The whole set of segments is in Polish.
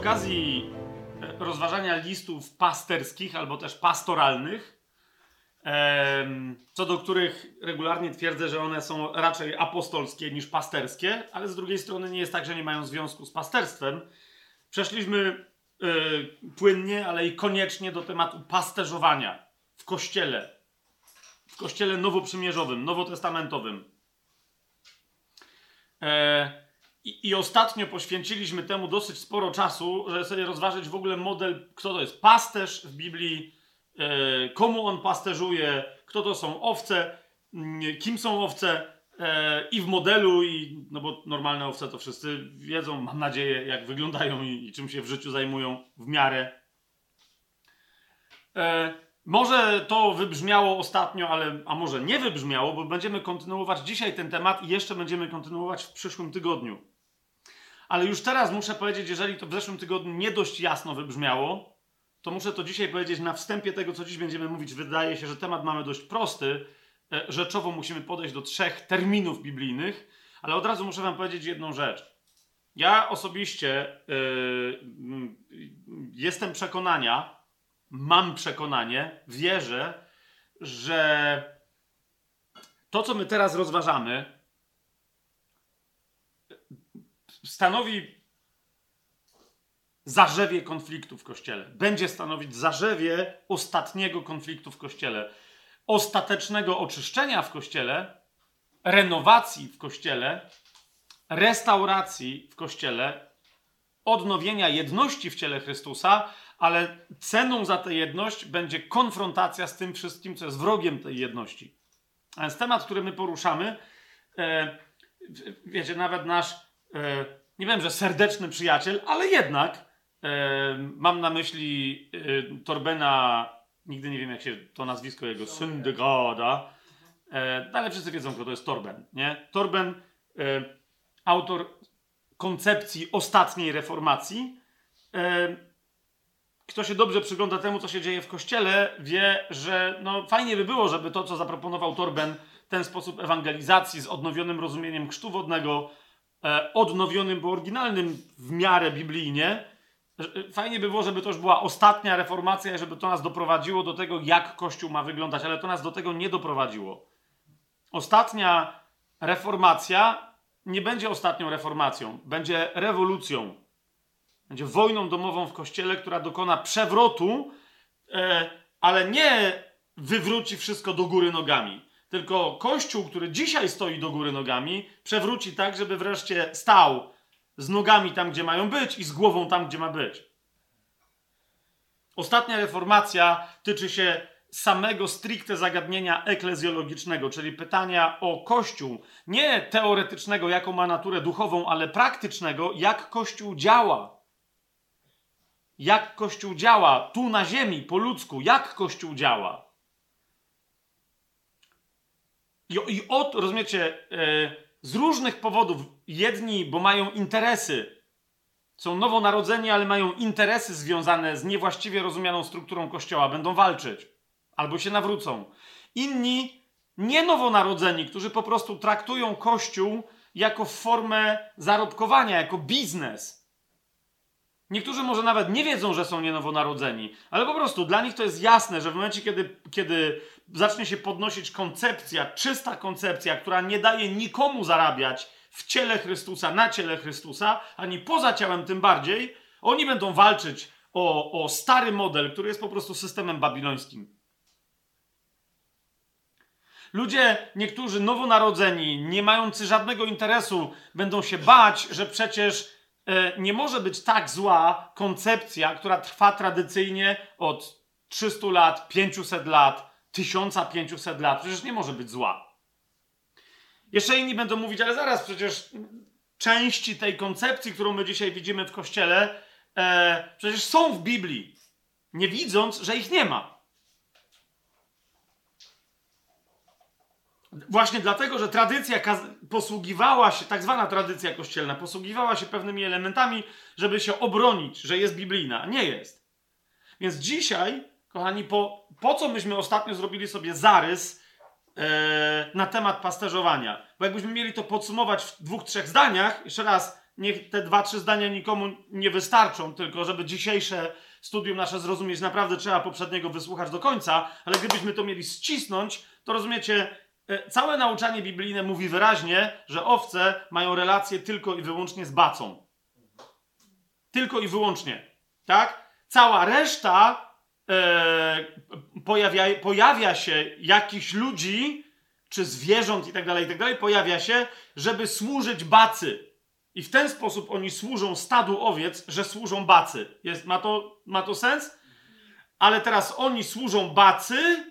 okazji e, rozważania listów pasterskich albo też pastoralnych, co do których regularnie twierdzę, że one są raczej apostolskie niż pasterskie, ale z drugiej strony nie jest tak, że nie mają związku z pasterstwem. Przeszliśmy e, płynnie, ale i koniecznie do tematu pasterzowania w kościele. W kościele nowoprzymierzowym, nowotestamentowym. E, i, I, ostatnio poświęciliśmy temu dosyć sporo czasu, żeby sobie rozważyć w ogóle model, kto to jest pasterz w Biblii, e, komu on pasterzuje, kto to są owce, mm, kim są owce e, i w modelu, i, no bo normalne owce to wszyscy wiedzą, mam nadzieję, jak wyglądają i, i czym się w życiu zajmują w miarę. E, może to wybrzmiało ostatnio, ale a może nie wybrzmiało, bo będziemy kontynuować dzisiaj ten temat i jeszcze będziemy kontynuować w przyszłym tygodniu. Ale już teraz muszę powiedzieć, jeżeli to w zeszłym tygodniu nie dość jasno wybrzmiało, to muszę to dzisiaj powiedzieć na wstępie tego, co dziś będziemy mówić. Wydaje się, że temat mamy dość prosty. E, rzeczowo musimy podejść do trzech terminów biblijnych, ale od razu muszę Wam powiedzieć jedną rzecz. Ja osobiście yy, jestem przekonania, mam przekonanie, wierzę, że to, co my teraz rozważamy, stanowi zarzewie konfliktu w kościele. Będzie stanowić zarzewie ostatniego konfliktu w kościele. Ostatecznego oczyszczenia w kościele, renowacji w kościele, restauracji w kościele, odnowienia jedności w ciele Chrystusa, ale ceną za tę jedność będzie konfrontacja z tym wszystkim, co jest wrogiem tej jedności. A więc temat, który my poruszamy, e, wiecie, nawet nasz e, nie wiem, że serdeczny przyjaciel, ale jednak e, mam na myśli e, Torbena, nigdy nie wiem jak się to nazwisko jego, Syndygoda, e, ale wszyscy wiedzą, kto to jest Torben, nie? Torben, autor koncepcji ostatniej reformacji, kto się dobrze przygląda temu, co się dzieje w kościele, wie, że no, fajnie by było, żeby to, co zaproponował Torben, ten sposób ewangelizacji z odnowionym rozumieniem chrztu wodnego, odnowionym, bo oryginalnym w miarę biblijnie. E, fajnie by było, żeby to już była ostatnia reformacja żeby to nas doprowadziło do tego, jak Kościół ma wyglądać, ale to nas do tego nie doprowadziło. Ostatnia reformacja nie będzie ostatnią reformacją, będzie rewolucją. Będzie wojną domową w kościele, która dokona przewrotu, e, ale nie wywróci wszystko do góry nogami. Tylko Kościół, który dzisiaj stoi do góry nogami, przewróci tak, żeby wreszcie stał z nogami tam, gdzie mają być i z głową tam, gdzie ma być. Ostatnia reformacja tyczy się samego stricte zagadnienia eklezjologicznego, czyli pytania o Kościół, nie teoretycznego, jaką ma naturę duchową, ale praktycznego, jak Kościół działa. Jak Kościół działa tu na ziemi, po ludzku, jak Kościół działa. I, i od, rozumiecie, e, z różnych powodów, jedni, bo mają interesy, są nowonarodzeni, ale mają interesy związane z niewłaściwie rozumianą strukturą Kościoła, będą walczyć albo się nawrócą. Inni, nie nowonarodzeni, którzy po prostu traktują Kościół jako formę zarobkowania, jako biznes Niektórzy może nawet nie wiedzą, że są nienowonarodzeni, ale po prostu dla nich to jest jasne, że w momencie, kiedy, kiedy zacznie się podnosić koncepcja, czysta koncepcja, która nie daje nikomu zarabiać w ciele Chrystusa, na ciele Chrystusa, ani poza ciałem tym bardziej, oni będą walczyć o, o stary model, który jest po prostu systemem babilońskim. Ludzie, niektórzy nowonarodzeni, nie mający żadnego interesu, będą się bać, że przecież E, nie może być tak zła koncepcja, która trwa tradycyjnie od 300 lat, 500 lat, 1500 lat. Przecież nie może być zła. Jeszcze inni będą mówić, ale zaraz, przecież części tej koncepcji, którą my dzisiaj widzimy w kościele, e, przecież są w Biblii, nie widząc, że ich nie ma. Właśnie dlatego, że tradycja posługiwała się, tak zwana tradycja kościelna, posługiwała się pewnymi elementami, żeby się obronić, że jest biblijna. Nie jest. Więc dzisiaj, kochani, po, po co myśmy ostatnio zrobili sobie zarys e, na temat pasterzowania? Bo jakbyśmy mieli to podsumować w dwóch, trzech zdaniach, jeszcze raz, niech te dwa, trzy zdania nikomu nie wystarczą, tylko żeby dzisiejsze studium nasze zrozumieć, naprawdę trzeba poprzedniego wysłuchać do końca, ale gdybyśmy to mieli ścisnąć, to rozumiecie, e, całe nauczanie biblijne mówi wyraźnie, że owce mają relacje tylko i wyłącznie z bacą. Tylko i wyłącznie. Tak? Cała reszta pojawia, pojawia się jakichś ludzi, czy zwierząt i tak dalej, i tak dalej, pojawia się, żeby służyć bacy. I w ten sposób oni służą stadu owiec, że służą bacy. Jest, ma, to, ma to sens? Ale teraz oni służą bacy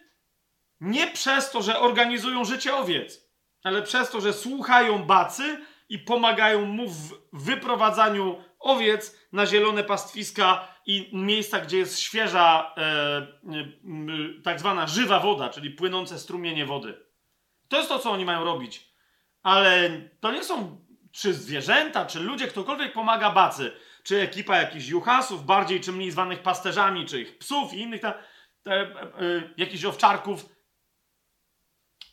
nie przez to, że organizują życie owiec, ale przez to, że słuchają bacy i pomagają mu w wyprowadzaniu owiec na zielone pastwiska i miejsca, gdzie jest świeża, e, tak zwana żywa woda, czyli płynące strumienie wody. To jest to, co oni mają robić. Ale to nie są czy zwierzęta, czy ludzie, ktokolwiek pomaga bacy, czy ekipa jakichś juchasów, bardziej czy mniej zwanych pasterzami, czy ich psów i innych tam, te, e, e, jakichś owczarków.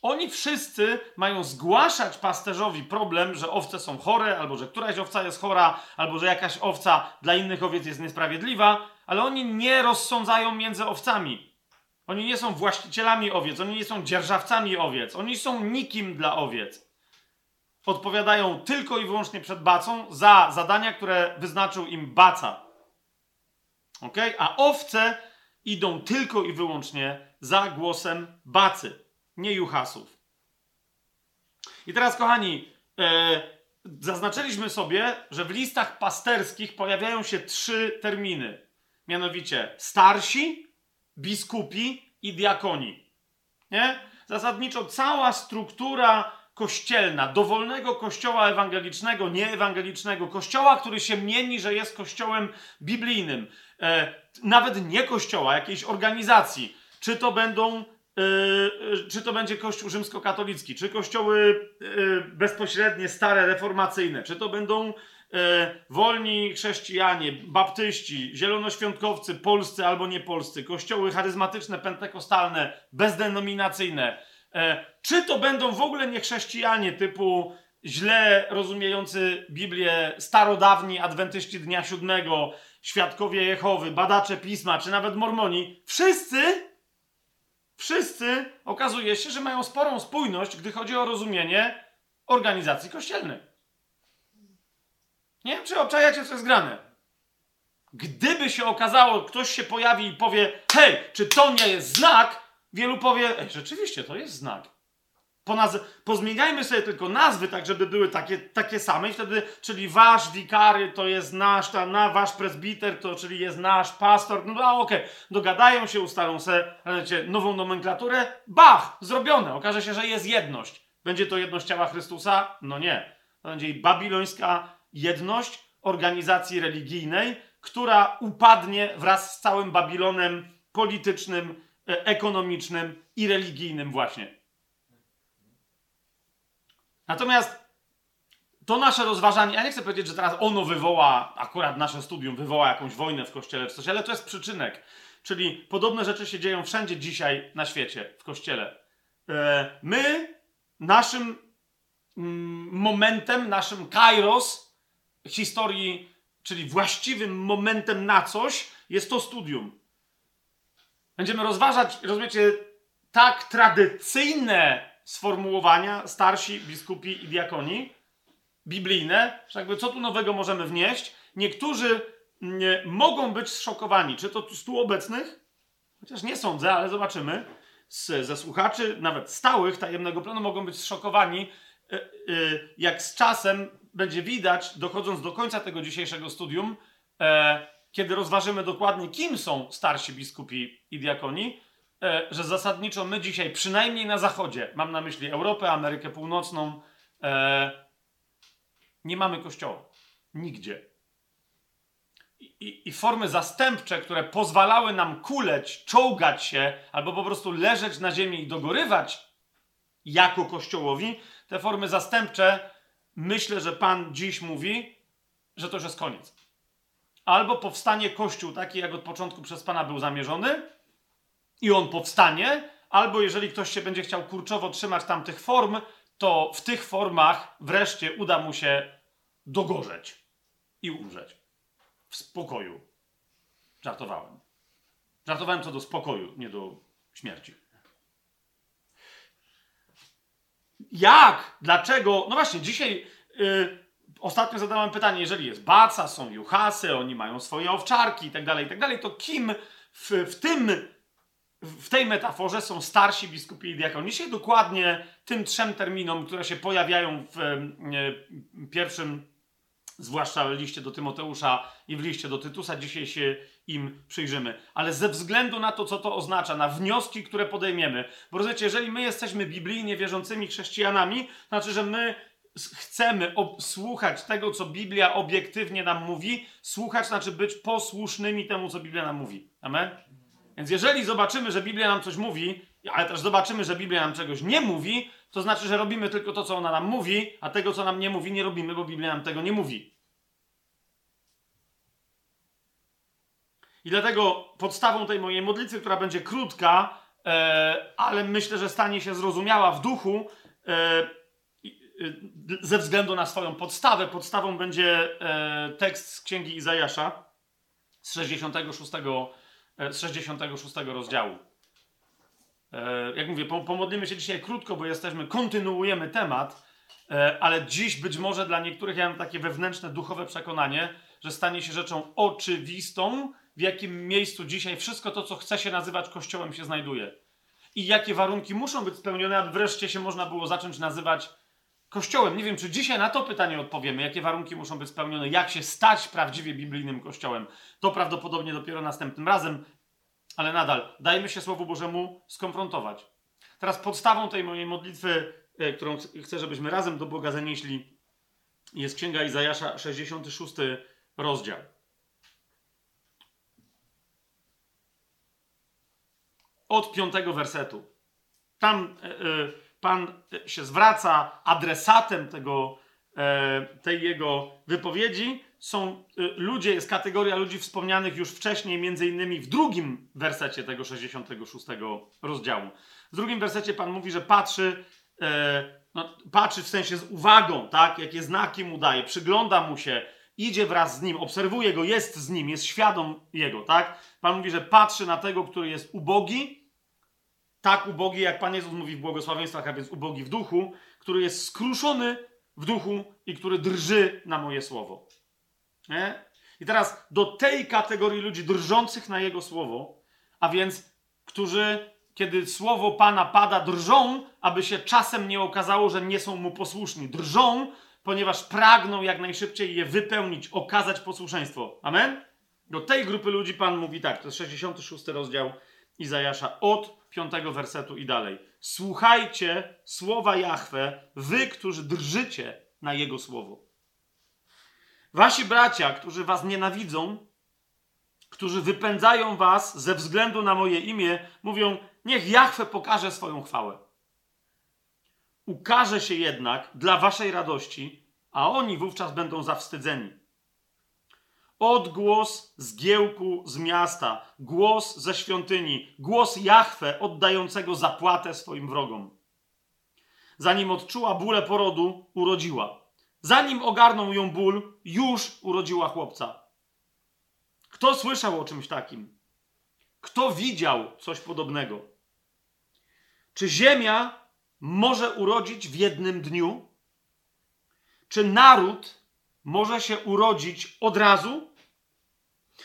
Oni wszyscy mają zgłaszać pasterzowi problem, że owce są chore, albo że któraś owca jest chora, albo że jakaś owca dla innych owiec jest niesprawiedliwa, ale oni nie rozsądzają między owcami. Oni nie są właścicielami owiec, oni nie są dzierżawcami owiec, oni są nikim dla owiec. Odpowiadają tylko i wyłącznie przed bacą za zadania, które wyznaczył im baca. Ok? A owce idą tylko i wyłącznie za głosem bacy, nie juchasów. I teraz, kochani, e, zaznaczyliśmy sobie, że w listach pasterskich pojawiają się trzy terminy. Mianowicie starsi, biskupi i diakoni. Nie? Zasadniczo cała struktura kościelna, dowolnego kościoła ewangelicznego, nieewangelicznego, kościoła, który się mieni, że jest kościołem biblijnym, e, nawet nie kościoła, jakiejś organizacji, czy to będą czy to będzie Kościół rzymskokatolicki, czy kościoły yy, bezpośrednie, stare, reformacyjne, czy to będą E, wolni chrześcijanie, baptyści, zielonoświątkowcy, polscy albo niepolscy, kościoły charyzmatyczne, pentekostalne, bezdenominacyjne, czy to będą w ogóle niechrześcijanie typu źle rozumiejący Biblię starodawni adwentyści dnia siódmego, świadkowie Jehowy, badacze pisma, czy nawet mormoni, wszyscy, wszyscy okazuje się, że mają sporą spójność, gdy chodzi o rozumienie organizacji kościelnej. Nie wiem, czy obczajacie, co jest grane. Gdyby się okazało, ktoś się pojawi i powie, hej, czy to nie jest znak? Wielu powie, ej, rzeczywiście, to jest znak. Ponaz- pozmieniajmy sobie tylko nazwy, tak żeby były takie, takie same i wtedy, czyli wasz wikary to jest nasz, ta, na, wasz presbiter to, czyli jest nasz pastor, no a okej, okay. dogadają się, ustalą sobie nową nomenklaturę, bach, zrobione, okaże się, że jest jedność. Będzie to jedność ciała Chrystusa? No nie. To będzie babilońska jedność organizacji religijnej, która upadnie wraz z całym Babilonem politycznym, e, ekonomicznym i religijnym właśnie. Natomiast to nasze rozważanie, ja nie chcę powiedzieć, że teraz ono wywoła, akurat nasze studium wywoła jakąś wojnę w kościele czy coś, ale to jest przyczynek. Czyli podobne rzeczy się dzieją wszędzie dzisiaj na świecie, w kościele. E, my, naszym mm, momentem, naszym kairos, historii, czyli właściwym momentem na coś, jest to studium. Będziemy rozważać, rozumiecie, tak tradycyjne sformułowania starsi, biskupi i diakoni, biblijne, że jakby co tu nowego możemy wnieść. Niektórzy nie, mogą być zszokowani, czy to z tu obecnych, chociaż nie sądzę, ale zobaczymy, z, ze słuchaczy, nawet stałych tajemnego planu, mogą być zszokowani, y, y, jak z czasem będzie widać, dochodząc do końca tego dzisiejszego studium, e, kiedy rozważymy dokładnie, kim są starsi biskupi i diakoni, że zasadniczo my dzisiaj, przynajmniej na zachodzie, mam na myśli Europę, Amerykę Północną, e, nie mamy kościoła. Nigdzie. I, i, I, formy zastępcze, które pozwalały nam kuleć, czołgać się, albo po prostu leżeć na ziemi i dogorywać jako kościołowi, te formy zastępcze myślę, że Pan dziś mówi, że to już jest koniec. Albo powstanie Kościół taki, jak od początku przez Pana był zamierzony, i on powstanie, albo jeżeli ktoś się będzie chciał kurczowo trzymać tamtych form, to w tych formach wreszcie uda mu się dogorzeć i umrzeć w spokoju. Żartowałem. Żartowałem co do spokoju, nie do śmierci. Jak? Dlaczego? No właśnie, dzisiaj yy, ostatnio zadałem pytanie, jeżeli jest Baca, są Juhasy, oni mają swoje owczarki i tak dalej, i tak dalej, to kim w, w tym w tej metaforze są starsi biskupi i diakoni. Dzisiaj dokładnie tym trzem terminom, które się pojawiają w e, pierwszym, zwłaszcza w liście do Tymoteusza i w liście do Tytusa, dzisiaj się im przyjrzymy. Ale ze względu na to, co to oznacza, na wnioski, które podejmiemy, bo rozumiecie, jeżeli my jesteśmy biblijnie wierzącymi chrześcijanami, to znaczy, że my chcemy słuchać tego, co Biblia obiektywnie nam mówi, słuchać znaczy być posłusznymi temu, co Biblia nam mówi. Amen? Więc jeżeli zobaczymy, że Biblia nam coś mówi, ale też zobaczymy, że Biblia nam czegoś nie mówi, to znaczy, że robimy tylko to, co ona nam mówi, a tego, co nam nie mówi, nie robimy, bo Biblia nam tego nie mówi. I dlatego podstawą tej mojej modlitwy, która będzie krótka, e, ale myślę, że stanie się zrozumiała w duchu, e, e, ze względu na swoją podstawę, podstawą będzie e, tekst z księgi Izajasza z 66 E, z 66 rozdziału. E, jak mówię, pomodlimy się dzisiaj krótko, bo jesteśmy, kontynuujemy temat, e, ale dziś być może dla niektórych ja mam takie wewnętrzne, duchowe przekonanie, że stanie się rzeczą oczywistą, w jakim miejscu dzisiaj wszystko to, co chce się nazywać Kościołem, się znajduje. I jakie warunki muszą być spełnione, aby wreszcie się można było zacząć nazywać Kościołem. Nie wiem, czy dzisiaj na to pytanie odpowiemy, jakie warunki muszą być spełnione, jak się stać prawdziwie biblijnym Kościołem. To prawdopodobnie dopiero następnym razem, ale nadal dajmy się Słowu Bożemu skonfrontować. Teraz podstawą tej mojej modlitwy, e, którą chcę, żebyśmy razem do Boga zanieśli, jest Księga Izajasza, 66 rozdział. Od piątego wersetu. Tam. Yy, Pan się zwraca adresatem tego, e, tej jego wypowiedzi. Są e, ludzie, jest kategoria ludzi wspomnianych już wcześniej, między innymi w drugim wersecie tego 66 rozdziału. W drugim wersecie Pan mówi, że patrzy, e, no, patrzy w sensie z uwagą, tak? Jakie znaki mu daje, przygląda mu się, idzie wraz z nim, obserwuje go, jest z nim, jest świadom jego, tak? Pan mówi, że patrzy na tego, który jest ubogi, tak ubogi, jak Pan Jezus mówi w błogosławieństwach, a więc ubogi w duchu, który jest skruszony w duchu i który drży na moje słowo. Nie? I teraz do tej kategorii ludzi drżących na Jego słowo, a więc którzy, kiedy słowo Pana pada, drżą, aby się czasem nie okazało, że nie są Mu posłuszni. Drżą, ponieważ pragną jak najszybciej je wypełnić, okazać posłuszeństwo. Amen? Do tej grupy ludzi Pan mówi tak, to jest 66 rozdział Izajasza od piątego wersetu i dalej. Słuchajcie słowa Jahwe, wy, którzy drżycie na Jego słowo. Wasi bracia, którzy was nienawidzą, którzy wypędzają was ze względu na moje imię, mówią: Niech Jahwe pokaże swoją chwałę. Ukaże się jednak dla waszej radości, a oni wówczas będą zawstydzeni. Odgłos zgiełku z miasta, głos ze świątyni, głos Jahwe oddającego zapłatę swoim wrogom. Zanim odczuła bólę porodu, urodziła. Zanim ogarnął ją ból, już urodziła chłopca. Kto słyszał o czymś takim? Kto widział coś podobnego? Czy ziemia może urodzić w jednym dniu? Czy naród może się urodzić od razu,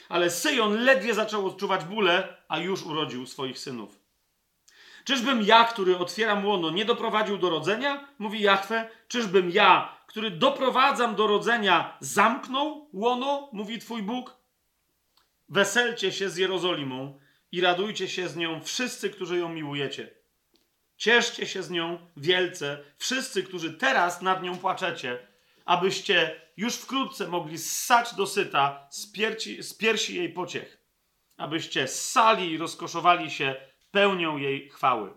ale Syjon ledwie zaczął odczuwać bóle, a już urodził swoich synów. Czyżbym ja, który otwieram łono, nie doprowadził do rodzenia? Mówi Jachwę. Czyżbym ja, który doprowadzam do rodzenia, zamknął łono? Mówi Twój Bóg. Weselcie się z Jerozolimą i radujcie się z nią wszyscy, którzy ją miłujecie. Cieszcie się z nią wielce, wszyscy, którzy teraz nad nią płaczecie, abyście już wkrótce mogli ssać dosyta z, pierci, z piersi jej pociech, abyście ssali i rozkoszowali się pełnią jej chwały.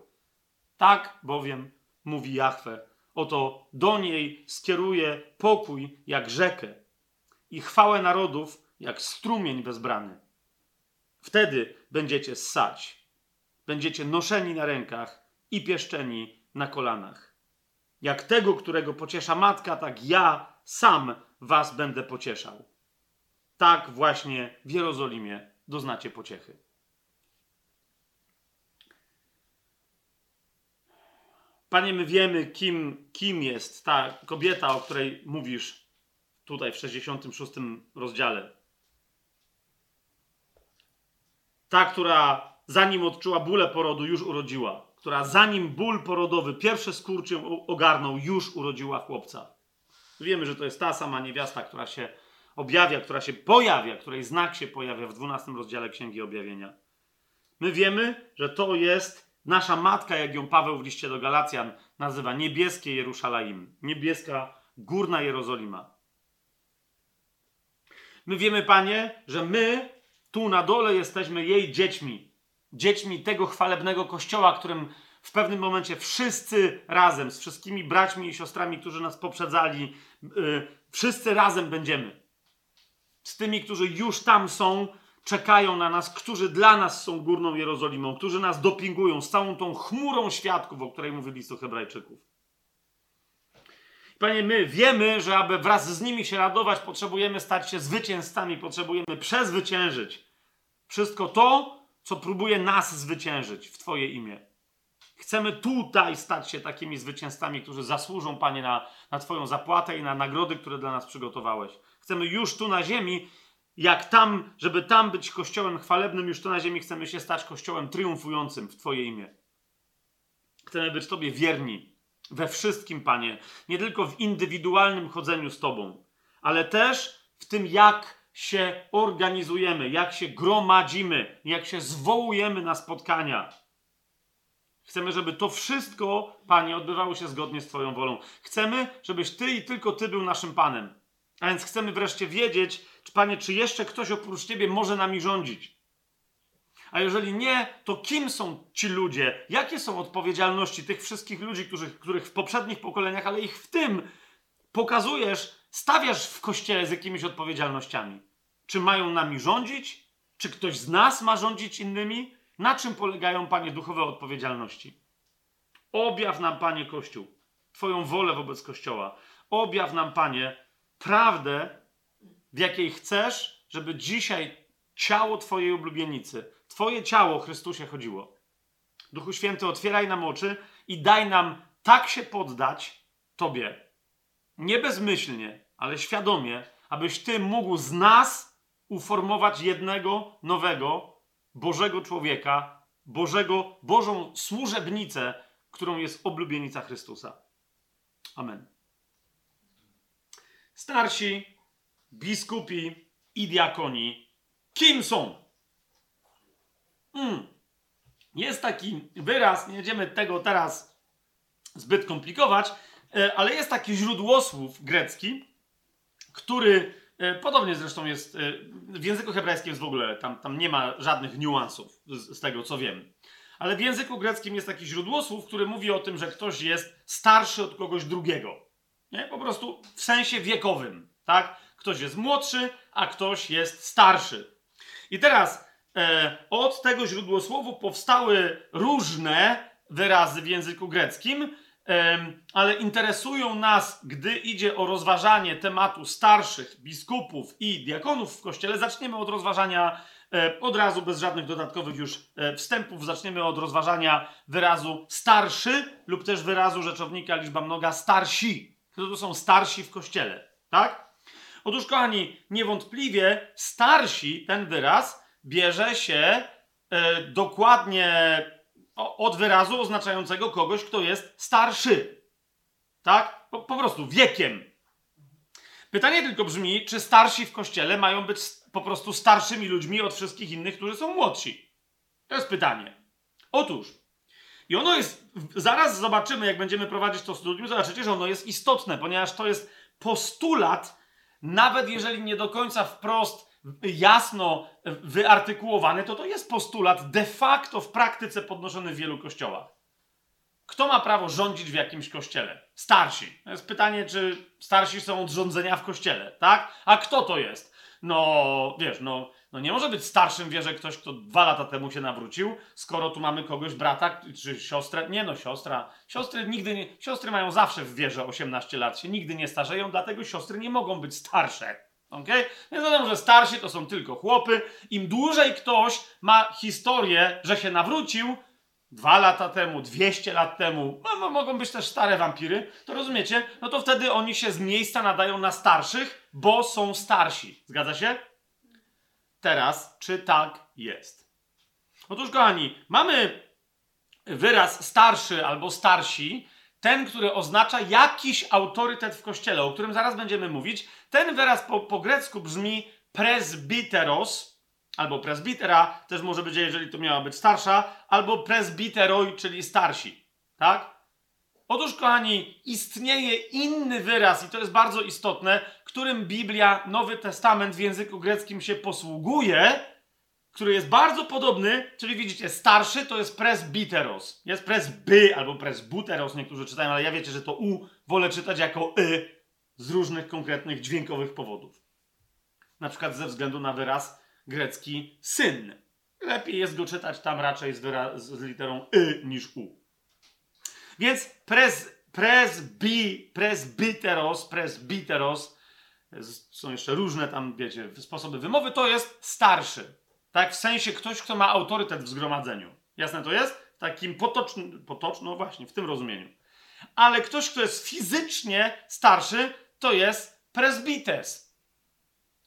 Tak bowiem mówi Jahwe, oto do niej skieruje pokój jak rzekę i chwałę narodów jak strumień bezbrany. Wtedy będziecie ssać, będziecie noszeni na rękach i pieszczeni na kolanach. Jak tego, którego pociesza matka, tak ja sam was będę pocieszał. Tak właśnie w Jerozolimie doznacie pociechy. Panie, my wiemy, kim, kim jest ta kobieta, o której mówisz tutaj w 66 rozdziale. Ta, która zanim odczuła bóle porodu, już urodziła. Która zanim ból porodowy, pierwsze skurcze ogarnął, już urodziła chłopca. Wiemy, że to jest ta sama niewiasta, która się objawia, która się pojawia, której znak się pojawia w 12 rozdziale Księgi Objawienia. My wiemy, że to jest nasza matka, jak ją Paweł w liście do Galacjan nazywa, niebieskie Jerusalem, niebieska górna Jerozolima. My wiemy, Panie, że my tu na dole jesteśmy jej dziećmi. Dziećmi tego chwalebnego kościoła, którym w pewnym momencie wszyscy razem, z wszystkimi braćmi i siostrami, którzy nas poprzedzali, yy, wszyscy razem będziemy. Z tymi, którzy już tam są, czekają na nas, którzy dla nas są górną Jerozolimą, którzy nas dopingują z całą tą chmurą świadków, o której mówi list Hebrajczyków. Panie, my wiemy, że aby wraz z nimi się radować, potrzebujemy stać się zwycięzcami, potrzebujemy przezwyciężyć wszystko to, co próbuje nas zwyciężyć w Twoje imię. Chcemy tutaj stać się takimi zwycięzcami, którzy zasłużą, Panie, na, na Twoją zapłatę i na nagrody, które dla nas przygotowałeś. Chcemy już tu na ziemi, jak tam, żeby tam być kościołem chwalebnym, już tu na ziemi chcemy się stać kościołem triumfującym w Twoje imię. Chcemy być Tobie wierni we wszystkim, Panie. Nie tylko w indywidualnym chodzeniu z Tobą, ale też w tym, jak się organizujemy, jak się gromadzimy, jak się zwołujemy na spotkania. Chcemy, żeby to wszystko, Panie, odbywało się zgodnie z Twoją wolą. Chcemy, żebyś Ty i tylko Ty był naszym Panem. A więc chcemy wreszcie wiedzieć, czy Panie, czy jeszcze ktoś oprócz Ciebie może nami rządzić. A jeżeli nie, to kim są ci ludzie? Jakie są odpowiedzialności tych wszystkich ludzi, którzy, których w poprzednich pokoleniach, ale ich w tym pokazujesz, stawiasz w kościele z jakimiś odpowiedzialnościami? Czy mają nami rządzić? Czy ktoś z nas ma rządzić innymi? Na czym polegają, Panie, duchowe odpowiedzialności? Objaw nam, Panie, Kościół, Twoją wolę wobec Kościoła. Objaw nam, Panie, prawdę, w jakiej chcesz, żeby dzisiaj ciało Twojej oblubienicy, Twoje ciało, Chrystusie, chodziło. Duchu Święty, otwieraj nam oczy i daj nam tak się poddać Tobie, nie bezmyślnie, ale świadomie, abyś Ty mógł z nas uformować jednego nowego, Bożego człowieka, Bożego, Bożą służebnicę, którą jest oblubienica Chrystusa. Amen. Starsi, biskupi i diakoni, kim są? Hmm. Jest taki wyraz, nie będziemy tego teraz zbyt komplikować, e, ale jest taki źródłosłów grecki, który podobnie zresztą jest e, w języku hebrajskim jest w ogóle, tam, tam nie ma żadnych niuansów z, z tego, co wiem. Ale w języku greckim jest taki źródłosłów, który mówi o tym, że ktoś jest starszy od kogoś drugiego. Nie? Po prostu w sensie wiekowym, tak? Ktoś jest młodszy, a ktoś jest starszy. I teraz e, od tego źródłosłowu powstały różne wyrazy w języku greckim, ale interesują nas, gdy idzie o rozważanie tematu starszych biskupów i diakonów w kościele. Zaczniemy od rozważania e, od razu, bez żadnych dodatkowych już e, wstępów, zaczniemy od rozważania wyrazu starszy lub też wyrazu rzeczownika liczba mnoga starsi. Kto to są starsi w kościele, tak? Otóż, kochani, niewątpliwie starsi, ten wyraz, bierze się e, dokładnie od wyrazu oznaczającego kogoś, kto jest starszy. Tak? Po, po, prostu wiekiem. Pytanie tylko brzmi, czy starsi w kościele mają być po prostu starszymi ludźmi od wszystkich innych, którzy są młodsi? To jest pytanie. Otóż, i ono jest, zaraz zobaczymy, jak będziemy prowadzić to studium, zobaczycie, że ono jest istotne, ponieważ to jest postulat, nawet jeżeli nie do końca wprost jasno wyartykułowany, to to jest postulat de facto w praktyce podnoszony w wielu kościołach. Kto ma prawo rządzić w jakimś kościele? Starsi. To jest pytanie, czy starsi są od rządzenia w kościele, tak? A kto to jest? No, wiesz, no, no nie może być starszym wierze ktoś, kto dwa lata temu się nawrócił, skoro tu mamy kogoś, brata czy siostrę. Nie no, siostra. Siostry nigdy nie, siostry mają zawsze w wierze 18 lat, się nigdy nie starzeją, dlatego siostry nie mogą być starsze. Ok? Więc wiadomo, że starsi to są tylko chłopy. Im dłużej ktoś ma historię, że się nawrócił, dwa lata temu, 200 lat temu, no, mogą być też stare wampiry, to rozumiecie? No to wtedy oni się z miejsca nadają na starszych, bo są starsi. Zgadza się? Teraz, czy tak jest? Otóż, kochani, mamy wyraz starszy albo starsi, ten, który oznacza jakiś autorytet w kościele, o którym zaraz będziemy mówić. Ten wyraz po, po grecku brzmi presbiteros, albo presbitera, też może być, jeżeli to miała być starsza, albo presbiteroi, czyli starsi. Tak? Otóż, kochani, istnieje inny wyraz, i to jest bardzo istotne, którym Biblia, Nowy Testament w języku greckim się posługuje, który jest bardzo podobny, czyli widzicie, starszy to jest presbiteros. Jest presby albo presbuteros, niektórzy czytają, ale ja wiecie, że to u wolę czytać jako y z różnych konkretnych dźwiękowych powodów. Na przykład ze względu na wyraz grecki syn. Lepiej jest go czytać tam raczej z, z literą y niż u. Więc pres, presbi, presbiteros, presbiteros, są jeszcze różne tam, wiecie, sposoby wymowy, to jest starszy. Tak, w sensie ktoś, kto ma autorytet w zgromadzeniu. Jasne to jest? Takim potocznym, potocznym, no właśnie, w tym rozumieniu. Ale ktoś, kto jest fizycznie starszy, to jest presbites.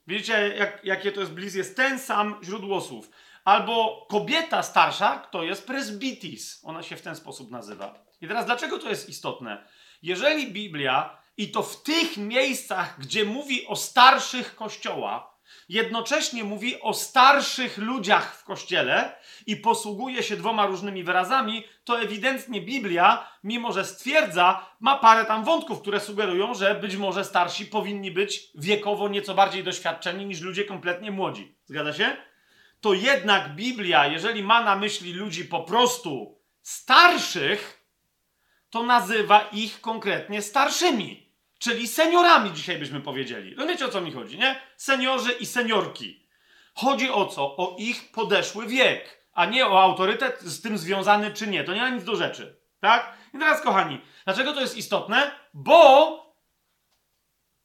Widzicie, jak, jakie to jest bliz? Jest ten sam źródło słów. Albo kobieta starsza, to jest presbitis. Ona się w ten sposób nazywa. I teraz dlaczego to jest istotne? Jeżeli Biblia, i to w tych miejscach, gdzie mówi o starszych kościoła, jednocześnie mówi o starszych ludziach w kościele i posługuje się dwoma różnymi wyrazami, to ewidentnie Biblia, mimo że stwierdza, ma parę tam wątków, które sugerują, że być może starsi powinni być wiekowo nieco bardziej doświadczeni niż ludzie kompletnie młodzi. Zgadza się? To jednak Biblia, jeżeli ma na myśli ludzi po prostu starszych, to nazywa ich konkretnie starszymi. Czyli seniorami dzisiaj byśmy powiedzieli. No wiecie o co mi chodzi, nie? Seniorzy i seniorki. Chodzi o co? O ich podeszły wiek, a nie o autorytet z tym związany czy nie. To nie ma nic do rzeczy. Tak? I teraz, kochani, dlaczego to jest istotne? Bo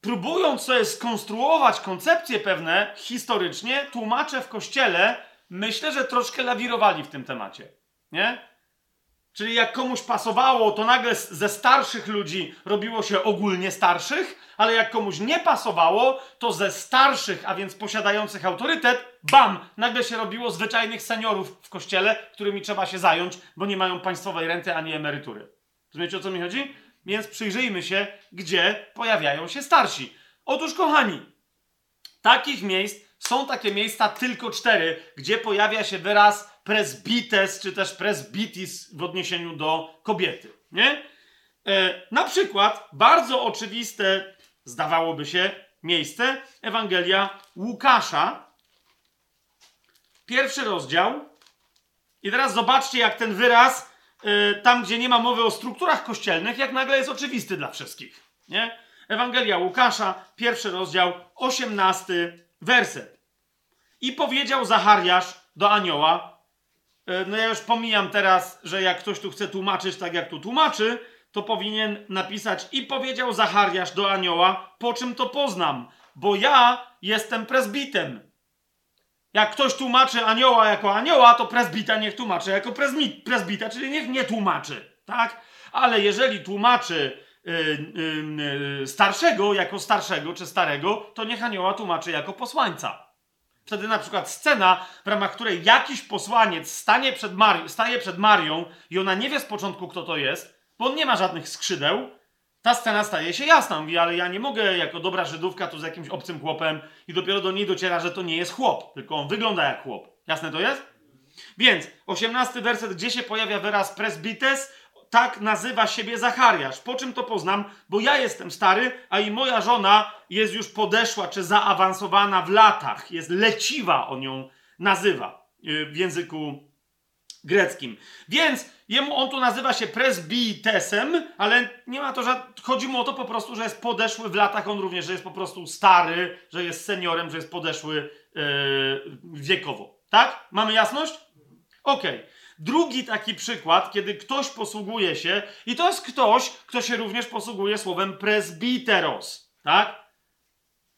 próbując sobie skonstruować koncepcje pewne historycznie, tłumacze w kościele myślę, że troszkę lawirowali w tym temacie. Nie? Czyli jak komuś pasowało, to nagle ze starszych ludzi robiło się ogólnie starszych, ale jak komuś nie pasowało, to ze starszych, a więc posiadających autorytet, bam, nagle się robiło zwyczajnych seniorów w kościele, którymi trzeba się zająć, bo nie mają państwowej renty ani emerytury. Rozumiecie o co mi chodzi? Więc przyjrzyjmy się, gdzie pojawiają się starsi. Otóż, kochani, takich miejsc są takie miejsca tylko cztery, gdzie pojawia się wyraz presbites, czy też presbitis w odniesieniu do kobiety. Nie? E, na przykład, bardzo oczywiste, zdawałoby się, miejsce Ewangelia Łukasza, pierwszy rozdział. I teraz zobaczcie, jak ten wyraz, e, tam gdzie nie ma mowy o strukturach kościelnych, jak nagle jest oczywisty dla wszystkich. Nie? Ewangelia Łukasza, pierwszy rozdział, osiemnasty werset. I powiedział Zachariasz do anioła, no ja już pomijam teraz, że jak ktoś tu chce tłumaczyć tak, jak tu tłumaczy, to powinien napisać i powiedział Zachariasz do anioła, po czym to poznam, bo ja jestem prezbitem. Jak ktoś tłumaczy anioła jako anioła, to prezbita niech tłumaczy jako prezbita, czyli niech nie tłumaczy, tak? Ale jeżeli tłumaczy yy, yy, starszego jako starszego czy starego, to niech anioła tłumaczy jako posłańca. Wtedy na przykład scena, w ramach której jakiś posłaniec stanie przed Mari- staje przed Marią i ona nie wie z początku, kto to jest, bo on nie ma żadnych skrzydeł, ta scena staje się jasna. Mówi, ale ja nie mogę jako dobra Żydówka tu z jakimś obcym chłopem i dopiero do niej dociera, że to nie jest chłop, tylko on wygląda jak chłop. Jasne to jest? Więc, osiemnasty werset, gdzie się pojawia wyraz presbites, tak nazywa siebie Zachariasz. Po czym to poznam? Bo ja jestem stary, a i moja żona jest już podeszła czy zaawansowana w latach. Jest leciwa, on ją nazywa y, w języku greckim. Więc jemu on tu nazywa się presbitesem, ale nie ma to, że chodzi mu o to po prostu, że jest podeszły w latach on również, że jest po prostu stary, że jest seniorem, że jest podeszły yy, wiekowo. Tak? Mamy jasność? Okej. Okay. Drugi taki przykład, kiedy ktoś posługuje się, i to jest ktoś, kto się również posługuje słowem presbiteros, tak?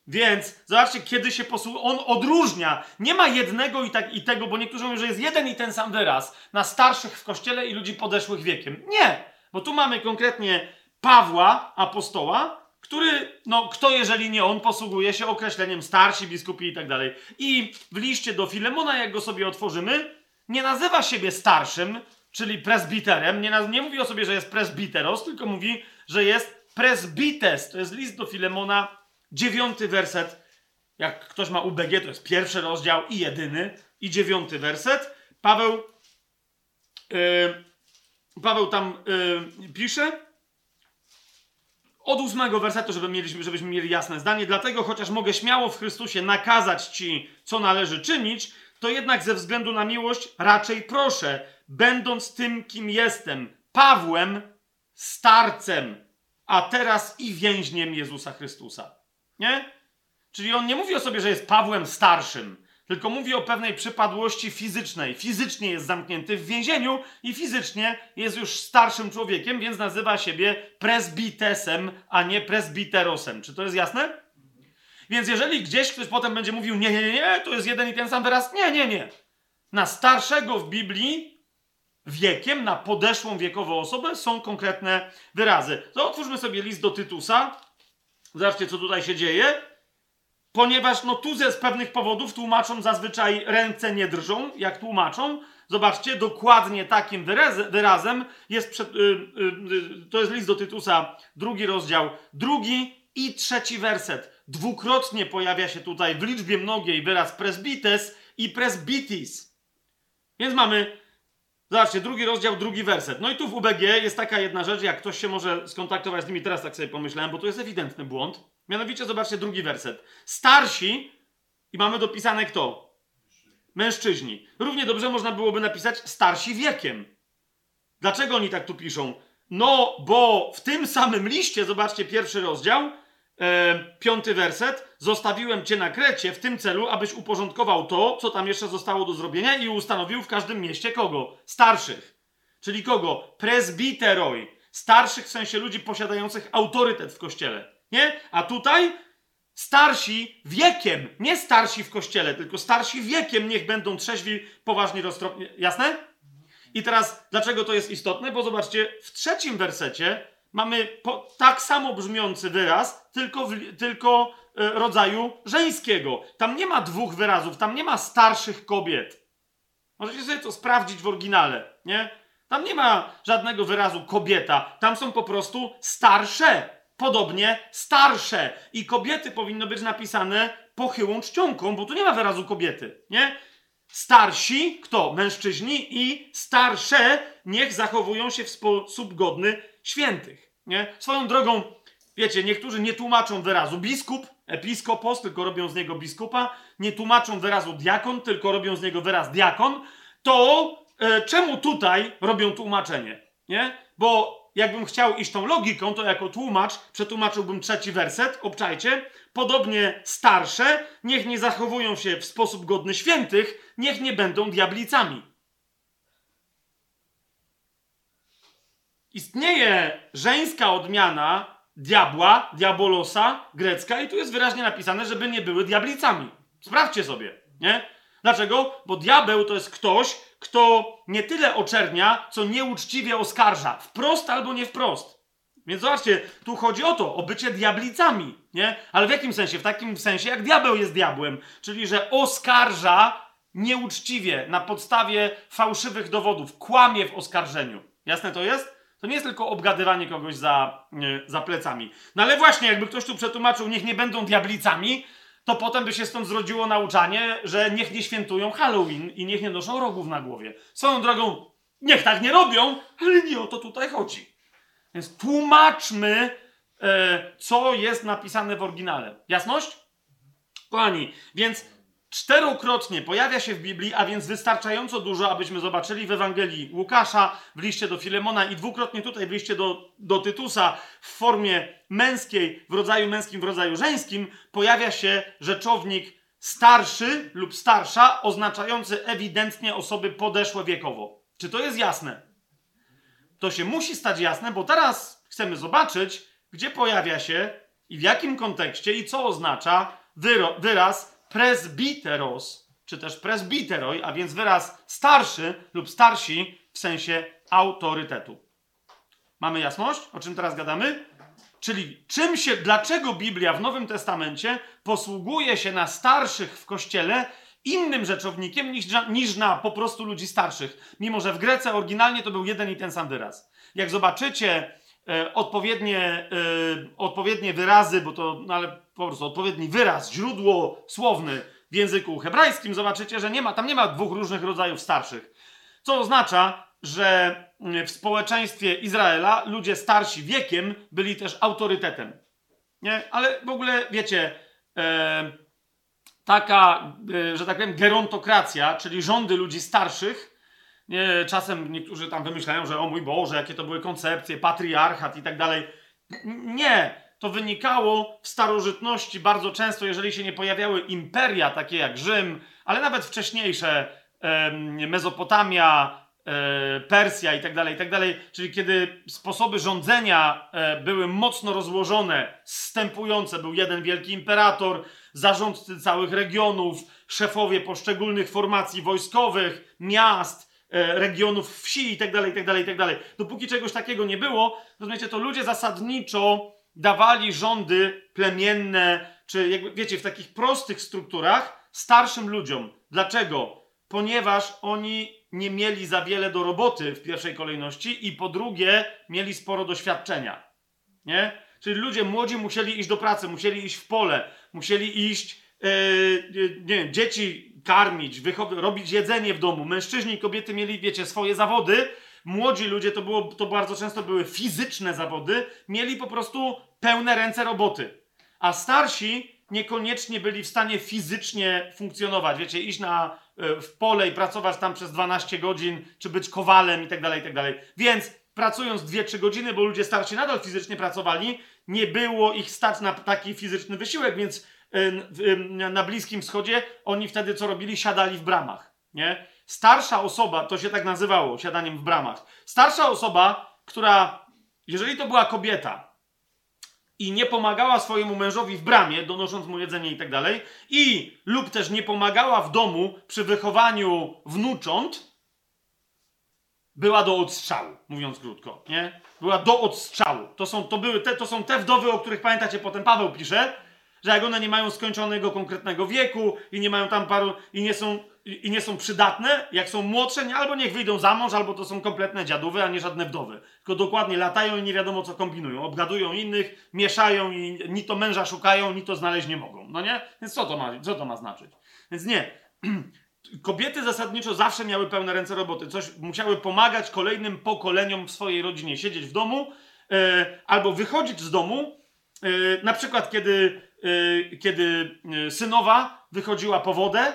Więc zobaczcie, kiedy się posługuje. On odróżnia. Nie ma jednego i, tak, i tego, bo niektórzy mówią, że jest jeden i ten sam wyraz na starszych w kościele i ludzi podeszłych wiekiem. Nie, bo tu mamy konkretnie Pawła, apostoła, który, no, kto jeżeli nie on, posługuje się określeniem starsi, biskupi i tak dalej. I w liście do Filemona, jak go sobie otworzymy, nie nazywa siebie starszym, czyli presbiterem, nie, nie mówi o sobie, że jest presbiteros, tylko mówi, że jest presbites. To jest list do Filemona, dziewiąty werset. Jak ktoś ma UBG, to jest pierwszy rozdział i jedyny, i dziewiąty werset. Paweł, yy, Paweł tam yy, pisze, od ósmego wersetu, żeby mieliśmy, żebyśmy mieli jasne zdanie. Dlatego, chociaż mogę śmiało w Chrystusie nakazać ci, co należy czynić, to jednak ze względu na miłość raczej proszę, będąc tym, kim jestem, Pawłem, starcem, a teraz i więźniem Jezusa Chrystusa. Nie? Czyli on nie mówi o sobie, że jest Pawłem starszym, tylko mówi o pewnej przypadłości fizycznej. Fizycznie jest zamknięty w więzieniu i fizycznie jest już starszym człowiekiem, więc nazywa siebie presbitesem, a nie presbiterosem. Czy to jest jasne? Więc jeżeli gdzieś ktoś potem będzie mówił, nie, nie, nie, to jest jeden i ten sam wyraz, nie, nie, nie. Na starszego w Biblii wiekiem, na podeszłą wiekową osobę są konkretne wyrazy. To otwórzmy sobie list do Tytusa. Zobaczcie, co tutaj się dzieje. Ponieważ no tu z pewnych powodów tłumaczą zazwyczaj ręce nie drżą, jak tłumaczą. Zobaczcie, dokładnie takim wyraz, wyrazem jest, przed, yy, yy, to jest list do Tytusa, drugi rozdział, drugi i trzeci werset. Dwukrotnie pojawia się tutaj w liczbie mnogiej wyraz presbites i presbitis. Więc mamy, zobaczcie, drugi rozdział, drugi werset. No i tu w UBG jest taka jedna rzecz, jak ktoś się może skontaktować z nimi, teraz tak sobie pomyślałem, bo tu jest ewidentny błąd. Mianowicie zobaczcie drugi werset. Starsi i mamy dopisane kto? Mężczyźni. Równie dobrze można byłoby napisać starsi wiekiem. Dlaczego oni tak tu piszą? No, bo w tym samym liście, zobaczcie pierwszy rozdział, e, piąty werset, zostawiłem cię na Krecie w tym celu, abyś uporządkował to, co tam jeszcze zostało do zrobienia i ustanowił w każdym mieście kogo? Starszych. Czyli kogo? Presbiteroi. Starszych w sensie ludzi posiadających autorytet w kościele. Nie? A tutaj starsi wiekiem, nie starsi w kościele, tylko starsi wiekiem niech będą trzeźwi, poważni, roztropni. Jasne? I teraz, dlaczego to jest istotne? Bo zobaczcie, w trzecim wersecie mamy po, tak samo brzmiący wyraz, tylko, w, tylko e, rodzaju żeńskiego. Tam nie ma dwóch wyrazów, tam nie ma starszych kobiet. Możecie sobie to sprawdzić w oryginale, nie? Tam nie ma żadnego wyrazu kobieta, tam są po prostu starsze podobnie starsze. I kobiety powinno być napisane pochyłą czcionką, bo tu nie ma wyrazu kobiety, nie? Starsi, kto? Mężczyźni i starsze niech zachowują się w sposób godny świętych, nie? Swoją drogą, wiecie, niektórzy nie tłumaczą wyrazu biskup, episkopos, tylko robią z niego biskupa, nie tłumaczą wyrazu diakon, tylko robią z niego wyraz diakon, to e, czemu tutaj robią tłumaczenie, nie? Bo jakbym chciał iść tą logiką, to jako tłumacz przetłumaczyłbym trzeci werset, obczajcie. Podobnie starsze, niech nie zachowują się w sposób godny świętych, niech nie będą diablicami. Istnieje żeńska odmiana diabła, diabolosa, grecka i tu jest wyraźnie napisane, żeby nie były diablicami. Sprawdźcie sobie, nie? Dlaczego? Bo diabeł to jest ktoś, kto nie tyle oczernia, co nieuczciwie oskarża. Wprost albo nie wprost. Więc zobaczcie, tu chodzi o to, o bycie diablicami, nie? Ale w jakim sensie? W takim sensie, jak diabeł jest diabłem, czyli że oskarża nieuczciwie, na podstawie fałszywych dowodów, kłamie w oskarżeniu. Jasne to jest? To nie jest tylko obgadywanie kogoś za, nie, za plecami. No ale właśnie, jakby ktoś tu przetłumaczył, niech nie będą diablicami, to potem by się stąd zrodziło nauczanie, że niech nie świętują Halloween i niech nie noszą rogów na głowie. Swoją drogą, niech tak nie robią, ale nie o to tutaj chodzi. Więc tłumaczmy, e, co jest napisane w oryginale. Jasność? Kochani, więc czterokrotnie pojawia się w Biblii, a więc wystarczająco dużo, abyśmy zobaczyli w Ewangelii Łukasza, w liście do Filemona i dwukrotnie tutaj w liście do, do Tytusa w formie męskiej, w rodzaju męskim, w rodzaju żeńskim, pojawia się rzeczownik starszy lub starsza, oznaczający ewidentnie osoby podeszłe wiekowo. Czy to jest jasne? To się musi stać jasne, bo teraz chcemy zobaczyć, gdzie pojawia się i w jakim kontekście i co oznacza wyraz presbiteros, czy też presbiteroj, a więc wyraz starszy lub starsi w sensie autorytetu. Mamy jasność, o czym teraz gadamy? Czyli czym się, dlaczego Biblia w Nowym Testamencie posługuje się na starszych w kościele innym rzeczownikiem niż, niż na po prostu ludzi starszych. Mimo, że w Grece oryginalnie to był jeden i ten sam wyraz. Jak zobaczycie e, odpowiednie, e, odpowiednie wyrazy, bo to, no ale po prostu odpowiedni wyraz, źródło słowny w języku hebrajskim, zobaczycie, że nie ma, tam nie ma dwóch różnych rodzajów starszych. Co oznacza, że w społeczeństwie Izraela ludzie starsi wiekiem byli też autorytetem. Nie? Ale w ogóle, wiecie, e, taka, e, że tak powiem, gerontokracja, czyli rządy ludzi starszych, nie, czasem niektórzy tam wymyślają, że o mój Boże, jakie to były koncepcje, patriarchat i tak dalej. Nie, to wynikało w starożytności bardzo często, jeżeli się nie pojawiały imperia, takie jak Rzym, ale nawet wcześniejsze, Mezopotamia, e, Persja i tak dalej, i tak dalej, czyli kiedy sposoby rządzenia e, były mocno rozłożone, zstępujące, był jeden wielki imperator, zarządcy całych regionów, szefowie poszczególnych formacji wojskowych, miast, regionów wsi i tak dalej, i tak dalej, i tak dalej. Dopóki czegoś takiego nie było, rozumiecie, to ludzie zasadniczo dawali rządy plemienne, czy jakby, wiecie, w takich prostych strukturach starszym ludziom. Dlaczego? Ponieważ oni nie mieli za wiele do roboty w pierwszej kolejności i po drugie mieli sporo doświadczenia. Nie? Czyli ludzie młodzi musieli iść do pracy, musieli iść w pole, musieli iść, yy, nie wiem, dzieci karmić, robić jedzenie w domu. Mężczyźni i kobiety mieli, wiecie, swoje zawody, młodzi ludzie, to, było, to bardzo często były fizyczne zawody, mieli po prostu pełne ręce roboty. A starsi niekoniecznie byli w stanie fizycznie funkcjonować. Wiecie, iść na, e, w pole i pracować tam przez 12 godzin, czy być kowalem i tak dalej, i tak dalej. Więc pracując 2-3 godziny, bo ludzie starsi nadal fizycznie pracowali, nie było ich stać na taki fizyczny wysiłek, więc na Bliskim Wschodzie oni wtedy co robili? Siadali w bramach, nie? Starsza osoba, to się tak nazywało, siadaniem w bramach. Starsza osoba, która, jeżeli to była kobieta i nie pomagała swojemu mężowi w bramie, donosząc mu jedzenie i tak dalej, i lub też nie pomagała w domu przy wychowaniu wnucząt, była do odstrzału, mówiąc krótko, nie? Była do odstrzału. To są, to były te, to są te wdowy, o których pamiętacie, potem Paweł pisze, że jak one nie mają skończonego konkretnego wieku i nie mają tam paru, i nie są i nie są przydatne, jak są młodsze, albo niech wyjdą za mąż, albo to są kompletne dziadówy, a nie żadne wdowy. Tylko dokładnie latają i nie wiadomo co kombinują. Obgadują innych, mieszają i ni to męża szukają, ni to znaleźć nie mogą. No nie? Więc co to ma, co to ma znaczyć? Więc nie. Kobiety zasadniczo zawsze miały pełne ręce roboty. Coś musiały pomagać kolejnym pokoleniom w swojej rodzinie. Siedzieć w domu yy, albo wychodzić z domu. Yy, na przykład kiedy, kiedy synowa wychodziła po wodę,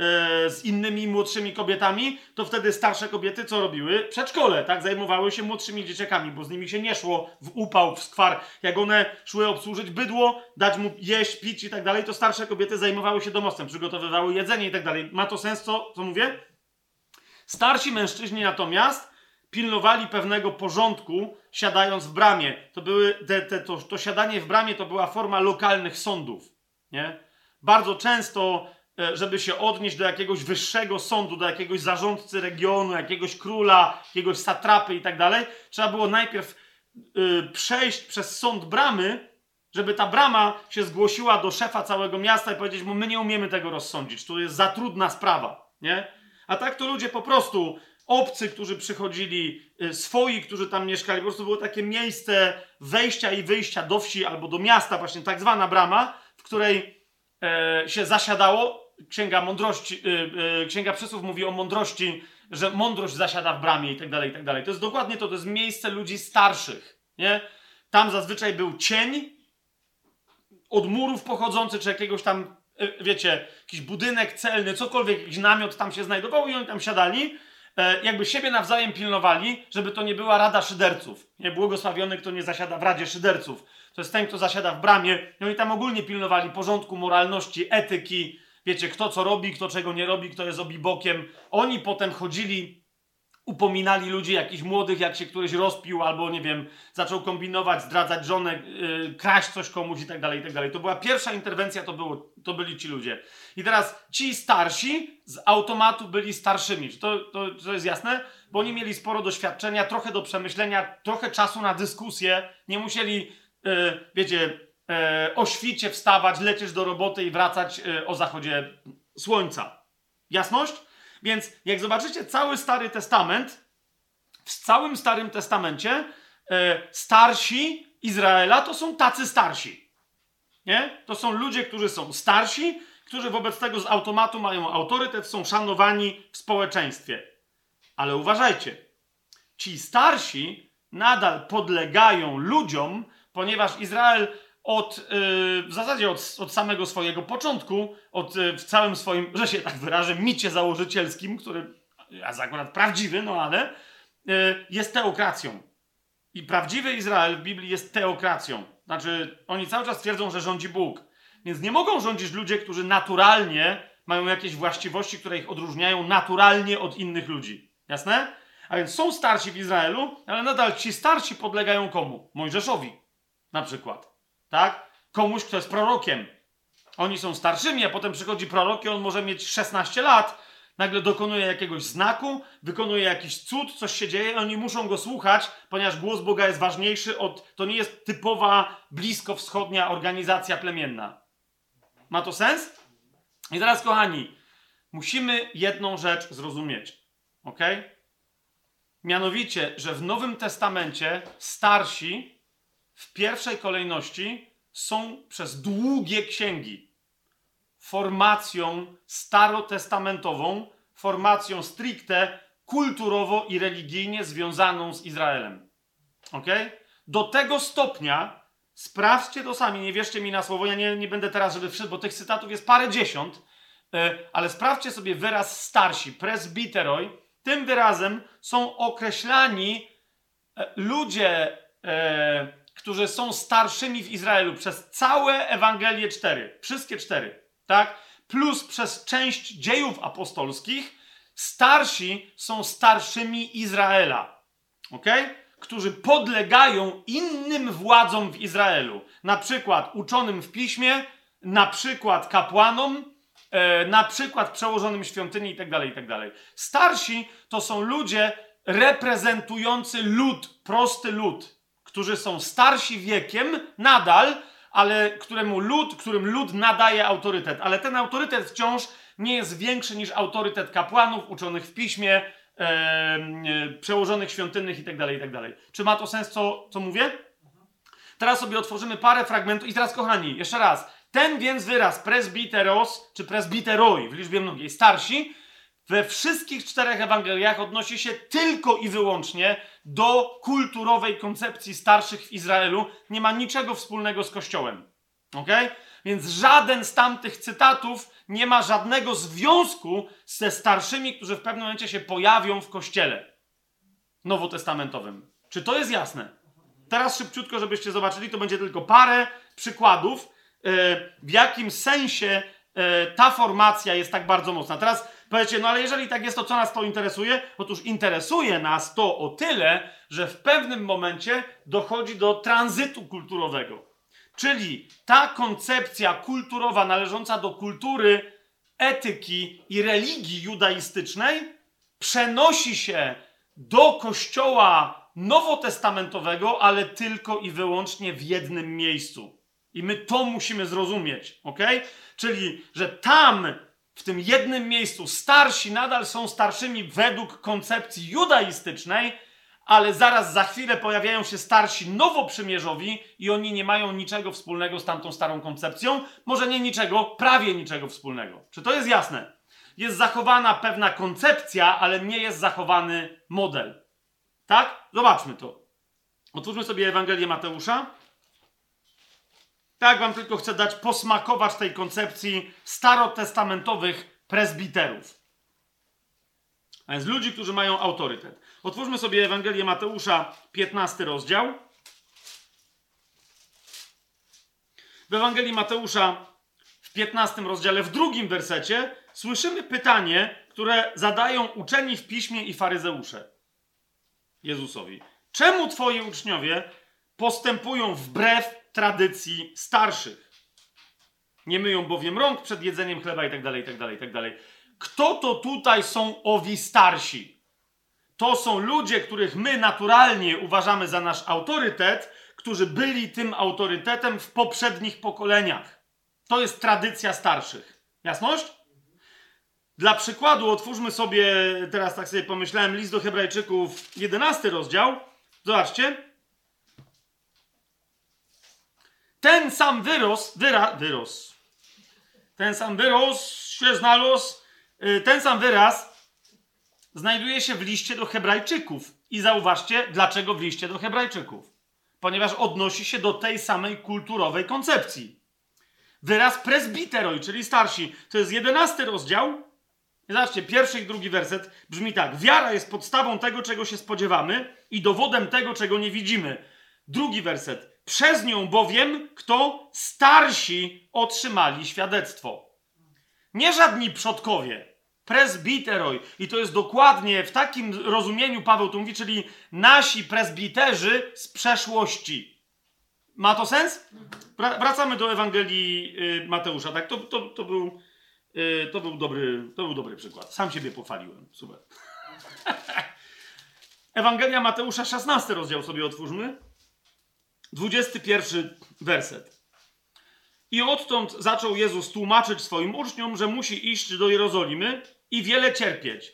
E, z innymi młodszymi kobietami, to wtedy starsze kobiety co robiły? Przedszkole, tak? Zajmowały się młodszymi dzieciakami, bo z nimi się nie szło w upał, w skwar. Jak one szły obsłużyć bydło, dać mu jeść, pić i tak dalej, to starsze kobiety zajmowały się domostwem, przygotowywały jedzenie i tak dalej. Ma to sens, co, co mówię? Starsi mężczyźni natomiast pilnowali pewnego porządku, siadając w bramie. To, były, te, te, to, to siadanie w bramie to była forma lokalnych sądów. Nie? Bardzo często E, żeby się odnieść do jakiegoś wyższego sądu, do jakiegoś zarządcy regionu, jakiegoś króla, jakiegoś satrapy i tak dalej, trzeba było najpierw y, przejść przez sąd bramy, żeby ta brama się zgłosiła do szefa całego miasta i powiedzieć mu, my nie umiemy tego rozsądzić, to jest za trudna sprawa, nie? A tak to ludzie po prostu, obcy, którzy przychodzili, y, swoi, którzy tam mieszkali, po prostu było takie miejsce wejścia i wyjścia do wsi albo do miasta, właśnie tak zwana brama, w której e, się zasiadało Księga Mądrości, yy, yy, Księga Przysłów mówi o mądrości, że mądrość zasiada w bramie i tak dalej, i tak dalej. To jest dokładnie to, to jest miejsce ludzi starszych, nie? Tam zazwyczaj był cień od murów pochodzący, czy jakiegoś tam e, wiecie, jakiś budynek celny, cokolwiek, jakiś namiot tam się znajdował i oni tam siadali, e, jakby siebie nawzajem pilnowali, żeby to nie była rada szyderców. Nie błogosławiony, kto nie zasiada w radzie szyderców. To jest ten, kto zasiada w bramie. I oni tam ogólnie pilnowali porządku, moralności, etyki, wiecie, kto co robi, kto czego nie robi, kto jest obibokiem. Oni potem chodzili upominali ludzi jakichś młodych, jak się któryś rozpił, albo nie wiem, zaczął kombinować, zdradzać żonę, yy, kraść coś komuś i tak dalej, i tak dalej. To była pierwsza interwencja, to, było, to byli ci ludzie. I teraz ci starsi z automatu byli starszymi. Czy to, to, to jest jasne? Bo oni mieli sporo doświadczenia, trochę do przemyślenia, trochę czasu na dyskusję, nie musieli, yy, wiecie, yy, o świcie wstawać, lecieć do roboty i wracać yy, o zachodzie słońca. Jasność? Więc jak zobaczycie cały Stary Testament, w całym Starym Testamencie e, starsi Izraela to są tacy starsi. Nie? To są ludzie, którzy są starsi, którzy wobec tego z automatu mają autorytet, są szanowani w społeczeństwie. Ale uważajcie, ci starsi nadal podlegają ludziom, ponieważ Izrael od, yy, w zasadzie od, od samego swojego początku, od, yy, w całym swoim, że się tak wyrażę, micie założycielskim, który jest akurat prawdziwy, no ale yy, jest teokracją. I prawdziwy Izrael w Biblii jest teokracją. Znaczy, oni cały czas twierdzą, że rządzi Bóg. Więc nie mogą rządzić ludzie, którzy naturalnie mają jakieś właściwości, które ich odróżniają naturalnie od innych ludzi. Jasne? A więc są starsi w Izraelu, ale nadal ci starsi podlegają komu? Mojżeszowi. Na przykład tak? Komuś, kto jest prorokiem. Oni są starszymi, a potem przychodzi prorok i on może mieć 16 lat, nagle dokonuje jakiegoś znaku, wykonuje jakiś cud, coś się dzieje, oni muszą go słuchać, ponieważ głos Boga jest ważniejszy od. To nie jest typowa bliskowschodnia organizacja plemienna. Ma to sens? I teraz, kochani, musimy jedną rzecz zrozumieć. Ok? Mianowicie, że w Nowym Testamencie starsi w pierwszej kolejności są przez długie księgi formacją starotestamentową, formacją stricte kulturowo i religijnie związaną z Izraelem. Ok? Do tego stopnia, sprawdźcie to sami, nie wierzcie mi na słowo, ja nie, nie będę teraz, żeby wszedł, bo tych cytatów jest parę dziesiąt, e, ale sprawdźcie sobie wyraz starsi, presbiteroi. Tym wyrazem są określani e, ludzie, e, którzy są starszymi w Izraelu przez całe Ewangelie cztery, wszystkie cztery, tak? Plus przez część dziejów apostolskich, starsi są starszymi Izraela, ok? Którzy podlegają innym władzom w Izraelu, na przykład uczonym w piśmie, na przykład kapłanom, e, na przykład przełożonym świątyni itd., tak itd. Tak starsi to są ludzie reprezentujący lud, prosty lud, którzy są starsi wiekiem nadal, ale któremu lud, którym lud nadaje autorytet. Ale ten autorytet wciąż nie jest większy niż autorytet kapłanów uczonych w piśmie, e, e, przełożonych świątynnych itd., tak itd. Tak Czy ma to sens, co, co mówię? Teraz sobie otworzymy parę fragmentów. I teraz, kochani, jeszcze raz. Ten więc wyraz presbiteros, czy presbiteroi w liczbie mnogiej, starsi, we wszystkich czterech Ewangeliach odnosi się tylko i wyłącznie do kulturowej koncepcji starszych w Izraelu. Nie ma niczego wspólnego z Kościołem. Ok? Więc żaden z tamtych cytatów nie ma żadnego związku ze starszymi, którzy w pewnym momencie się pojawią w Kościele nowotestamentowym. Czy to jest jasne? Teraz szybciutko, żebyście zobaczyli, to będzie tylko parę przykładów, e, w jakim sensie e, ta formacja jest tak bardzo mocna. Teraz Powiecie, no ale jeżeli tak jest, to co nas to interesuje? Otóż interesuje nas to o tyle, że w pewnym momencie dochodzi do tranzytu kulturowego. Czyli ta koncepcja kulturowa należąca do kultury, etyki i religii judaistycznej przenosi się do kościoła nowotestamentowego, ale tylko i wyłącznie w jednym miejscu. I my to musimy zrozumieć, ok? Czyli, że tam w tym jednym miejscu starsi nadal są starszymi według koncepcji judaistycznej, ale zaraz za chwilę pojawiają się starsi nowoprzymierzowi i oni nie mają niczego wspólnego z tamtą starą koncepcją. Może nie niczego, prawie niczego wspólnego. Czy to jest jasne? Jest zachowana pewna koncepcja, ale nie jest zachowany model. Tak? Zobaczmy to. Otwórzmy sobie Ewangelię Mateusza. Tak wam tylko chcę dać posmakować tej koncepcji starotestamentowych prezbiterów. A więc ludzi, którzy mają autorytet. Otwórzmy sobie Ewangelię Mateusza, 15 rozdział. W Ewangelii Mateusza w 15 rozdziale, w drugim wersecie, słyszymy pytanie, które zadają uczeni w piśmie i faryzeusze Jezusowi. Czemu twoi uczniowie postępują wbrew tradycji starszych? Nie myją bowiem rąk przed jedzeniem chleba i tak dalej, i tak dalej, i tak dalej. Kto to tutaj są owi starsi? To są ludzie, których my naturalnie uważamy za nasz autorytet, którzy byli tym autorytetem w poprzednich pokoleniach. To jest tradycja starszych. Jasność? Dla przykładu otwórzmy sobie, teraz tak sobie pomyślałem, list do Hebrajczyków, 11 rozdział. Zobaczcie. Ten sam wyros, wyra, wyros. Ten sam wyros się znalazł, y, ten sam wyraz znajduje się w liście do Hebrajczyków. I zauważcie, dlaczego w liście do Hebrajczyków. Ponieważ odnosi się do tej samej kulturowej koncepcji. Wyraz presbiteroi, czyli starsi. To jest jedenasty rozdział. Zobaczcie, pierwszy i drugi werset brzmi tak. Wiara jest podstawą tego, czego się spodziewamy i dowodem tego, czego nie widzimy. Drugi werset. Przez nią bowiem kto starsi otrzymali świadectwo. Nie żadni przodkowie. Presbiteroj. I to jest dokładnie w takim rozumieniu Paweł tu mówi, czyli nasi presbiterzy z przeszłości. Ma to sens? Wracamy do Ewangelii y, Mateusza. Tak, to, to, to, był, y, to, był dobry, to był dobry przykład. Sam siebie pochwaliłem. Super. Ewangelia Mateusza, 16 rozdział sobie otwórzmy. 21 werset. I odtąd zaczął Jezus tłumaczyć swoim uczniom, że musi iść do Jerozolimy i wiele cierpieć.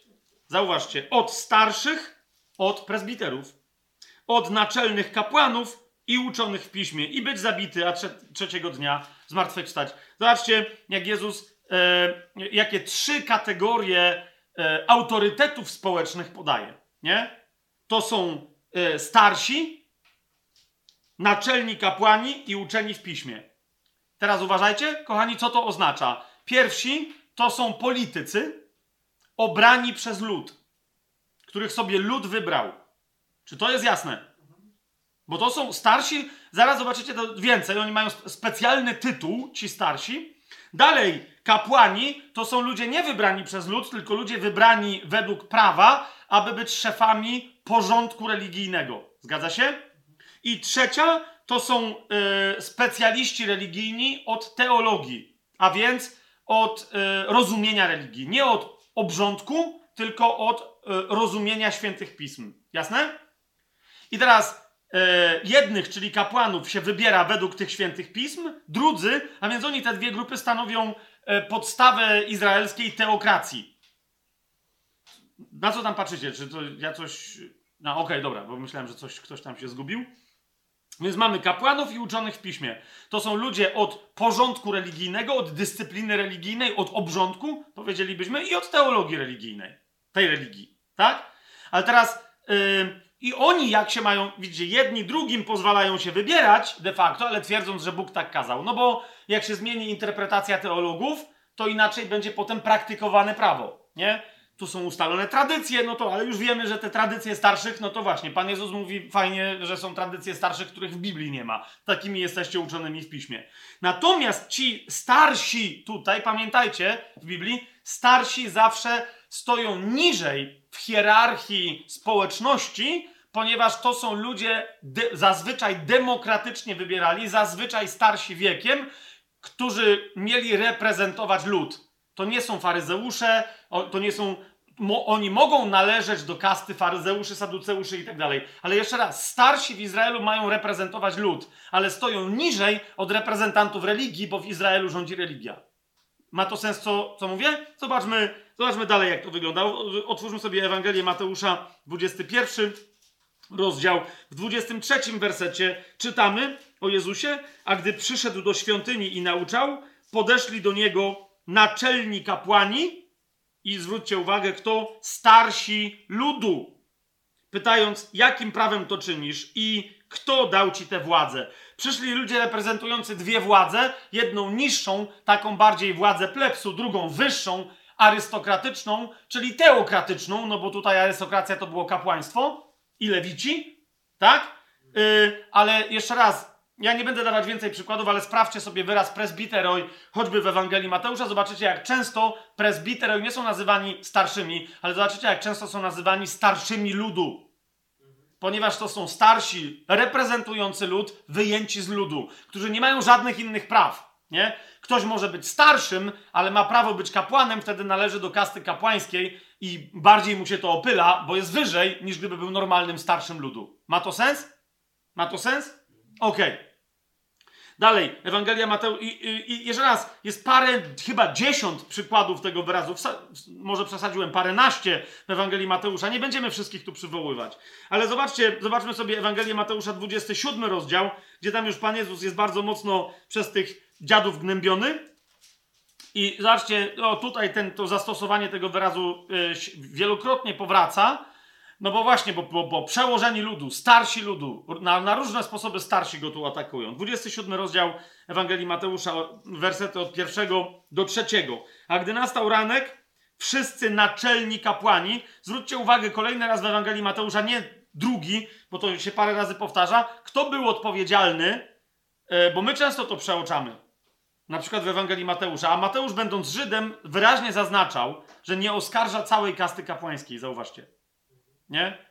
Zauważcie, od starszych, od prezbiterów, od naczelnych kapłanów i uczonych w piśmie, i być zabity, a trze trzeciego dnia zmartwychwstać. Zobaczcie, jak Jezus, e, jakie trzy kategorie e, autorytetów społecznych podaje. Nie? To są e, starsi, naczelni kapłani i uczeni w piśmie. Teraz uważajcie, kochani, co to oznacza. Pierwsi to są politycy obrani przez lud, których sobie lud wybrał. Czy to jest jasne? Bo to są starsi, zaraz zobaczycie to więcej, oni mają specjalny tytuł, ci starsi. Dalej, kapłani to są ludzie nie wybrani przez lud, tylko ludzie wybrani według prawa, aby być szefami porządku religijnego. Zgadza się? I trzecia to są y, specjaliści religijni od teologii, a więc od y, rozumienia religii. Nie od obrządku, tylko od y, rozumienia świętych pism. Jasne? I teraz jednych, czyli kapłanów, się wybiera według tych świętych pism, drudzy, a więc oni te dwie grupy stanowią podstawę izraelskiej teokracji. Na co tam patrzycie? Czy to ja coś. No, okej, okay, dobra, bo myślałem, że coś, ktoś tam się zgubił. Więc mamy kapłanów i uczonych w piśmie. To są ludzie od porządku religijnego, od dyscypliny religijnej, od obrządku, powiedzielibyśmy, i od teologii religijnej. Tej religii, tak? Ale teraz yy, i oni jak się mają, widzicie, jedni drugim pozwalają się wybierać de facto, ale twierdząc, że Bóg tak kazał. No bo jak się zmieni interpretacja teologów, to inaczej będzie potem praktykowane prawo, nie? Tu są ustalone tradycje, no to ale już wiemy, że te tradycje starszych, no to właśnie, Pan Jezus mówi fajnie, że są tradycje starszych, których w Biblii nie ma. Takimi jesteście uczonymi w piśmie. Natomiast ci starsi tutaj, pamiętajcie, w Biblii, starsi zawsze stoją niżej w hierarchii społeczności, ponieważ to są ludzie de zazwyczaj demokratycznie wybierali, zazwyczaj starsi wiekiem, którzy mieli reprezentować lud. To nie są faryzeusze, to nie są. Mo, oni mogą należeć do kasty faryzeuszy, saduceuszy i tak dalej. Ale jeszcze raz, starsi w Izraelu mają reprezentować lud, ale stoją niżej od reprezentantów religii, bo w Izraelu rządzi religia. Ma to sens, co, co mówię? Zobaczmy, zobaczmy dalej, jak to wygląda. Otwórzmy sobie Ewangelię Mateusza, 21 rozdział. W 23 wersecie czytamy o Jezusie, a gdy przyszedł do świątyni i nauczał, podeszli do niego naczelni kapłani i zwróćcie uwagę, kto starsi ludu. Pytając, jakim prawem to czynisz i kto dał ci tę władzę? Przyszli ludzie reprezentujący dwie władze, jedną niższą, taką bardziej władzę plebsu, drugą wyższą, arystokratyczną, czyli teokratyczną, no bo tutaj arystokracja to było kapłaństwo i lewici, tak? Yy, ale jeszcze raz, ja nie będę dawać więcej przykładów, ale sprawdźcie sobie wyraz presbiteroi, choćby w Ewangelii Mateusza. Zobaczycie, jak często presbiteroi nie są nazywani starszymi, ale zobaczycie, jak często są nazywani starszymi ludu. Ponieważ to są starsi, reprezentujący lud, wyjęci z ludu, którzy nie mają żadnych innych praw. Nie? Ktoś może być starszym, ale ma prawo być kapłanem, wtedy należy do kasty kapłańskiej i bardziej mu się to opyla, bo jest wyżej, niż gdyby był normalnym starszym ludu. Ma to sens? Ma to sens? Okej. Okay. Dalej, Ewangelia Mateusz. I, i, I, jeszcze raz, jest parę, chyba dziesiąt przykładów tego wyrazu. Może przesadziłem paręnaście w Ewangelii Mateusza. Nie będziemy wszystkich tu przywoływać. Ale zobaczcie, zobaczmy sobie Ewangelię Mateusza, 27 rozdział, gdzie tam już Pan Jezus jest bardzo mocno przez tych dziadów gnębiony. I zobaczcie, o, tutaj ten, to zastosowanie tego wyrazu y, wielokrotnie powraca. No bo właśnie, bo, bo, bo przełożeni ludu, starsi ludu, na, na, różne sposoby starsi go tu atakują. 27 rozdział Ewangelii Mateusza, wersety od pierwszego do trzeciego. A gdy nastał ranek, wszyscy naczelni kapłani, zwróćcie uwagę kolejny raz w Ewangelii Mateusza, nie drugi, bo to się parę razy powtarza, kto był odpowiedzialny, e, bo my często to przeoczamy. Na przykład w Ewangelii Mateusza. A Mateusz, będąc Żydem, wyraźnie zaznaczał, że nie oskarża całej kasty kapłańskiej. Zauważcie. Nie?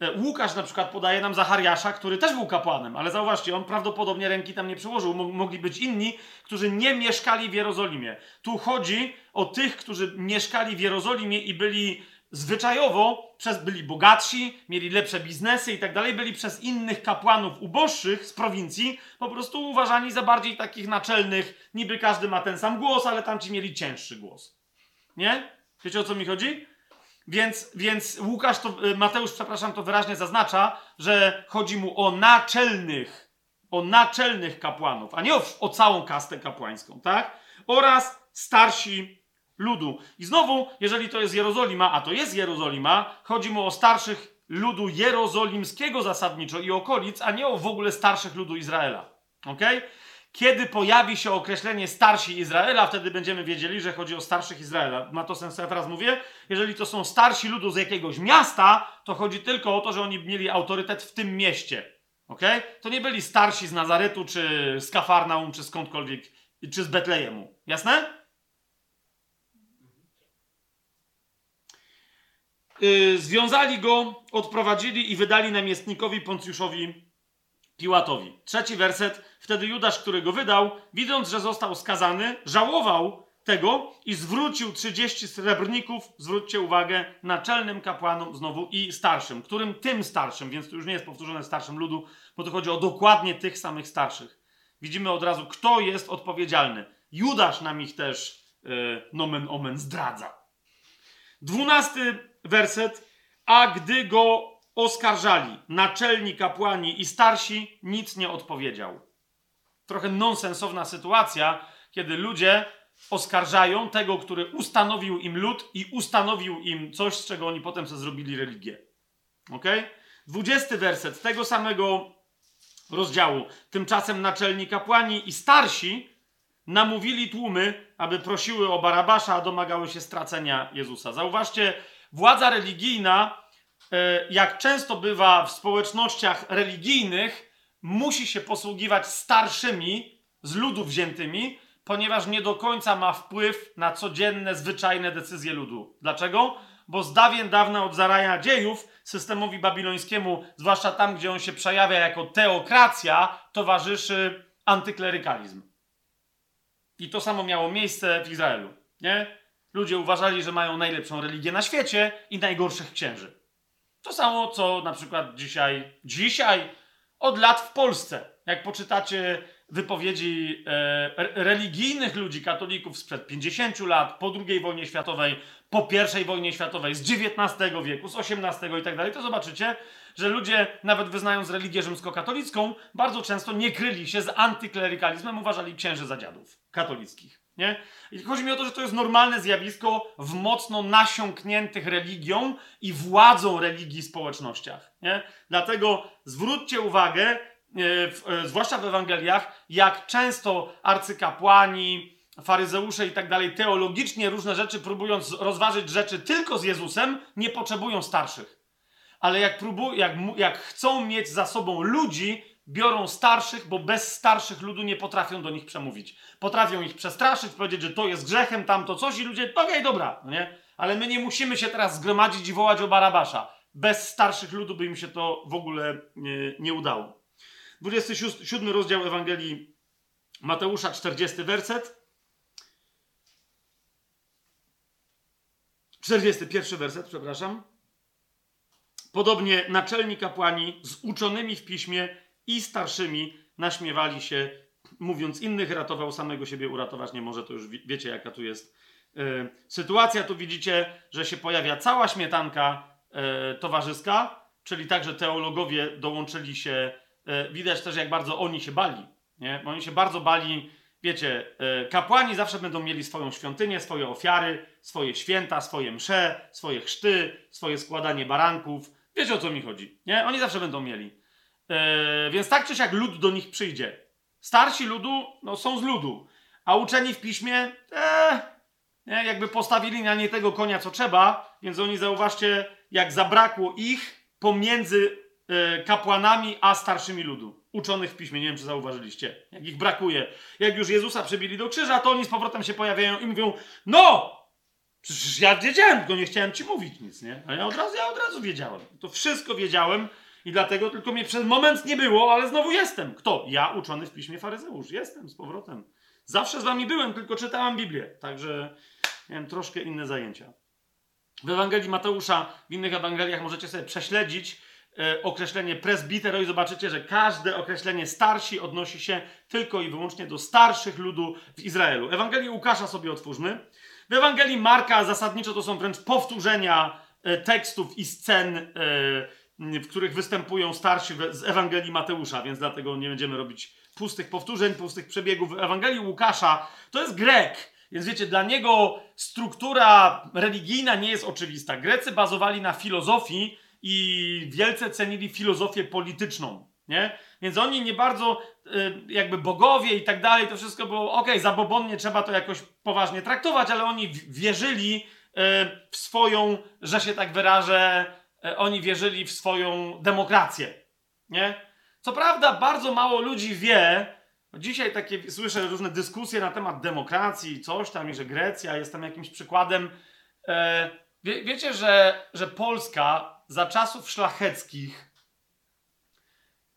E, Łukasz na przykład podaje nam Zachariasza, który też był kapłanem, ale zauważcie, on prawdopodobnie ręki tam nie przyłożył. Mogli być inni, którzy nie mieszkali w Jerozolimie. Tu chodzi o tych, którzy mieszkali w Jerozolimie i byli zwyczajowo, przez, byli bogatsi, mieli lepsze biznesy i tak dalej, byli przez innych kapłanów uboższych z prowincji po prostu uważani za bardziej takich naczelnych. Niby każdy ma ten sam głos, ale tamci mieli cięższy głos. Nie? Wiecie o co mi chodzi? Więc, więc Łukasz, to, y, Mateusz, przepraszam, to wyraźnie zaznacza, że chodzi mu o naczelnych, o naczelnych kapłanów, a nie o, o całą kastę kapłańską, tak? Oraz starsi ludu. I znowu, jeżeli to jest Jerozolima, a to jest Jerozolima, chodzi mu o starszych ludu jerozolimskiego zasadniczo i okolic, a nie o w ogóle starszych ludu Izraela. Okej? Okay? Kiedy pojawi się określenie starsi Izraela, wtedy będziemy wiedzieli, że chodzi o starszych Izraela. Ma to sens, ja teraz mówię? Jeżeli to są starsi ludu z jakiegoś miasta, to chodzi tylko o to, że oni mieli autorytet w tym mieście. Ok? To nie byli starsi z Nazaretu, czy z Kafarnaum, czy skądkolwiek, czy z Betlejemu. Jasne? Yy, związali go, odprowadzili i wydali namiestnikowi Poncjuszowi Piłatowi. Trzeci werset. Wtedy Judasz, który go wydał, widząc, że został skazany, żałował tego i zwrócił 30 srebrników, zwróćcie uwagę, naczelnym kapłanom znowu i starszym, którym tym starszym, więc to już nie jest powtórzone starszym ludu, bo to chodzi o dokładnie tych samych starszych. Widzimy od razu, kto jest odpowiedzialny. Judasz nam ich też yy, nomen omen zdradza. Dwunasty werset. A gdy go oskarżali naczelni kapłani i starsi, nic nie odpowiedział. Trochę nonsensowna sytuacja, kiedy ludzie oskarżają tego, który ustanowił im lud i ustanowił im coś, z czego oni potem sobie zrobili religię. Ok? Dwudziesty werset tego samego rozdziału. Tymczasem naczelni kapłani i starsi namówili tłumy, aby prosiły o Barabasza, a domagały się stracenia Jezusa. Zauważcie, władza religijna jak często bywa w społecznościach religijnych, musi się posługiwać starszymi z ludu wziętymi, ponieważ nie do końca ma wpływ na codzienne, zwyczajne decyzje ludu. Dlaczego? Bo z dawien dawna od zarania dziejów systemowi babilońskiemu, zwłaszcza tam, gdzie on się przejawia jako teokracja, towarzyszy antyklerykalizm. I to samo miało miejsce w Izraelu. Nie? Ludzie uważali, że mają najlepszą religię na świecie i najgorszych księży. To samo, co na przykład dzisiaj, dzisiaj, od lat w Polsce. Jak poczytacie wypowiedzi e, religijnych ludzi, katolików sprzed 50 lat, po II wojnie światowej, po I wojnie światowej, z XIX wieku, z XVIII i tak dalej, to zobaczycie, że ludzie, nawet wyznając religię rzymskokatolicką, bardzo często nie kryli się z antyklerykalizmem, uważali księży za dziadów katolickich. Nie? I chodzi mi o to, że to jest normalne zjawisko w mocno nasiąkniętych religią i władzą religii społecznościach. Nie? Dlatego zwróćcie uwagę, e, e, zwłaszcza w Ewangeliach, jak często arcykapłani, faryzeusze i tak dalej, teologicznie różne rzeczy, próbując rozważyć rzeczy tylko z Jezusem, nie potrzebują starszych. Ale jak, próbują, jak, jak chcą mieć za sobą ludzi, biorą starszych, bo bez starszych ludu nie potrafią do nich przemówić. Potrafią ich przestraszyć, powiedzieć, że to jest grzechem, tamto coś i ludzie, okej, okay, dobra, no nie? Ale my nie musimy się teraz zgromadzić i wołać o Barabasza. Bez starszych ludu by im się to w ogóle nie, nie udało. 27 rozdział Ewangelii Mateusza, 40 werset. 41 werset, przepraszam. Podobnie naczelni kapłani z uczonymi w piśmie i starszymi naśmiewali się, mówiąc innych ratował, samego siebie uratować nie może, to już wiecie jaka tu jest yy, sytuacja. Tu widzicie, że się pojawia cała śmietanka yy, towarzyska, czyli także teologowie dołączyli się. Yy, widać też jak bardzo oni się bali, nie? Bo oni się bardzo bali, wiecie, kapłani zawsze będą mieli swoją świątynię, swoje ofiary, swoje święta, swoje msze, swoje chrzty, swoje składanie baranków. Wiecie o co mi chodzi, nie? Oni zawsze będą mieli. Yy, więc tak czy siak lud do nich przyjdzie. Starsi ludu no, są z ludu, a uczeni w piśmie e, nie, jakby postawili na nie tego konia, co trzeba, więc oni zauważcie, jak zabrakło ich pomiędzy e, kapłanami a starszymi ludu. Uczonych w piśmie, nie wiem czy zauważyliście, jak ich brakuje. Jak już Jezusa przebili do krzyża, to oni z powrotem się pojawiają i mówią: No! Przecież ja wiedziałem, tylko nie chciałem ci mówić nic, nie? A ja od razu, ja od razu wiedziałem. To wszystko wiedziałem, i dlatego tylko mnie przez moment nie było, ale znowu jestem. Kto? Ja, uczony w piśmie faryzeusz. Jestem z powrotem. Zawsze z wami byłem, tylko czytałem Biblię. Także miałem troszkę inne zajęcia. W Ewangelii Mateusza, w innych Ewangeliach możecie sobie prześledzić e, określenie presbitero i zobaczycie, że każde określenie starsi odnosi się tylko i wyłącznie do starszych ludu w Izraelu. Ewangelię Łukasza sobie otwórzmy. W Ewangelii Marka zasadniczo to są wręcz powtórzenia e, tekstów i scen e, w których występują starsi z Ewangelii Mateusza, więc dlatego nie będziemy robić pustych powtórzeń, pustych przebiegów. Ewangelii Łukasza to jest Grek, więc wiecie, dla niego struktura religijna nie jest oczywista. Grecy bazowali na filozofii i wielce cenili filozofię polityczną. Nie? Więc oni nie bardzo, y, jakby bogowie i tak dalej, to wszystko było ok, zabobonnie trzeba to jakoś poważnie traktować, ale oni wierzyli y, w swoją, że się tak wyrażę, oni wierzyli w swoją demokrację. Nie? Co prawda, bardzo mało ludzi wie. Dzisiaj takie słyszę różne dyskusje na temat demokracji, coś tam, i że Grecja jest tam jakimś przykładem. E, wie, wiecie, że, że Polska za czasów szlacheckich,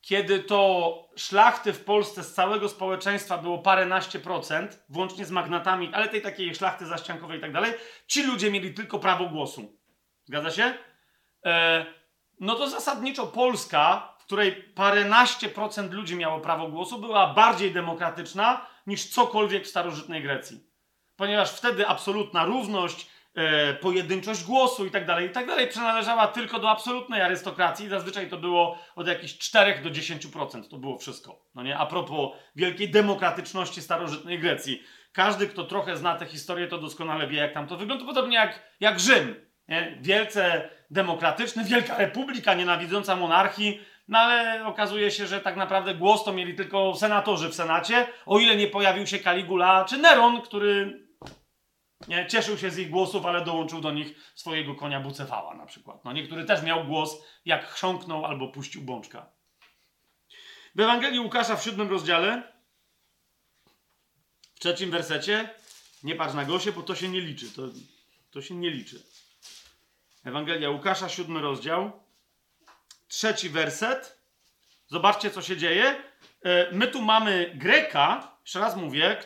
kiedy to szlachty w Polsce z całego społeczeństwa było paręnaście procent, włącznie z magnatami, ale tej takiej szlachty zaściankowej i tak dalej, ci ludzie mieli tylko prawo głosu. Zgadza się? E, no to zasadniczo Polska, w której paręnaście procent ludzi miało prawo głosu, była bardziej demokratyczna niż cokolwiek w starożytnej Grecji. Ponieważ wtedy absolutna równość, e, pojedynczość głosu i tak dalej, i tak dalej przynależała tylko do absolutnej arystokracji. Zazwyczaj to było od jakichś 4 do 10%. To było wszystko. No nie? A propos wielkiej demokratyczności starożytnej Grecji. Każdy, kto trochę zna tę historię, to doskonale wie, jak tam to wygląda. Podobnie jak, jak Rzym. Nie? Wielce demokratyczny, wielka republika nienawidząca monarchii, no ale okazuje się, że tak naprawdę głos to mieli tylko senatorzy w Senacie, o ile nie pojawił się Caligula czy Neron, który nie, cieszył się z ich głosów, ale dołączył do nich swojego konia Bucefała na przykład. No, niektóry też miał głos, jak chrząknął albo puścił bączka. W Ewangelii Łukasza w siódmym rozdziale, w trzecim wersecie, nie patrz na Gosie, bo to się nie liczy. To, to się nie liczy. Ewangelia Łukasza, siódmy rozdział, trzeci werset. Zobaczcie, co się dzieje. E, my tu mamy Greka, jeszcze raz mówię,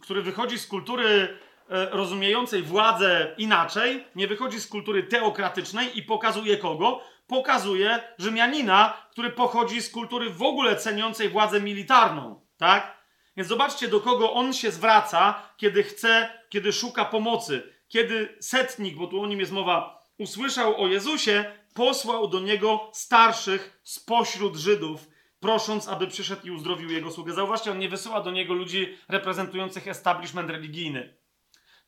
który, wychodzi z kultury e, rozumiejącej władzę inaczej, nie wychodzi z kultury teokratycznej i pokazuje kogo? Pokazuje Rzymianina, który pochodzi z kultury w ogóle ceniącej władzę militarną, tak? Więc zobaczcie, do kogo on się zwraca, kiedy chce, kiedy szuka pomocy. Kiedy setnik, bo tu o nim jest mowa, usłyszał o Jezusie, posłał do niego starszych spośród Żydów prosząc, aby przyszedł i uzdrowił jego sługę. Zauważcie, on nie wysyła do niego ludzi reprezentujących establishment religijny,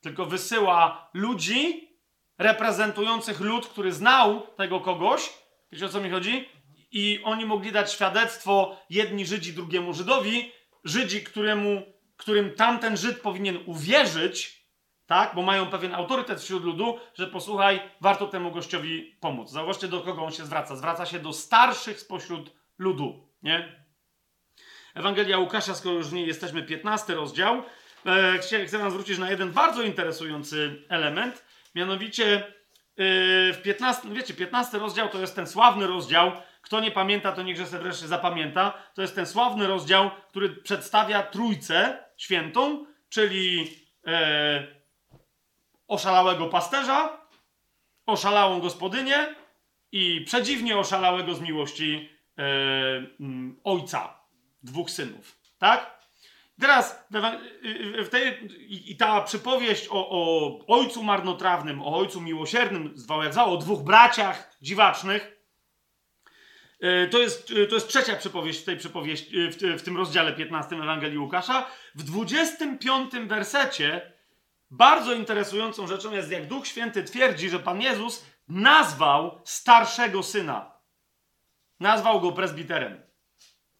tylko wysyła ludzi reprezentujących lud, który znał tego kogoś. Wiecie o co mi chodzi? I oni mogli dać świadectwo jedni Żydzi drugiemu Żydowi, Żydzi, któremu, którym tamten Żyd powinien uwierzyć, tak, bo mają pewien autorytet wśród ludu, że posłuchaj, warto temu gościowi pomóc. Zauważcie, do kogo on się zwraca. Zwraca się do starszych spośród ludu, nie? Ewangelia Łukasza, skoro już nie jesteśmy, 15 rozdział. E, chcę, chcę zwrócić na jeden bardzo interesujący element, mianowicie e, w 15, wiecie, 15 rozdział to jest ten sławny rozdział, kto nie pamięta, to niechże sobie wreszcie zapamięta. To jest ten sławny rozdział, który przedstawia Trójcę Świętą, czyli e, oszalałego pasterza, oszalałą gospodynię i przedziwnie oszalałego z miłości e, m, ojca, dwóch synów. Tak? Teraz w tej, i ta przypowieść o, o ojcu marnotrawnym, o ojcu miłosiernym, zwał jak zwał, o dwóch braciach dziwacznych, e, to jest, to jest trzecia przypowieść w tej przypowieści, w, w tym rozdziale 15 Ewangelii Łukasza. W 25 wersecie bardzo interesującą rzeczą jest, jak Duch Święty twierdzi, że Pan Jezus nazwał starszego syna. Nazwał go prezbiterem.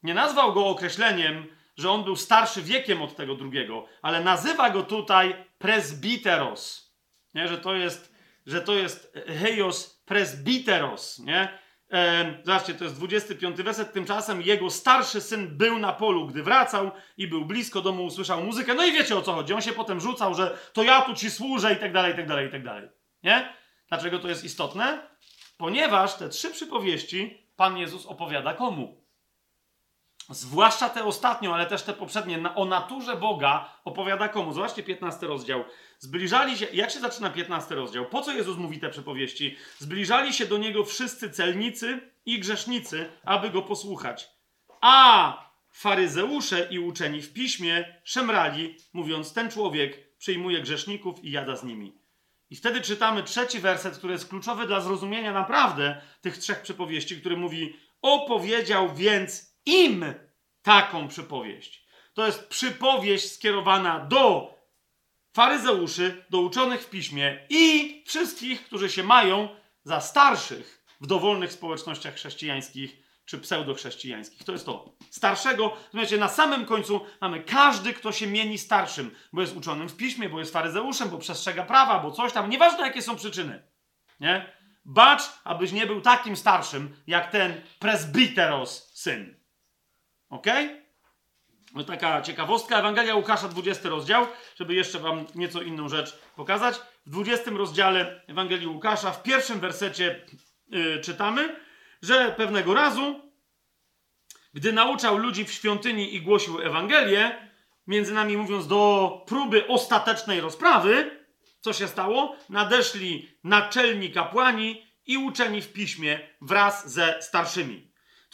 Nie nazwał go określeniem, że on był starszy wiekiem od tego drugiego, ale nazywa go tutaj presbiteros. Nie? Że to jest, że to jest heios presbiteros. Nie? E, zobaczcie, to jest 25 werset. Tymczasem jego starszy syn był na polu, gdy wracał i był blisko domu, usłyszał muzykę. No i wiecie o co chodzi. On się potem rzucał, że to ja tu ci służę i tak dalej, i tak dalej, i tak dalej. Nie? Dlaczego to jest istotne? Ponieważ te trzy przypowieści Pan Jezus opowiada komu? Zwłaszcza te ostatnią, ale też te poprzednie, o naturze Boga opowiada komu? Zobaczcie 15 rozdział. Zbliżali się, jak się zaczyna 15 rozdział? Po co Jezus mówi te przypowieści? Zbliżali się do Niego wszyscy celnicy i grzesznicy, aby Go posłuchać. A faryzeusze i uczeni w piśmie szemrali, mówiąc, ten człowiek przyjmuje grzeszników i jada z nimi. I wtedy czytamy trzeci werset, który jest kluczowy dla zrozumienia naprawdę tych trzech przypowieści, który mówi: Opowiedział więc im taką przypowieść. To jest przypowieść skierowana do faryzeuszy, do uczonych w piśmie i wszystkich, którzy się mają za starszych w dowolnych społecznościach chrześcijańskich czy pseudochrześcijańskich. To jest to. Starszego, znaczy na samym końcu mamy każdy, kto się mieni starszym, bo jest uczonym w piśmie, bo jest faryzeuszem, bo przestrzega prawa, bo coś tam, nieważne jakie są przyczyny. Nie? Bacz, abyś nie był takim starszym, jak ten presbiteros syn. Ok? Taka ciekawostka. Ewangelia Łukasza, 20 rozdział, żeby jeszcze wam nieco inną rzecz pokazać. W 20 rozdziale Ewangelii Łukasza, w pierwszym wersecie yy, czytamy, że pewnego razu, gdy nauczał ludzi w świątyni i głosił Ewangelię, między nami mówiąc do próby ostatecznej rozprawy, co się stało? Nadeszli naczelni kapłani i uczeni w piśmie wraz ze starszymi.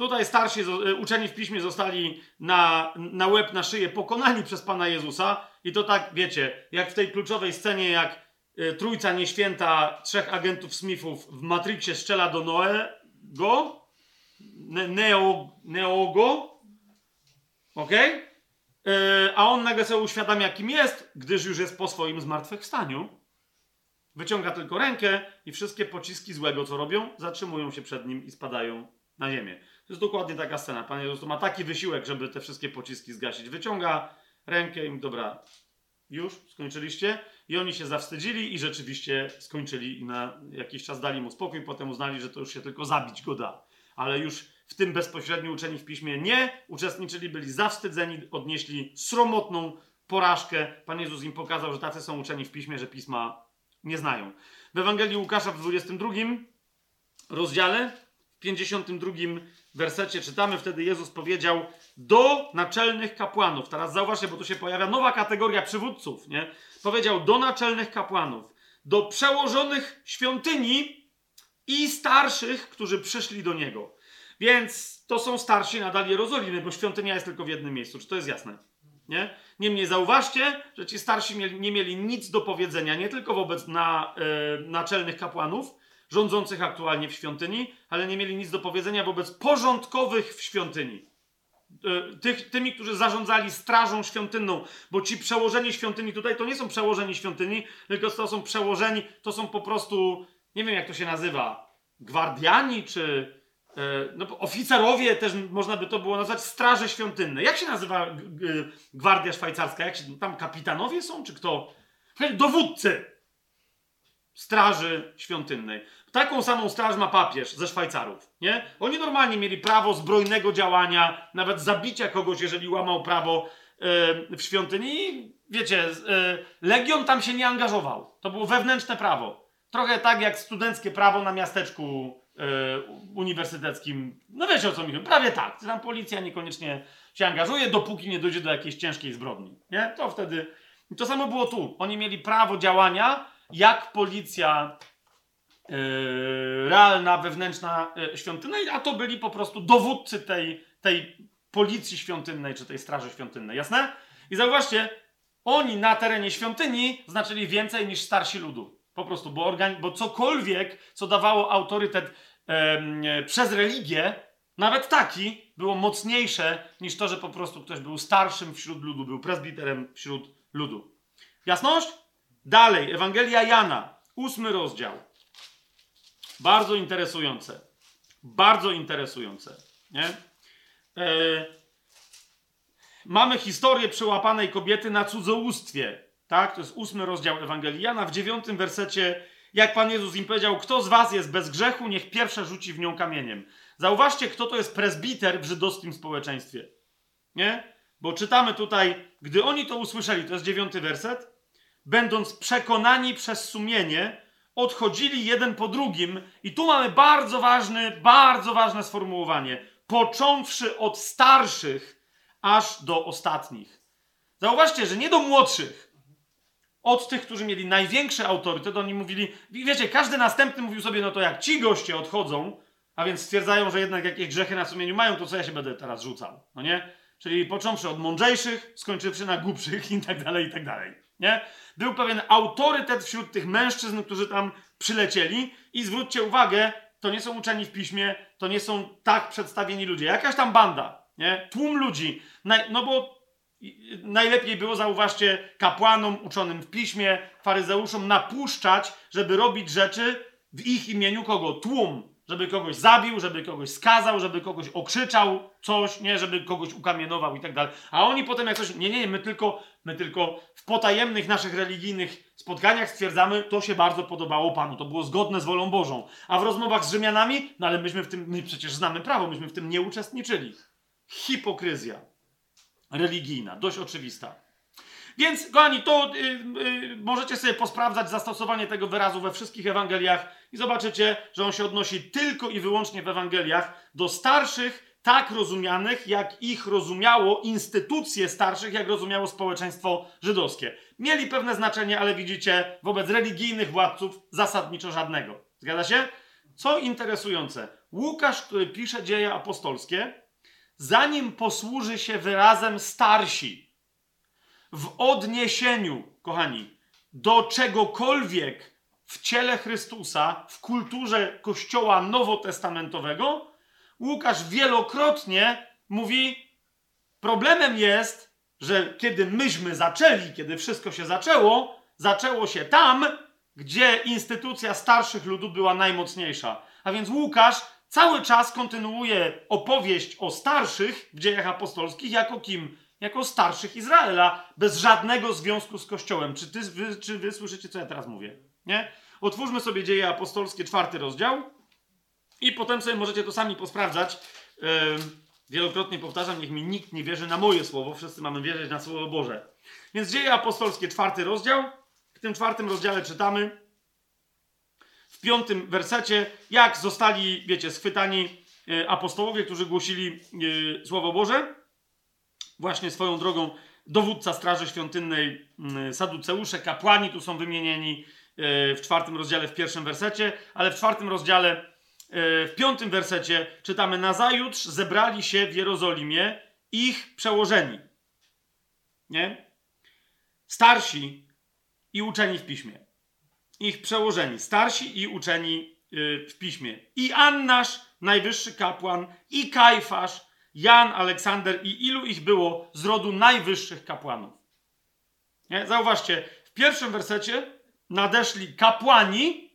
Tutaj starsi y, uczeni w piśmie zostali na, na łeb, na szyję pokonani przez Pana Jezusa. I to tak, wiecie, jak w tej kluczowej scenie, jak y, trójca nieświęta trzech agentów Smithów w Matrixie strzela do Noego, ne, Neo, Neogo, ok? Y, a on nagle sobie uświadamia, kim jest, gdyż już jest po swoim zmartwychwstaniu. Wyciąga tylko rękę i wszystkie pociski złego, co robią, zatrzymują się przed nim i spadają na ziemię. To jest dokładnie taka scena. Pan Jezus ma taki wysiłek, żeby te wszystkie pociski zgasić. Wyciąga rękę im, dobra, już skończyliście. I oni się zawstydzili i rzeczywiście skończyli i na jakiś czas dali mu spokój. Potem uznali, że to już się tylko zabić go da. Ale już w tym bezpośrednio uczeni w piśmie nie uczestniczyli, byli zawstydzeni, odnieśli sromotną porażkę. Pan Jezus im pokazał, że tacy są uczeni w piśmie, że pisma nie znają. W Ewangelii Łukasza w 22 rozdziale, w 52 wersecie czytamy, wtedy Jezus powiedział do naczelnych kapłanów. Teraz zauważcie, bo tu się pojawia nowa kategoria przywódców, nie? Powiedział do naczelnych kapłanów, do przełożonych świątyni i starszych, którzy przyszli do Niego. Więc to są starsi nadal Jerozolimy, bo świątynia jest tylko w jednym miejscu. Czy to jest jasne? Nie? Niemniej zauważcie, że ci starsi nie mieli nic do powiedzenia, nie tylko wobec na, e, naczelnych kapłanów, rządzących aktualnie w świątyni, ale nie mieli nic do powiedzenia wobec porządkowych w świątyni. e, tych, tymi, którzy zarządzali strażą świątynną, bo ci przełożeni świątyni tutaj to nie są przełożeni świątyni, tylko to są przełożeni, to są po prostu, nie wiem jak to się nazywa, gwardiani czy e, no, oficerowie też można by to było nazwać straże świątynne. Jak się nazywa gwardia szwajcarska? Jak się, tam kapitanowie są, czy kto? Dowódcy straży świątynnej. Taką samą straż ma papież ze Szwajcarów, nie? Oni normalnie mieli prawo zbrojnego działania, nawet zabicia kogoś, jeżeli łamał prawo yy, w świątyni. I wiecie, yy, legion tam się nie angażował. To było wewnętrzne prawo. Trochę tak jak studenckie prawo na miasteczku yy, uniwersyteckim. No wiecie o co mi chodzi. Prawie tak. Tam policja niekoniecznie się angażuje, dopóki nie dojdzie do jakiejś ciężkiej zbrodni. Nie? To wtedy... To samo było tu. Oni mieli prawo działania, jak policja realna, wewnętrzna yy, świątyna, a to byli po prostu dowódcy tej, tej policji świątynnej, czy tej straży świątynnej. Jasne? I zauważcie, oni na terenie świątyni znaczyli więcej niż starsi ludu. Po prostu, bo, organ, bo cokolwiek, co dawało autorytet yy, przez religię, nawet taki, było mocniejsze niż to, że po prostu ktoś był starszym wśród ludu, był prezbiterem wśród ludu. Jasność? Dalej, Ewangelia Jana, ósmy rozdział. Bardzo interesujące. Bardzo interesujące. Nie? E, mamy historię przyłapanej kobiety na cudzołóstwie. Tak? To jest ósmy rozdział Ewangelii Jana. W dziewiątym wersecie, jak Pan Jezus im powiedział, kto z was jest bez grzechu, niech pierwsze rzuci w nią kamieniem. Zauważcie, kto to jest prezbiter w żydowskim społeczeństwie. Nie? Bo czytamy tutaj, gdy oni to usłyszeli, to jest dziewiąty werset, będąc przekonani przez sumienie, odchodzili jeden po drugim. I tu mamy bardzo ważny, bardzo ważne sformułowanie. Począwszy od starszych, aż do ostatnich. Zauważcie, że nie do młodszych. Od tych, którzy mieli największy autorytet, oni mówili, wiecie, każdy następny mówił sobie, no to jak ci goście odchodzą, a więc stwierdzają, że jednak jakieś grzechy na sumieniu mają, to co ja się będę teraz rzucał, no nie? Czyli począwszy od mądrzejszych, skończywszy na głupszych i tak dalej, i tak dalej. Nie? Był pewien autorytet wśród tych mężczyzn, którzy tam przylecieli i zwróćcie uwagę, to nie są uczeni w piśmie, to nie są tak przedstawieni ludzie. Jakaś tam banda, nie? Tłum ludzi. No bo najlepiej było, zauważcie, kapłanom uczonym w piśmie, faryzeuszom napuszczać, żeby robić rzeczy w ich imieniu kogo? Tłum żeby kogoś zabił, żeby kogoś skazał, żeby kogoś okrzyczał coś, nie, żeby kogoś ukamienował i tak dalej. A oni potem jak coś, nie, nie, my tylko, my tylko w potajemnych naszych religijnych spotkaniach stwierdzamy, to się bardzo podobało Panu, to było zgodne z wolą Bożą. A w rozmowach z Rzymianami, no ale myśmy w tym, my przecież znamy prawo, myśmy w tym nie uczestniczyli. Hipokryzja religijna, dość oczywista. Więc, kochani, to yy, yy, możecie sobie posprawdzać zastosowanie tego wyrazu we wszystkich Ewangeliach i zobaczycie, że on się odnosi tylko i wyłącznie w Ewangeliach do starszych, tak rozumianych, jak ich rozumiało instytucje starszych, jak rozumiało społeczeństwo żydowskie. Mieli pewne znaczenie, ale widzicie, wobec religijnych władców zasadniczo żadnego. Zgadza się? Co interesujące, Łukasz, który pisze dzieje apostolskie, zanim posłuży się wyrazem starsi, w odniesieniu, kochani, do czegokolwiek w ciele Chrystusa, w kulturze Kościoła nowotestamentowego, Łukasz wielokrotnie mówi: Problemem jest, że kiedy myśmy zaczęli, kiedy wszystko się zaczęło, zaczęło się tam, gdzie instytucja starszych ludów była najmocniejsza. A więc Łukasz cały czas kontynuuje opowieść o starszych w dziejach apostolskich jako kim? Jako starszych Izraela, bez żadnego związku z Kościołem. Czy, ty, wy, czy wy słyszycie, co ja teraz mówię? Nie? Otwórzmy sobie dzieje apostolskie, czwarty rozdział i potem sobie możecie to sami posprawdzać. Yy, wielokrotnie powtarzam, niech mi nikt nie wierzy na moje słowo, wszyscy mamy wierzyć na Słowo Boże. Więc dzieje apostolskie, czwarty rozdział. W tym czwartym rozdziale czytamy w piątym wersecie, jak zostali, wiecie, schwytani yy, apostołowie, którzy głosili yy, Słowo Boże właśnie swoją drogą dowódca Straży Świątynnej, mm, Saduceusze, kapłani tu są wymienieni e, w czwartym rozdziale, w pierwszym wersecie, ale w czwartym rozdziale, e, w piątym wersecie czytamy: Nazajutrz zebrali się w Jerozolimie ich przełożeni. Nie? Starsi i uczeni w piśmie. Ich przełożeni, starsi i uczeni e, w piśmie. I Annasz, najwyższy kapłan, i Kajfasz, Jan, Aleksander i ilu ich było z rodu najwyższych kapłanów. Nie? Zauważcie, w pierwszym wersecie nadeszli kapłani,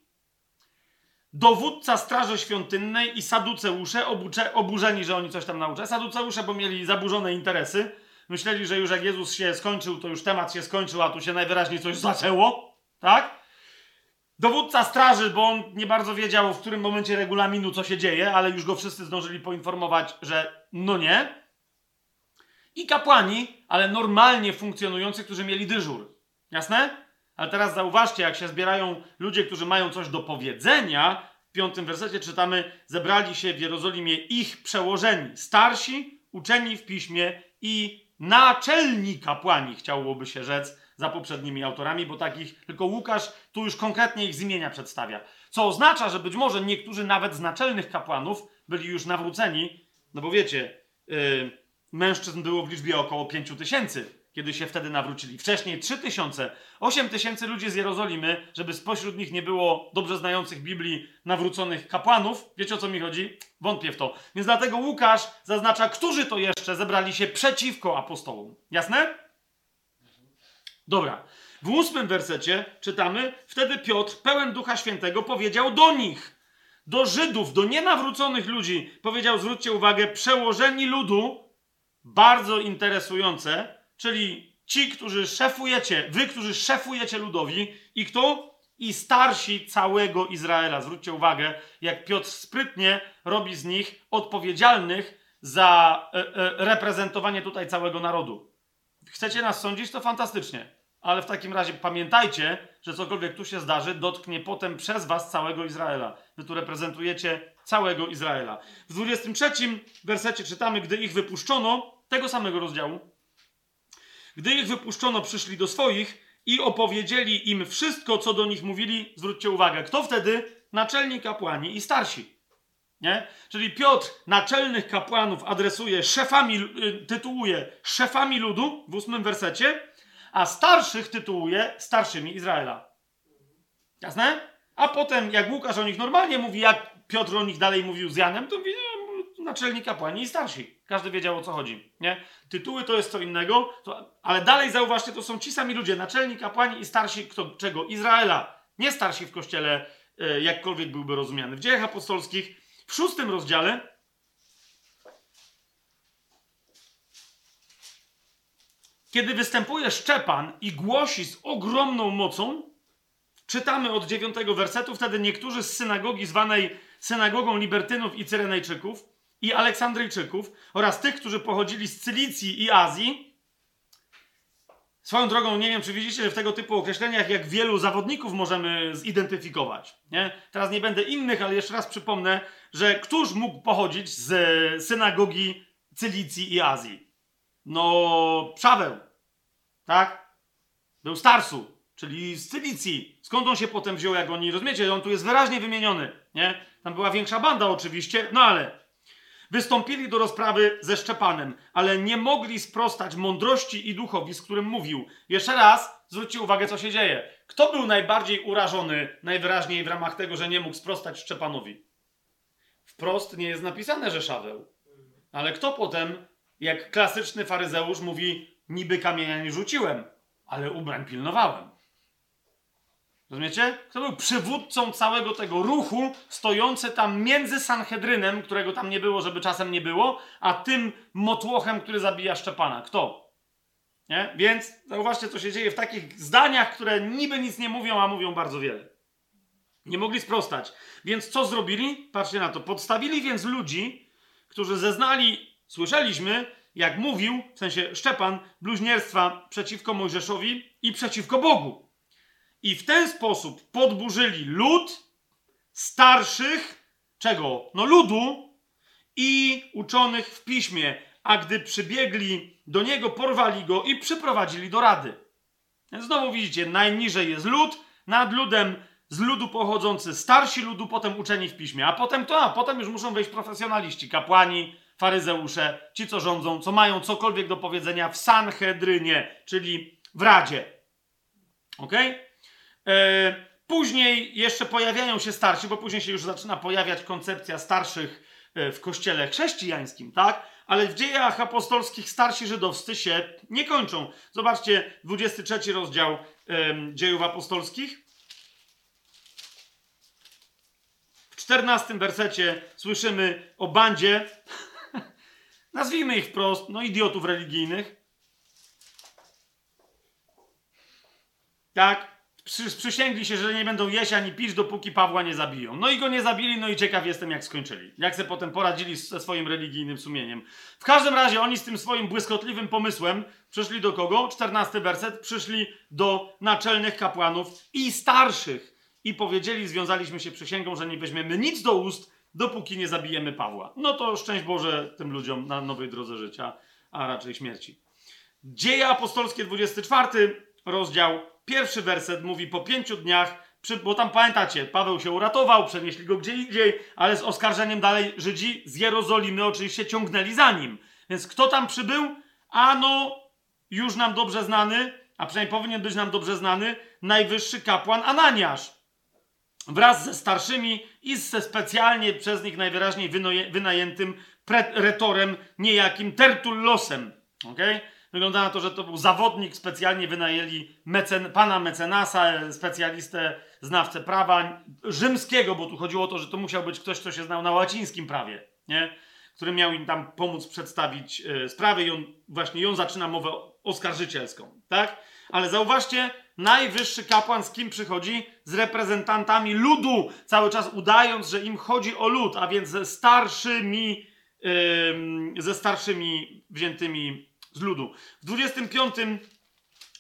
dowódca Straży Świątynnej i saduceusze, obucze, oburzeni, że oni coś tam nauczą. Saduceusze, bo mieli zaburzone interesy. Myśleli, że już jak Jezus się skończył, to już temat się skończył, a tu się najwyraźniej coś zaczęło. Tak? Dowódca straży, bo on nie bardzo wiedział, w którym momencie regulaminu co się dzieje, ale już go wszyscy zdążyli poinformować, że no nie. I kapłani, ale normalnie funkcjonujący, którzy mieli dyżur. Jasne? Ale teraz zauważcie, jak się zbierają ludzie, którzy mają coś do powiedzenia, w piątym wersecie czytamy, zebrali się w Jerozolimie ich przełożeni, starsi, uczeni w piśmie i naczelni kapłani, chciałoby się rzec, za poprzednimi autorami, bo takich tylko Łukasz tu już konkretnie ich z imienia przedstawia. Co oznacza, że być może niektórzy nawet z naczelnych kapłanów byli już nawróceni, no bo wiecie, yy, mężczyzn było w liczbie około 5 tysięcy, kiedy się wtedy nawrócili. Wcześniej 3 tysiące, 8 tysięcy ludzi z Jerozolimy, żeby spośród nich nie było dobrze znających Biblii nawróconych kapłanów. Wiecie o co mi chodzi? Wątpię w to. Więc dlatego Łukasz zaznacza, którzy to jeszcze zebrali się przeciwko apostołom. Jasne? Dobra. W ósmym wersecie czytamy, wtedy Piotr, pełen Ducha Świętego, powiedział do nich, do Żydów, do nienawróconych ludzi, powiedział, zwróćcie uwagę, przełożeni ludu, bardzo interesujące, czyli ci, którzy szefujecie, wy, którzy szefujecie ludowi i kto? I starsi całego Izraela. Zwróćcie uwagę, jak Piotr sprytnie robi z nich odpowiedzialnych za e, e, reprezentowanie tutaj całego narodu. Chcecie nas sądzić? To fantastycznie ale w takim razie pamiętajcie, że cokolwiek tu się zdarzy, dotknie potem przez was całego Izraela. Wy tu reprezentujecie całego Izraela. W 23 wersecie czytamy, gdy ich wypuszczono, tego samego rozdziału, gdy ich wypuszczono, przyszli do swoich i opowiedzieli im wszystko, co do nich mówili. Zwróćcie uwagę, kto wtedy? Naczelni kapłani i starsi. Nie? Czyli Piotr naczelnych kapłanów adresuje szefami, y, tytułuje szefami ludu w ósmym wersecie, a starszych tytułuje starszymi Izraela. Jasne? A potem, jak Łukasz o nich normalnie mówi, jak Piotr o nich dalej mówił z Janem, to mówi no, naczelni kapłani i starsi. Każdy wiedział o co chodzi. Nie? Tytuły to jest co innego, to, ale dalej zauważcie, to są ci sami ludzie, naczelni kapłani i starsi kto, czego? Izraela. Nie starsi w kościele, e, jakkolwiek byłby rozumiany. W dziejach apostolskich, w szóstym rozdziale, Kiedy występuje Szczepan i głosi z ogromną mocą, czytamy od dziewiątego wersetu, wtedy niektórzy z synagogi zwanej synagogą libertynów i cyrenejczyków i aleksandryjczyków oraz tych, którzy pochodzili z Cylicji i Azji, Swoją drogą, nie wiem, czy widzicie, że w tego typu określeniach, jak wielu zawodników możemy zidentyfikować. Nie? Teraz nie będę innych, ale jeszcze raz przypomnę, że któż mógł pochodzić z synagogi Cylicji i Azji? No, Przaweł, tak? Był z Tarsu, czyli z Cylicji. Skąd on się potem wziął, jak oni, rozumiecie? On tu jest wyraźnie wymieniony, nie? Tam była większa banda oczywiście, no ale wystąpili do rozprawy ze Szczepanem, ale nie mogli sprostać mądrości i duchowi, z którym mówił. Jeszcze raz zwróćcie uwagę, co się dzieje. Kto był najbardziej urażony najwyraźniej w ramach tego, że nie mógł sprostać Szczepanowi? Wprost nie jest napisane, że Szaweł. Ale kto potem, jak klasyczny faryzeusz mówi, Niby kamienia nie rzuciłem, ale ubrań pilnowałem. Rozumiecie? Kto był przywódcą całego tego ruchu, stojący tam między Sanhedrynem, którego tam nie było, żeby czasem nie było, a tym motłochem, który zabija Szczepana. Kto? Nie? Więc zauważcie, co się dzieje w takich zdaniach, które niby nic nie mówią, a mówią bardzo wiele. Nie mogli sprostać. Więc co zrobili? Patrzcie na to. Podstawili więc ludzi, którzy zeznali, słyszeliśmy, jak mówił, w sensie Szczepan, bluźnierstwa przeciwko Mojżeszowi i przeciwko Bogu. I w ten sposób podburzyli lud starszych, czego? No ludu i uczonych w piśmie, a gdy przybiegli do niego, porwali go i przyprowadzili do rady. Więc znowu widzicie, najniżej jest lud, nad ludem z ludu pochodzący starsi ludu, potem uczeni w piśmie, a potem to, a potem już muszą wejść profesjonaliści, kapłani, faryzeusze, ci co rządzą, co mają cokolwiek do powiedzenia w Sanhedrynie, czyli w Radzie. Ok? E, później jeszcze pojawiają się starsi, bo później się już zaczyna pojawiać koncepcja starszych e, w kościele chrześcijańskim, tak? ale w dziejach apostolskich starsi żydowscy się nie kończą. Zobaczcie 23 rozdział ym, dziejów apostolskich. W 14 wersecie słyszymy o bandzie, nazwijmy ich wprost, no idiotów religijnych. Tak? Sprzysięgli się, że nie będą jeść ani pić, dopóki Pawła nie zabiją. No i go nie zabili, no i ciekaw jestem, jak skończyli. Jak se potem poradzili ze swoim religijnym sumieniem. W każdym razie oni z tym swoim błyskotliwym pomysłem przyszli do kogo? 14 werset. Przyszli do naczelnych kapłanów i starszych i powiedzieli, związaliśmy się przysięgą, że nie weźmiemy nic do ust, dopóki nie zabijemy Pawła. No to szczęść Boże tym ludziom na nowej drodze życia, a raczej śmierci. Dzieje apostolskie, 24 rozdział, pierwszy werset mówi po pięciu dniach, bo tam pamiętacie, Paweł się uratował, przenieśli go gdzie indziej, ale z oskarżeniem dalej Żydzi z Jerozolimy oczywiście ciągnęli za nim. Więc kto tam przybył? Ano, już nam dobrze znany, a przynajmniej powinien być nam dobrze znany, najwyższy kapłan Ananiasz. Wraz ze starszymi i ze specjalnie przez nich najwyraźniej wynajętym retorem niejakim Tertullosem. Okay? Wygląda na to, że to był zawodnik, specjalnie wynajęli mecen, pana mecenasa, specjalistę, znawcę prawa rzymskiego, bo tu chodziło o to, że to musiał być ktoś, kto się znał na łacińskim prawie, nie? który miał im tam pomóc przedstawić y, sprawy i on właśnie ją zaczyna mowę oskarżycielską, tak? Ale zauważcie, najwyższy kapłan z kim przychodzi? Z reprezentantami ludu, cały czas udając, że im chodzi o lud, a więc ze starszymi, yy, ze starszymi wziętymi z ludu. W 25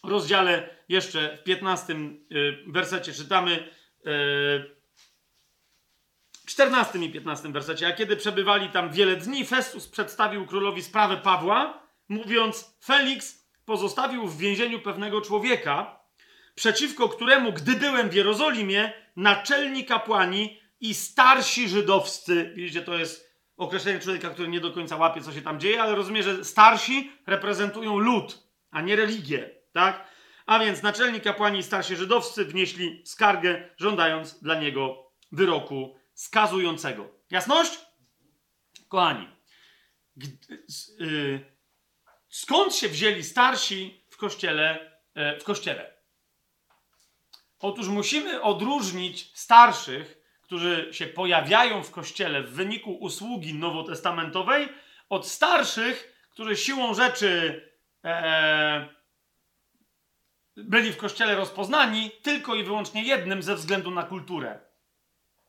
rozdziale, jeszcze w 15 y, wersecie czytamy, 14 y, i 15 wersecie, a kiedy przebywali tam wiele dni, Festus przedstawił królowi sprawę Pawła, mówiąc, Felix pozostawił w więzieniu pewnego człowieka, przeciwko któremu, gdy byłem w Jerozolimie, naczelni kapłani i starsi żydowscy, widzicie, to jest określenie człowieka, który nie do końca łapie, co się tam dzieje, ale rozumie, że starsi reprezentują lud, a nie religię, tak? A więc naczelni kapłani i starsi żydowscy wnieśli skargę, żądając dla niego wyroku skazującego. Jasność? Kochani, y, skąd się wzięli starsi w kościele? E, w kościele? Otóż musimy odróżnić starszych którzy się pojawiają w kościele w wyniku usługi nowotestamentowej, od starszych, którzy siłą rzeczy e, byli w kościele rozpoznani tylko i wyłącznie jednym ze względu na kulturę.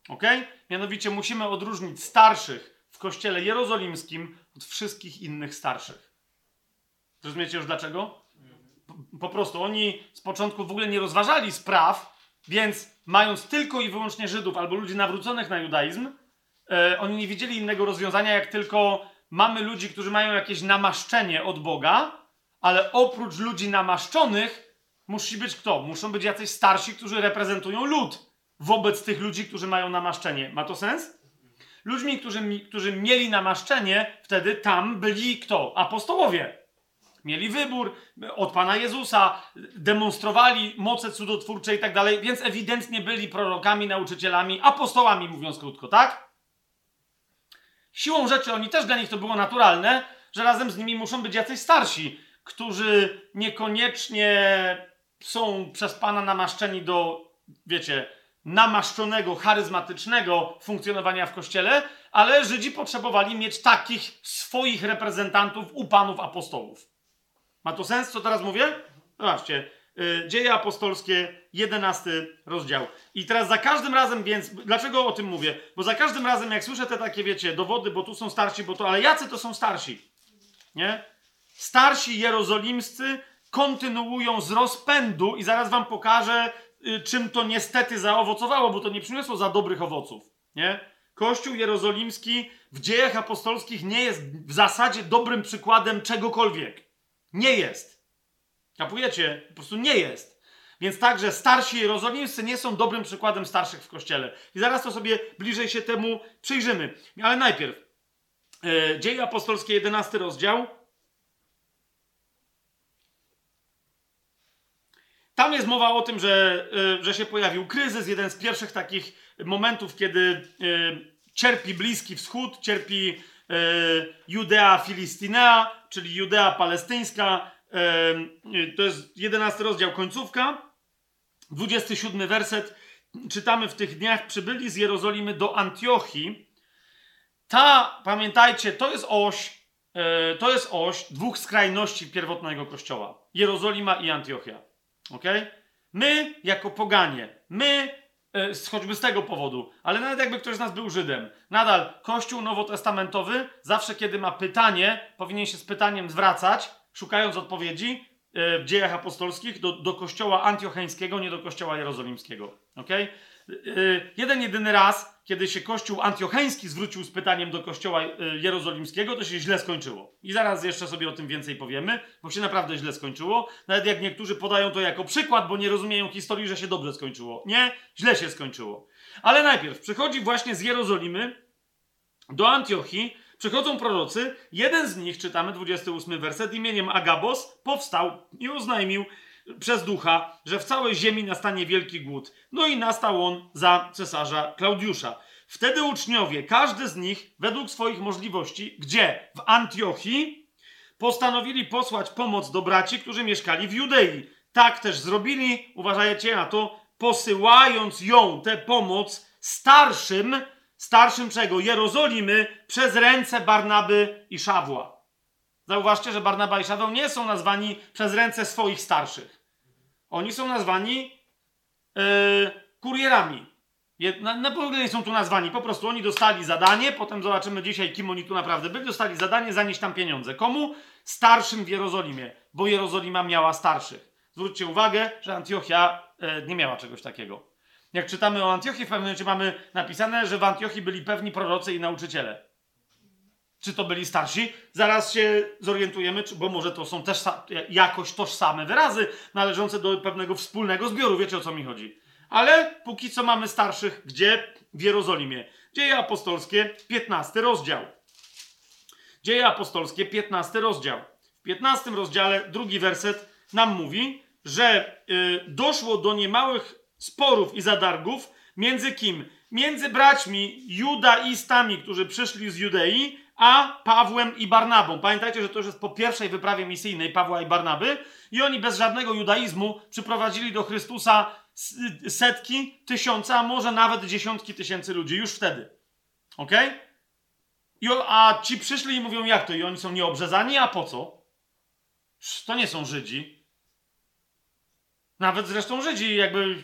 Ok? Mianowicie musimy odróżnić starszych w kościele jerozolimskim od wszystkich innych starszych. Rozumiecie już dlaczego? Po, po prostu oni z początku w ogóle nie rozważali spraw, więc mając tylko i wyłącznie Żydów albo ludzi nawróconych na judaizm, e, oni nie widzieli innego rozwiązania, jak tylko mamy ludzi, którzy mają jakieś namaszczenie od Boga, ale oprócz ludzi namaszczonych musi być kto? Muszą być jacyś starsi, którzy reprezentują lud wobec tych ludzi, którzy mają namaszczenie. Ma to sens? Ludźmi, którzy, którzy mieli namaszczenie, wtedy tam byli kto? Apostołowie. Mieli wybór od Pana Jezusa, demonstrowali moce cudotwórcze i tak dalej, więc ewidentnie byli prorokami, nauczycielami, apostołami, mówiąc krótko, tak? Siłą rzeczy oni też dla nich to było naturalne, że razem z nimi muszą być jacyś starsi, którzy niekoniecznie są przez Pana namaszczeni do, wiecie, namaszczonego, charyzmatycznego funkcjonowania w kościele, ale Żydzi potrzebowali mieć takich swoich reprezentantów u panów apostołów. Ma to sens, co teraz mówię? Zobaczcie. Yy, Dzieje apostolskie, 11 rozdział. I teraz za każdym razem, więc dlaczego o tym mówię? Bo za każdym razem, jak słyszę te takie, wiecie, dowody, bo tu są starsi, bo to, ale jacy to są starsi? Nie? Starsi jerozolimscy kontynuują z rozpędu, i zaraz wam pokażę, yy, czym to niestety zaowocowało, bo to nie przyniosło za dobrych owoców. Nie? Kościół jerozolimski w dziejach apostolskich nie jest w zasadzie dobrym przykładem czegokolwiek. Nie jest. Kapujecie? Po prostu nie jest. Więc także starsi jerozolimscy nie są dobrym przykładem starszych w kościele. I zaraz to sobie bliżej się temu przyjrzymy. Ale najpierw e, Dzieje apostolskie, 11 rozdział. Tam jest mowa o tym, że, e, że się pojawił kryzys, jeden z pierwszych takich momentów, kiedy e, cierpi Bliski Wschód, cierpi Judea Filistinea, czyli Judea Palestyńska. To jest 11 rozdział, końcówka. 27 werset. Czytamy w tych dniach przybyli z Jerozolimy do Antiochii. Ta, pamiętajcie, to jest oś, to jest oś dwóch skrajności pierwotnego kościoła. Jerozolima i Antiochia. ok? My, jako poganie, my E, choćby z tego powodu, ale nawet jakby ktoś z nas był Żydem, nadal Kościół Nowotestamentowy, zawsze kiedy ma pytanie, powinien się z pytaniem zwracać, szukając odpowiedzi e, w dziejach apostolskich do, do kościoła antiocheńskiego, nie do kościoła jerozolimskiego. Okay? Y, jeden jedyny raz, kiedy się kościół antiocheński zwrócił z pytaniem do kościoła y, jerozolimskiego, to się źle skończyło. I zaraz jeszcze sobie o tym więcej powiemy, bo się naprawdę źle skończyło. Nawet jak niektórzy podają to jako przykład, bo nie rozumieją historii, że się dobrze skończyło. Nie, źle się skończyło. Ale najpierw przychodzi właśnie z Jerozolimy do Antiochii, przychodzą prorocy, jeden z nich, czytamy 28 werset, imieniem Agabos, powstał i oznajmił, przez ducha, że w całej ziemi nastanie wielki głód. No i nastał on za cesarza Klaudiusza. Wtedy uczniowie, każdy z nich według swoich możliwości, gdzie? W Antiochii, postanowili posłać pomoc do braci, którzy mieszkali w Judei. Tak też zrobili, uważajcie na to, posyłając ją, tę pomoc, starszym, starszym czego? Jerozolimy, przez ręce Barnaby i Szawła. Zauważcie, że Barnaba i Szaweł nie są nazwani przez ręce swoich starszych. Oni są nazwani yy, kurierami. Na, na nie są tu nazwani, po prostu oni dostali zadanie, potem zobaczymy dzisiaj, kim oni tu naprawdę byli, dostali zadanie zanieść tam pieniądze. Komu? Starszym w Jerozolimie, bo Jerozolima miała starszych. Zwróćcie uwagę, że Antiochia yy, nie miała czegoś takiego. Jak czytamy o Antiochii, w pewnym momencie mamy napisane, że w Antiochii byli pewni prorocy i nauczyciele. Czy to byli starsi? Zaraz się zorientujemy, bo może to są też jakoś tożsame wyrazy należące do pewnego wspólnego zbioru. Wiecie o co mi chodzi. Ale póki co mamy starszych, gdzie? W Jerozolimie. Dzieje apostolskie, 15 rozdział. Dzieje apostolskie, 15 rozdział. W 15 rozdziale, drugi werset nam mówi, że y, doszło do niemałych sporów i zadargów między kim? Między braćmi judaistami, którzy przyszli z Judei, a Pawłem i Barnabą. Pamiętajcie, że to już jest po pierwszej wyprawie misyjnej Pawła i Barnaby i oni bez żadnego judaizmu przyprowadzili do Chrystusa setki, tysiące, a może nawet dziesiątki tysięcy ludzi już wtedy. Ok? I, a ci przyszli i mówią, jak to? I oni są nieobrzezani? A po co? To nie są Żydzi. Nawet zresztą Żydzi jakby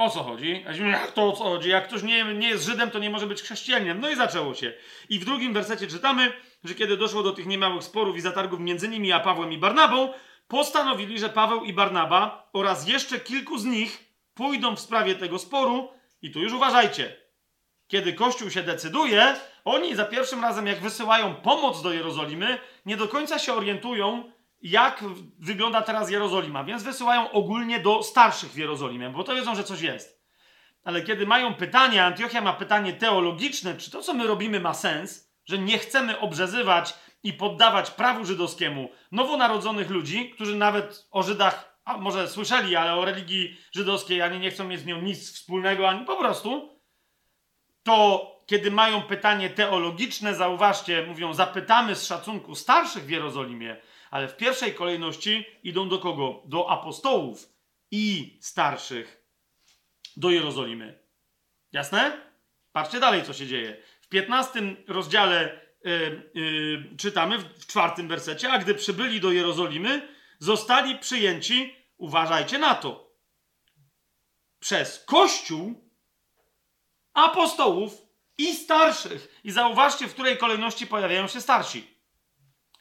o co chodzi? Jak to o co chodzi? Jak ktoś nie, nie jest Żydem, to nie może być chrześcijaninem. No i zaczęło się. I w drugim wersecie czytamy, że kiedy doszło do tych niemałych sporów i zatargów między nimi a Pawłem i Barnabą, postanowili, że Paweł i Barnaba oraz jeszcze kilku z nich pójdą w sprawie tego sporu. I tu już uważajcie. Kiedy Kościół się decyduje, oni za pierwszym razem, jak wysyłają pomoc do Jerozolimy, nie do końca się orientują, jak wygląda teraz Jerozolima, więc wysyłają ogólnie do starszych w Jerozolimie, bo to wiedzą, że coś jest. Ale kiedy mają pytanie, Antiochia ma pytanie teologiczne, czy to, co my robimy, ma sens, że nie chcemy obrzezywać i poddawać prawu żydowskiemu nowonarodzonych ludzi, którzy nawet o Żydach, a może słyszeli, ale o religii żydowskiej ani nie chcą mieć z nią nic wspólnego, ani po prostu, to kiedy mają pytanie teologiczne, zauważcie, mówią, zapytamy z szacunku starszych w Jerozolimie, ale w pierwszej kolejności idą do kogo? Do apostołów i starszych do Jerozolimy. Jasne? Patrzcie dalej, co się dzieje. W 15 rozdziale yy, yy, czytamy, w czwartym wersecie, a gdy przybyli do Jerozolimy, zostali przyjęci, uważajcie na to, przez Kościół apostołów i starszych. I zauważcie, w której kolejności pojawiają się starsi.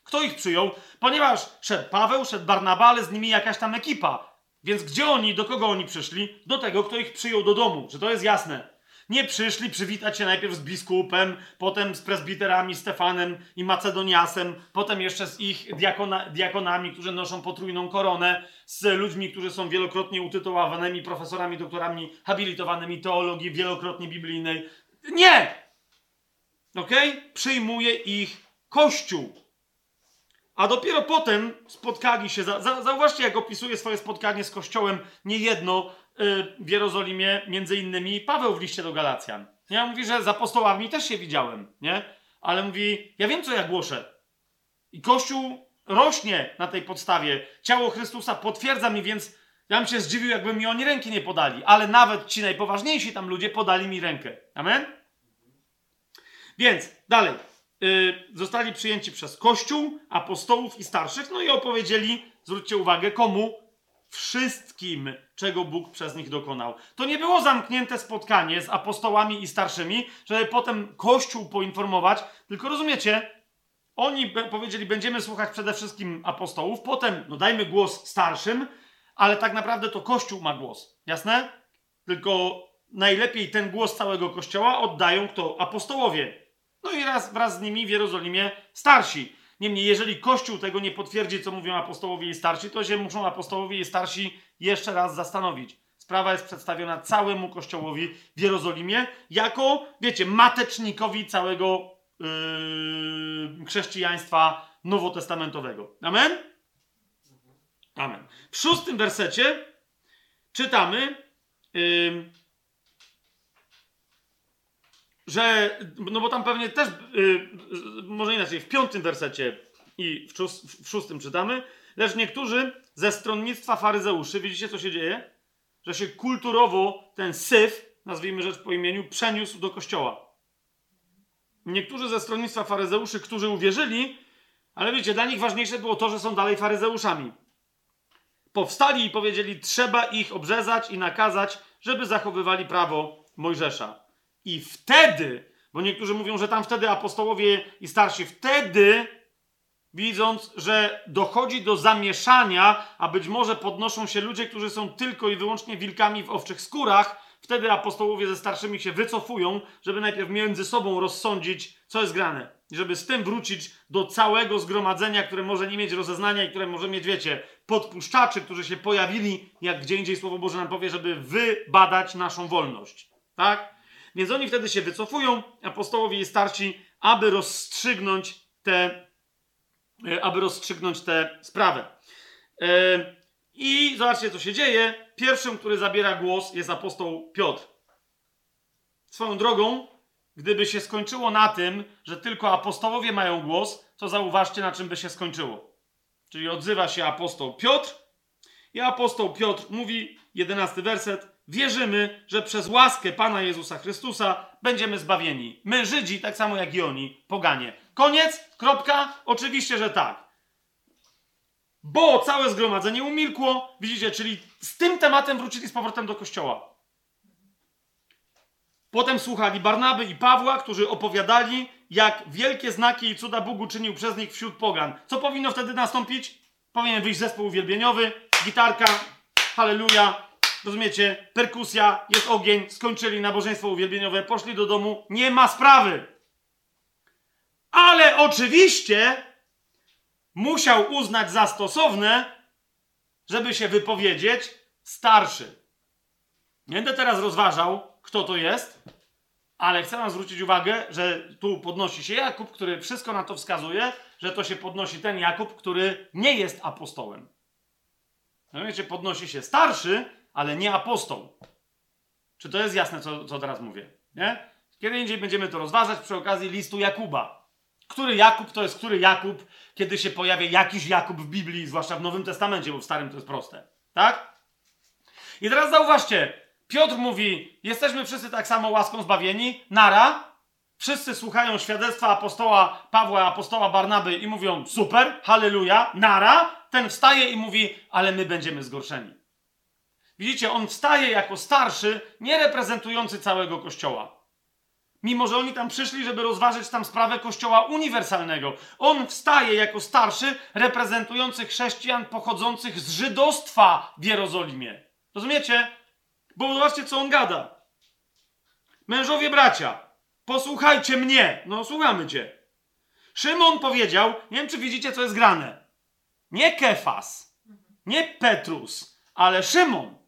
Kto ich przyjął? Ponieważ szedł Paweł, szedł Barnaba, ale z nimi jakaś tam ekipa. Więc gdzie oni, do kogo oni przyszli? Do tego, kto ich przyjął do domu. Czy to jest jasne? Nie przyszli przywitać się najpierw z biskupem, potem z prezbiterami Stefanem i Macedoniasem, potem jeszcze z ich diakona, diakonami, którzy noszą potrójną koronę, z ludźmi, którzy są wielokrotnie utytułowanymi profesorami, doktorami habilitowanymi teologii wielokrotnie biblijnej. Nie! Ok? Przyjmuje ich Kościół. A dopiero potem spotkali się. Za, za, zauważcie, jak opisuje swoje spotkanie z Kościołem niejedno yy, w Jerozolimie, między innymi Paweł w liście do Galacjan. Ja mówi, że z apostołami też się widziałem, nie? ale mówi: Ja wiem, co ja głoszę. I Kościół rośnie na tej podstawie. Ciało Chrystusa potwierdza mi, więc ja bym się zdziwił, jakby mi oni ręki nie podali. Ale nawet ci najpoważniejsi tam ludzie podali mi rękę. Amen? Więc dalej. Yy, zostali przyjęci przez Kościół, apostołów i starszych, no i opowiedzieli, zwróćcie uwagę, komu? Wszystkim, czego Bóg przez nich dokonał. To nie było zamknięte spotkanie z apostołami i starszymi, żeby potem Kościół poinformować, tylko rozumiecie, oni powiedzieli, będziemy słuchać przede wszystkim apostołów, potem no dajmy głos starszym, ale tak naprawdę to Kościół ma głos. Jasne? Tylko najlepiej ten głos całego Kościoła oddają kto? Apostołowie. No i raz wraz z nimi w Jerozolimie starsi. Niemniej, jeżeli Kościół tego nie potwierdzi, co mówią apostołowie i starsi, to się muszą apostołowie i starsi jeszcze raz zastanowić. Sprawa jest przedstawiona całemu Kościołowi w Jerozolimie jako, wiecie, matecznikowi całego yy, chrześcijaństwa nowotestamentowego. Amen? Amen. W szóstym wersecie czytamy, yy, że, no bo tam pewnie też, yy, może inaczej, w piątym wersecie i w, w szóstym czytamy, lecz niektórzy ze stronnictwa faryzeuszy, widzicie co się dzieje? Że się kulturowo ten syf, nazwijmy rzecz po imieniu, przeniósł do kościoła. Niektórzy ze stronnictwa faryzeuszy, którzy uwierzyli, ale wiecie, dla nich ważniejsze było to, że są dalej faryzeuszami. Powstali i powiedzieli, trzeba ich obrzezać i nakazać, żeby zachowywali prawo Mojżesza. I wtedy, bo niektórzy mówią, że tam wtedy apostołowie i starsi, wtedy, widząc, że dochodzi do zamieszania, a być może podnoszą się ludzie, którzy są tylko i wyłącznie wilkami w owczych skórach, Wtedy apostołowie ze starszymi się wycofują, żeby najpierw między sobą rozsądzić, co jest grane. I żeby z tym wrócić do całego zgromadzenia, które może nie mieć rozeznania i które może mieć, wiecie, podpuszczaczy, którzy się pojawili, jak gdzie indziej Słowo Boże nam powie, żeby wybadać naszą wolność. Tak? Więc oni wtedy się wycofują, apostołowie i starsi, aby rozstrzygnąć te, e, aby rozstrzygnąć tę sprawę. E, I zobaczcie, co się dzieje Pierwszym, który zabiera głos, jest apostoł Piotr. Swoją drogą, gdyby się skończyło na tym, że tylko apostołowie mają głos, to zauważcie, na czym by się skończyło. Czyli odzywa się apostoł Piotr i apostoł Piotr mówi, jedenasty werset, wierzymy, że przez łaskę Pana Jezusa Chrystusa będziemy zbawieni. My, Żydzi, tak samo jak i oni, poganie. Koniec? Kropka? Oczywiście, że tak bo całe zgromadzenie umilkło. Widzicie, czyli z tym tematem wrócili z powrotem do kościoła. Potem słuchali Barnaby i Pawła, którzy opowiadali, jak wielkie znaki i cuda Bóg uczynił przez nich wśród pogan. Co powinno wtedy nastąpić? Powinien wyjść zespół uwielbieniowy, gitarka, halleluja, rozumiecie, perkusja, jest ogień, skończyli nabożeństwo uwielbieniowe, poszli do domu, nie ma sprawy. Ale oczywiście musiał uznać za stosowne, żeby się wypowiedzieć starszy. Nie będę teraz rozważał, kto to jest, ale chcę wam zwrócić uwagę, że tu podnosi się Jakub, który wszystko na to wskazuje, że to się podnosi ten Jakub, który nie jest apostołem. No wiecie, podnosi się starszy, ale nie apostoł. Czy to jest jasne, co, co teraz mówię? Nie? Kiedy indziej będziemy to rozważać przy okazji listu Jakuba. Który Jakub to jest który Jakub, kiedy się pojawia jakiś Jakub w Biblii, zwłaszcza w Nowym Testamencie, bo w Starym to jest proste. Tak? I teraz zauważcie, Piotr mówi, jesteśmy wszyscy tak samo łaską zbawieni, nara, wszyscy słuchają świadectwa apostoła Pawła, apostoła Barnaby i mówią, super, halleluja, nara, ten wstaje i mówi, ale my będziemy zgorszeni. Widzicie, on wstaje jako starszy, nie reprezentujący całego Kościoła. Mimo, że oni tam przyszli, żeby rozważyć tam sprawę Kościoła Uniwersalnego. On wstaje jako starszy, reprezentujący chrześcijan pochodzących z żydostwa w Jerozolimie. Rozumiecie? Bo zobaczcie, co on gada. Mężowie bracia, posłuchajcie mnie. No, słuchamy cię. Szymon powiedział, nie wiem, czy widzicie, co jest grane. Nie Kefas, nie Petrus, ale Szymon.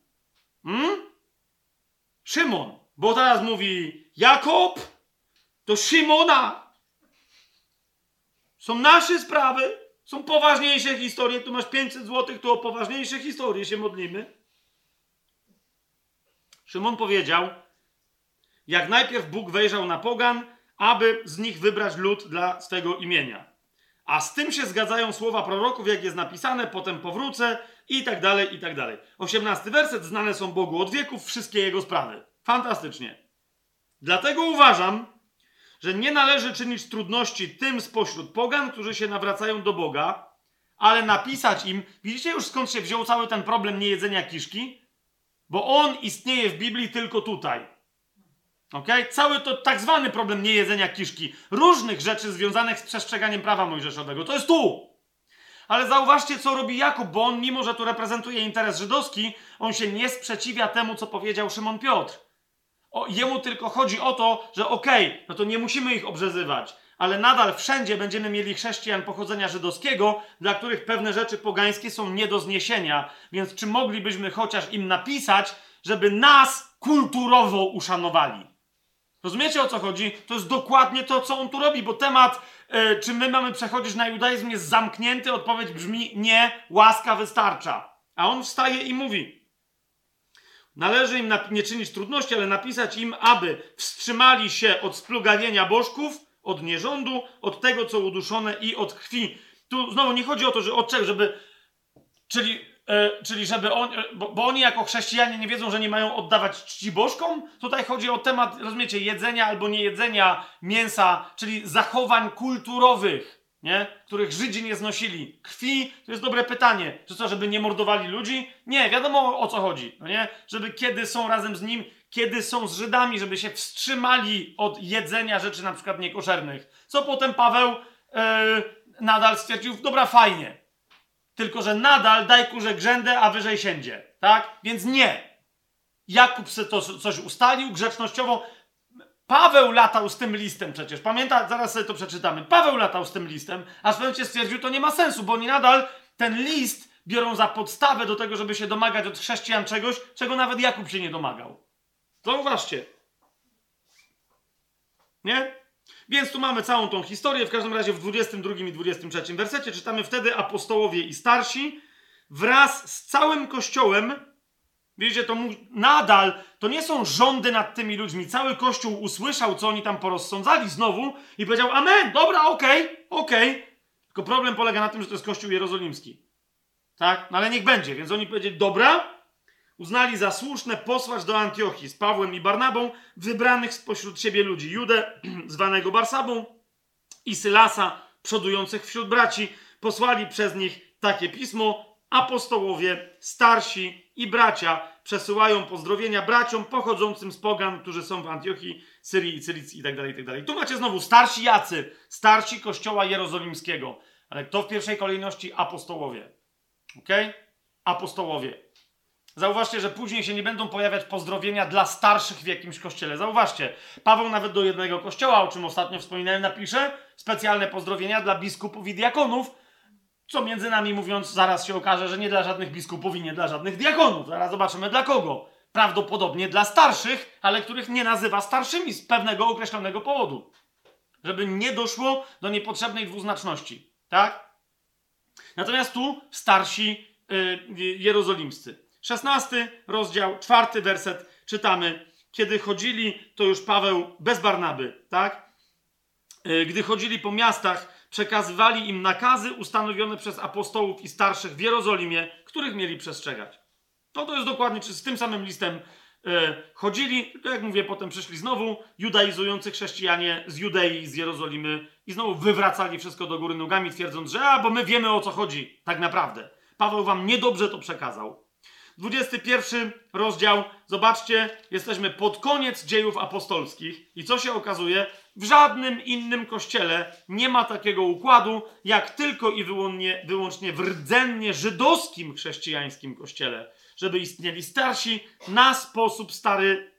Hmm? Szymon. Bo teraz mówi Jakob do Szymona. Są nasze sprawy, są poważniejsze historie. Tu masz 500 zł, tu o poważniejsze historie się modlimy. Szymon powiedział, jak najpierw Bóg wejrzał na pogan, aby z nich wybrać lud dla swego imienia. A z tym się zgadzają słowa proroków, jak jest napisane, potem powrócę i tak dalej, i tak dalej. Osiemnasty werset, znane są Bogu od wieków wszystkie Jego sprawy. Fantastycznie. Dlatego uważam, że nie należy czynić trudności tym spośród pogan, którzy się nawracają do Boga, ale napisać im, widzicie już skąd się wziął cały ten problem niejedzenia kiszki? Bo on istnieje w Biblii tylko tutaj. Ok? Cały to tak zwany problem niejedzenia kiszki, różnych rzeczy związanych z przestrzeganiem prawa mojżeszowego, to jest tu. Ale zauważcie, co robi Jakub, bo on, mimo że tu reprezentuje interes żydowski, on się nie sprzeciwia temu, co powiedział Szymon Piotr. O, jemu tylko chodzi o to, że okej, okay, no to nie musimy ich obrzezywać, ale nadal wszędzie będziemy mieli chrześcijan pochodzenia żydowskiego, dla których pewne rzeczy pogańskie są nie do zniesienia. Więc czy moglibyśmy chociaż im napisać, żeby nas kulturowo uszanowali? Rozumiecie o co chodzi? To jest dokładnie to, co on tu robi, bo temat, yy, czy my mamy przechodzić na judaizm, jest zamknięty. Odpowiedź brzmi: nie, łaska wystarcza. A on wstaje i mówi: Należy im nie czynić trudności, ale napisać im, aby wstrzymali się od splugawienia bożków, od nierządu, od tego, co uduszone i od krwi. Tu znowu nie chodzi o to, że od czego, żeby. Czyli E, czyli żeby on, e, bo, bo, oni jako chrześcijanie nie wiedzą, że nie mają oddawać czci bożkom. Tutaj chodzi o temat, rozumiecie, jedzenia albo niejedzenia mięsa, czyli zachowań kulturowych, nie? których Żydzi nie znosili. Krwi, to jest dobre pytanie. Czy co, żeby nie mordowali ludzi? Nie, wiadomo o co chodzi, no nie? Żeby kiedy są razem z nim, kiedy są z Żydami, żeby się wstrzymali od jedzenia rzeczy na przykład niekoszernych. Co potem Paweł yy, nadal stwierdził, dobra, fajnie, tylko że nadal daj kurze grzędę, a wyżej siędzie. Tak? Więc nie. Jakub sobie to coś ustalił grzecznościowo. Paweł latał z tym listem przecież. Pamięta, zaraz sobie to przeczytamy. Paweł latał z tym listem, aż w momencie stwierdził, to nie ma sensu, bo oni nadal ten list biorą za podstawę do tego, żeby się domagać od chrześcijan czegoś, czego nawet Jakub się nie domagał. Zauważcie. Nie? Więc tu mamy całą tą historię. W każdym razie w 22 i 23 wersecie czytamy wtedy apostołowie i starsi wraz z całym kościołem. Widzicie, to nadal to nie są rządy nad tymi ludźmi. Cały kościół usłyszał, co oni tam porozsądzali znowu i powiedział: Amen, dobra, okej, okay, okej. Okay. Tylko problem polega na tym, że to jest kościół jerozolimski. Tak? No ale niech będzie. Więc oni powiedzieli: Dobra, uznali za słuszne posłać do Antiochii z Pawłem i Barnabą wybranych spośród siebie ludzi, Judę, zwanego Barsabą, i Sylasa, przodujących wśród braci, posłali przez nich takie pismo, apostołowie, starsi i bracia przesyłają pozdrowienia braciom pochodzącym z pogan, którzy są w Antiochii, Syrii i Cylicji itd., itd. Tu macie znowu starsi jacy, starsi kościoła jerozolimskiego, ale kto w pierwszej kolejności? Apostołowie. ok? Apostołowie. Zauważcie, że później się nie będą pojawiać pozdrowienia dla starszych w jakimś kościele. Zauważcie, Paweł nawet do jednego kościoła, o czym ostatnio wspominałem, napisze specjalne pozdrowienia dla biskupów i diakonów, co między nami mówiąc, zaraz się okaże, że nie dla żadnych biskupów i nie dla żadnych diakonów. Zaraz zobaczymy dla kogo. Prawdopodobnie dla starszych, ale których nie nazywa starszymi z pewnego określonego powodu. Żeby nie doszło do niepotrzebnej dwuznaczności. Tak? Natomiast tu starsi yy, jerozolimscy. 16 rozdział, czwarty werset czytamy. Kiedy chodzili, to już Paweł bez Barnaby, tak? E, gdy chodzili po miastach, przekazywali im nakazy ustanowione przez apostołów i starszych w Jerozolimie, których mieli przestrzegać. No to jest dokładnie, czy z tym samym listem e, chodzili, jak mówię, potem przyszli znowu judaizujący chrześcijanie z Judei, z Jerozolimy i znowu wywracali wszystko do góry nogami, twierdząc, że a, bo my wiemy o co chodzi, tak naprawdę. Paweł wam niedobrze to przekazał. 21 rozdział, zobaczcie, jesteśmy pod koniec dziejów apostolskich i co się okazuje? W żadnym innym kościele nie ma takiego układu, jak tylko i wyłącznie, wyłącznie w rdzennie żydowskim chrześcijańskim kościele, żeby istnieli starsi na sposób stary,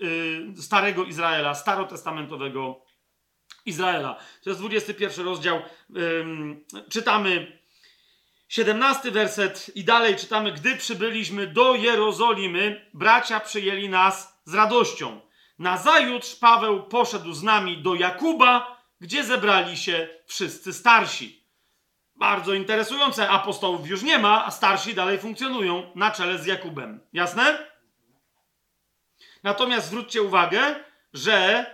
yy, starego Izraela, starotestamentowego Izraela. To jest 21 rozdział. Czytamy 17 werset i dalej czytamy: Gdy przybyliśmy do Jerozolimy, bracia przyjęli nas z radością. Nazajutrz Paweł poszedł z nami do Jakuba, gdzie zebrali się wszyscy starsi. Bardzo interesujące, apostołów już nie ma, a starsi dalej funkcjonują na czele z Jakubem. Jasne? Natomiast zwróćcie uwagę, że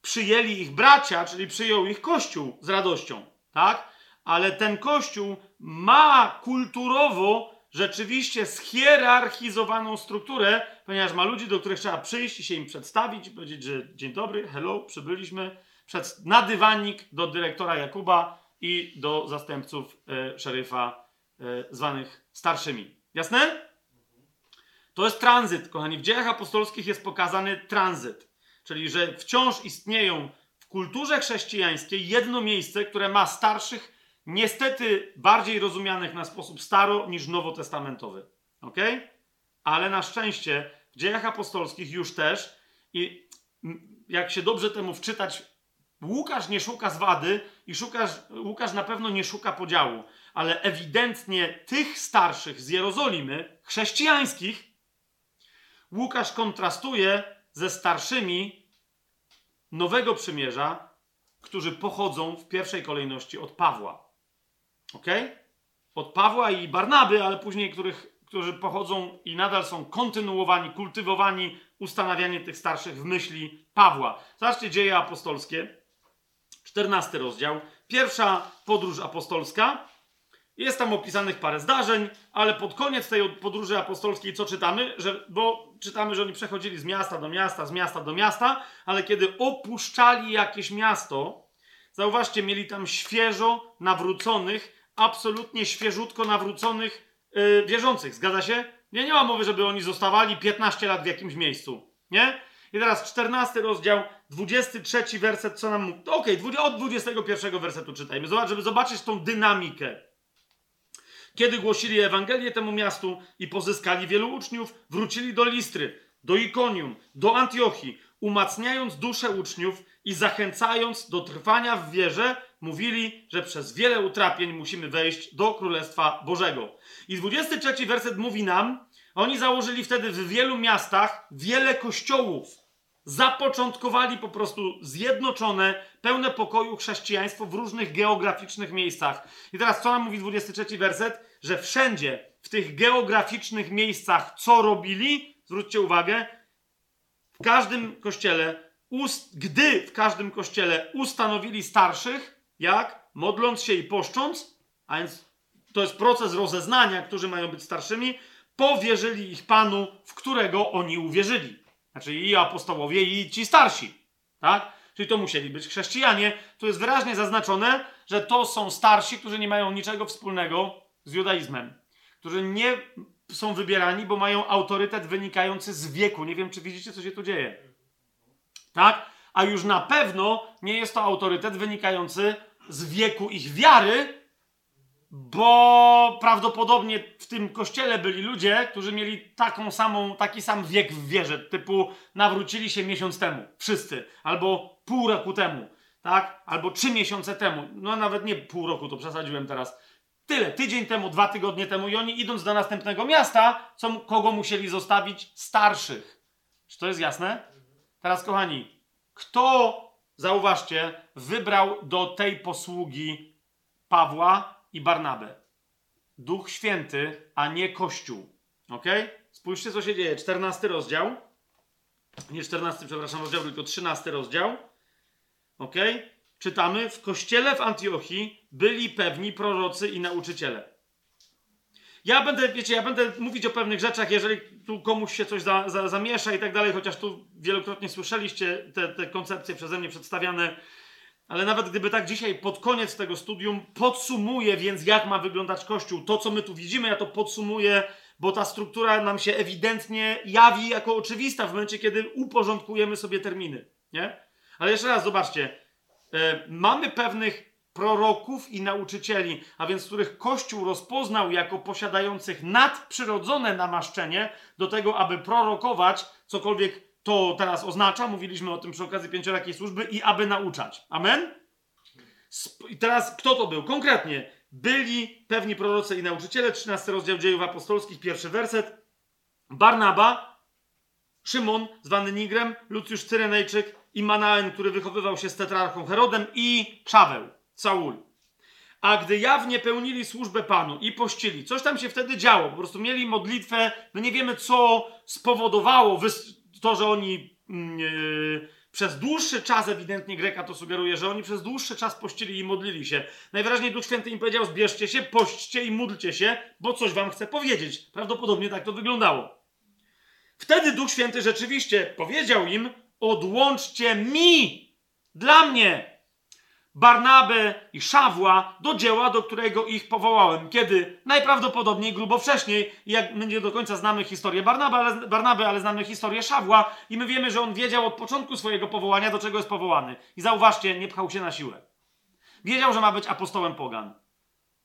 przyjęli ich bracia, czyli przyjął ich Kościół z radością, tak? Ale ten Kościół ma kulturowo rzeczywiście schierarchizowaną strukturę, ponieważ ma ludzi, do których trzeba przyjść i się im przedstawić powiedzieć, że dzień dobry, hello, przybyliśmy przed, na dywanik do dyrektora Jakuba i do zastępców e, szeryfa e, zwanych starszymi. Jasne? To jest tranzyt, kochani. W dziejach apostolskich jest pokazany tranzyt. Czyli, że wciąż istnieją w kulturze chrześcijańskiej jedno miejsce, które ma starszych, niestety bardziej rozumianych na sposób staro niż nowotestamentowy. Ok? Ale na szczęście w dziejach apostolskich już też i jak się dobrze temu wczytać, Łukasz nie szuka zwady i szukasz, Łukasz na pewno nie szuka podziału, ale ewidentnie tych starszych z Jerozolimy, chrześcijańskich, Łukasz kontrastuje ze starszymi Nowego Przymierza, którzy pochodzą w pierwszej kolejności od Pawła. Ok? Od Pawła i Barnaby, ale później których, którzy pochodzą i nadal są kontynuowani, kultywowani, ustanawianie tych starszych w myśli Pawła. Zobaczcie dzieje apostolskie, 14 rozdział. Pierwsza podróż apostolska, jest tam opisanych parę zdarzeń, ale pod koniec tej podróży apostolskiej co czytamy? Że, bo czytamy, że oni przechodzili z miasta do miasta, z miasta do miasta, ale kiedy opuszczali jakieś miasto, zauważcie, mieli tam świeżo nawróconych, absolutnie świeżutko nawróconych yy, wierzących. Zgadza się? Nie, nie ma mowy, żeby oni zostawali 15 lat w jakimś miejscu. Nie? I teraz 14 rozdział, 23 werset, co nam mówi. Okej, okay, od 21 wersetu czytajmy, Zobacz, żeby zobaczyć tą dynamikę. Kiedy głosili Ewangelię temu miastu i pozyskali wielu uczniów, wrócili do Listry, do Ikonium, do Antiochii, umacniając duszę uczniów i zachęcając do trwania w wierze, mówili, że przez wiele utrapień musimy wejść do Królestwa Bożego. I 23 werset mówi nam, oni założyli wtedy w wielu miastach wiele kościołów. Zapoczątkowali po prostu zjednoczone, pełne pokoju chrześcijaństwo w różnych geograficznych miejscach. I teraz co nam mówi 23 werset? Że wszędzie w tych geograficznych miejscach co robili? Zwróćcie uwagę, w każdym kościele, ust, gdy w każdym kościele ustanowili starszych, jak? Modląc się i poszcząc, a więc to jest proces rozeznania, którzy mają być starszymi, powierzyli ich Panu, w którego oni uwierzyli. Znaczy i apostołowie, i ci starsi. Tak? Czyli to musieli być chrześcijanie. Tu jest wyraźnie zaznaczone, że to są starsi, którzy nie mają niczego wspólnego z judaizmem. Którzy nie są wybierani, bo mają autorytet wynikający z wieku. Nie wiem, czy widzicie, co się tu dzieje. Tak? A już na pewno nie jest to autorytet wynikający z wieku ich wiary, bo prawdopodobnie w tym kościele byli ludzie, którzy mieli taką samą, taki sam wiek w wierze, typu nawrócili się miesiąc temu, wszyscy, albo pół roku temu, tak? Albo trzy miesiące temu, no nawet nie pół roku, to przesadziłem teraz. Tyle, tydzień temu, dwa tygodnie temu i oni idąc do następnego miasta, co, kogo musieli zostawić? Starszych. Czy to jest jasne? Teraz, kochani, kto, zauważcie, wybrał do tej posługi Pawła i Barnabę. Duch Święty, a nie Kościół. Ok? Spójrzcie, co się dzieje. 14 rozdział. Nie 14, przepraszam, rozdział, tylko 13 rozdział. Ok? Czytamy: W kościele w Antiochii byli pewni prorocy i nauczyciele. Ja będę, wiecie, ja będę mówić o pewnych rzeczach, jeżeli tu komuś się coś za, za, zamiesza i tak dalej, chociaż tu wielokrotnie słyszeliście te, te koncepcje przeze mnie przedstawiane ale nawet gdyby tak dzisiaj pod koniec tego studium podsumuję więc, jak ma wyglądać Kościół, to co my tu widzimy, ja to podsumuję, bo ta struktura nam się ewidentnie jawi jako oczywista w momencie, kiedy uporządkujemy sobie terminy. Nie? Ale jeszcze raz, zobaczcie. E, mamy pewnych proroków i nauczycieli, a więc których Kościół rozpoznał jako posiadających nadprzyrodzone namaszczenie do tego, aby prorokować cokolwiek to teraz oznacza, mówiliśmy o tym przy okazji pięciorakiej służby, i aby nauczać. Amen? I teraz kto to był? Konkretnie, byli pewni prorocy i nauczyciele, 13 rozdział dziejów apostolskich, pierwszy werset. Barnaba, Szymon, zwany Nigrem, Lucjusz Cyrenejczyk i Manaen, który wychowywał się z tetrarchą Herodem i Czaweł, Saul. A gdy jawnie pełnili służbę Panu i pościli, coś tam się wtedy działo, po prostu mieli modlitwę, no nie wiemy co spowodowało to, że oni mm, przez dłuższy czas, ewidentnie Greka to sugeruje, że oni przez dłuższy czas pościli i modlili się. Najwyraźniej Duch Święty im powiedział: zbierzcie się, pośćcie i módlcie się, bo coś wam chcę powiedzieć. Prawdopodobnie tak to wyglądało. Wtedy Duch Święty rzeczywiście powiedział im: odłączcie mi, dla mnie, Barnabę i Szawła do dzieła, do którego ich powołałem. Kiedy? Najprawdopodobniej grubo wcześniej. Jak my nie do końca znamy historię Barnaby ale, Barnaby, ale znamy historię Szawła i my wiemy, że on wiedział od początku swojego powołania, do czego jest powołany. I zauważcie, nie pchał się na siłę. Wiedział, że ma być apostołem pogan.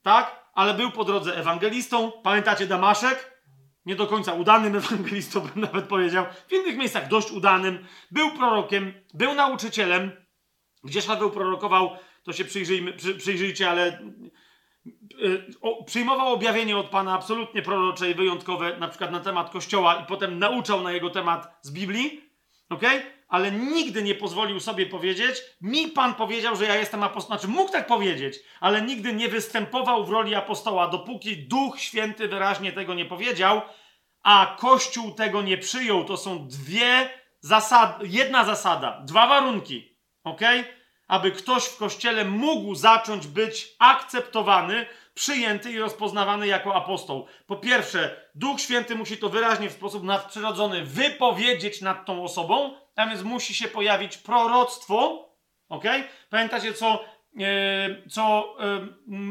Tak? Ale był po drodze ewangelistą. Pamiętacie Damaszek? Nie do końca udanym ewangelistą, bym nawet powiedział. W innych miejscach dość udanym. Był prorokiem, był nauczycielem, gdzie Szaweł prorokował, to się przyjrzyjmy, przy, przyjrzyjcie, ale yy, o, przyjmował objawienie od Pana absolutnie prorocze i wyjątkowe, na przykład na temat Kościoła i potem nauczał na jego temat z Biblii, ok? Ale nigdy nie pozwolił sobie powiedzieć, mi Pan powiedział, że ja jestem apostołem, znaczy mógł tak powiedzieć, ale nigdy nie występował w roli apostoła, dopóki Duch Święty wyraźnie tego nie powiedział, a Kościół tego nie przyjął. To są dwie zasady, jedna zasada, dwa warunki, ok? aby ktoś w kościele mógł zacząć być akceptowany, przyjęty i rozpoznawany jako apostoł. Po pierwsze, Duch Święty musi to wyraźnie w sposób nadprzyrodzony wypowiedzieć nad tą osobą, a więc musi się pojawić proroctwo. Ok? Pamiętacie, co, e, co e,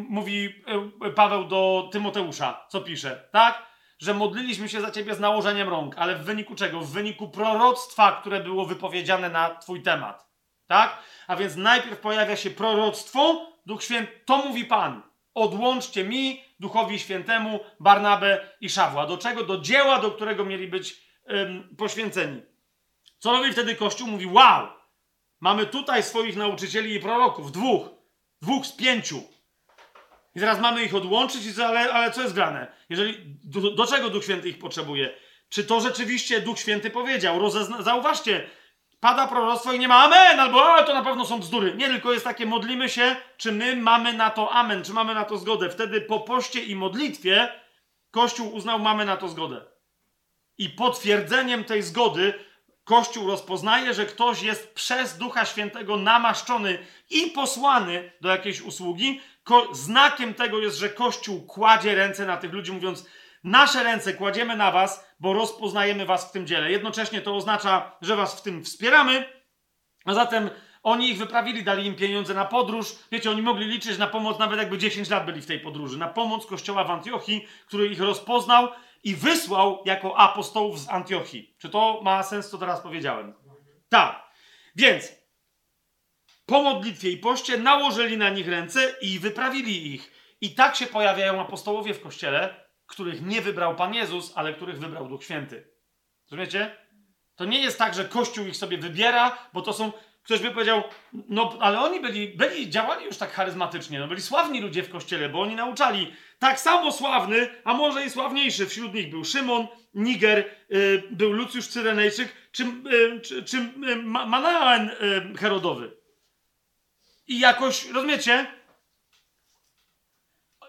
mówi e, Paweł do Tymoteusza, co pisze, tak? Że modliliśmy się za ciebie z nałożeniem rąk, ale w wyniku czego? W wyniku proroctwa, które było wypowiedziane na twój temat. Tak? A więc najpierw pojawia się proroctwo, Duch Święty, to mówi Pan. Odłączcie mi, Duchowi Świętemu, Barnabę i Szawła. Do czego? Do dzieła, do którego mieli być ym, poświęceni. Co robi wtedy Kościół? Mówi, wow, mamy tutaj swoich nauczycieli i proroków, dwóch, dwóch z pięciu. I teraz mamy ich odłączyć, ale, ale co jest grane? Jeżeli, do, do czego Duch Święty ich potrzebuje? Czy to rzeczywiście Duch Święty powiedział? Rozezna, zauważcie, pada proroctwo i nie ma amen, albo to na pewno są bzdury. Nie, tylko jest takie, modlimy się, czy my mamy na to amen, czy mamy na to zgodę. Wtedy po poście i modlitwie Kościół uznał, mamy na to zgodę. I potwierdzeniem tej zgody Kościół rozpoznaje, że ktoś jest przez Ducha Świętego namaszczony i posłany do jakiejś usługi. Ko znakiem tego jest, że Kościół kładzie ręce na tych ludzi, mówiąc, Nasze ręce kładziemy na was, bo rozpoznajemy was w tym dziele. Jednocześnie to oznacza, że was w tym wspieramy, a zatem oni ich wyprawili, dali im pieniądze na podróż. Wiecie, oni mogli liczyć na pomoc, nawet jakby 10 lat byli w tej podróży. Na pomoc kościoła w Antiochii, który ich rozpoznał i wysłał jako apostołów z Antiochii. Czy to ma sens, co teraz powiedziałem? Tak. Więc po modlitwie i poście nałożyli na nich ręce i wyprawili ich. I tak się pojawiają apostołowie w kościele, których nie wybrał Pan Jezus, ale których wybrał Duch Święty. Rozumiecie? To nie jest tak, że Kościół ich sobie wybiera, bo to są. Ktoś by powiedział, no ale oni byli, byli, działali już tak charyzmatycznie, no byli sławni ludzie w kościele, bo oni nauczali. Tak samo sławny, a może i sławniejszy wśród nich był Szymon, Niger, y, był Lucjusz Cyrenejczyk, czy, y, czy, czy y, Manaen y, Herodowy. I jakoś, rozumiecie?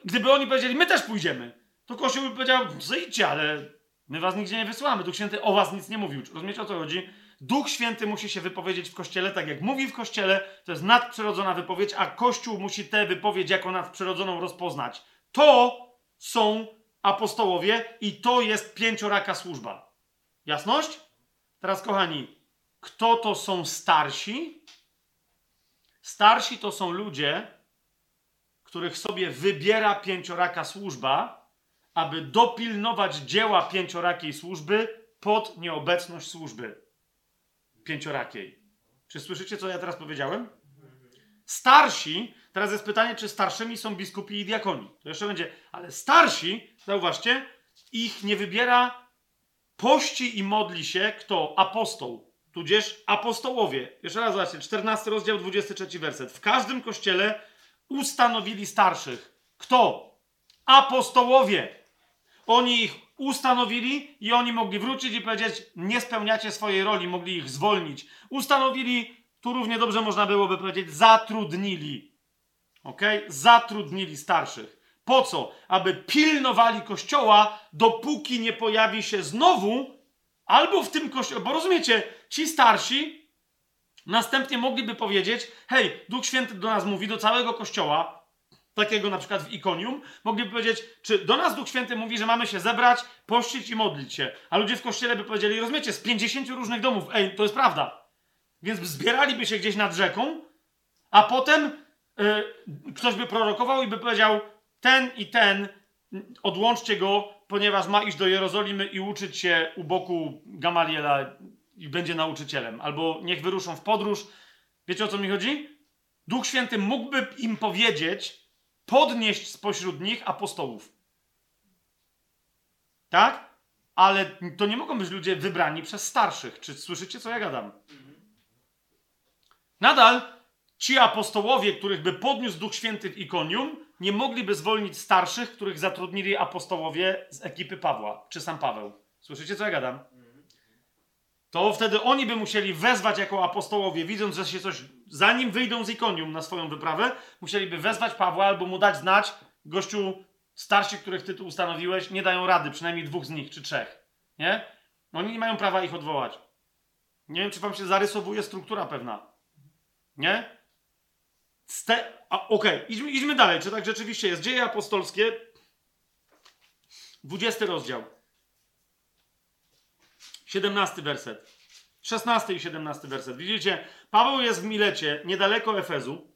Gdyby oni powiedzieli, my też pójdziemy, to Kościół by powiedział, zejdźcie, ale my was nigdzie nie wysyłamy. Duch Święty o was nic nie mówił. Rozumiecie o co chodzi? Duch Święty musi się wypowiedzieć w Kościele, tak jak mówi w Kościele, to jest nadprzyrodzona wypowiedź, a Kościół musi tę wypowiedź jako nadprzyrodzoną rozpoznać. To są apostołowie i to jest pięcioraka służba. Jasność? Teraz, kochani, kto to są starsi? Starsi to są ludzie, których sobie wybiera pięcioraka służba, aby dopilnować dzieła pięciorakiej służby pod nieobecność służby pięciorakiej. Czy słyszycie, co ja teraz powiedziałem? Starsi, teraz jest pytanie, czy starszymi są biskupi i diakoni. To jeszcze będzie, ale starsi, zauważcie, ich nie wybiera, pości i modli się kto? Apostoł, tudzież apostołowie. Jeszcze raz zobaczcie, 14 rozdział, 23 werset. W każdym kościele ustanowili starszych. Kto? Apostołowie. Oni ich ustanowili i oni mogli wrócić i powiedzieć: Nie spełniacie swojej roli, mogli ich zwolnić. Ustanowili, tu równie dobrze można byłoby powiedzieć: zatrudnili. Ok? Zatrudnili starszych. Po co? Aby pilnowali kościoła, dopóki nie pojawi się znowu, albo w tym kościele. Bo rozumiecie, ci starsi Następnie mogliby powiedzieć: Hej, Duch Święty do nas mówi, do całego kościoła, takiego na przykład w ikonium, mogliby powiedzieć, czy do nas Duch Święty mówi, że mamy się zebrać, pościć i modlić się. A ludzie w kościele by powiedzieli, rozumiecie, z 50 różnych domów, ej, to jest prawda. Więc zbieraliby się gdzieś nad rzeką, a potem yy, ktoś by prorokował i by powiedział, ten i ten, odłączcie go, ponieważ ma iść do Jerozolimy i uczyć się u boku Gamaliela i będzie nauczycielem. Albo niech wyruszą w podróż. Wiecie o co mi chodzi? Duch Święty mógłby im powiedzieć, podnieść spośród nich apostołów. Tak? Ale to nie mogą być ludzie wybrani przez starszych. Czy słyszycie, co ja gadam? Nadal ci apostołowie, których by podniósł Duch Święty w ikonium, nie mogliby zwolnić starszych, których zatrudnili apostołowie z ekipy Pawła, czy sam Paweł. Słyszycie, co ja gadam? To wtedy oni by musieli wezwać jako apostołowie, widząc, że się coś, zanim wyjdą z ikonium na swoją wyprawę, musieliby wezwać Pawła albo mu dać znać, gościu, starsi, których ty tu ustanowiłeś, nie dają rady, przynajmniej dwóch z nich, czy trzech. Nie? Oni nie mają prawa ich odwołać. Nie wiem, czy wam się zarysowuje struktura pewna. Nie? Ste... Okej, okay. idźmy, idźmy dalej. Czy tak rzeczywiście jest? Dzieje apostolskie, 20 rozdział. 17 werset. 16 i 17 werset. Widzicie, Paweł jest w Milecie, niedaleko Efezu.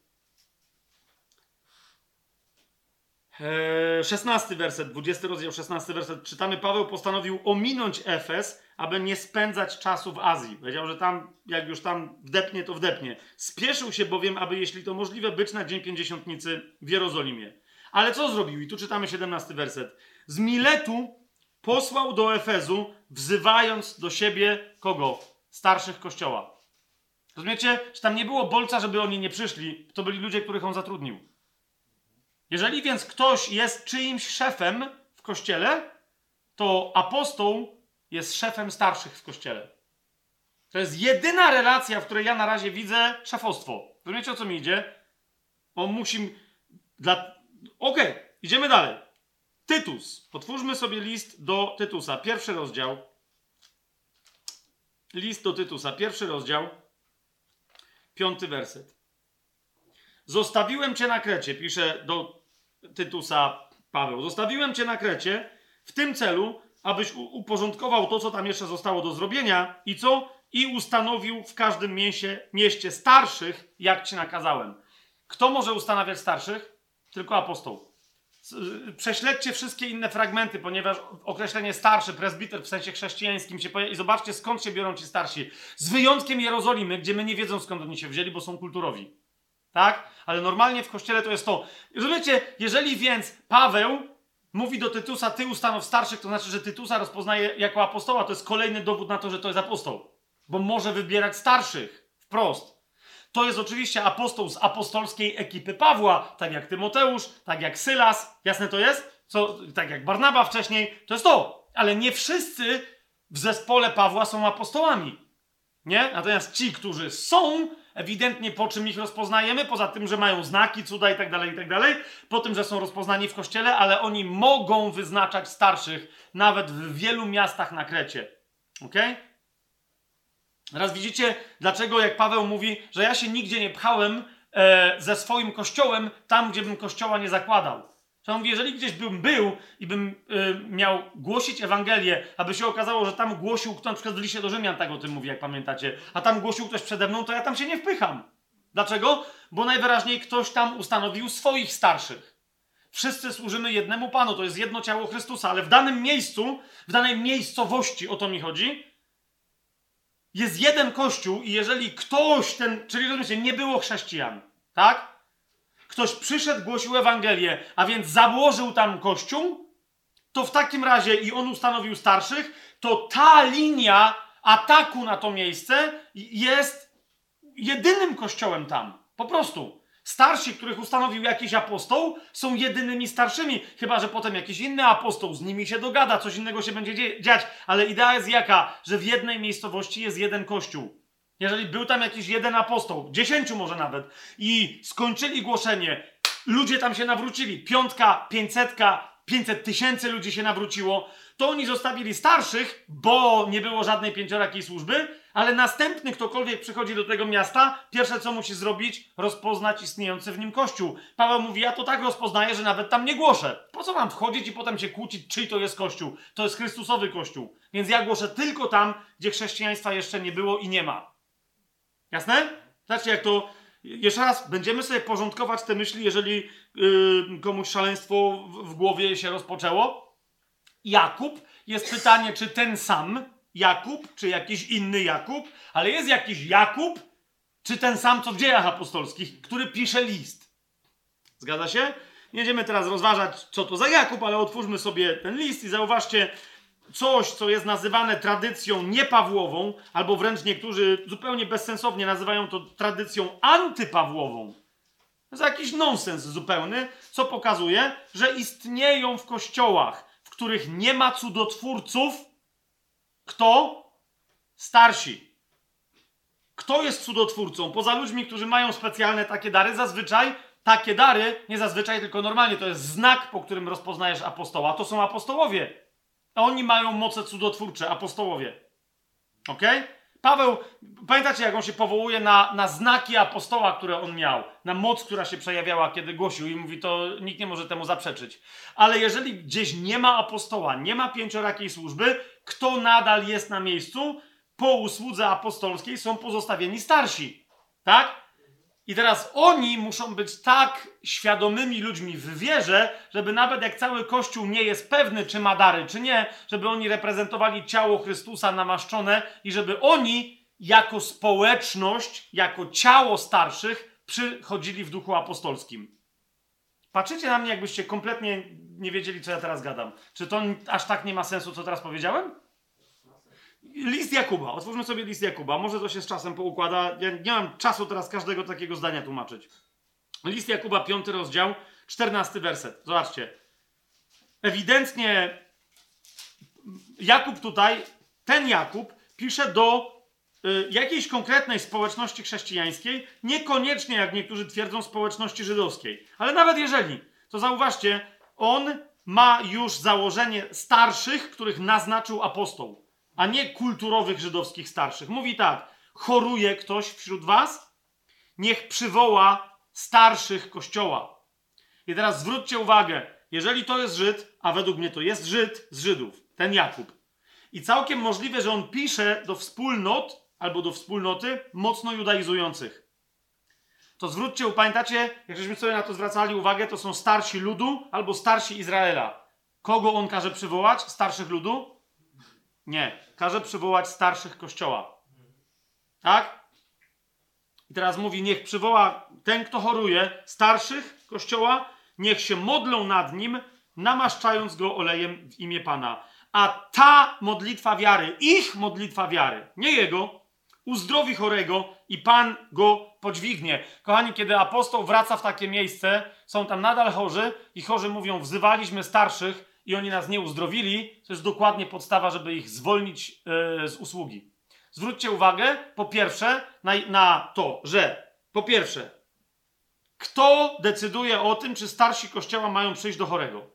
16 eee, werset, 20 rozdział, 16 werset. Czytamy, Paweł postanowił ominąć Efes, aby nie spędzać czasu w Azji. Powiedział, że tam, jak już tam wdepnie, to wdepnie. Spieszył się bowiem, aby, jeśli to możliwe, być na Dzień Pięćdziesiątnicy w Jerozolimie. Ale co zrobił? I tu czytamy 17 werset. Z Miletu posłał do Efezu, wzywając do siebie kogo? Starszych kościoła. Rozumiecie? Czy tam nie było bolca, żeby oni nie przyszli? To byli ludzie, których on zatrudnił. Jeżeli więc ktoś jest czyimś szefem w kościele, to apostoł jest szefem starszych w kościele. To jest jedyna relacja, w której ja na razie widzę szefostwo. Rozumiecie o co mi idzie? On musi. Dla... Okej, okay, idziemy dalej. Tytus. Otwórzmy sobie list do Tytusa. Pierwszy rozdział. List do Tytusa. Pierwszy rozdział. Piąty werset. Zostawiłem cię na Krecie, pisze do Tytusa Paweł. Zostawiłem cię na Krecie w tym celu, abyś uporządkował to, co tam jeszcze zostało do zrobienia i co? I ustanowił w każdym mieście, mieście starszych, jak ci nakazałem. Kto może ustanawiać starszych? Tylko apostoł. Prześledźcie wszystkie inne fragmenty, ponieważ określenie starszy, prezbiter w sensie chrześcijańskim się pojawia i zobaczcie skąd się biorą ci starsi. Z wyjątkiem Jerozolimy, gdzie my nie wiedzą skąd oni się wzięli, bo są kulturowi. Tak? Ale normalnie w kościele to jest to. Rozumiecie, jeżeli więc Paweł mówi do Tytusa, ty ustanow starszych, to znaczy, że Tytusa rozpoznaje jako apostoła. To jest kolejny dowód na to, że to jest apostoł. Bo może wybierać starszych. Wprost. To jest oczywiście apostoł z apostolskiej ekipy Pawła, tak jak Tymoteusz, tak jak Sylas. Jasne to jest? Co, tak jak Barnaba wcześniej. To jest to. Ale nie wszyscy w zespole Pawła są apostołami. Nie? Natomiast ci, którzy są, ewidentnie po czym ich rozpoznajemy, poza tym, że mają znaki, cuda i tak dalej, i tak dalej, po tym, że są rozpoznani w kościele, ale oni mogą wyznaczać starszych nawet w wielu miastach na Krecie. Ok? Teraz widzicie, dlaczego jak Paweł mówi, że ja się nigdzie nie pchałem e, ze swoim kościołem tam, gdzie bym kościoła nie zakładał. Że on mówi, jeżeli gdzieś bym był i bym y, miał głosić Ewangelię, aby się okazało, że tam głosił ktoś, na przykład w liście do Rzymian tak o tym mówi, jak pamiętacie, a tam głosił ktoś przede mną, to ja tam się nie wpycham. Dlaczego? Bo najwyraźniej ktoś tam ustanowił swoich starszych. Wszyscy służymy jednemu Panu, to jest jedno ciało Chrystusa, ale w danym miejscu, w danej miejscowości, o to mi chodzi, jest jeden kościół i jeżeli ktoś ten, czyli rozumiecie, nie było chrześcijan, tak? ktoś przyszedł, głosił Ewangelię, a więc założył tam kościół, to w takim razie i on ustanowił starszych, to ta linia ataku na to miejsce jest jedynym kościołem tam. Po prostu. Starsi, których ustanowił jakiś apostoł, są jedynymi starszymi. Chyba, że potem jakiś inny apostoł z nimi się dogada, coś innego się będzie dziać. Ale idea jest jaka, że w jednej miejscowości jest jeden kościół. Jeżeli był tam jakiś jeden apostoł, dziesięciu może nawet, i skończyli głoszenie, ludzie tam się nawrócili, piątka, pięćsetka, pięćset tysięcy ludzi się nawróciło, to oni zostawili starszych, bo nie było żadnej pięciorakiej służby, ale następny ktokolwiek przychodzi do tego miasta, pierwsze co musi zrobić, rozpoznać istniejący w nim kościół. Paweł mówi, ja to tak rozpoznaję, że nawet tam nie głoszę. Po co mam wchodzić i potem się kłócić, czyj to jest kościół? To jest Chrystusowy kościół. Więc ja głoszę tylko tam, gdzie chrześcijaństwa jeszcze nie było i nie ma. Jasne? Zobaczcie, jak to. Jeszcze raz, będziemy sobie porządkować te myśli, jeżeli yy, komuś szaleństwo w, w głowie się rozpoczęło. Jakub, jest pytanie, czy ten sam Jakub, czy jakiś inny Jakub, ale jest jakiś Jakub, czy ten sam, co w dziejach apostolskich, który pisze list. Zgadza się? Nie będziemy teraz rozważać, co to za Jakub, ale otwórzmy sobie ten list i zauważcie, coś, co jest nazywane tradycją niepawłową, albo wręcz niektórzy zupełnie bezsensownie nazywają to tradycją antypawłową. To jest jakiś nonsens zupełny, co pokazuje, że istnieją w kościołach, w których nie ma cudotwórców, kto? Starsi. Kto jest cudotwórcą? Poza ludźmi, którzy mają specjalne takie dary, zazwyczaj takie dary, nie zazwyczaj, tylko normalnie, to jest znak, po którym rozpoznajesz apostoła. To są apostołowie. Oni mają moce cudotwórcze, apostołowie. Ok? Paweł, pamiętacie, jak on się powołuje na, na znaki apostoła, które on miał, na moc, która się przejawiała, kiedy głosił, i mówi, to nikt nie może temu zaprzeczyć. Ale jeżeli gdzieś nie ma apostoła, nie ma pięciorakiej służby, kto nadal jest na miejscu? Po usłudze apostolskiej są pozostawieni starsi. Tak? I teraz oni muszą być tak świadomymi ludźmi w wierze, żeby nawet jak cały Kościół nie jest pewny, czy ma dary, czy nie, żeby oni reprezentowali ciało Chrystusa namaszczone i żeby oni jako społeczność, jako ciało starszych przychodzili w duchu apostolskim. Patrzycie na mnie, jakbyście kompletnie nie wiedzieli, co ja teraz gadam. Czy to aż tak nie ma sensu, co teraz powiedziałem? List Jakuba. Otwórzmy sobie list Jakuba. Może to się z czasem poukłada. Ja nie mam czasu teraz każdego takiego zdania tłumaczyć. List Jakuba, piąty rozdział, czternasty werset. Zobaczcie. Ewidentnie Jakub tutaj, ten Jakub, pisze do y, jakiejś konkretnej społeczności chrześcijańskiej, niekoniecznie, jak niektórzy twierdzą, społeczności żydowskiej. Ale nawet jeżeli, to zauważcie, on ma już założenie starszych, których naznaczył apostoł a nie kulturowych żydowskich starszych. Mówi tak: choruje ktoś wśród was? Niech przywoła starszych kościoła. I teraz zwróćcie uwagę, jeżeli to jest Żyd, a według mnie to jest Żyd z Żydów, ten Jakub. I całkiem możliwe, że on pisze do wspólnot albo do wspólnoty mocno judaizujących. To zwróćcie, pamiętacie, jak żeśmy sobie na to zwracali uwagę, to są starsi ludu albo starsi Izraela. Kogo on każe przywołać? Starszych ludu? Nie. Każe przywołać starszych kościoła. Tak? I teraz mówi, niech przywoła ten, kto choruje, starszych kościoła, niech się modlą nad nim, namaszczając go olejem w imię Pana. A ta modlitwa wiary, ich modlitwa wiary, nie jego, uzdrowi chorego i Pan go podźwignie. Kochani, kiedy apostoł wraca w takie miejsce, są tam nadal chorzy i chorzy mówią, wzywaliśmy starszych, i oni nas nie uzdrowili, to jest dokładnie podstawa, żeby ich zwolnić yy, z usługi. Zwróćcie uwagę, po pierwsze, na, na to, że po pierwsze, kto decyduje o tym, czy starsi kościoła mają przyjść do chorego?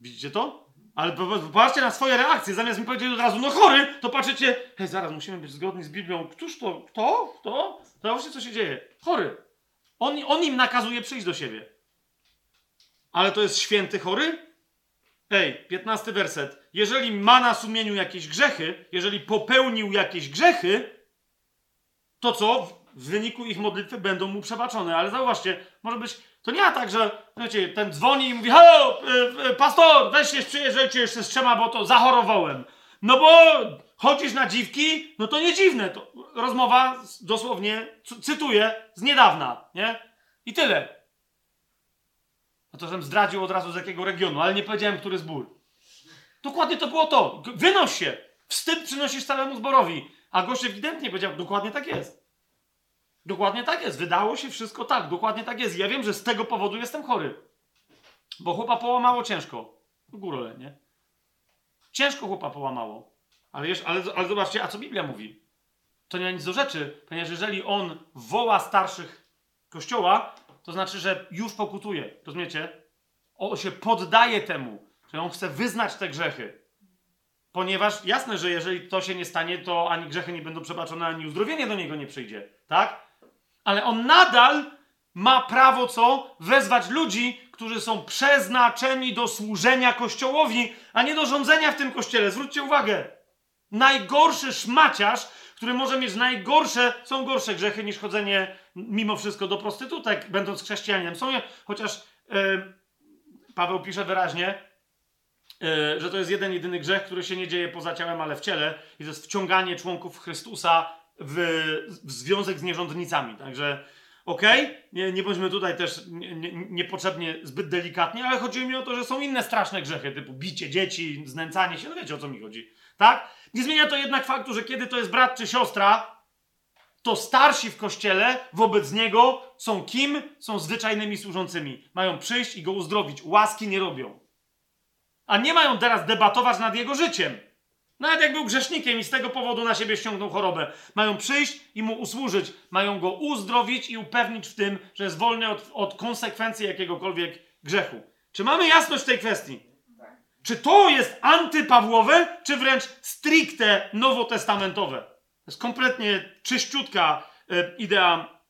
Widzicie to? Ale popatrzcie na swoje reakcje. Zamiast mi powiedzieć od razu, no chory, to patrzycie, hej, zaraz, musimy być zgodni z Biblią. Któż to? Kto? Kto? Zobaczcie, co się dzieje. Chory. On, on im nakazuje przyjść do siebie. Ale to jest święty chory? Ej, 15 werset. Jeżeli ma na sumieniu jakieś grzechy, jeżeli popełnił jakieś grzechy, to co? W wyniku ich modlitwy będą mu przebaczone. Ale zauważcie, może być, to nie tak, że wiecie, ten dzwoni i mówi, halo, y, y, pastor, weź się przyjeżdżajcie jeszcze z trzema, bo to zachorowałem. No bo chodzisz na dziwki, no to nie dziwne. To rozmowa dosłownie, cytuję, z niedawna, nie? I tyle. No to żem zdradził od razu z jakiego regionu, ale nie powiedziałem, który zbór. Dokładnie to było to. Wynoś się. Wstyd przynosisz całemu zborowi. A gość ewidentnie powiedział, dokładnie tak jest. Dokładnie tak jest. Wydało się wszystko tak. Dokładnie tak jest. Ja wiem, że z tego powodu jestem chory. Bo chłopa połamało ciężko. Górole, nie? Ciężko chłopa połamało. Ale, jeszcze, ale, ale zobaczcie, a co Biblia mówi? To nie ma nic do rzeczy, ponieważ jeżeli on woła starszych kościoła, to znaczy, że już pokutuje. Rozumiecie? on się poddaje temu, że on chce wyznać te grzechy. Ponieważ jasne, że jeżeli to się nie stanie, to ani grzechy nie będą przebaczone, ani uzdrowienie do niego nie przyjdzie. Tak? Ale on nadal ma prawo co? Wezwać ludzi, którzy są przeznaczeni do służenia Kościołowi, a nie do rządzenia w tym Kościele. Zwróćcie uwagę. Najgorszy szmaciarz, który może mieć najgorsze, są gorsze grzechy niż chodzenie mimo wszystko do prostytutek, będąc chrześcijaninem. Są je, chociaż yy, Paweł pisze wyraźnie, yy, że to jest jeden, jedyny grzech, który się nie dzieje poza ciałem, ale w ciele i to jest wciąganie członków Chrystusa w, w związek z nierządnicami. Także okej, okay, nie, nie bądźmy tutaj też nie, nie, niepotrzebnie zbyt delikatni, ale chodzi mi o to, że są inne straszne grzechy, typu bicie dzieci, znęcanie się, no wiecie o co mi chodzi, tak? Nie zmienia to jednak faktu, że kiedy to jest brat czy siostra, to starsi w kościele wobec niego są kim? Są zwyczajnymi służącymi. Mają przyjść i go uzdrowić. Łaski nie robią. A nie mają teraz debatować nad jego życiem. Nawet jak był grzesznikiem i z tego powodu na siebie ściągnął chorobę. Mają przyjść i mu usłużyć. Mają go uzdrowić i upewnić w tym, że jest wolny od, od konsekwencji jakiegokolwiek grzechu. Czy mamy jasność w tej kwestii? Czy to jest antypawłowe, czy wręcz stricte nowotestamentowe? To jest kompletnie czyściutka e, idea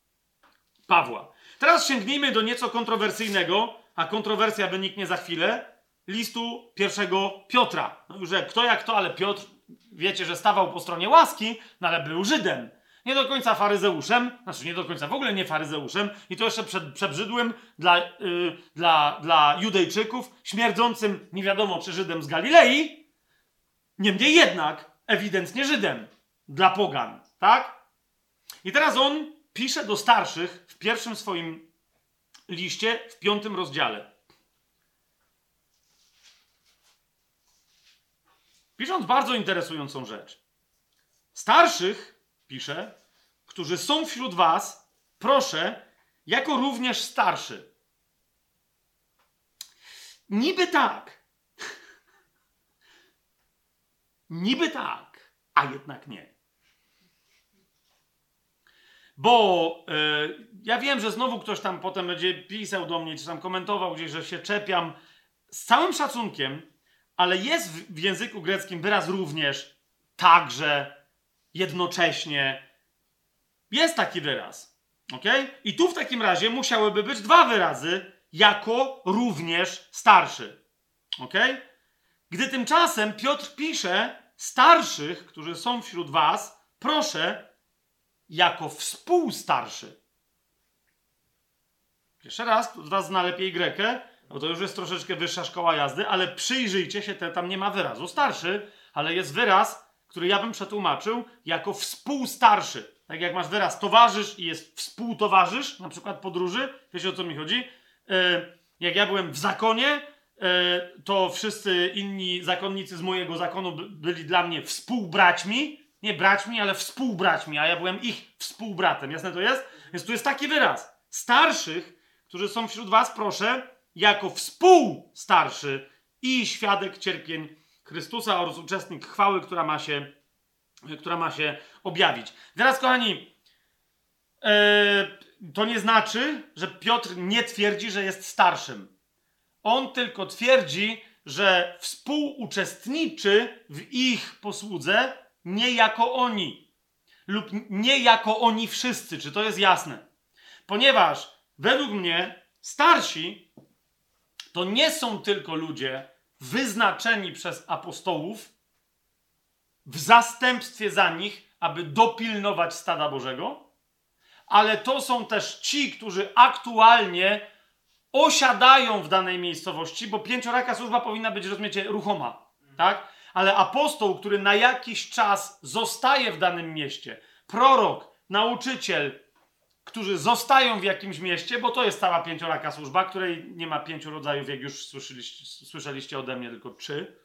Pawła. Teraz sięgnijmy do nieco kontrowersyjnego, a kontrowersja wyniknie za chwilę, listu pierwszego Piotra. No, że kto jak to, ale Piotr, wiecie, że stawał po stronie łaski, no ale był Żydem nie do końca faryzeuszem, znaczy nie do końca w ogóle nie faryzeuszem, i to jeszcze przed, przebrzydłym dla, yy, dla, dla Judejczyków, śmierdzącym nie wiadomo czy Żydem z Galilei, niemniej jednak ewidentnie Żydem dla pogan, tak? I teraz on pisze do starszych w pierwszym swoim liście, w piątym rozdziale. Pisząc bardzo interesującą rzecz. Starszych pisze, którzy są wśród was, proszę, jako również starszy. Niby tak. Niby tak, a jednak nie. Bo yy, ja wiem, że znowu ktoś tam potem będzie pisał do mnie, czy tam komentował gdzieś, że się czepiam. Z całym szacunkiem, ale jest w, języku greckim wyraz również także jednocześnie. Jest taki wyraz. Ok? I tu w takim razie musiałyby być dwa wyrazy, jako również starszy. Ok? Gdy tymczasem Piotr pisze starszych, którzy są wśród was, proszę, jako współstarszy. Jeszcze raz, kto z was zna lepiej Grekę, bo to już jest troszeczkę wyższa szkoła jazdy, ale przyjrzyjcie się, tam nie ma wyrazu starszy, ale jest wyraz który ja bym przetłumaczył jako współstarszy. Tak jak masz wyraz towarzysz i jest współtowarzysz, na przykład podróży, wiecie o co mi chodzi? E, jak ja byłem w zakonie, e, to wszyscy inni zakonnicy z mojego zakonu byli dla mnie współbraćmi, nie braćmi, ale współbraćmi, a ja byłem ich współbratem. Jasne to jest? Więc tu jest taki wyraz. Starszych, którzy są wśród was, proszę, jako współstarszy i świadek cierpień Chrystusa oraz uczestnik chwały, która ma się, która ma się objawić. Teraz, kochani, e, to nie znaczy, że Piotr nie twierdzi, że jest starszym. On tylko twierdzi, że współuczestniczy w ich posłudze nie jako oni. Lub nie jako oni wszyscy. Czy to jest jasne? Ponieważ według mnie starsi to nie są tylko ludzie, wyznaczeni przez apostołów w zastępstwie za nich, aby dopilnować stada Bożego, ale to są też ci, którzy aktualnie osiadają w danej miejscowości, bo pięcioraka służba powinna być, rozumiecie, ruchoma, tak? Ale apostoł, który na jakiś czas zostaje w danym mieście, prorok, nauczyciel, którzy zostają w jakimś mieście, bo to jest cała pięcioraka służba, której nie ma pięciu rodzajów, jak już słyszeliście, słyszeliście ode mnie, tylko trzy.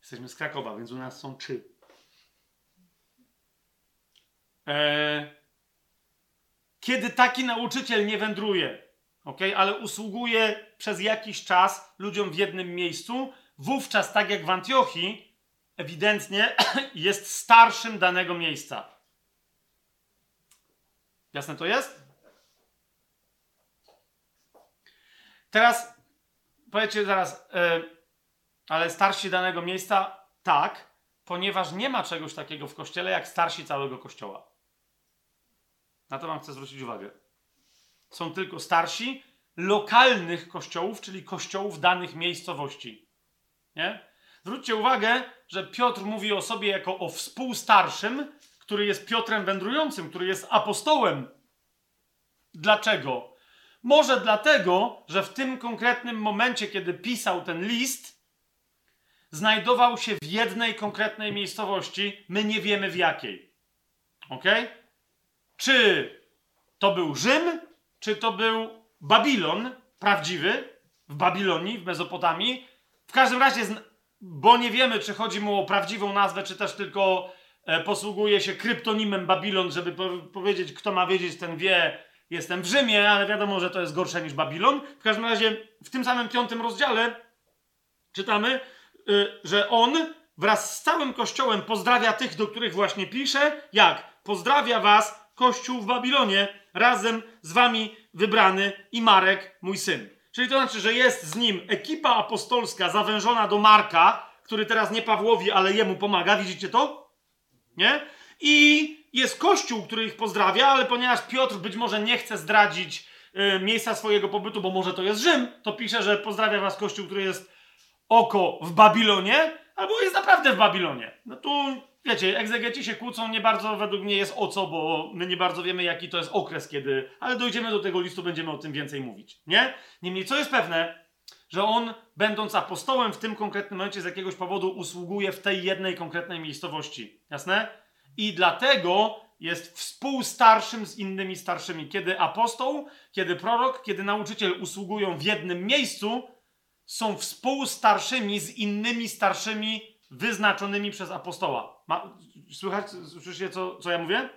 Jesteśmy z Krakowa, więc u nas są trzy. Eee, kiedy taki nauczyciel nie wędruje, okay, ale usługuje przez jakiś czas ludziom w jednym miejscu, wówczas, tak jak w Antiochii, ewidentnie jest starszym danego miejsca. Jasne to jest? Teraz powiecie zaraz, e, ale starsi danego miejsca tak, ponieważ nie ma czegoś takiego w kościele jak starsi całego kościoła. Na to wam chcę zwrócić uwagę. Są tylko starsi lokalnych kościołów, czyli kościołów danych miejscowości. Nie? Zwróćcie uwagę, że Piotr mówi o sobie jako o współstarszym, który jest Piotrem wędrującym, który jest apostołem. Dlaczego? Może dlatego, że w tym konkretnym momencie, kiedy pisał ten list, znajdował się w jednej konkretnej miejscowości, my nie wiemy w jakiej. Ok? Czy to był Rzym, czy to był Babilon prawdziwy w Babilonii, w Mezopotamii. W każdym razie, bo nie wiemy, czy chodzi mu o prawdziwą nazwę, czy też tylko posługuje się kryptonimem Babilon, żeby po powiedzieć, kto ma wiedzieć, ten wie, jestem w Rzymie, ale wiadomo, że to jest gorsze niż Babilon. W każdym razie, w tym samym piątym rozdziale czytamy, y, że on wraz z całym kościołem pozdrawia tych, do których właśnie pisze. Jak? Pozdrawia was kościół w Babilonie, razem z wami wybrany i Marek, mój syn. Czyli to znaczy, że jest z nim ekipa apostolska zawężona do Marka, który teraz nie Pawłowi, ale jemu pomaga. Widzicie to? Nie? I jest kościół, który ich pozdrawia, ale ponieważ Piotr być może nie chce zdradzić y, miejsca swojego pobytu, bo może to jest Rzym, to pisze, że pozdrawia was kościół, który jest oko w Babilonie, albo jest naprawdę w Babilonie. No tu wiecie, egzegeci się kłócą, nie bardzo według mnie jest o co, bo my nie bardzo wiemy, jaki to jest okres, kiedy. Ale dojdziemy do tego listu, będziemy o tym więcej mówić. Nie? Niemniej, co jest pewne, że on, będąc apostołem w tym konkretnym momencie, z jakiegoś powodu usługuje w tej jednej konkretnej miejscowości. Jasne? I dlatego jest współstarszym z innymi starszymi. Kiedy apostoł, kiedy prorok, kiedy nauczyciel usługują w jednym miejscu, są współstarszymi z innymi starszymi wyznaczonymi przez apostoła. Ma, słychać, słyszycie, co, co ja mówię?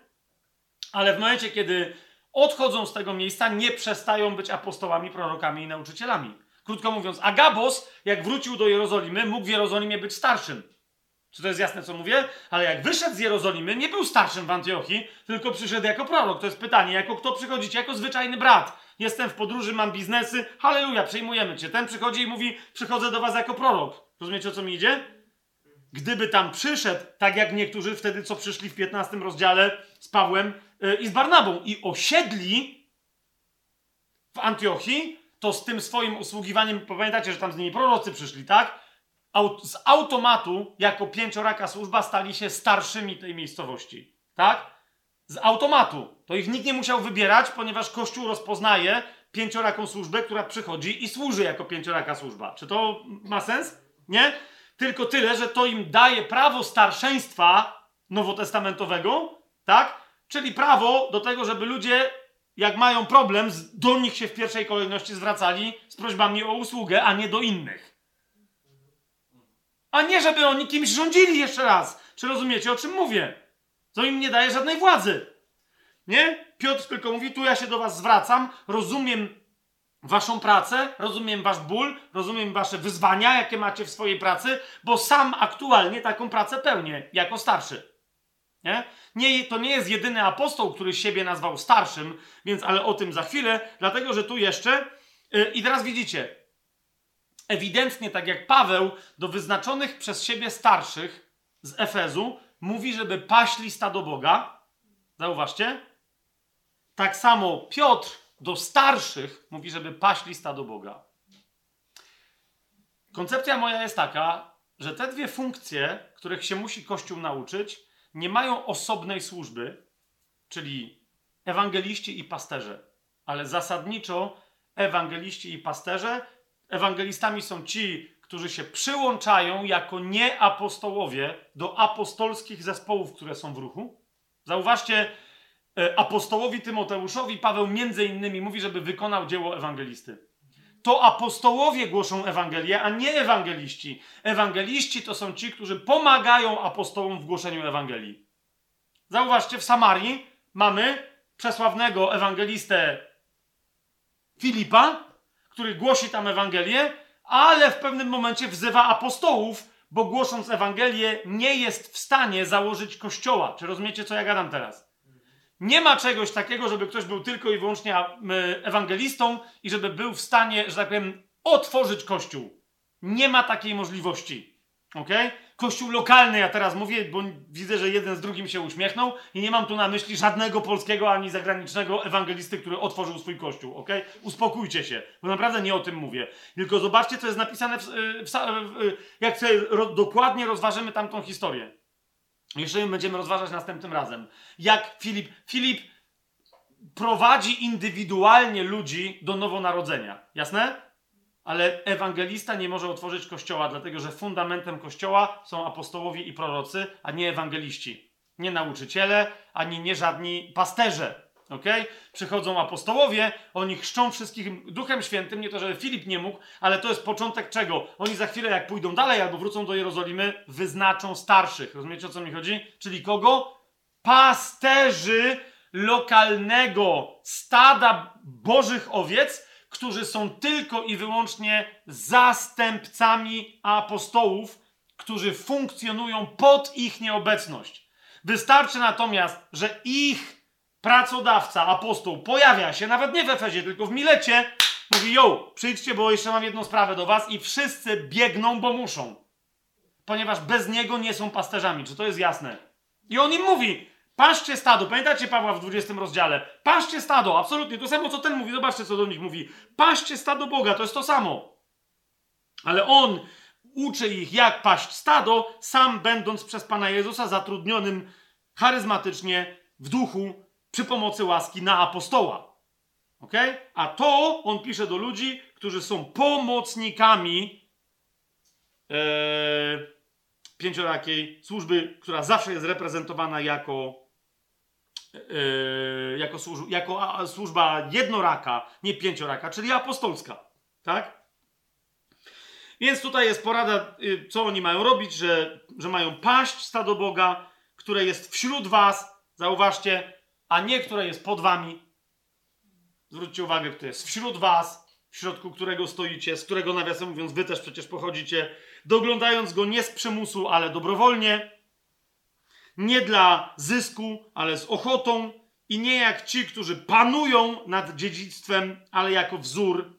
Ale w momencie, kiedy odchodzą z tego miejsca, nie przestają być apostołami, prorokami i nauczycielami. Krótko mówiąc, Agabos, jak wrócił do Jerozolimy, mógł w Jerozolimie być starszym. Czy to jest jasne, co mówię? Ale jak wyszedł z Jerozolimy, nie był starszym w Antiochii, tylko przyszedł jako prorok. To jest pytanie, jako kto przychodzicie? Jako zwyczajny brat. Jestem w podróży, mam biznesy, halleluja, przejmujemy cię. Ten przychodzi i mówi, przychodzę do was jako prorok. Rozumiecie, o co mi idzie? gdyby tam przyszedł, tak jak niektórzy wtedy, co przyszli w 15 rozdziale z Pawłem yy, i z Barnabą i osiedli w Antiochii, to z tym swoim usługiwaniem, pamiętacie, że tam z nimi prorocy przyszli, tak? Z automatu, jako pięcioraka służba, stali się starszymi tej miejscowości, tak? Z automatu. To ich nikt nie musiał wybierać, ponieważ Kościół rozpoznaje pięcioraką służbę, która przychodzi i służy jako pięcioraka służba. Czy to ma sens? Nie? Tylko tyle, że to im daje prawo starszeństwa nowotestamentowego, tak? Czyli prawo do tego, żeby ludzie, jak mają problem, do nich się w pierwszej kolejności zwracali z prośbami o usługę, a nie do innych. A nie, żeby oni kimś rządzili jeszcze raz. Czy rozumiecie, o czym mówię? To im nie daje żadnej władzy. Nie? Piotr tylko mówi, tu ja się do was zwracam, rozumiem waszą pracę, rozumiem wasz ból, rozumiem wasze wyzwania, jakie macie w swojej pracy, bo sam aktualnie taką pracę pełnię jako starszy. Nie? nie? To nie jest jedyny apostoł, który siebie nazwał starszym, więc ale o tym za chwilę, dlatego że tu jeszcze. Yy, I teraz widzicie, ewidentnie tak jak Paweł do wyznaczonych przez siebie starszych z Efezu mówi, żeby paśli stado Boga. Zauważcie. Tak samo Piotr do starszych mówi, żeby paść stado Boga. Koncepcja moja jest taka, że te dwie funkcje, których się musi Kościół nauczyć, nie mają osobnej służby, czyli ewangeliści i pasterze, ale zasadniczo ewangeliści i pasterze. Ewangelistami są ci, którzy się przyłączają jako nieapostołowie do apostolskich zespołów, które są w ruchu. Zauważcie, E, apostołowi Tymoteuszowi Paweł między innymi mówi, żeby wykonał dzieło ewangelisty. To apostołowie głoszą Ewangelię, a nie ewangeliści. Ewangeliści to są ci, którzy pomagają apostołom w głoszeniu Ewangelii. Zauważcie, w Samarii mamy przesławnego ewangelistę Filipa, który głosi tam Ewangelię, ale w pewnym momencie wzywa apostołów, bo głosząc Ewangelię nie jest w stanie założyć kościoła. Czy rozumiecie, co ja gadam teraz? Nie ma czegoś takiego, żeby ktoś był tylko i wyłącznie ewangelistą i żeby był w stanie, że tak powiem, otworzyć kościół. Nie ma takiej możliwości. Ok? Kościół lokalny, ja teraz mówię, bo widzę, że jeden z drugim się uśmiechnął i nie mam tu na myśli żadnego polskiego ani zagranicznego ewangelisty, który otworzył swój kościół. Ok? Uspokójcie się, bo naprawdę nie o tym mówię. Tylko zobaczcie, co jest napisane, w, w, w, jak sobie ro, dokładnie rozważymy tamtą historię. Jeszcze będziemy rozważać następnym razem. Jak Filip, Filip prowadzi indywidualnie ludzi do nowonarodzenia. Jasne? Ale ewangelista nie może otworzyć kościoła, dlatego że fundamentem kościoła są apostołowie i prorocy, a nie ewangeliści. Nie nauczyciele, ani nie żadni pasterze. Okay? Przychodzą apostołowie, oni chrzczą wszystkich Duchem Świętym, nie to, żeby Filip nie mógł, ale to jest początek czego? Oni za chwilę, jak pójdą dalej albo wrócą do Jerozolimy, wyznaczą starszych. Rozumiecie, o co mi chodzi? Czyli kogo? Pasterzy lokalnego stada Bożych owiec, którzy są tylko i wyłącznie zastępcami apostołów, którzy funkcjonują pod ich nieobecność. Wystarczy natomiast, że ich pracodawca, apostoł, pojawia się, nawet nie w Efezie, tylko w Milecie, mówi: Jo, przyjdźcie, bo jeszcze mam jedną sprawę do was, i wszyscy biegną, bo muszą. Ponieważ bez niego nie są pasterzami. Czy to jest jasne? I on im mówi: Paszcie stado. Pamiętacie Pawła w 20 rozdziale? Paszcie stado. Absolutnie. To samo, co ten mówi. Zobaczcie, co do nich mówi. Paszcie stado Boga. To jest to samo. Ale on uczy ich, jak paść stado, sam będąc przez Pana Jezusa zatrudnionym charyzmatycznie w duchu przy pomocy łaski na apostoła. Ok? A to on pisze do ludzi, którzy są pomocnikami ee, pięciorakiej służby, która zawsze jest reprezentowana jako Yy, jako, służ, jako a, służba jednoraka, nie pięcioraka, czyli apostolska. Tak? Więc tutaj jest porada, yy, co oni mają robić, że, że mają paść stado Boga, które jest wśród was, zauważcie, a nie które jest pod wami. Zwróćcie uwagę, kto jest wśród was, w środku którego stoicie, z którego nawiasem mówiąc, wy też przecież pochodzicie, doglądając go nie z przymusu, ale dobrowolnie nie dla zysku, ale z ochotą i nie jak ci, którzy panują nad dziedzictwem, ale jako wzór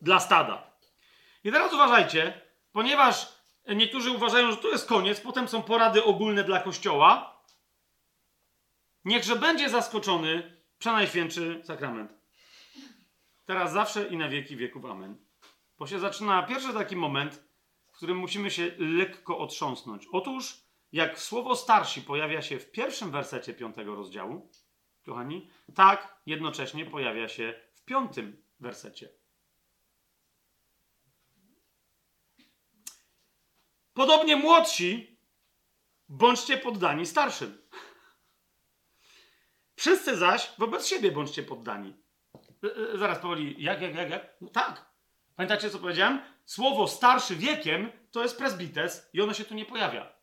dla stada. I teraz uważajcie, ponieważ niektórzy uważają, że to jest koniec, potem są porady ogólne dla Kościoła, niechże będzie zaskoczony przenajświętszy sakrament. Teraz zawsze i na wieki wieków. Amen. Bo się zaczyna pierwszy taki moment, w którym musimy się lekko otrząsnąć. Otóż jak słowo starsi pojawia się w pierwszym wersecie piątego rozdziału, kochani, tak jednocześnie pojawia się w piątym wersecie. Podobnie młodsi, bądźcie poddani starszym. Wszyscy zaś wobec siebie bądźcie poddani. E, e, zaraz powoli, jak, jak, jak, jak? No tak. Pamiętacie, co powiedziałem? Słowo starszy wiekiem to jest presbites i ono się tu nie pojawia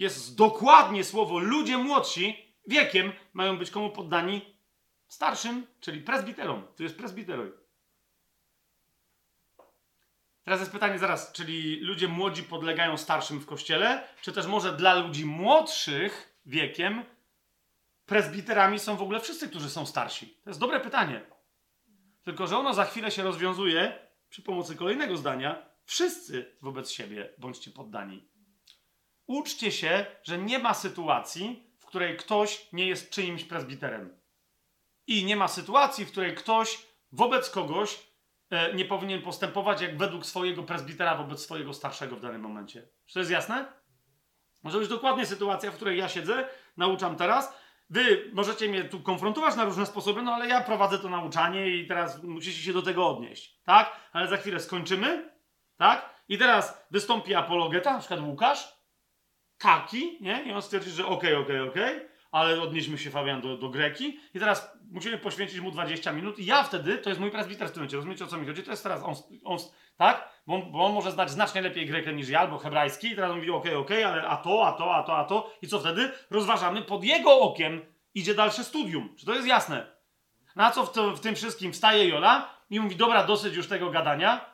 jest dokładnie słowo ludzie młodsi wiekiem mają być komu poddani? Starszym, czyli prezbiterom. To jest prezbiteroj. Teraz jest pytanie zaraz, czyli ludzie młodzi podlegają starszym w kościele, czy też może dla ludzi młodszych wiekiem prezbiterami są w ogóle wszyscy, którzy są starsi? To jest dobre pytanie. Tylko, że ono za chwilę się rozwiązuje przy pomocy kolejnego zdania. Wszyscy wobec siebie bądźcie poddani uczcie się, że nie ma sytuacji, w której ktoś nie jest czyimś prezbiterem. I nie ma sytuacji, w której ktoś wobec kogoś e, nie powinien postępować jak według swojego prezbitera wobec swojego starszego w danym momencie. Czy to jest jasne? Może być dokładnie sytuacja, w której ja siedzę, nauczam teraz. Wy możecie mnie tu konfrontować na różne sposoby, no ale ja prowadzę to nauczanie i teraz musicie się do tego odnieść. Tak? Ale za chwilę skończymy. Tak? I teraz wystąpi apologeta, na przykład Łukasz, taki, nie? I on stwierdzi, że okej, okay, okej, okay, okej, okay, ale odnieśmy się, Fabian, do, do Greki i teraz musimy poświęcić mu 20 minut i ja wtedy, to jest mój presbiter w tym momencie, rozumiecie o co mi chodzi? To jest teraz on, on tak? Bo on, bo on, może znać znacznie lepiej Grekę niż ja, albo hebrajski i teraz on mówi, okej, okej, ale a to, a to, a to, a to i co wtedy? Rozważamy, pod jego okiem idzie dalsze studium. Czy to jest jasne? Na co w, to, w tym wszystkim wstaje Jola i mówi, dobra, dosyć już tego gadania,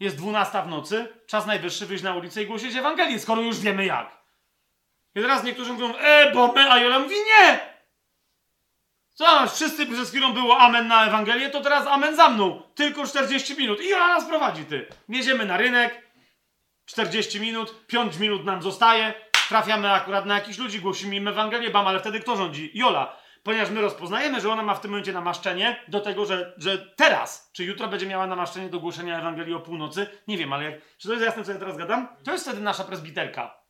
jest 12 w nocy, czas najwyższy wyjść na ulicę i głosić Ewangelię, skoro już wiemy jak. I teraz niektórzy mówią, e, bo my, a Jola mówi, nie! Co, wszyscy przez chwilę było amen na Ewangelię, to teraz amen za mną. Tylko 40 minut. I ona nas prowadzi, ty. Jedziemy na rynek, 40 minut, 5 minut nam zostaje, trafiamy akurat na jakichś ludzi, głosimy im Ewangelię, bam, ale wtedy kto rządzi? Jola. Ponieważ my rozpoznajemy, że ona ma w tym momencie namaszczenie do tego, że, że teraz, czy jutro będzie miała namaszczenie do głoszenia Ewangelii o północy, nie wiem, ale jak, czy to jest jasne, co ja teraz gadam? To jest wtedy nasza prezbiterka.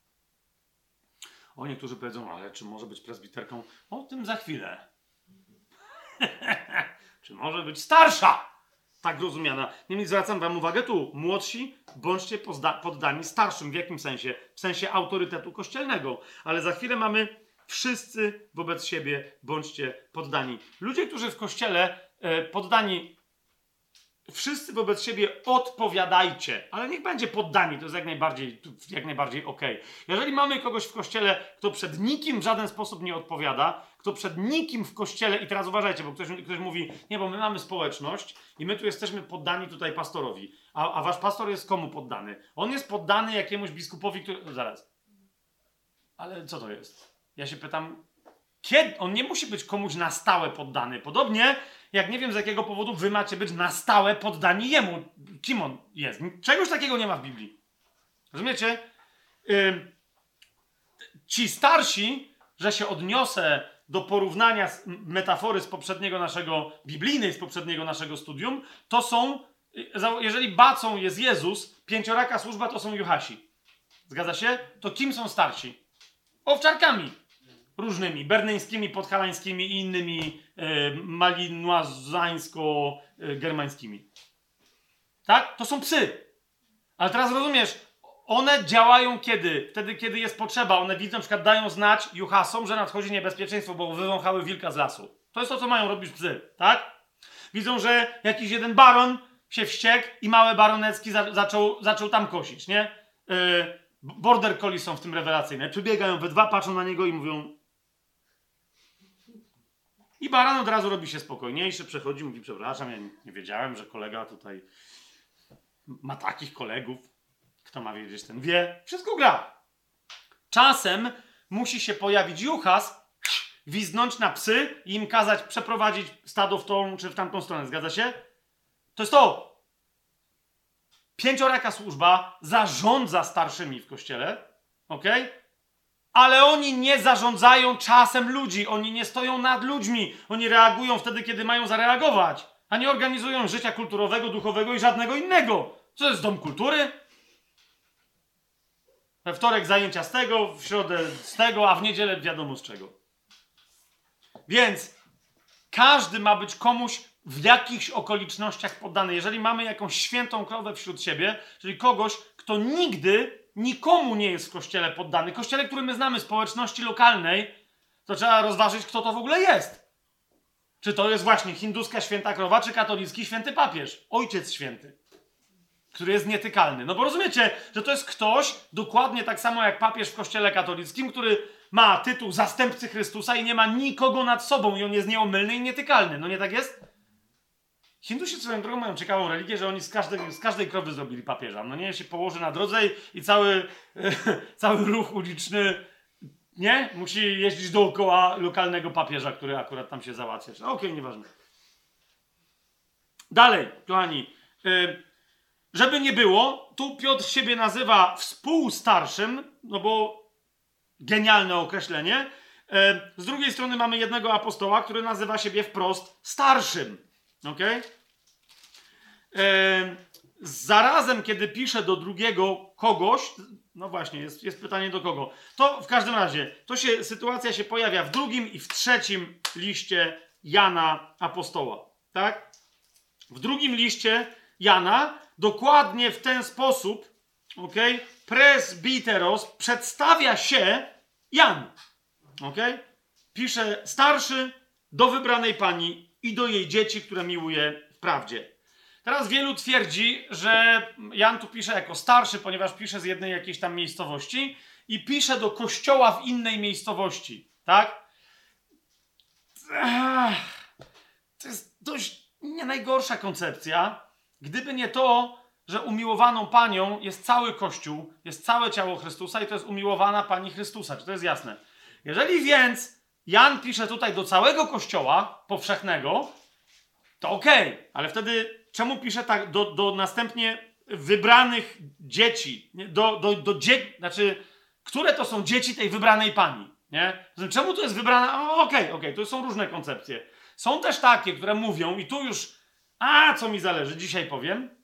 O, niektórzy powiedzą, ale czy może być prezbiterką? O tym za chwilę. czy może być starsza? Tak rozumiana. Niemniej zwracam wam uwagę tu, młodsi, bądźcie poddani starszym. W jakim sensie? W sensie autorytetu kościelnego. Ale za chwilę mamy wszyscy wobec siebie bądźcie poddani. Ludzie, którzy w kościele e, poddani wszyscy wobec siebie odpowiadajcie, ale niech będzie poddani, to jest jak najbardziej, jak najbardziej ok. Jeżeli mamy kogoś w kościele, kto przed nikim w żaden sposób nie odpowiada, kto przed nikim w kościele, i teraz uważajcie, bo ktoś, ktoś mówi, nie, bo my mamy społeczność i my tu jesteśmy poddani tutaj pastorowi, a, a wasz pastor jest komu poddany? On jest poddany jakiemuś biskupowi, który... No zaraz. Ale co to jest? Ja się pytam, kiedy? On nie musi być komuś na stałe poddany. Podobnie jak nie wiem z jakiego powodu wy macie być na stałe poddani jemu. Kim on jest? Czegoś takiego nie ma w Biblii. Rozumiecie? Ci starsi, że się odniosę do porównania z, metafory z poprzedniego naszego, biblijnej z poprzedniego naszego studium, to są, y, jeżeli bacą jest Jezus, pięcioraka służba to są Juhasi. Zgadza się? To kim są starsi? Owczarkami różnymi, berneńskimi, podhalańskimi i innymi e, malinoazańsko-germańskimi. Tak? To są psy. Ale teraz rozumiesz, one działają kiedy? Wtedy, kiedy jest potrzeba. One widzą, na przykład dają znać juchasom, że nadchodzi niebezpieczeństwo, bo wywąchały wilka z lasu. To jest to, co mają robić psy, tak? Widzą, że jakiś jeden baron się wściekł i małe baronecki za, zaczął, zaczął tam kosić, nie? Yy, border collie są w tym rewelacyjne. Przybiegają we dwa, patrzą na niego i mówią i baran od razu robi się spokojniejszy, przechodzi, mówi, przepraszam, ja nie wiedziałem, że kolega tutaj ma takich kolegów. Kto ma wiedzieć, ten wie. Wszystko gra. Czasem musi się pojawić juchas, gwizdnąć na psy i im kazać przeprowadzić stado w tą czy w tamtą stronę. Zgadza się? To jest to. Pięcioraka służba zarządza starszymi w kościele. ok? Ale oni nie zarządzają czasem ludzi, oni nie stoją nad ludźmi, oni reagują wtedy, kiedy mają zareagować, a nie organizują życia kulturowego, duchowego i żadnego innego. Co jest dom kultury? We wtorek zajęcia z tego, w środę z tego, a w niedzielę wiadomo z czego. Więc każdy ma być komuś w jakichś okolicznościach poddany. Jeżeli mamy jakąś świętą krowę wśród siebie, czyli kogoś, kto nigdy nikomu nie jest w kościele poddany, kościele, który my znamy, społeczności lokalnej, to trzeba rozważyć, kto to w ogóle jest. Czy to jest właśnie hinduska święta krowa, czy katolicki święty papież, ojciec święty, który jest nietykalny. No bo rozumiecie, że to jest ktoś, dokładnie tak samo jak papież w kościele katolickim, który ma tytuł zastępcy Chrystusa i nie ma nikogo nad sobą i on jest nieomylny i nietykalny. No nie tak jest? Hindusi swoją drogą mają ciekawą religię, że oni z każdej, z każdej krowy zrobili papieża. No nie, się położy na drodze i, cały, cały ruch uliczny, nie? Musi jeździć dookoła lokalnego papieża, który akurat tam się załatwia. Okej, okay, nieważne. Dalej, kochani. Y, żeby nie było, tu Piotr siebie nazywa współstarszym, no bo genialne określenie. Y, z drugiej strony mamy jednego apostoła, który nazywa siebie wprost starszym. Ok? E, zarazem, kiedy pisze do drugiego kogoś, no właśnie, jest, jest pytanie do kogo. To w każdym razie, to się, sytuacja się pojawia w drugim i w trzecim liście Jana Apostoła. Tak? W drugim liście Jana dokładnie w ten sposób, ok? Presbiteros przedstawia się Jan. Ok? Pisze starszy do wybranej pani i do jej dzieci, które miłuje w prawdzie. Teraz wielu twierdzi, że Jan tu pisze jako starszy, ponieważ pisze z jednej jakiejś tam miejscowości i pisze do kościoła w innej miejscowości, tak? To jest dość nie najgorsza koncepcja. Gdyby nie to, że umiłowaną panią jest cały Kościół, jest całe ciało Chrystusa i to jest umiłowana pani Chrystusa. Czy to jest jasne? Jeżeli więc Jan pisze tutaj do całego kościoła powszechnego, to okej, okay, ale wtedy czemu pisze tak do, do następnie wybranych dzieci? Do, do, do dzie znaczy, które to są dzieci tej wybranej pani? Nie? Czemu to jest wybrana? Okej, okej, okay, to są różne koncepcje. Są też takie, które mówią, i tu już, a co mi zależy, dzisiaj powiem,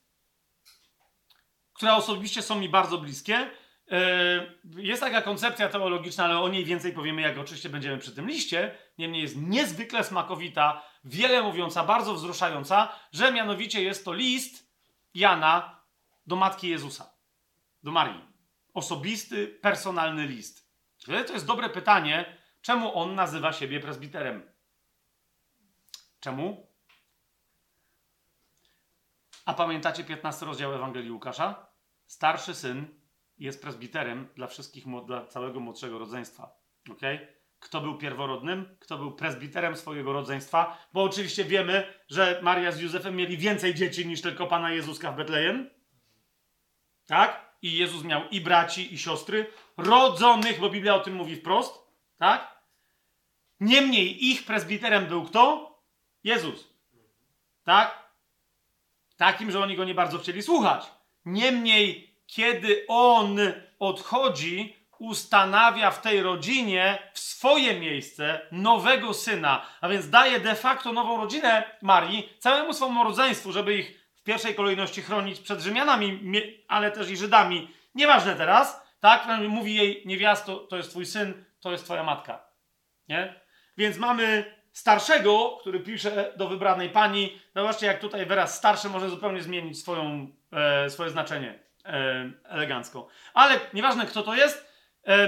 które osobiście są mi bardzo bliskie. Yy, jest taka koncepcja teologiczna, ale o niej więcej powiemy, jak oczywiście będziemy przy tym liście. Niemniej jest niezwykle smakowita, wiele mówiąca, bardzo wzruszająca, że mianowicie jest to list Jana do matki Jezusa, do Marii. Osobisty, personalny list. To jest dobre pytanie, czemu on nazywa siebie prezbiterem. Czemu? A pamiętacie 15 rozdział Ewangelii Łukasza? Starszy syn jest prezbiterem dla wszystkich, dla całego młodszego rodzeństwa. ok? Kto był pierworodnym? Kto był prezbiterem swojego rodzeństwa? Bo oczywiście wiemy, że Maria z Józefem mieli więcej dzieci niż tylko Pana Jezuska w Betlejem. Tak? I Jezus miał i braci, i siostry, rodzonych, bo Biblia o tym mówi wprost. Tak? Niemniej ich prezbiterem był kto? Jezus. Tak? Takim, że oni go nie bardzo chcieli słuchać. Niemniej, kiedy on odchodzi, ustanawia w tej rodzinie w swoje miejsce nowego syna, a więc daje de facto nową rodzinę Marii całemu swojemu rodzeństwu, żeby ich w pierwszej kolejności chronić przed Rzymianami, ale też i Żydami. Nieważne teraz, tak? Mówi jej niewiasto, to jest twój syn, to jest twoja matka. Nie? Więc mamy starszego, który pisze do wybranej pani. Zobaczcie, jak tutaj wyraz starszy może zupełnie zmienić swoją, e, swoje znaczenie elegancko. Ale nieważne, kto to jest,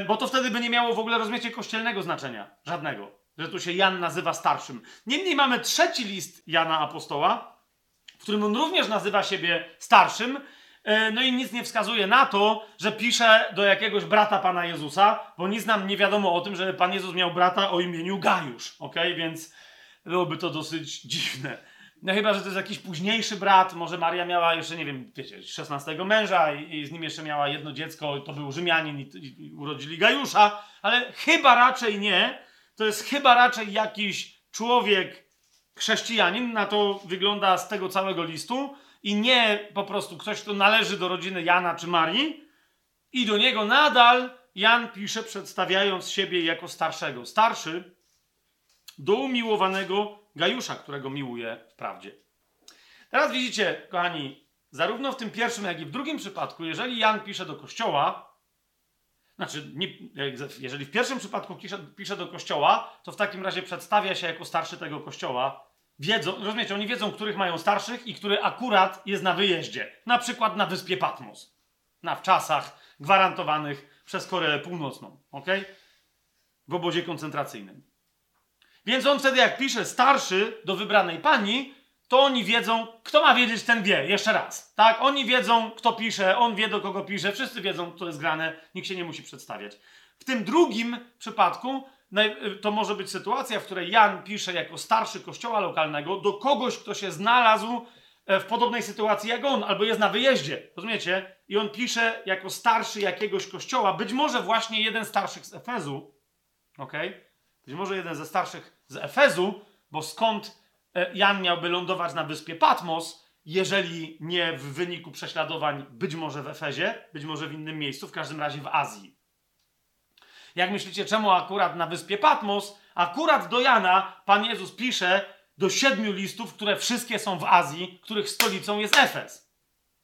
bo to wtedy by nie miało w ogóle rozumiecie kościelnego znaczenia. Żadnego. Że tu się Jan nazywa starszym. Niemniej mamy trzeci list Jana Apostoła, w którym on również nazywa siebie starszym, E, no i nic nie wskazuje na to, że pisze do jakiegoś brata Pana Jezusa, bo nic nam nie wiadomo o tym, że Pan Jezus miał brata o imieniu Gajusz, ok? Więc byłoby to dosyć dziwne. No chyba, że to jest jakiś późniejszy brat, może Maria miała jeszcze, nie wiem, wiecie, 16 męża i, i z nim jeszcze miała jedno dziecko, to był Rzymianin i, i, i urodzili Gajusza, ale chyba raczej nie. To jest chyba raczej jakiś człowiek, chrześcijanin, na to wygląda z tego całego listu, i nie po prostu ktoś, kto należy do rodziny Jana czy Marii, i do niego nadal Jan pisze, przedstawiając siebie jako starszego. Starszy do umiłowanego Gajusza, którego miłuje w prawdzie. Teraz widzicie, kochani, zarówno w tym pierwszym, jak i w drugim przypadku, jeżeli Jan pisze do kościoła, znaczy, nie, jeżeli w pierwszym przypadku pisze, pisze do kościoła, to w takim razie przedstawia się jako starszy tego kościoła, wiedzą, rozumiecie, oni wiedzą, których mają starszych i który akurat jest na wyjeździe. Na przykład na wyspie Patmos. Na wczasach gwarantowanych przez Koreę Północną. ok? W obozie koncentracyjnym. Więc on wtedy, jak pisze starszy do wybranej pani, to oni wiedzą, kto ma wiedzieć, ten wie. Jeszcze raz. Tak? Oni wiedzą, kto pisze, on wie, do kogo pisze, wszyscy wiedzą, kto jest grane, nikt się nie musi przedstawiać. W tym drugim przypadku to może być sytuacja, w której Jan pisze jako starszy kościoła lokalnego do kogoś, kto się znalazł e, w podobnej sytuacji jak on, albo jest na wyjeździe. Rozumiecie? I on pisze jako starszy jakiegoś kościoła, być może właśnie jeden starszych z Efezu. ok? Być może jeden ze starszych z Efezu, bo skąd e, Jan miałby lądować na wyspie Patmos, jeżeli nie w wyniku prześladowań, być może w Efezie, być może w innym miejscu, w każdym razie w Azji. Jak myślicie, czemu akurat na wyspie Patmos, akurat do Jana Pan Jezus pisze do siedmiu listów, które wszystkie są w Azji, których stolicą jest Efes.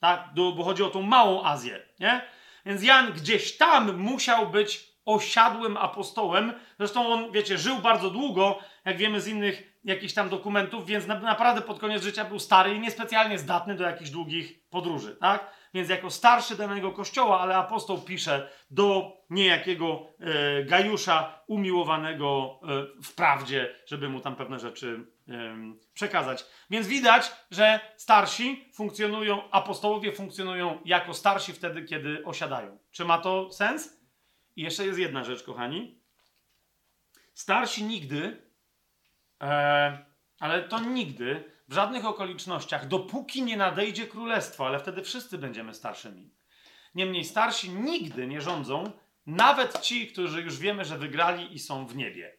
Tak? Bo chodzi o tą małą Azję, nie? Więc Jan gdzieś tam musiał być osiadłym apostołem. Zresztą on, wiecie, żył bardzo długo, jak wiemy z innych jakichś tam dokumentów, więc na, naprawdę pod koniec życia był stary i niespecjalnie zdatny do jakichś długich podróży, tak? Więc jako starszy danego kościoła, ale apostoł pisze do niejakiego e, Gajusza umiłowanego e, w prawdzie, żeby mu tam pewne rzeczy e, przekazać. Więc widać, że starsi funkcjonują, apostołowie funkcjonują jako starsi wtedy, kiedy osiadają. Czy ma to sens? I jeszcze jest jedna rzecz, kochani. Starsi nigdy, e, ale to nigdy, w żadnych okolicznościach, dopóki nie nadejdzie królestwo, ale wtedy wszyscy będziemy starszymi. Niemniej starsi nigdy nie rządzą, nawet ci, którzy już wiemy, że wygrali i są w niebie.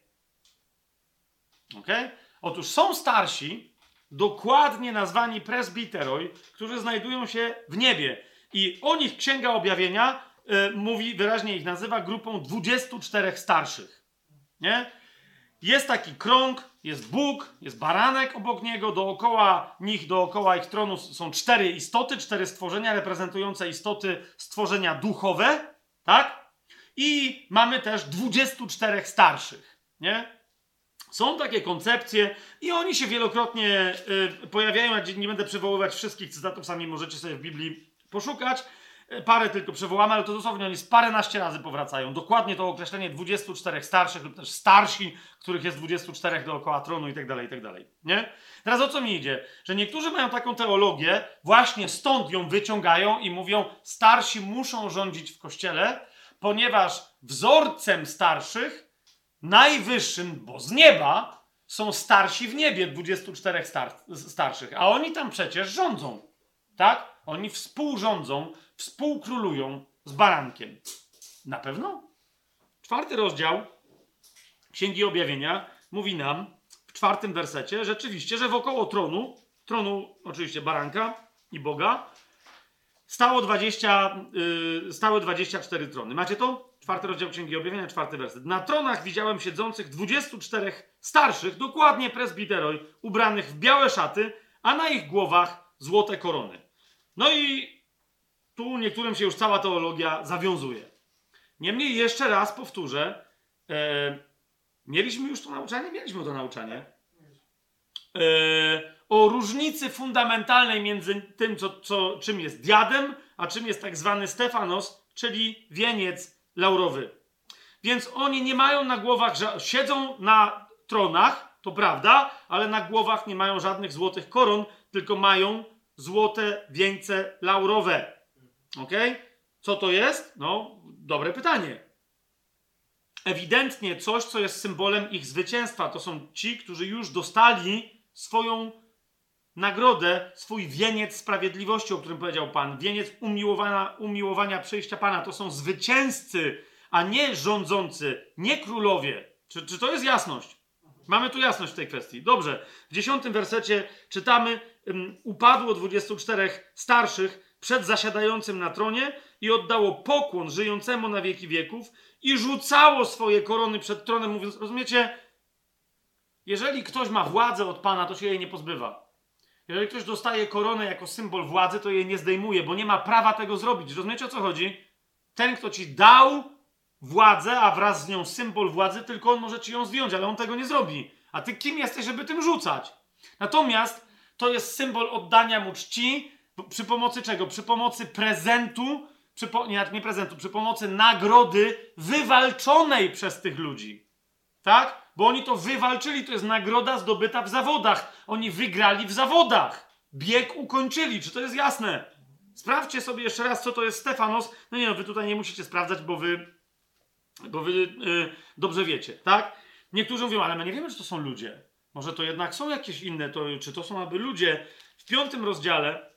Okay? Otóż są starsi, dokładnie nazwani presbiteroi, którzy znajdują się w niebie. I o nich Księga Objawienia y, mówi, wyraźnie ich nazywa grupą 24 starszych. Nie? Jest taki krąg, jest Bóg, jest baranek obok niego, dookoła nich, dookoła ich tronu są cztery istoty, cztery stworzenia reprezentujące istoty stworzenia duchowe, tak? I mamy też 24 starszych, nie? Są takie koncepcje i oni się wielokrotnie y, pojawiają. Ja nie będę przywoływać wszystkich cytatów, sami możecie sobie w Biblii poszukać. Parę tylko przywołamy, ale to dosłownie oni z paręnaście razy powracają. Dokładnie to określenie 24 starszych lub też starsi, których jest 24 dookoła tronu i tak dalej, i tak dalej. Nie? Teraz o co mi idzie? Że niektórzy mają taką teologię, właśnie stąd ją wyciągają i mówią, starsi muszą rządzić w kościele, ponieważ wzorcem starszych najwyższym, bo z nieba są starsi w niebie, 24 star starszych, a oni tam przecież rządzą. Tak? Oni współrządzą, współkrólują z barankiem. Na pewno? Czwarty rozdział Księgi Objawienia mówi nam w czwartym wersecie rzeczywiście, że wokoło tronu, tronu oczywiście baranka i Boga, stało 20, yy, stały 24 trony. Macie to? Czwarty rozdział Księgi Objawienia, czwarty werset. Na tronach widziałem siedzących 24 starszych, dokładnie presbiteroj, ubranych w białe szaty, a na ich głowach złote korony. No i tu niektórym się już cała teologia zawiązuje. Niemniej jeszcze raz powtórzę, e, mieliśmy już to nauczanie? Mieliśmy to nauczanie. E, o różnicy fundamentalnej między tym, co, co, czym jest diadem, a czym jest tak zwany Stefanos, czyli wieniec laurowy. Więc oni nie mają na głowach, siedzą na tronach, to prawda, ale na głowach nie mają żadnych złotych koron, tylko mają złote wieńce laurowe. Ok? Co to jest? No, dobre pytanie. Ewidentnie coś, co jest symbolem ich zwycięstwa. To są ci, którzy już dostali swoją nagrodę, swój wieniec sprawiedliwości, o którym powiedział Pan, wieniec umiłowania, umiłowania przyjścia Pana. To są zwycięzcy, a nie rządzący, nie królowie. Czy, czy to jest jasność? Mamy tu jasność w tej kwestii. Dobrze. W dziesiątym wersecie czytamy: Upadło 24 starszych przed zasiadającym na tronie i oddało pokłon żyjącemu na wieki wieków i rzucało swoje korony przed tronem, mówiąc: Rozumiecie? Jeżeli ktoś ma władzę od Pana, to się jej nie pozbywa. Jeżeli ktoś dostaje koronę jako symbol władzy, to jej nie zdejmuje, bo nie ma prawa tego zrobić. Rozumiecie o co chodzi? Ten, kto ci dał władzę, a wraz z nią symbol władzy, tylko on może ci ją zdjąć, ale on tego nie zrobi. A ty kim jesteś, żeby tym rzucać? Natomiast to jest symbol oddania mu czci przy pomocy czego? Przy pomocy prezentu, przy po, nie, nie prezentu, przy pomocy nagrody wywalczonej przez tych ludzi. Tak? Bo oni to wywalczyli, to jest nagroda zdobyta w zawodach. Oni wygrali w zawodach. Bieg ukończyli. Czy to jest jasne? Sprawdźcie sobie jeszcze raz, co to jest Stefanos. No nie no, wy tutaj nie musicie sprawdzać, bo wy, bo wy yy, dobrze wiecie, tak? Niektórzy mówią, ale my nie wiemy, czy to są ludzie. Może to jednak są jakieś inne, to, czy to są aby ludzie. W piątym rozdziale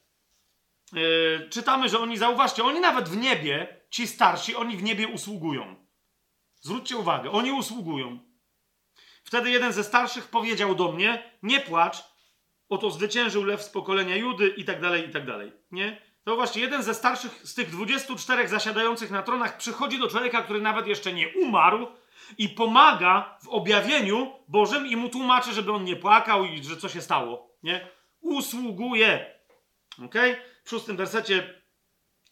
yy, czytamy, że oni, zauważcie, oni nawet w niebie, ci starsi, oni w niebie usługują. Zwróćcie uwagę, oni usługują. Wtedy jeden ze starszych powiedział do mnie: Nie płacz, oto zwyciężył lew z pokolenia Judy, i tak dalej, i tak dalej. Nie? To właśnie jeden ze starszych z tych 24 zasiadających na tronach przychodzi do człowieka, który nawet jeszcze nie umarł i pomaga w objawieniu Bożym i mu tłumaczy, żeby on nie płakał i że co się stało. Nie? Usługuje. Ok? W szóstym wersecie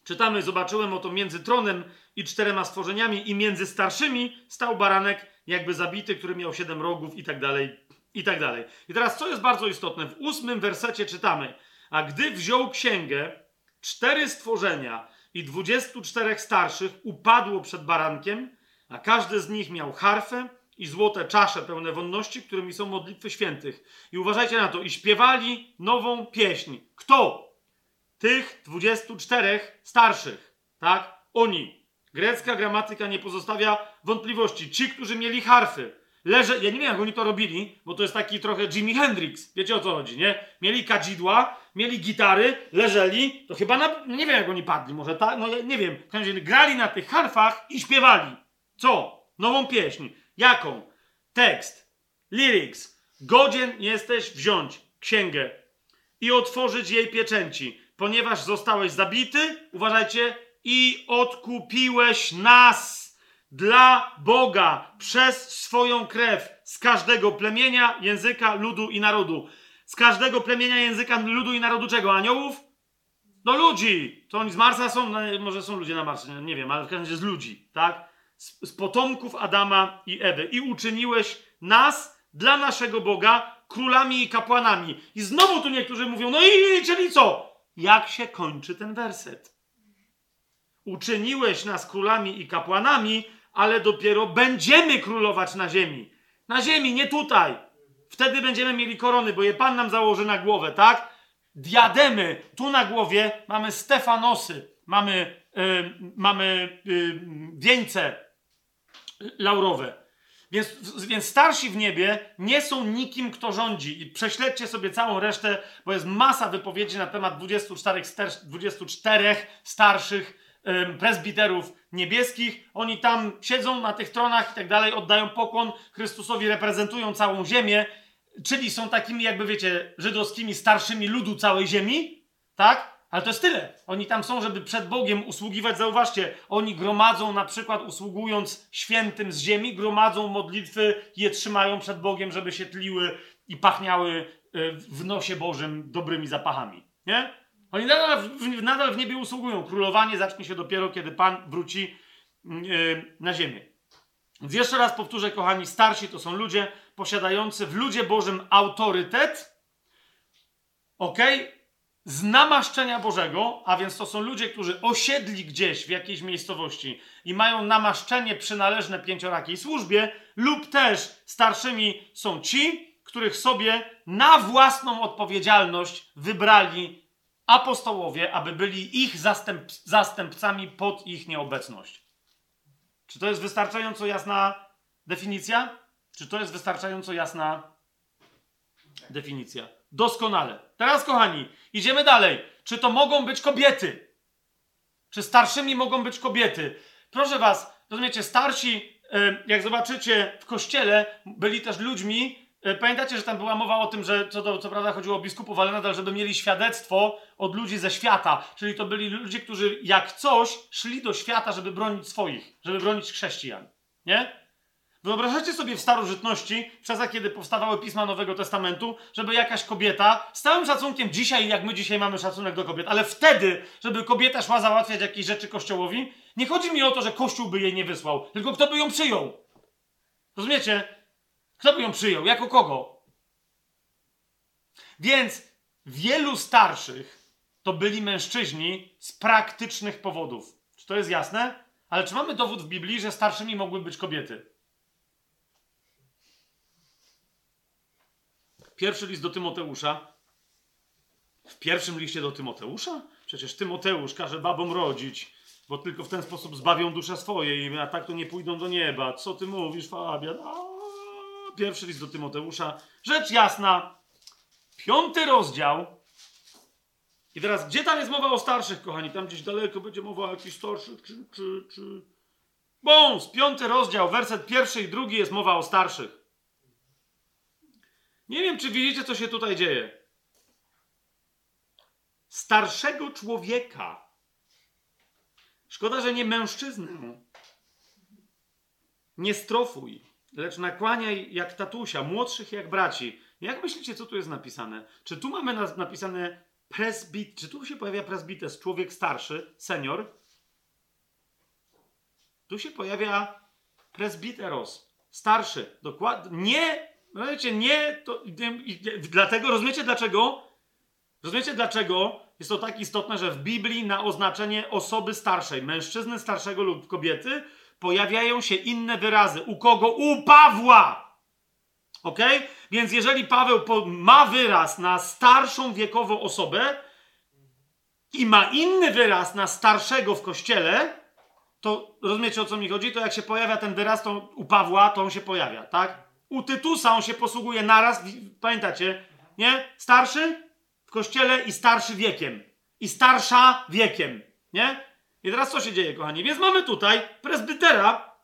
czytamy: Zobaczyłem oto między tronem i czterema stworzeniami, i między starszymi stał baranek jakby zabity, który miał siedem rogów i tak dalej, i tak dalej. I teraz, co jest bardzo istotne, w ósmym wersecie czytamy, a gdy wziął księgę, cztery stworzenia i dwudziestu czterech starszych upadło przed barankiem, a każdy z nich miał harfę i złote czasze pełne wonności, którymi są modlitwy świętych. I uważajcie na to, i śpiewali nową pieśń. Kto? Tych dwudziestu czterech starszych, tak? Oni. Grecka gramatyka nie pozostawia wątpliwości. Ci, którzy mieli harfy, leże, ja nie wiem jak oni to robili, bo to jest taki trochę Jimi Hendrix, wiecie o co chodzi, nie? Mieli kadzidła, mieli gitary, leżeli, to chyba na, nie wiem jak oni padli, może tak, no nie wiem, grali na tych harfach i śpiewali. Co? Nową pieśń. Jaką? Tekst, lyrics, godzien jesteś wziąć księgę i otworzyć jej pieczęci, ponieważ zostałeś zabity, uważajcie, i odkupiłeś nas dla Boga przez swoją krew z każdego plemienia, języka, ludu i narodu. Z każdego plemienia, języka, ludu i narodu czego? Aniołów? Do ludzi. To oni z Marsa są, no, może są ludzie na Marsie, nie wiem, ale w każdym razie z ludzi, tak? Z, z potomków Adama i Ewy. I uczyniłeś nas dla naszego Boga królami i kapłanami. I znowu tu niektórzy mówią, no i czyli co? Jak się kończy ten werset? Uczyniłeś nas królami i kapłanami, ale dopiero będziemy królować na ziemi. Na ziemi, nie tutaj. Wtedy będziemy mieli korony, bo je Pan nam założy na głowę, tak? Diademy. Tu na głowie mamy Stefanosy, mamy, yy, mamy yy, wieńce laurowe. Więc, więc starsi w niebie nie są nikim, kto rządzi. I prześledźcie sobie całą resztę, bo jest masa wypowiedzi na temat 24, 24 starszych prezbiterów niebieskich. Oni tam siedzą na tych tronach i tak dalej, oddają pokłon Chrystusowi, reprezentują całą ziemię, czyli są takimi, jakby wiecie, żydowskimi starszymi ludu całej ziemi, tak? Ale to jest tyle. Oni tam są, żeby przed Bogiem usługiwać. Zauważcie, oni gromadzą, na przykład usługując świętym z ziemi, gromadzą modlitwy, je trzymają przed Bogiem, żeby się tliły i pachniały e, w nosie Bożym dobrymi zapachami. Nie? Oni nadal w, nadal w niebie usługują. Królowanie zacznie się dopiero, kiedy Pan wróci yy, na ziemię. Więc jeszcze raz powtórzę, kochani, starsi to są ludzie posiadający w ludzie Bożym autorytet, ok, z namaszczenia Bożego, a więc to są ludzie, którzy osiedli gdzieś w jakiejś miejscowości i mają namaszczenie przynależne pięciorakiej służbie, lub też starszymi są ci, których sobie na własną odpowiedzialność wybrali apostołowie, aby byli ich zastęp, zastępcami pod ich nieobecność. Czy to jest wystarczająco jasna definicja? Czy to jest wystarczająco jasna definicja? Doskonale. Teraz, kochani, idziemy dalej. Czy to mogą być kobiety? Czy starszymi mogą być kobiety? Proszę Was, rozumiecie, starsi, jak zobaczycie w kościele, byli też ludźmi, E, pamiętacie, że tam była mowa o tym, że co, to, co prawda chodziło o biskupów, ale nadal, żeby mieli świadectwo od ludzi ze świata. Czyli to byli ludzie, którzy jak coś szli do świata, żeby bronić swoich, żeby bronić chrześcijan. Nie? Wyobrażacie sobie w starożytności, w czasach, kiedy powstawały pisma Nowego Testamentu, żeby jakaś kobieta, z całym szacunkiem dzisiaj, jak my dzisiaj mamy szacunek do kobiet, ale wtedy, żeby kobieta szła załatwiać jakieś rzeczy kościołowi, nie chodzi mi o to, że kościół by jej nie wysłał, tylko kto by ją przyjął. Rozumiecie? Kto by ją przyjął? Jako kogo? Więc wielu starszych to byli mężczyźni z praktycznych powodów. Czy to jest jasne? Ale czy mamy dowód w Biblii, że starszymi mogły być kobiety? Pierwszy list do Tymoteusza. W pierwszym liście do Tymoteusza? Przecież Tymoteusz każe babom rodzić, bo tylko w ten sposób zbawią duszę swoje, a tak to nie pójdą do nieba. Co ty mówisz, Fabian? Pierwszy list do Tymoteusza. Rzecz jasna, piąty rozdział. I teraz, gdzie tam jest mowa o starszych, kochani? Tam gdzieś daleko będzie mowa o jakichś starszych, czy, czy, czy... Bąs, piąty rozdział, werset pierwszy i drugi jest mowa o starszych. Nie wiem, czy widzicie, co się tutaj dzieje. Starszego człowieka. Szkoda, że nie mężczyznę. Nie strofuj lecz nakłaniaj jak tatusia, młodszych jak braci. Jak myślicie, co tu jest napisane? Czy tu mamy napisane presbit, czy tu się pojawia presbites, człowiek starszy, senior? Tu się pojawia presbiteros, starszy, dokładnie. Nie, rozumiecie, nie, to, dlatego, rozumiecie dlaczego? Rozumiecie dlaczego jest to tak istotne, że w Biblii na oznaczenie osoby starszej, mężczyzny starszego lub kobiety, pojawiają się inne wyrazy. U kogo? U Pawła! Ok? Więc jeżeli Paweł ma wyraz na starszą wiekową osobę i ma inny wyraz na starszego w kościele, to rozumiecie o co mi chodzi? To jak się pojawia ten wyraz to u Pawła, to on się pojawia, tak? U Tytusa on się posługuje naraz, pamiętacie? Nie? Starszy w kościele i starszy wiekiem. I starsza wiekiem. Nie? I teraz co się dzieje, kochani? Więc mamy tutaj prezbytera,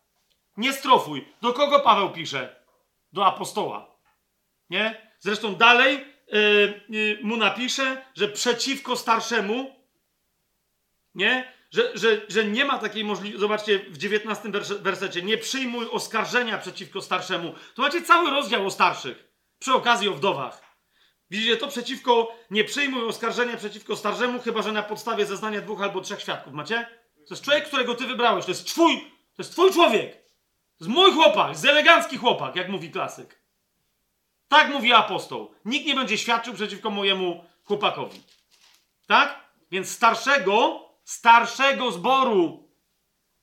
nie strofuj. Do kogo Paweł pisze? Do apostoła. Nie? Zresztą dalej yy, yy, mu napisze, że przeciwko starszemu, nie? Że, że, że nie ma takiej możliwości. Zobaczcie w 19 wersecie. Nie przyjmuj oskarżenia przeciwko starszemu. To macie cały rozdział o starszych. Przy okazji o wdowach. Widzicie, to przeciwko, nie przyjmuj oskarżenia przeciwko starszemu, chyba że na podstawie zeznania dwóch albo trzech świadków. Macie? To jest człowiek, którego ty wybrałeś. To jest twój, to jest twój człowiek. To jest mój chłopak, z elegancki chłopak, jak mówi klasyk. Tak mówi apostoł. Nikt nie będzie świadczył przeciwko mojemu chłopakowi. Tak? Więc starszego, starszego zboru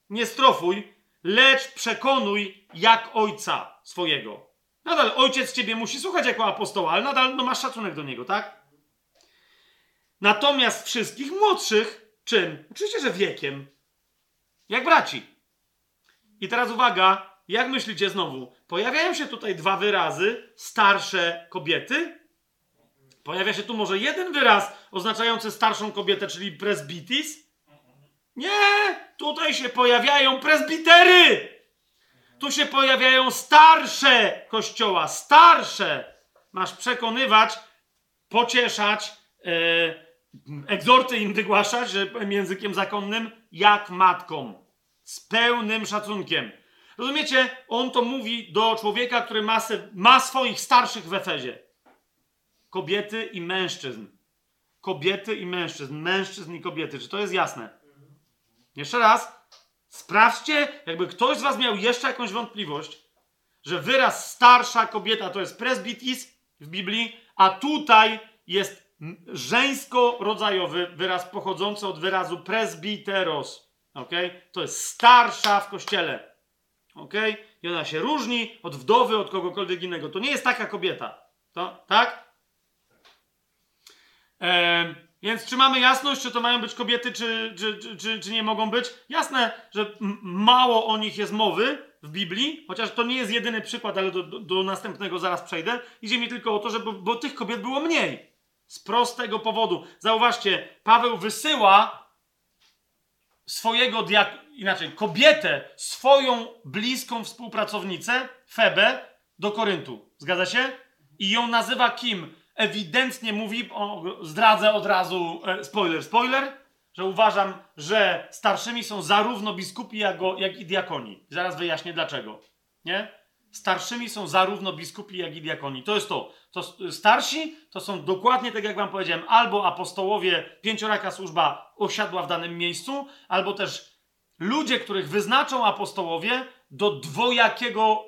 nie strofuj, lecz przekonuj jak ojca swojego. Nadal ojciec ciebie musi słuchać jako apostoła, ale nadal no, masz szacunek do niego, tak? Natomiast wszystkich młodszych, czym? Oczywiście, że wiekiem. Jak braci. I teraz uwaga, jak myślicie znowu? Pojawiają się tutaj dwa wyrazy, starsze kobiety. Pojawia się tu może jeden wyraz oznaczający starszą kobietę, czyli presbitis. Nie! Tutaj się pojawiają presbitery! Tu się pojawiają starsze kościoła, starsze. Masz przekonywać, pocieszać, e, egzorty im wygłaszać, że językiem zakonnym, jak matką. Z pełnym szacunkiem. Rozumiecie? On to mówi do człowieka, który ma, ma swoich starszych w Efezie. Kobiety i mężczyzn. Kobiety i mężczyzn. Mężczyzn i kobiety. Czy to jest jasne? Jeszcze raz. Sprawdźcie, jakby ktoś z was miał jeszcze jakąś wątpliwość, że wyraz starsza kobieta to jest presbitis w Biblii, a tutaj jest żeńsko-rodzajowy wyraz pochodzący od wyrazu presbiteros. Okay? To jest starsza w kościele. Okay? I ona się różni od wdowy, od kogokolwiek innego. To nie jest taka kobieta. To, tak? Ehm, więc czy mamy jasność, czy to mają być kobiety, czy, czy, czy, czy nie mogą być? Jasne, że mało o nich jest mowy w Biblii, chociaż to nie jest jedyny przykład, ale do, do, do następnego zaraz przejdę. Idzie mi tylko o to, że bo, bo tych kobiet było mniej. Z prostego powodu. Zauważcie, Paweł wysyła swojego diak... inaczej, kobietę, swoją bliską współpracownicę, Febę, do Koryntu. Zgadza się? I ją nazywa kim? Ewidentnie mówi, o, zdradzę od razu, e, spoiler, spoiler, że uważam, że starszymi są zarówno biskupi, jak, jak i diakoni. Zaraz wyjaśnię dlaczego. Nie? Starszymi są zarówno biskupi, jak i diakoni. To jest to. to starsi to są dokładnie tak, jak wam powiedziałem, albo apostołowie, pięcioraka służba osiadła w danym miejscu, albo też ludzie, których wyznaczą apostołowie, do dwojakiego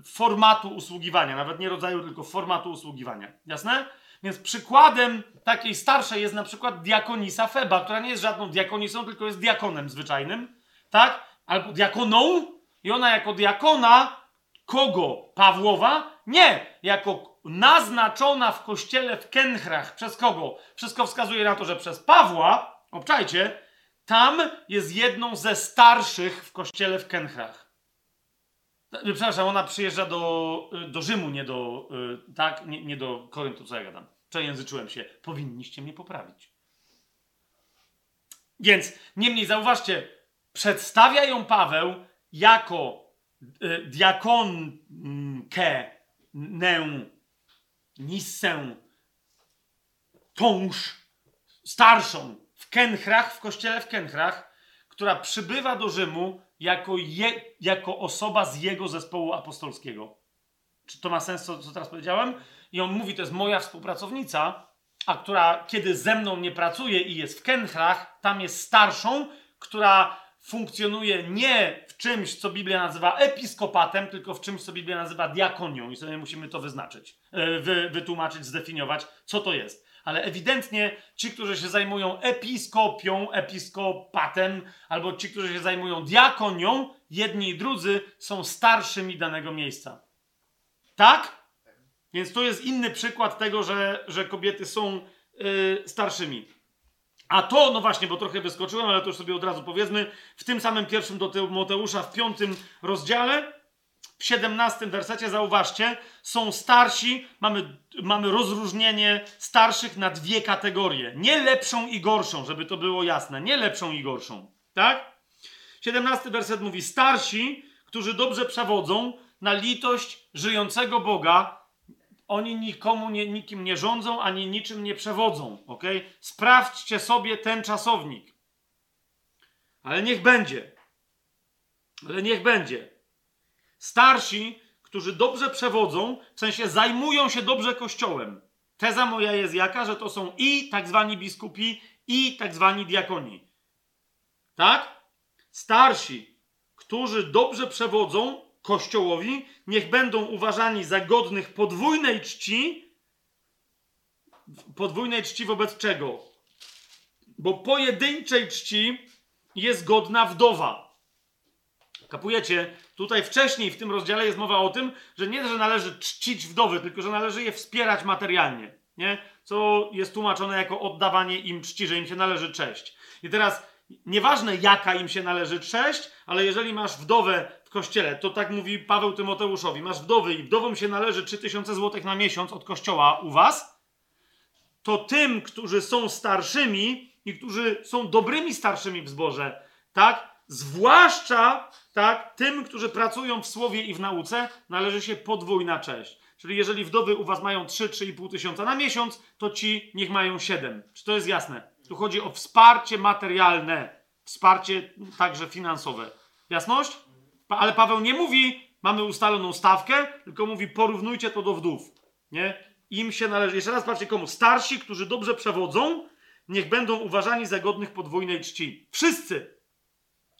y, formatu usługiwania, nawet nie rodzaju, tylko formatu usługiwania. Jasne? Więc przykładem takiej starszej jest na przykład diakonisa Feba, która nie jest żadną diakonisą, tylko jest diakonem zwyczajnym, tak? Albo diakoną i ona jako diakona kogo? Pawłowa? Nie! Jako naznaczona w kościele w Kenchrach. Przez kogo? Wszystko wskazuje na to, że przez Pawła, obczajcie, tam jest jedną ze starszych w kościele w Kenchrach. Przepraszam, ona przyjeżdża do, do Rzymu, nie do, y, tak, nie, nie do Koryntu, co ja gadam. Przejęzyczyłem się. Powinniście mnie poprawić. Więc, niemniej zauważcie, przedstawia ją Paweł jako y, diakonkę, nę, nisę, tąż, starszą w Kenchrach, w kościele w Kenchrach, która przybywa do Rzymu jako, je, jako osoba z jego zespołu apostolskiego. Czy to ma sens, co, co teraz powiedziałem? I on mówi, to jest moja współpracownica, a która kiedy ze mną nie pracuje i jest w Kenchrach, tam jest starszą, która funkcjonuje nie w czymś, co Biblia nazywa episkopatem, tylko w czymś, co Biblia nazywa diakonią. I sobie musimy to wyznaczyć, e, wy, wytłumaczyć, zdefiniować, co to jest ale ewidentnie ci, którzy się zajmują episkopią, episkopatem, albo ci, którzy się zajmują diakonią, jedni i drudzy są starszymi danego miejsca. Tak? Więc to jest inny przykład tego, że, że kobiety są yy, starszymi. A to, no właśnie, bo trochę wyskoczyłem, ale to już sobie od razu powiedzmy, w tym samym pierwszym do Tymoteusza, w piątym rozdziale, w 17 wersecie, zauważcie, są starsi, mamy, mamy rozróżnienie starszych na dwie kategorie. Nie lepszą i gorszą, żeby to było jasne. Nie lepszą i gorszą. Tak? 17 werset mówi: Starsi, którzy dobrze przewodzą na litość żyjącego Boga. oni nikomu nie, nikim nie rządzą, ani niczym nie przewodzą. ok? Sprawdźcie sobie ten czasownik. Ale niech będzie. Ale niech będzie. Starsi, którzy dobrze przewodzą, w sensie zajmują się dobrze kościołem. Teza moja jest jaka, że to są i tak zwani biskupi, i tak zwani diakoni. Tak? Starsi, którzy dobrze przewodzą kościołowi, niech będą uważani za godnych podwójnej czci. Podwójnej czci wobec czego? Bo pojedynczej czci jest godna wdowa. Kapujecie? Tutaj wcześniej w tym rozdziale jest mowa o tym, że nie, że należy czcić wdowy, tylko że należy je wspierać materialnie. Nie? Co jest tłumaczone jako oddawanie im czci, że im się należy cześć. I teraz nieważne jaka im się należy cześć, ale jeżeli masz wdowę w kościele, to tak mówi Paweł Tymoteuszowi, masz wdowy i wdowom się należy 3000 zł na miesiąc od kościoła u was, to tym, którzy są starszymi i którzy są dobrymi starszymi w zborze, tak, zwłaszcza tak, tym, którzy pracują w słowie i w nauce, należy się podwójna cześć. Czyli jeżeli wdowy u was mają 3-3,5 tysiąca na miesiąc, to ci niech mają 7. Czy to jest jasne? Tu chodzi o wsparcie materialne, wsparcie także finansowe. Jasność? Ale Paweł nie mówi, mamy ustaloną stawkę, tylko mówi, porównujcie to do wdów. Nie? Im się należy. Jeszcze raz patrzcie komu. Starsi, którzy dobrze przewodzą, niech będą uważani za godnych podwójnej czci. Wszyscy.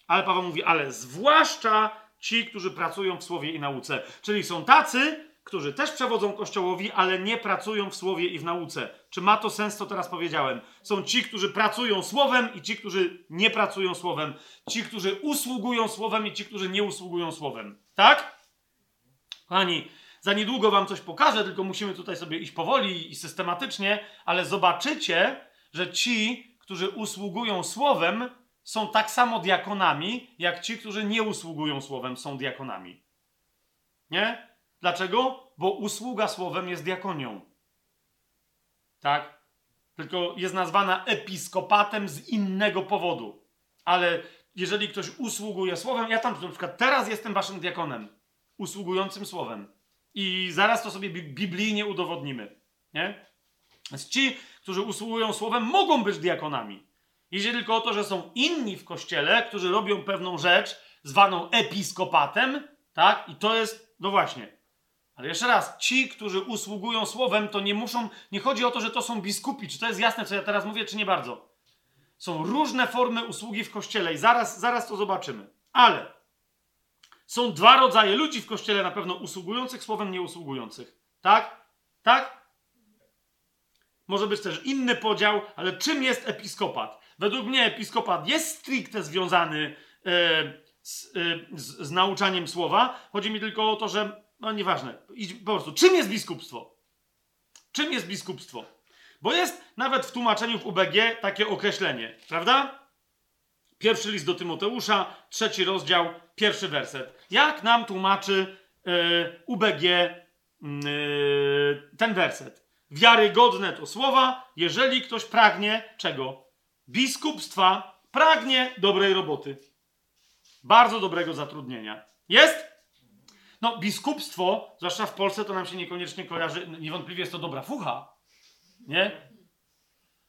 Ale Paweł mówi, ale zwłaszcza ci, którzy pracują w słowie i nauce. Czyli są tacy, którzy też przewodzą Kościołowi, ale nie pracują w słowie i w nauce. Czy ma to sens, co teraz powiedziałem? Są ci, którzy pracują słowem i ci, którzy nie pracują słowem. Ci, którzy usługują słowem i ci, którzy nie usługują słowem. Tak? Kochani, za niedługo wam coś pokażę, tylko musimy tutaj sobie iść powoli i systematycznie, ale zobaczycie, że ci, którzy usługują słowem, są tak samo diakonami, jak ci, którzy nie usługują słowem, są diakonami. Nie? Dlaczego? Bo usługa słowem jest diakonią. Tak? Tylko jest nazwana episkopatem z innego powodu. Ale jeżeli ktoś usługuje słowem, ja tam na przykład teraz jestem waszym diakonem, usługującym słowem. I zaraz to sobie biblijnie udowodnimy. Nie? Więc ci, którzy usługują słowem, mogą być diakonami. Idzie tylko o to, że są inni w kościele, którzy robią pewną rzecz zwaną episkopatem, tak? I to jest, no właśnie, ale jeszcze raz, ci, którzy usługują słowem, to nie muszą, nie chodzi o to, że to są biskupi. Czy to jest jasne, co ja teraz mówię, czy nie bardzo? Są różne formy usługi w kościele i zaraz, zaraz to zobaczymy. Ale są dwa rodzaje ludzi w kościele, na pewno usługujących słowem, nieusługujących. Tak? Tak? Może być też inny podział, ale czym jest episkopat? Według mnie episkopat jest stricte związany e, z, e, z, z nauczaniem słowa. Chodzi mi tylko o to, że no nieważne. Po prostu, czym jest biskupstwo? Czym jest biskupstwo? Bo jest nawet w tłumaczeniu w UBG takie określenie, prawda? Pierwszy list do Tymoteusza, trzeci rozdział, pierwszy werset. Jak nam tłumaczy yy, UBG yy, ten werset? Wiarygodne to słowa, jeżeli ktoś pragnie czego? Biskupstwa, pragnie dobrej roboty. Bardzo dobrego zatrudnienia. Jest? No, biskupstwo, zwłaszcza w Polsce, to nam się niekoniecznie kojarzy. Niewątpliwie jest to dobra fucha. Nie?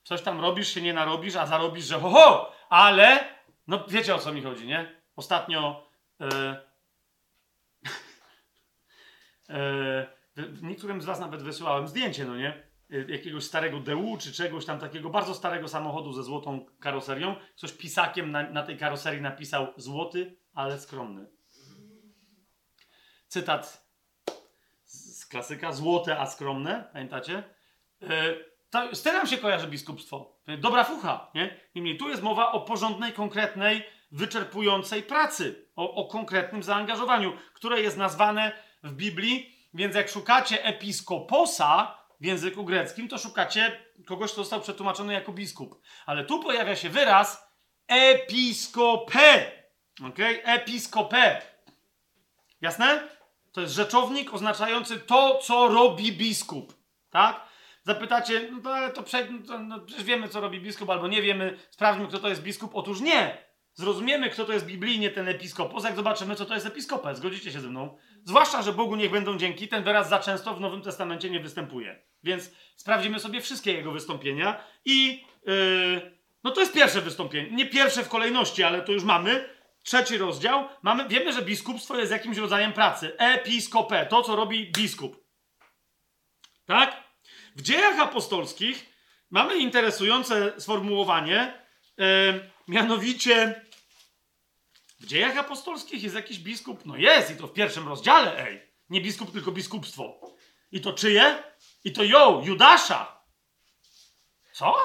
Coś tam robisz, się nie narobisz, a zarobisz, że ho, ho! Ale, no wiecie o co mi chodzi, nie? Ostatnio. E, e, niektórym z Was nawet wysyłałem zdjęcie, no nie? E, jakiegoś starego DU czy czegoś tam takiego bardzo starego samochodu ze złotą karoserią. Coś pisakiem na, na tej karoserii napisał złoty, ale skromny cytat z klasyka, złote a skromne, pamiętacie? E, to, z tym się kojarzy biskupstwo. Dobra fucha, nie? Niemniej tu jest mowa o porządnej, konkretnej, wyczerpującej pracy, o, o konkretnym zaangażowaniu, które jest nazwane w Biblii, więc jak szukacie episkoposa w języku greckim, to szukacie kogoś, kto został przetłumaczony jako biskup. Ale tu pojawia się wyraz episkopę. Ok? Episkopę. Jasne? To jest rzeczownik oznaczający to, co robi biskup. Tak? Zapytacie, no to, ale to, no, przecież wiemy, co robi biskup, albo nie wiemy, sprawdźmy, kto to jest biskup. Otóż nie. zrozumiemy, kto to jest biblijnie ten episkopos, jak zobaczymy, co to jest episkopę. Zgodzicie się ze mną? Zwłaszcza, że Bogu niech będą dzięki, ten wyraz za często w Nowym Testamencie nie występuje. Więc sprawdzimy sobie wszystkie jego wystąpienia i yy, no to jest pierwsze wystąpienie. Nie pierwsze w kolejności, ale to już mamy. Trzeci rozdział. Mamy, wiemy, że biskupstwo jest jakimś rodzajem pracy. Episkopę, to co robi biskup. Tak? W dziejach apostolskich mamy interesujące sformułowanie, yy, mianowicie w dziejach apostolskich jest jakiś biskup? No jest, i to w pierwszym rozdziale, ej. Nie biskup, tylko biskupstwo. I to czyje? I to ją, Judasza. Co?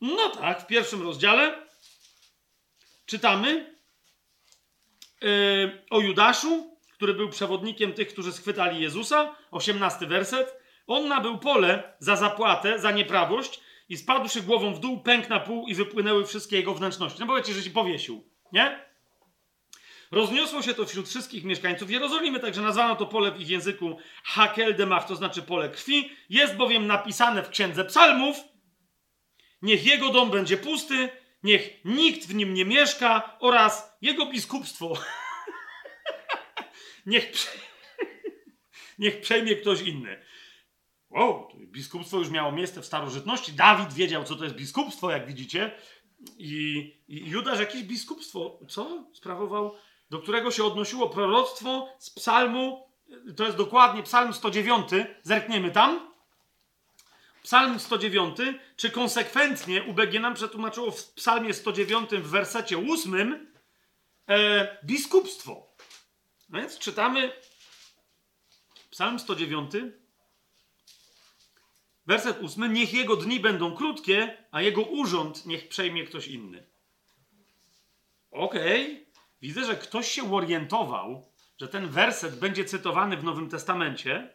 No tak, w pierwszym rozdziale czytamy yy, o Judaszu, który był przewodnikiem tych, którzy schwytali Jezusa. 18 werset. On nabył pole za zapłatę, za nieprawość i spadłszy głową w dół, pękł na pół i wypłynęły wszystkie jego wnętrzności. No powiecie, że się powiesił, nie? Rozniosło się to wśród wszystkich mieszkańców Jerozolimy, także nazwano to pole w ich języku Hakel Demach, to znaczy pole krwi. Jest bowiem napisane w księdze psalmów, niech jego dom będzie pusty, niech nikt w nim nie mieszka oraz jego biskupstwo. niech, prze... niech przejmie ktoś inny. Wow, biskupstwo już miało miejsce w starożytności. Dawid wiedział, co to jest biskupstwo, jak widzicie. I, i Judasz jakieś biskupstwo, co? Sprawował do którego się odnosiło proroctwo z psalmu, to jest dokładnie psalm 109, zerkniemy tam. Psalm 109, czy konsekwentnie UBG nam przetłumaczyło w psalmie 109 w wersecie 8 e, biskupstwo. No więc czytamy psalm 109, werset 8, niech jego dni będą krótkie, a jego urząd niech przejmie ktoś inny. Okej, okay. Widzę, że ktoś się orientował, że ten werset będzie cytowany w Nowym Testamencie.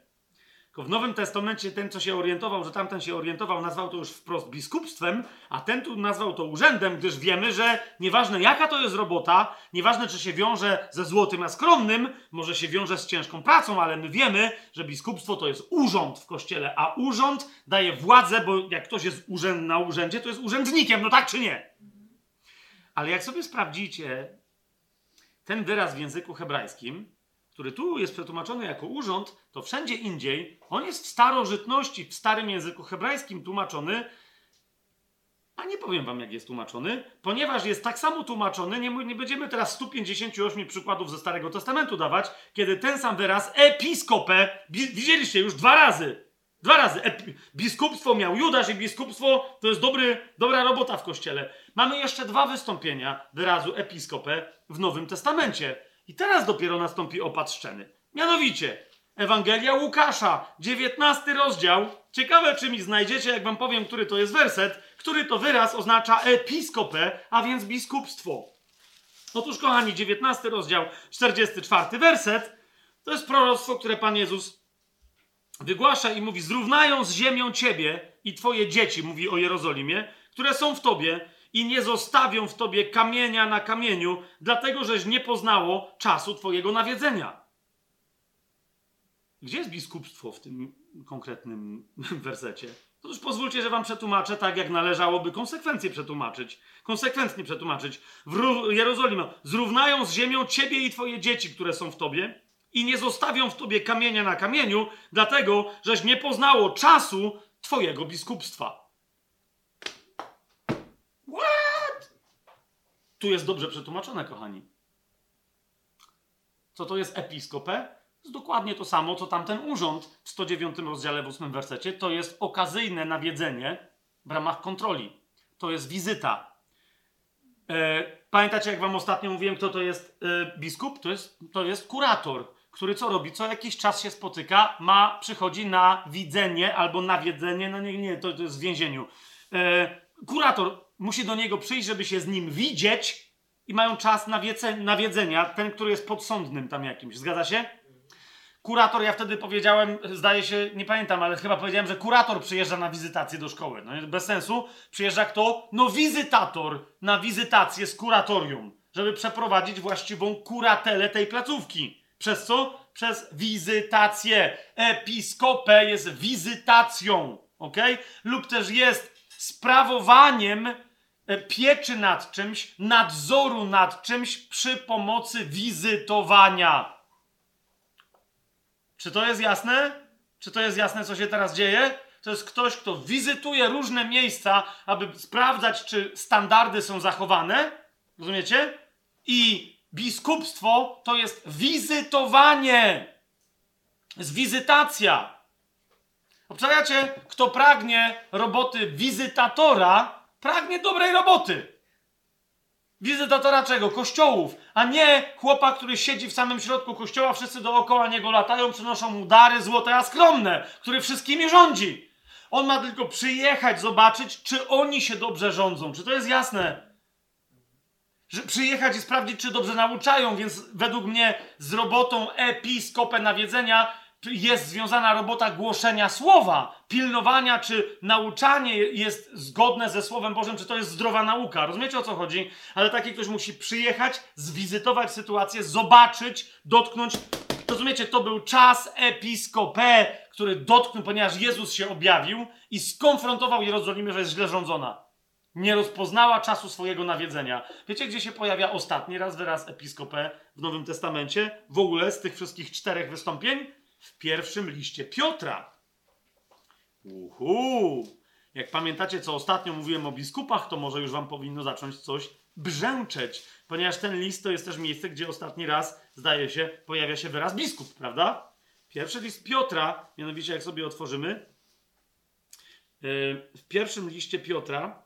Tylko w Nowym Testamencie ten, co się orientował, że tamten się orientował, nazwał to już wprost biskupstwem, a ten tu nazwał to urzędem, gdyż wiemy, że nieważne jaka to jest robota, nieważne czy się wiąże ze złotym a skromnym, może się wiąże z ciężką pracą, ale my wiemy, że biskupstwo to jest urząd w kościele, a urząd daje władzę, bo jak ktoś jest urzęd na urzędzie, to jest urzędnikiem, no tak czy nie? Ale jak sobie sprawdzicie, ten wyraz w języku hebrajskim, który tu jest przetłumaczony jako urząd, to wszędzie indziej, on jest w starożytności, w starym języku hebrajskim tłumaczony, a nie powiem wam, jak jest tłumaczony, ponieważ jest tak samo tłumaczony, nie, nie będziemy teraz 158 przykładów ze Starego Testamentu dawać, kiedy ten sam wyraz episkopę, widzieliście już dwa razy, dwa razy, biskupstwo miał Judasz i biskupstwo to jest dobry, dobra robota w kościele. Mamy jeszcze dwa wystąpienia wyrazu episkopę w Nowym Testamencie. I teraz dopiero nastąpi opad szczeny. Mianowicie, Ewangelia Łukasza, 19 rozdział. Ciekawe, czy mi znajdziecie, jak wam powiem, który to jest werset, który to wyraz oznacza episkopę, a więc biskupstwo. Otóż, kochani, 19 rozdział, 44 werset, to jest proroctwo, które Pan Jezus wygłasza i mówi: Zrównają z ziemią ciebie i twoje dzieci, mówi o Jerozolimie, które są w tobie, i nie zostawią w tobie kamienia na kamieniu, dlatego żeś nie poznało czasu twojego nawiedzenia. Gdzie jest biskupstwo w tym konkretnym wersecie? Otóż pozwólcie, że wam przetłumaczę tak, jak należałoby konsekwencje przetłumaczyć. Konsekwentnie przetłumaczyć. W Jerozolima zrównają z ziemią ciebie i twoje dzieci, które są w tobie i nie zostawią w tobie kamienia na kamieniu, dlatego żeś nie poznało czasu twojego biskupstwa. Tu jest dobrze przetłumaczone, kochani. Co to jest episkopę? Jest dokładnie to samo, co tamten urząd w 109 rozdziale w 8 wersecie. To jest okazyjne nawiedzenie w ramach kontroli. To jest wizyta. E, pamiętacie, jak wam ostatnio mówiłem, kto to jest e, biskup? To jest, to jest kurator, który co robi? Co jakiś czas się spotyka, ma, przychodzi na widzenie albo nawiedzenie, no nie, nie, to, to jest w więzieniu. E, kurator musi do niego przyjść, żeby się z nim widzieć i mają czas nawiedzenia, ten, który jest podsądnym tam jakimś. Zgadza się? Kurator, ja wtedy powiedziałem, zdaje się, nie pamiętam, ale chyba powiedziałem, że kurator przyjeżdża na wizytację do szkoły. No bez sensu. Przyjeżdża kto? No wizytator na wizytację z kuratorium, żeby przeprowadzić właściwą kuratelę tej placówki. Przez co? Przez wizytację. Episkopę jest wizytacją, ok? Lub też jest sprawowaniem e, pieczy nad czymś, nadzoru nad czymś przy pomocy wizytowania. Czy to jest jasne? Czy to jest jasne, co się teraz dzieje? To jest ktoś, kto wizytuje różne miejsca, aby sprawdzać, czy standardy są zachowane. Rozumiecie? I biskupstwo to jest wizytowanie. Jest wizytacja. Obczajacie, kto pragnie roboty wizytatora, pragnie dobrej roboty. Wizytatora czego? Kościołów, a nie chłopa, który siedzi w samym środku kościoła, wszyscy dookoła niego latają, przynoszą mu dary złote, a skromne, który wszystkimi rządzi. On ma tylko przyjechać, zobaczyć, czy oni się dobrze rządzą. Czy to jest jasne? Że przyjechać i sprawdzić, czy dobrze nauczają, więc według mnie z robotą episkopę nawiedzenia jest związana robota głoszenia słowa, pilnowania, czy nauczanie jest zgodne ze Słowem Bożym, czy to jest zdrowa nauka. Rozumiecie o co chodzi? Ale taki ktoś musi przyjechać, zwizytować sytuację, zobaczyć, dotknąć. Rozumiecie, to był czas episkopę, który dotknął, ponieważ Jezus się objawił i skonfrontował Jerozolimę, że jest źle rządzona. Nie rozpoznała czasu swojego nawiedzenia. Wiecie, gdzie się pojawia ostatni raz wyraz episkopę w Nowym Testamencie? W ogóle z tych wszystkich czterech wystąpień? w pierwszym liście Piotra. Uhu! Jak pamiętacie, co ostatnio mówiłem o biskupach, to może już wam powinno zacząć coś brzęczeć, ponieważ ten list to jest też miejsce, gdzie ostatni raz, zdaje się, pojawia się wyraz biskup, prawda? Pierwszy list Piotra, mianowicie jak sobie otworzymy, yy, w pierwszym liście Piotra,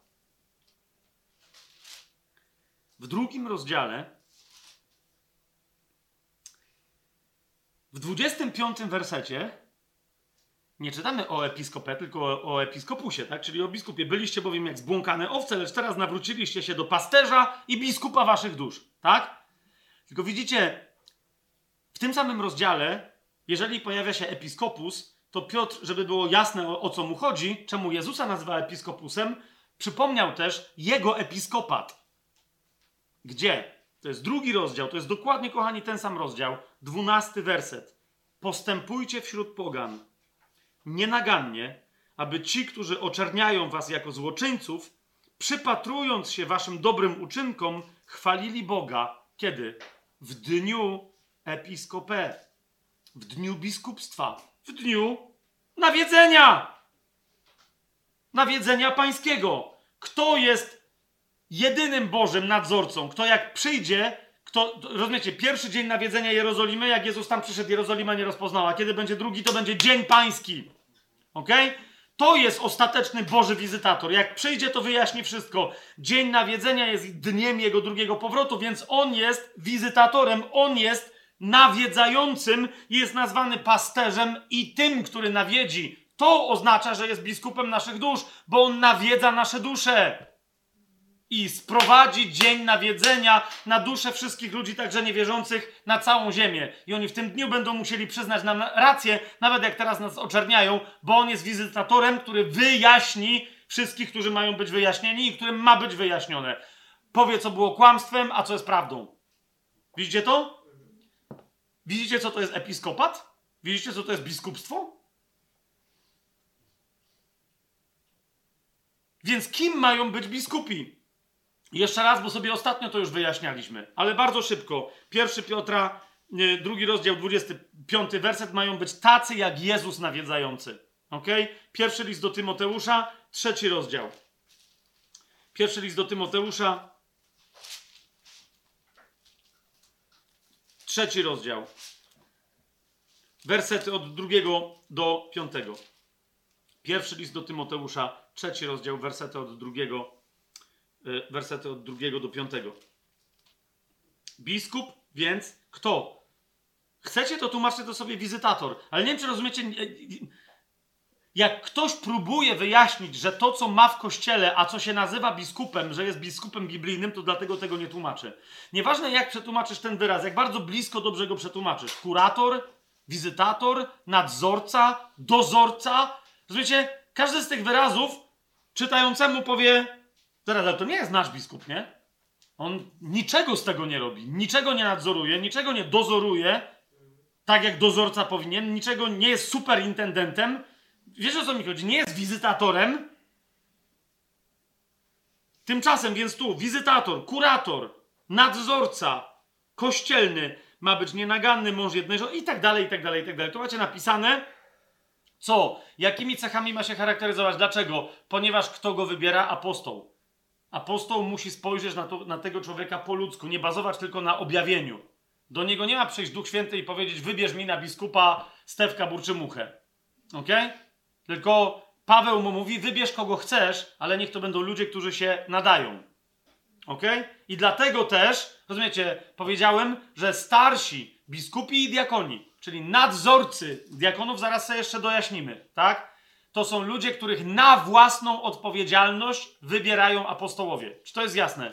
w drugim rozdziale, W 25 wersecie nie czytamy o episkopie, tylko o, o, episkopusie, tak? Czyli o biskupie. Byliście bowiem jak zbłąkane owce, lecz teraz nawróciliście się do pasterza i biskupa waszych dusz, tak? Tylko widzicie, w tym samym rozdziale, jeżeli pojawia się episkopus, to Piotr, żeby było jasne o, o co mu chodzi, czemu Jezusa nazywa episkopusem, przypomniał też jego episkopat. Gdzie? To jest drugi rozdział, to jest dokładnie, kochani, ten sam rozdział, dwunasty werset. Postępujcie wśród pogan nienagannie, aby ci, którzy oczerniają was jako złoczyńców, przypatrując się waszym dobrym uczynkom, chwalili Boga. Kiedy? W dniu episkopę, w dniu biskupstwa, w dniu nawiedzenia. Nawiedzenia pańskiego. Kto jest jedynym Bożym nadzorcą, kto jak przyjdzie, kto, rozumiecie, pierwszy dzień nawiedzenia Jerozolimy, jak Jezus tam przyszedł, Jerozolima nie rozpoznała. Kiedy będzie drugi, to będzie dzień pański. Ok? To jest ostateczny Boży wizytator. Jak przyjdzie, to wyjaśni wszystko. Dzień nawiedzenia jest dniem jego drugiego powrotu, więc on jest wizytatorem, on jest nawiedzającym, jest nazwany pasterzem i tym, który nawiedzi. To oznacza, że jest biskupem naszych dusz, bo on nawiedza nasze dusze i sprowadzi dzień nawiedzenia na duszę wszystkich ludzi, także niewierzących, na całą ziemię. I oni w tym dniu będą musieli przyznać nam rację, nawet jak teraz nas oczerniają, bo on jest wizytatorem, który wyjaśni wszystkich, którzy mają być wyjaśnieni i którym ma być wyjaśnione. Powie, co było kłamstwem, a co jest prawdą. Widzicie to? Widzicie, co to jest episkopat? Widzicie, co to jest biskupstwo? Więc kim mają być biskupi? Jeszcze raz, bo sobie ostatnio to już wyjaśnialiśmy, ale bardzo szybko. Pierwszy Piotra, drugi rozdział, 25 werset mają być tacy jak Jezus nawiedzający. Ok? Pierwszy list do Tymoteusza, trzeci rozdział. Pierwszy list do Tymoteusza, trzeci rozdział. Wersety od drugiego do piątego. Pierwszy list do Tymoteusza, trzeci rozdział, wersety od drugiego Y, wersety od drugiego do piątego. Biskup, więc kto? Chcecie, to tłumaczcie to sobie wizytator. Ale nie wiem, czy rozumiecie. Jak ktoś próbuje wyjaśnić, że to, co ma w kościele, a co się nazywa biskupem, że jest biskupem biblijnym, to dlatego tego nie tłumaczy. Nieważne, jak przetłumaczysz ten wyraz, jak bardzo blisko dobrze go przetłumaczysz. Kurator, wizytator, nadzorca, dozorca. Rozumiecie? Każdy z tych wyrazów czytającemu powie, Zaraz, ale to nie jest nasz biskup, nie? On niczego z tego nie robi, niczego nie nadzoruje, niczego nie dozoruje, tak jak dozorca powinien, niczego nie jest superintendentem. Wiesz o co mi chodzi? Nie jest wizytatorem. Tymczasem więc tu wizytator, kurator, nadzorca kościelny ma być nienaganny mąż jednej żony i tak dalej, i tak dalej, i tak dalej. Tu macie napisane, co, jakimi cechami ma się charakteryzować. Dlaczego? Ponieważ kto go wybiera? Apostoł. Apostoł musi spojrzeć na, to, na tego człowieka po ludzku, nie bazować tylko na objawieniu. Do niego nie ma przyjść Duch Święty i powiedzieć: Wybierz mi na biskupa Stewka Burczymuchę. Ok? Tylko Paweł mu mówi: Wybierz kogo chcesz, ale niech to będą ludzie, którzy się nadają. Ok? I dlatego też, rozumiecie, powiedziałem, że starsi biskupi i diakoni, czyli nadzorcy diakonów, zaraz sobie jeszcze dojaśnimy, tak? To są ludzie, których na własną odpowiedzialność wybierają apostołowie. Czy to jest jasne?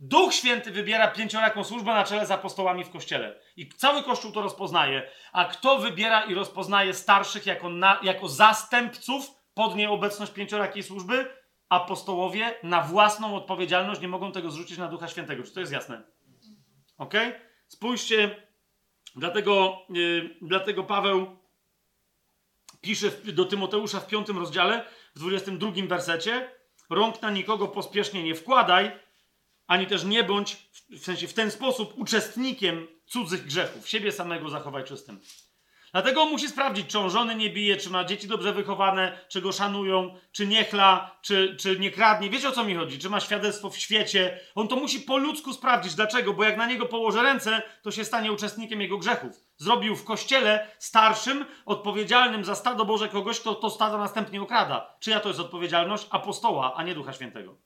Duch Święty wybiera pięcioraką służbę na czele z apostołami w kościele. I cały kościół to rozpoznaje. A kto wybiera i rozpoznaje starszych jako, na, jako zastępców pod nieobecność pięciorakiej służby? Apostołowie na własną odpowiedzialność nie mogą tego zrzucić na Ducha Świętego. Czy to jest jasne? Ok? Spójrzcie, dlatego, yy, dlatego Paweł pisze do Tymoteusza w piątym rozdziale, w 22 wersecie: Rąk na nikogo pospiesznie nie wkładaj, ani też nie bądź, w sensie w ten sposób, uczestnikiem cudzych grzechów. Siebie samego zachowaj czystym. Dlatego musi sprawdzić, czy on żony nie bije, czy ma dzieci dobrze wychowane, czy go szanują, czy nie chla, czy, czy nie kradnie. Wiecie o co mi chodzi? Czy ma świadectwo w świecie? On to musi po ludzku sprawdzić. Dlaczego? Bo jak na niego położy ręce, to się stanie uczestnikiem jego grzechów. Zrobił w kościele starszym, odpowiedzialnym za stado Boże kogoś, kto to stado następnie okrada. Czyja to jest odpowiedzialność? Apostoła, a nie Ducha Świętego.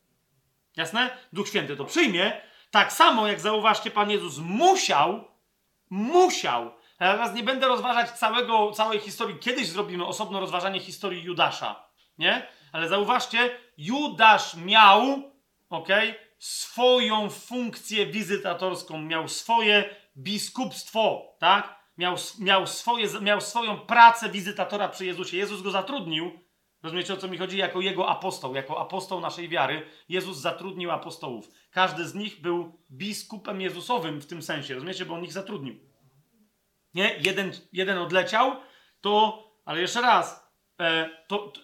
Jasne? Duch Święty to przyjmie. Tak samo jak zauważcie, Pan Jezus musiał, musiał teraz nie będę rozważać całego, całej historii. Kiedyś zrobimy osobno rozważanie historii Judasza. Nie? Ale zauważcie, Judasz miał, ok, swoją funkcję wizytatorską, miał swoje biskupstwo, tak? Miał, miał, swoje, miał swoją pracę wizytatora przy Jezusie. Jezus go zatrudnił. Rozumiecie o co mi chodzi? Jako jego apostoł, jako apostoł naszej wiary. Jezus zatrudnił apostołów. Każdy z nich był biskupem Jezusowym w tym sensie. Rozumiecie? Bo on ich zatrudnił nie? Jeden, jeden odleciał, to, ale jeszcze raz, e, to, to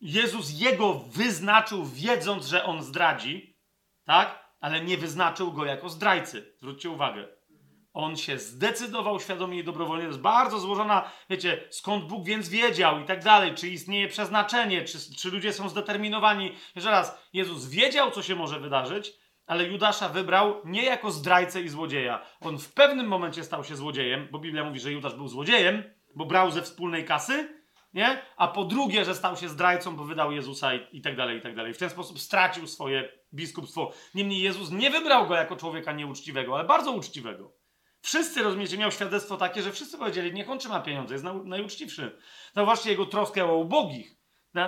Jezus jego wyznaczył, wiedząc, że on zdradzi, tak? Ale nie wyznaczył go jako zdrajcy. Zwróćcie uwagę. On się zdecydował świadomie i dobrowolnie. To jest bardzo złożona, wiecie, skąd Bóg więc wiedział i tak dalej, czy istnieje przeznaczenie, czy, czy ludzie są zdeterminowani. Jeszcze raz, Jezus wiedział, co się może wydarzyć, ale Judasza wybrał nie jako zdrajcę i złodzieja. On w pewnym momencie stał się złodziejem, bo Biblia mówi, że Judasz był złodziejem, bo brał ze wspólnej kasy, nie? A po drugie, że stał się zdrajcą, bo wydał Jezusa i, i tak dalej, i tak dalej. W ten sposób stracił swoje biskupstwo. Niemniej Jezus nie wybrał go jako człowieka nieuczciwego, ale bardzo uczciwego. Wszyscy, rozumiecie, miał świadectwo takie, że wszyscy powiedzieli, niech on trzyma pieniądze, jest najuczciwszy. Zauważcie jego troskę o ubogich,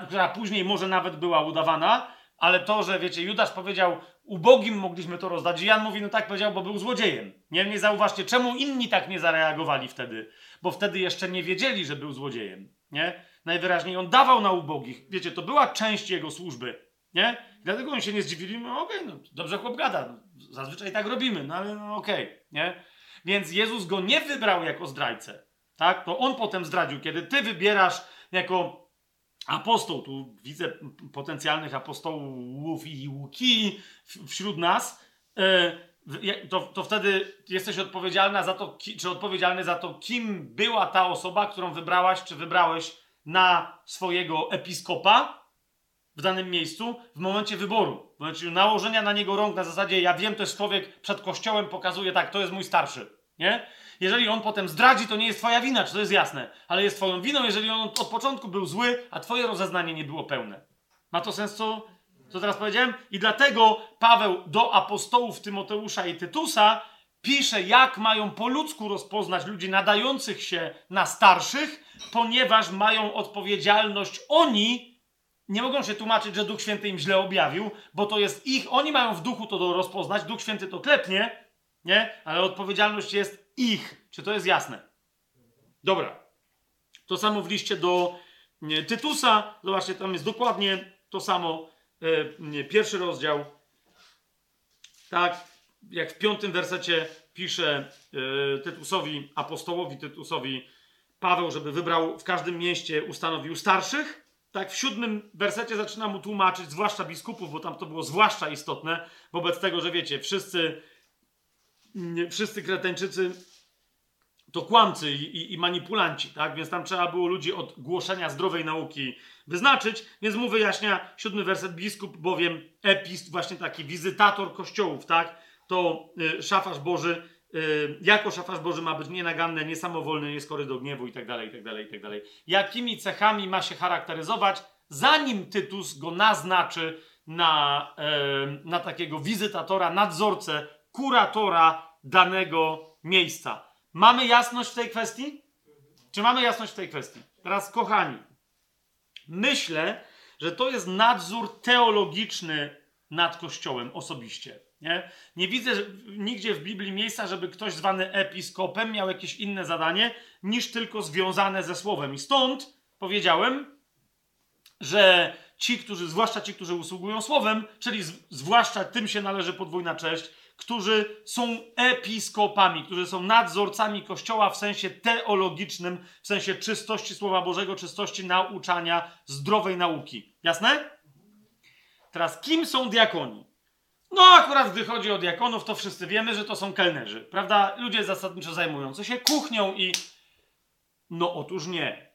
która później może nawet była udawana, ale to, że wiecie, Judasz powiedział, ubogim mogliśmy to rozdać. Jan mówi, no tak powiedział, bo był złodziejem. Nie, nie zauważcie, czemu inni tak nie zareagowali wtedy? Bo wtedy jeszcze nie wiedzieli, że był złodziejem. Nie? Najwyraźniej on dawał na ubogich. Wiecie, to była część jego służby. Nie? Dlatego oni się nie zdziwili, no okej, okay, no, dobrze chłop gada. No, zazwyczaj tak robimy, no ale no okej. Okay, nie? Więc Jezus go nie wybrał jako zdrajcę. Tak? To on potem zdradził. Kiedy ty wybierasz jako apostoł, tu widzę potencjalnych apostołów i łuki wśród nas, e, to, to wtedy jesteś odpowiedzialna za to, czy odpowiedzialny za to, kim była ta osoba, którą wybrałaś, czy wybrałeś na swojego episkopa w danym miejscu w momencie wyboru, w momencie nałożenia na niego rąk na zasadzie ja wiem, to jest człowiek przed kościołem, pokazuje tak, to jest mój starszy, nie? Jeżeli on potem zdradzi, to nie jest twoja wina, czy to jest jasne. Ale jest twoją winą, jeżeli on od początku był zły, a twoje rozeznanie nie było pełne. Ma to sens, co, co teraz powiedziałem? I dlatego Paweł do apostołów Tymoteusza i Tytusa pisze, jak mają po ludzku rozpoznać ludzi nadających się na starszych, ponieważ mają odpowiedzialność oni, nie mogą się tłumaczyć, że Duch Święty im źle objawił, bo to jest ich, oni mają w duchu to rozpoznać, Duch Święty to klepnie, nie? Ale odpowiedzialność jest ich. Czy to jest jasne? Dobra. To samo w liście do Tytusa. Zobaczcie, tam jest dokładnie to samo. E, pierwszy rozdział. Tak, jak w piątym wersecie pisze e, Tytusowi, apostołowi Tytusowi, Paweł, żeby wybrał w każdym mieście, ustanowił starszych, tak w siódmym wersecie zaczyna mu tłumaczyć, zwłaszcza biskupów, bo tam to było zwłaszcza istotne, wobec tego, że wiecie, wszyscy, wszyscy kretańczycy to kłamcy i, i, i, manipulanci, tak? Więc tam trzeba było ludzi od głoszenia zdrowej nauki wyznaczyć, więc mu wyjaśnia siódmy werset biskup, bowiem epist, właśnie taki wizytator kościołów, tak? To y, szafarz Boży, y, jako szafarz Boży ma być nienaganny, niesamowolny, nieskory do gniewu i tak dalej, i tak dalej, i tak dalej. Jakimi cechami ma się charakteryzować, zanim Tytus go naznaczy na, y, na takiego wizytatora, nadzorcę, kuratora danego miejsca. Mamy jasność w tej kwestii? Czy mamy jasność w tej kwestii? Teraz, kochani, myślę, że to jest nadzór teologiczny nad Kościołem osobiście. Nie, nie widzę nigdzie w Biblii miejsca, żeby ktoś zwany episkopem miał jakieś inne zadanie niż tylko związane ze słowem. I stąd powiedziałem, że ci, którzy, zwłaszcza ci, którzy usługują słowem, czyli zwłaszcza tym się należy podwójna cześć, którzy są episkopami, którzy są nadzorcami Kościoła w sensie teologicznym, w sensie czystości Słowa Bożego, czystości nauczania, zdrowej nauki. Jasne? Teraz, kim są diakoni? No, akurat gdy chodzi o diakonów, to wszyscy wiemy, że to są kelnerzy, prawda? Ludzie zasadniczo zajmujący się kuchnią i. No, otóż nie.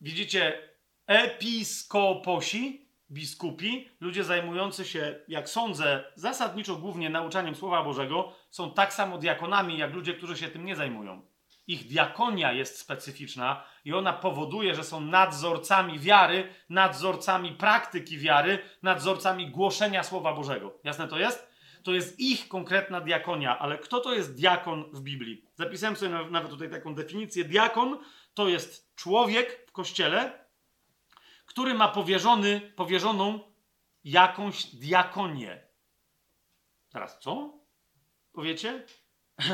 Widzicie, episkoposi biskupi, ludzie zajmujący się, jak sądzę, zasadniczo głównie nauczaniem Słowa Bożego, są tak samo diakonami, jak ludzie, którzy się tym nie zajmują. Ich diakonia jest specyficzna i ona powoduje, że są nadzorcami wiary, nadzorcami praktyki wiary, nadzorcami głoszenia Słowa Bożego. Jasne to jest? To jest ich konkretna diakonia, ale kto to jest diakon w Biblii? Zapisałem sobie nawet tutaj taką definicję. Diakon to jest człowiek w kościele, który ma powierzony, powierzoną jakąś diakonię. Teraz co? Powiecie?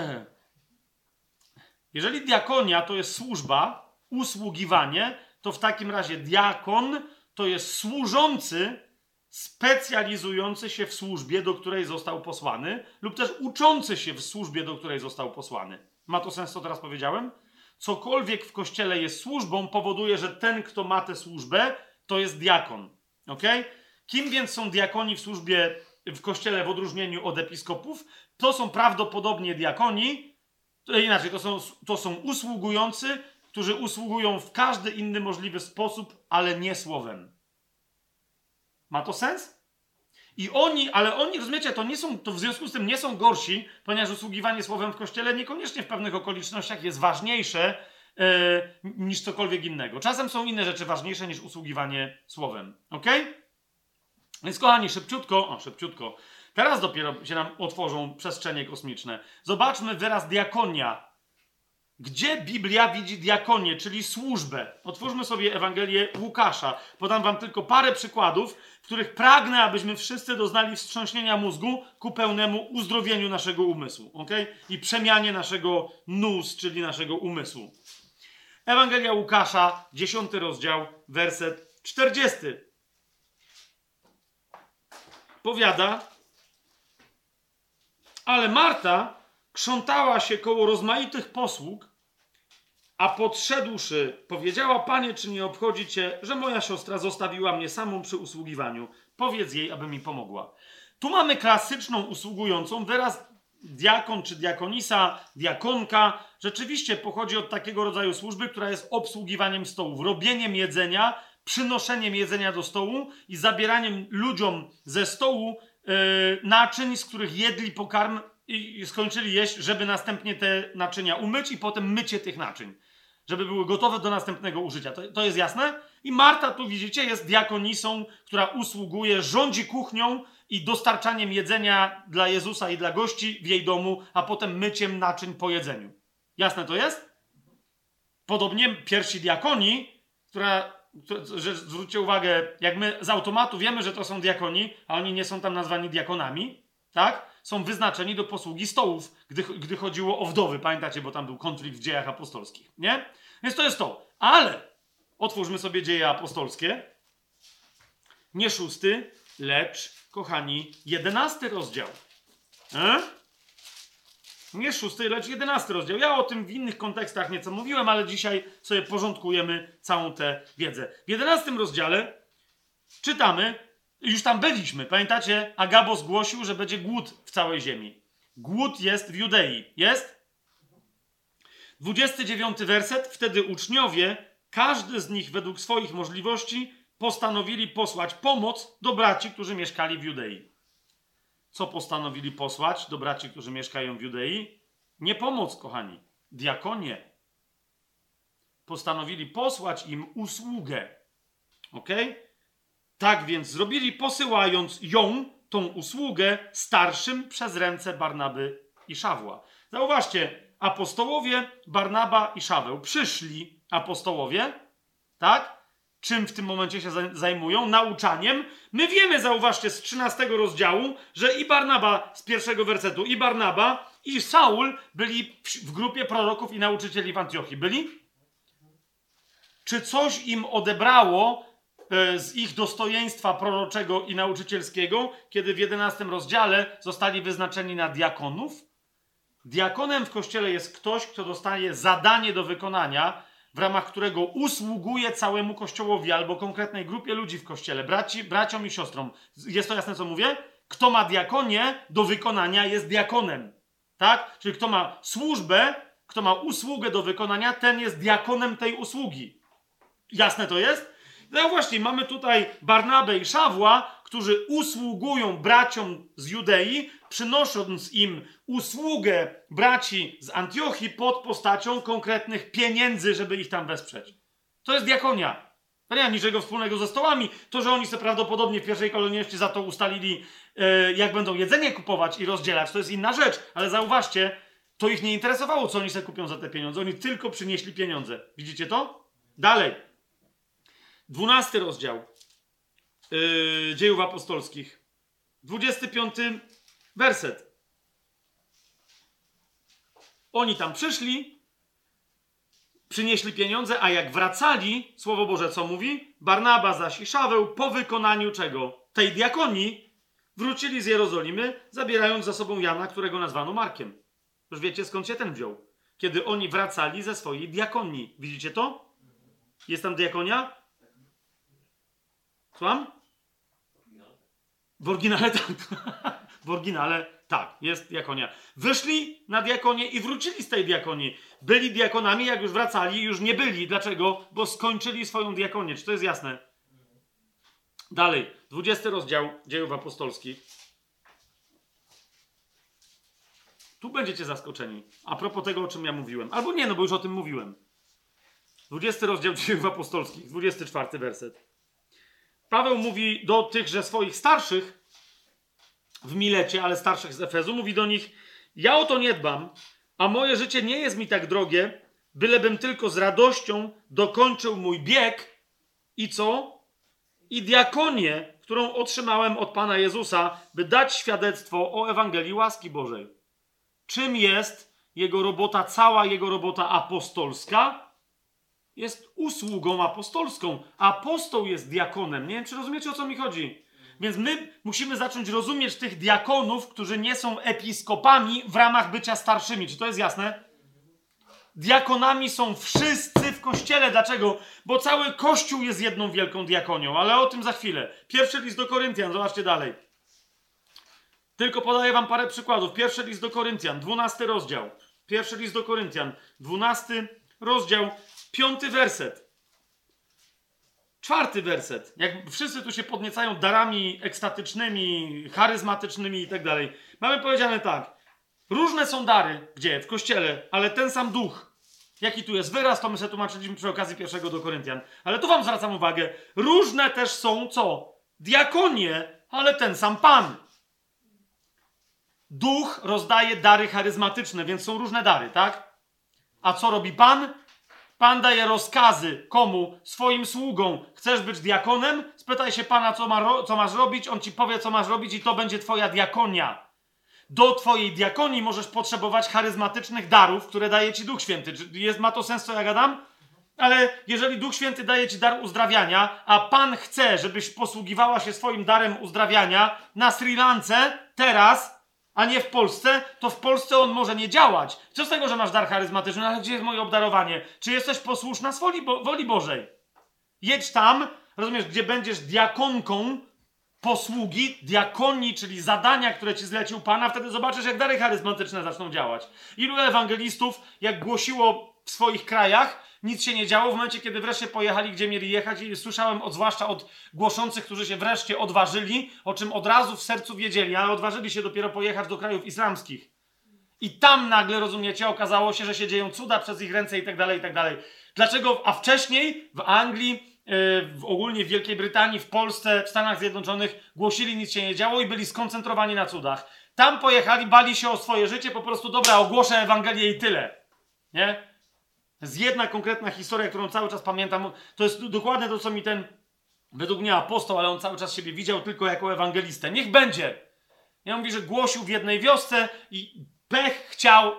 Jeżeli diakonia to jest służba, usługiwanie, to w takim razie diakon to jest służący, specjalizujący się w służbie, do której został posłany, lub też uczący się w służbie, do której został posłany. Ma to sens, co teraz powiedziałem? Cokolwiek w kościele jest służbą, powoduje, że ten, kto ma tę służbę, to jest diakon. Ok? Kim więc są diakoni w służbie w kościele w odróżnieniu od episkopów? To są prawdopodobnie diakoni, to inaczej, to są, to są usługujący, którzy usługują w każdy inny możliwy sposób, ale nie słowem. Ma to sens? I oni, ale oni, rozumiecie, to nie są, to w związku z tym nie są gorsi, ponieważ usługiwanie słowem w kościele niekoniecznie w pewnych okolicznościach jest ważniejsze E, niż cokolwiek innego. Czasem są inne rzeczy ważniejsze niż usługiwanie słowem. Ok? Więc kochani, szybciutko, o szybciutko, teraz dopiero się nam otworzą przestrzenie kosmiczne. Zobaczmy wyraz diakonia. Gdzie Biblia widzi diakonię, czyli służbę? Otwórzmy sobie Ewangelię Łukasza. Podam wam tylko parę przykładów, w których pragnę, abyśmy wszyscy doznali wstrząśnienia mózgu ku pełnemu uzdrowieniu naszego umysłu. ok? I przemianie naszego nus, czyli naszego umysłu. Ewangelia Łukasza, 10 rozdział, werset 40. Powiada, ale Marta krzątała się koło rozmaitych posług, a podszedłszy, powiedziała: Panie, czy nie obchodzi cię, że moja siostra zostawiła mnie samą przy usługiwaniu? Powiedz jej, aby mi pomogła. Tu mamy klasyczną usługującą, wyraz diakon czy diakonisa, diakonka, rzeczywiście pochodzi od takiego rodzaju służby, która jest obsługiwaniem stołów, robieniem jedzenia, przynoszeniem jedzenia do stołu i zabieraniem ludziom ze stołu yy, naczyń, z których jedli pokarm i skończyli jeść, żeby następnie te naczynia umyć i potem mycie tych naczyń, żeby były gotowe do następnego użycia. To, to jest jasne? I Marta, tu widzicie, jest diakonisą, która usługuje, rządzi kuchnią, i dostarczaniem jedzenia dla Jezusa i dla gości w jej domu, a potem myciem naczyń po jedzeniu. Jasne to jest? Podobnie pierwsi diakoni, która, że zwróćcie uwagę, jak my z automatu wiemy, że to są diakoni, a oni nie są tam nazwani diakonami, tak? Są wyznaczeni do posługi stołów, gdy, gdy chodziło o wdowy. Pamiętacie, bo tam był konflikt w dziejach apostolskich, nie? Więc to jest to. Ale otwórzmy sobie dzieje apostolskie. Nie szósty, lecz kochani, jedenasty rozdział. E? Nie szósty, lecz jedenasty rozdział. Ja o tym w innych kontekstach nieco mówiłem, ale dzisiaj sobie porządkujemy całą tę wiedzę. W jedenastym rozdziale czytamy, już tam byliśmy, pamiętacie? Agabo zgłosił, że będzie głód w całej ziemi. Głód jest w Judei. Jest? 29 werset. Wtedy uczniowie, każdy z nich według swoich możliwości, postanowili posłać pomoc do braci, którzy mieszkali w Judei. Co postanowili posłać do braci, którzy mieszkają w Judei? Nie pomoc, kochani. Diakonie. Postanowili posłać im usługę. Ok? Tak więc zrobili, posyłając ją, tą usługę, starszym przez ręce Barnaby i Szawła. Zauważcie, apostołowie Barnaba i Szaweł przyszli apostołowie, tak? Czym w tym momencie się zajmują? Nauczaniem. My wiemy, zauważcie, z 13 rozdziału, że i Barnaba z pierwszego wersetu, i Barnaba, i Saul byli w grupie proroków i nauczycieli w Antiochii. Byli? Czy coś im odebrało e, z ich dostojeństwa proroczego i nauczycielskiego, kiedy w 11 rozdziale zostali wyznaczeni na diakonów? Diakonem w kościele jest ktoś, kto dostaje zadanie do wykonania, w ramach którego usługuje całemu kościołowi albo konkretnej grupie ludzi w kościele, braci, braciom i siostrom. Jest to jasne, co mówię? Kto ma diakonię do wykonania, jest diakonem. Tak? Czyli kto ma służbę, kto ma usługę do wykonania, ten jest diakonem tej usługi. Jasne to jest? No właśnie, mamy tutaj Barnabę i Szawła, którzy usługują braciom z Judei, przynosząc im usługę braci z Antiochii pod postacią konkretnych pieniędzy, żeby ich tam wesprzeć. To jest diakonia. To nie ma niczego wspólnego ze stołami. To, że oni sobie prawdopodobnie w pierwszej kolejności za to ustalili, e, jak będą jedzenie kupować i rozdzielać, to jest inna rzecz. Ale zauważcie, to ich nie interesowało, co oni sobie kupią za te pieniądze. Oni tylko przynieśli pieniądze. Widzicie to? Dalej. Dwunasty rozdział yy, dziejów apostolskich. 25 werset. Oni tam przyszli, przynieśli pieniądze, a jak wracali, Słowo Boże co mówi? Barnaba zaś i Szaweł po wykonaniu czego? Tej diakonii wrócili z Jerozolimy, zabierając za sobą Jana, którego nazwano Markiem. Już wiecie skąd się ten wziął. Kiedy oni wracali ze swojej diakonii. Widzicie to? Jest tam diakonia? Słucham? W oryginale tak. W oryginale tak, jest diakonia. Wyszli na diakonię i wrócili z tej diakonii. Byli diakonami, jak już wracali, już nie byli. Dlaczego? Bo skończyli swoją diakonię. Czy to jest jasne? Dalej, 20 rozdział dziejów apostolskich. Tu będziecie zaskoczeni. A propos tego, o czym ja mówiłem. Albo nie, no bo już o tym mówiłem. 20 rozdział dziejów apostolskich, 24 werset. Paweł mówi do tychże swoich starszych w Milecie, ale starszych z Efezu, mówi do nich: Ja o to nie dbam, a moje życie nie jest mi tak drogie, bylebym tylko z radością dokończył mój bieg i co? I diakonię, którą otrzymałem od Pana Jezusa, by dać świadectwo o Ewangelii łaski Bożej. Czym jest jego robota, cała jego robota apostolska? jest usługą apostolską. Apostoł jest diakonem. Nie wiem, czy rozumiecie, o co mi chodzi. Więc my musimy zacząć rozumieć tych diakonów, którzy nie są episkopami w ramach bycia starszymi. Czy to jest jasne? Diakonami są wszyscy w kościele. Dlaczego? Bo cały kościół jest jedną wielką diakonią, ale o tym za chwilę. Pierwszy list do Koryntian, zobaczcie dalej. Tylko podaję wam parę przykładów. Pierwszy list do Koryntian, dwunasty rozdział. Pierwszy list do Koryntian, dwunasty rozdział, Piąty werset. Czwarty werset. Jak wszyscy tu się podniecają darami ekstatycznymi, charyzmatycznymi i tak dalej. Mamy powiedziane tak. Różne są dary. Gdzie? W kościele. Ale ten sam duch. Jaki tu jest wyraz, to my sobie tłumaczyliśmy przy okazji pierwszego do Koryntian. Ale tu wam zwracam uwagę. Różne też są co? Diakonie, ale ten sam Pan. Duch rozdaje dary charyzmatyczne, więc są różne dary, tak? A co robi Pan? Pan daje rozkazy komu? Swoim sługom. Chcesz być diakonem? Spytaj się Pana, co, ma co masz robić. On ci powie, co masz robić, i to będzie Twoja diakonia. Do Twojej diakonii możesz potrzebować charyzmatycznych darów, które daje Ci Duch Święty. Jest, ma to sens, co ja gadam? Ale jeżeli Duch Święty daje Ci dar uzdrawiania, a Pan chce, żebyś posługiwała się swoim darem uzdrawiania na Sri Lance teraz, a nie w Polsce, to w Polsce on może nie działać. Co z tego, że masz dar charyzmatyczny, no ale gdzie jest moje obdarowanie? Czy jesteś posłuszna z woli, Bo woli Bożej? Jedź tam, rozumiesz, gdzie będziesz diakonką posługi, diakonii, czyli zadania, które ci zlecił Pan, a wtedy zobaczysz, jak dary charyzmatyczne zaczną działać. Ilu ewangelistów, jak głosiło w swoich krajach, nic się nie działo w momencie, kiedy wreszcie pojechali, gdzie mieli jechać i słyszałem od, zwłaszcza od głoszących, którzy się wreszcie odważyli, o czym od razu w sercu wiedzieli, ale odważyli się dopiero pojechać do krajów islamskich. I tam nagle, rozumiecie, okazało się, że się dzieją cuda przez ich ręce i tak dalej, i tak dalej. Dlaczego? A wcześniej w Anglii, yy, w ogólnie w Wielkiej Brytanii, w Polsce, w Stanach Zjednoczonych głosili, nic się nie działo i byli skoncentrowani na cudach. Tam pojechali, bali się o swoje życie, po prostu dobra, ogłoszę Ewangelię i tyle. Nie? Jest jedna konkretna historia, którą cały czas pamiętam. To jest dokładnie to, co mi ten, według mnie apostoł, ale on cały czas siebie widział tylko jako ewangelistę. Niech będzie. Ja mówi, że głosił w jednej wiosce i pech chciał,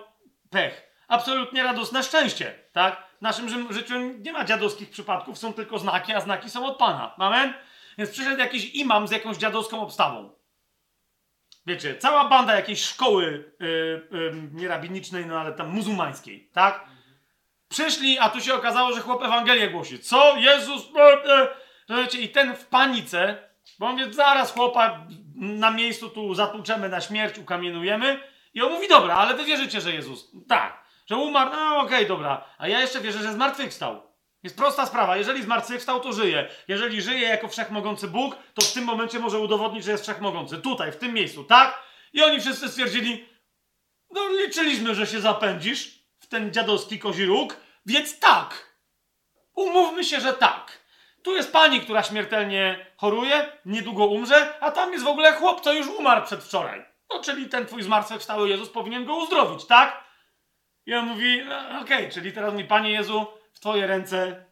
pech. Absolutnie radosne szczęście, tak? W naszym życiu nie ma dziadowskich przypadków, są tylko znaki, a znaki są od Pana. Amen? Więc przyszedł jakiś imam z jakąś dziadowską obstawą. Wiecie, cała banda jakiejś szkoły yy, yy, nie rabinicznej, no ale tam muzułmańskiej, tak? Przyszli, a tu się okazało, że chłop Ewangelię głosi. Co? Jezus... Wiecie, I ten w panice, bo on mówi, zaraz chłopa na miejscu tu zatłuczemy na śmierć, ukamienujemy. I on mówi, dobra, ale wy wierzycie, że Jezus... Tak, że umarł, no okej, okay, dobra. A ja jeszcze wierzę, że zmartwychwstał. Jest prosta sprawa. Jeżeli zmartwychwstał, to żyje. Jeżeli żyje jako wszechmogący Bóg, to w tym momencie może udowodnić, że jest wszechmogący. Tutaj, w tym miejscu, tak? I oni wszyscy stwierdzili, no liczyliśmy, że się zapędzisz ten dziadowski kozi róg, więc tak. Umówmy się, że tak. Tu jest pani, która śmiertelnie choruje, niedługo umrze, a tam jest w ogóle chłop, co już umarł przedwczoraj. No, czyli ten twój zmartwychwstały Jezus powinien go uzdrowić, tak? I on mówi, no, okej, okay, czyli teraz mi, Panie Jezu, w Twoje ręce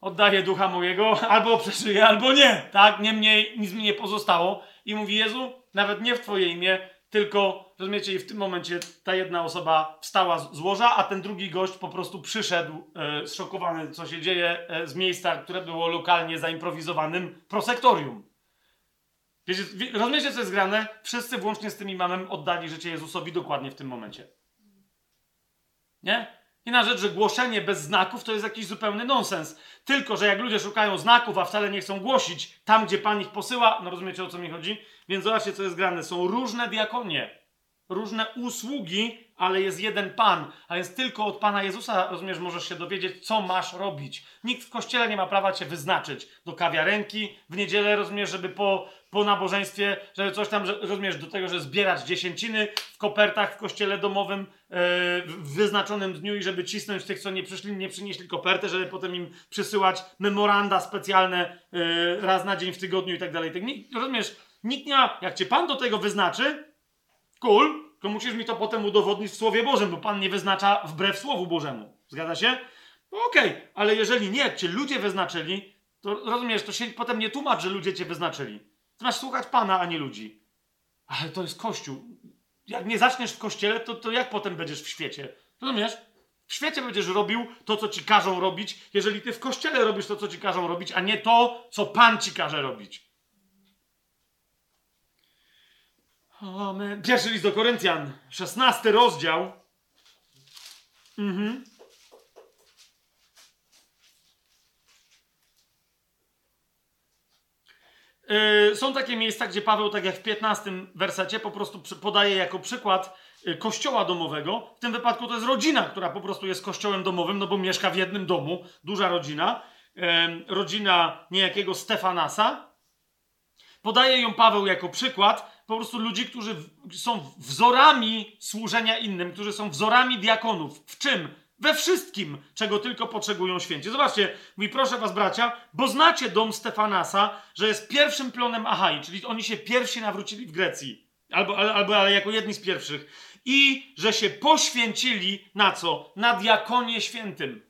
oddaję ducha mojego, albo przeżyję, albo nie, tak? Niemniej nic mi nie pozostało. I mówi, Jezu, nawet nie w Twoje imię, tylko, rozumiecie, i w tym momencie ta jedna osoba wstała z łoża, a ten drugi gość po prostu przyszedł e, zszokowany, co się dzieje, e, z miejsca, które było lokalnie zaimprowizowanym prosektorium. Wiecie, rozumiecie, co jest grane? Wszyscy, włącznie z tym imamem, oddali życie Jezusowi dokładnie w tym momencie. Nie? I na rzecz, że głoszenie bez znaków to jest jakiś zupełny nonsens. Tylko, że jak ludzie szukają znaków, a wcale nie chcą głosić tam, gdzie Pan ich posyła, no rozumiecie o co mi chodzi? Więc zobaczcie, co jest grane. Są różne diakonie, różne usługi, ale jest jeden Pan, a więc tylko od Pana Jezusa, rozumiesz, możesz się dowiedzieć, co masz robić. Nikt w kościele nie ma prawa cię wyznaczyć do kawiarenki w niedzielę, rozumiesz, żeby po, po nabożeństwie, żeby coś tam, rozumiesz, do tego, że zbierać dziesięciny w kopertach w kościele domowym yy, w wyznaczonym dniu i żeby cisnąć tych, co nie przyszli, nie przynieśli kopertę, żeby potem im przysyłać memoranda specjalne yy, raz na dzień w tygodniu i tak dalej. Tak rozumiesz, nikt nie ma, jak cię Pan do tego wyznaczy, cool, to musisz mi to potem udowodnić w Słowie Bożym, bo Pan nie wyznacza wbrew Słowu Bożemu. Zgadza się? No okej, okay. ale jeżeli nie, cię ludzie wyznaczyli, to rozumiesz, to się potem nie tłumacz, że ludzie cię wyznaczyli. Ty masz słuchać Pana, a nie ludzi. Ale to jest Kościół. Jak nie zaczniesz w Kościele, to, to jak potem będziesz w świecie? Rozumiesz? W świecie będziesz robił to, co ci każą robić, jeżeli ty w Kościele robisz to, co ci każą robić, a nie to, co Pan ci każe robić. Amen. Pierwszy list do Koryntian, 16 rozdział. Mhm. Yy, są takie miejsca, gdzie Paweł, tak jak w 15 wersecie, po prostu podaje jako przykład yy, kościoła domowego. W tym wypadku to jest rodzina, która po prostu jest kościołem domowym, no bo mieszka w jednym domu, duża rodzina. Rodzina niejakiego Stefanasa. Podaje ją Paweł jako przykład, po prostu ludzi, którzy są wzorami służenia innym, którzy są wzorami diakonów. W czym? We wszystkim, czego tylko potrzebują święci. Zobaczcie, mówi, proszę was, bracia, bo znacie dom Stefanasa, że jest pierwszym plonem Achai, czyli oni się pierwsi nawrócili w Grecji. Albo, albo ale jako jedni z pierwszych. I że się poświęcili na co? Na diakonie świętym.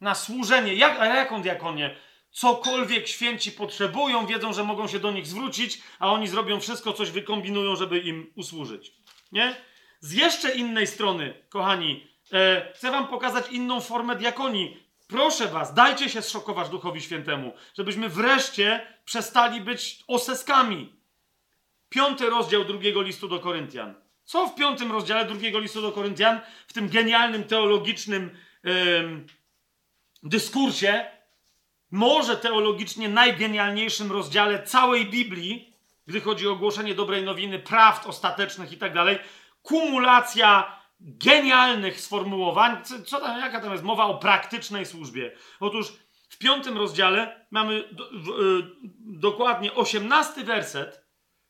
Na służenie. Jak, a jaką diakonię? Cokolwiek święci potrzebują, wiedzą, że mogą się do nich zwrócić, a oni zrobią wszystko, coś wykombinują, żeby im usłużyć. Nie? Z jeszcze innej strony, kochani, e, chcę wam pokazać inną formę diakonii. Proszę was, dajcie się zszokować Duchowi Świętemu, żebyśmy wreszcie przestali być oseskami. Piąty rozdział drugiego listu do Koryntian. Co w piątym rozdziale drugiego listu do Koryntian, w tym genialnym teologicznym ym, dyskursie, może teologicznie najgenialniejszym rozdziale całej Biblii, gdy chodzi o głoszenie dobrej nowiny, prawd ostatecznych i tak dalej, kumulacja genialnych sformułowań. Co tam, jaka tam jest mowa o praktycznej służbie? Otóż w piątym rozdziale mamy do, w, y, dokładnie osiemnasty werset,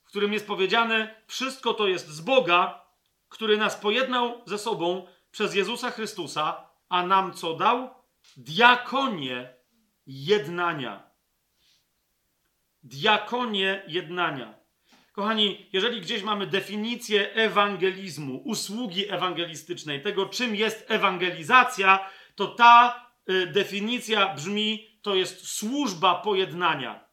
w którym jest powiedziane: Wszystko to jest z Boga, który nas pojednał ze sobą przez Jezusa Chrystusa, a nam co dał? Diakonie jednania. Diakonie jednania. Kochani, jeżeli gdzieś mamy definicję ewangelizmu, usługi ewangelistycznej, tego czym jest ewangelizacja, to ta y, definicja brzmi: to jest służba pojednania.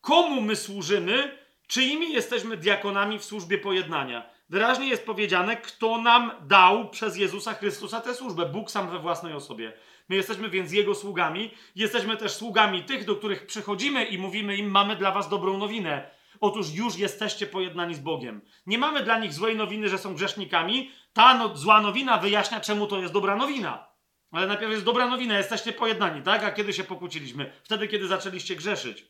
Komu my służymy? Czyimi jesteśmy diakonami w służbie pojednania? Wyraźnie jest powiedziane, kto nam dał przez Jezusa Chrystusa tę służbę. Bóg sam we własnej osobie. My jesteśmy więc Jego sługami. Jesteśmy też sługami tych, do których przychodzimy i mówimy im: Mamy dla Was dobrą nowinę. Otóż już jesteście pojednani z Bogiem. Nie mamy dla nich złej nowiny, że są grzesznikami. Ta no, zła nowina wyjaśnia, czemu to jest dobra nowina. Ale najpierw jest dobra nowina, jesteście pojednani, tak? A kiedy się pokłóciliśmy? Wtedy, kiedy zaczęliście grzeszyć.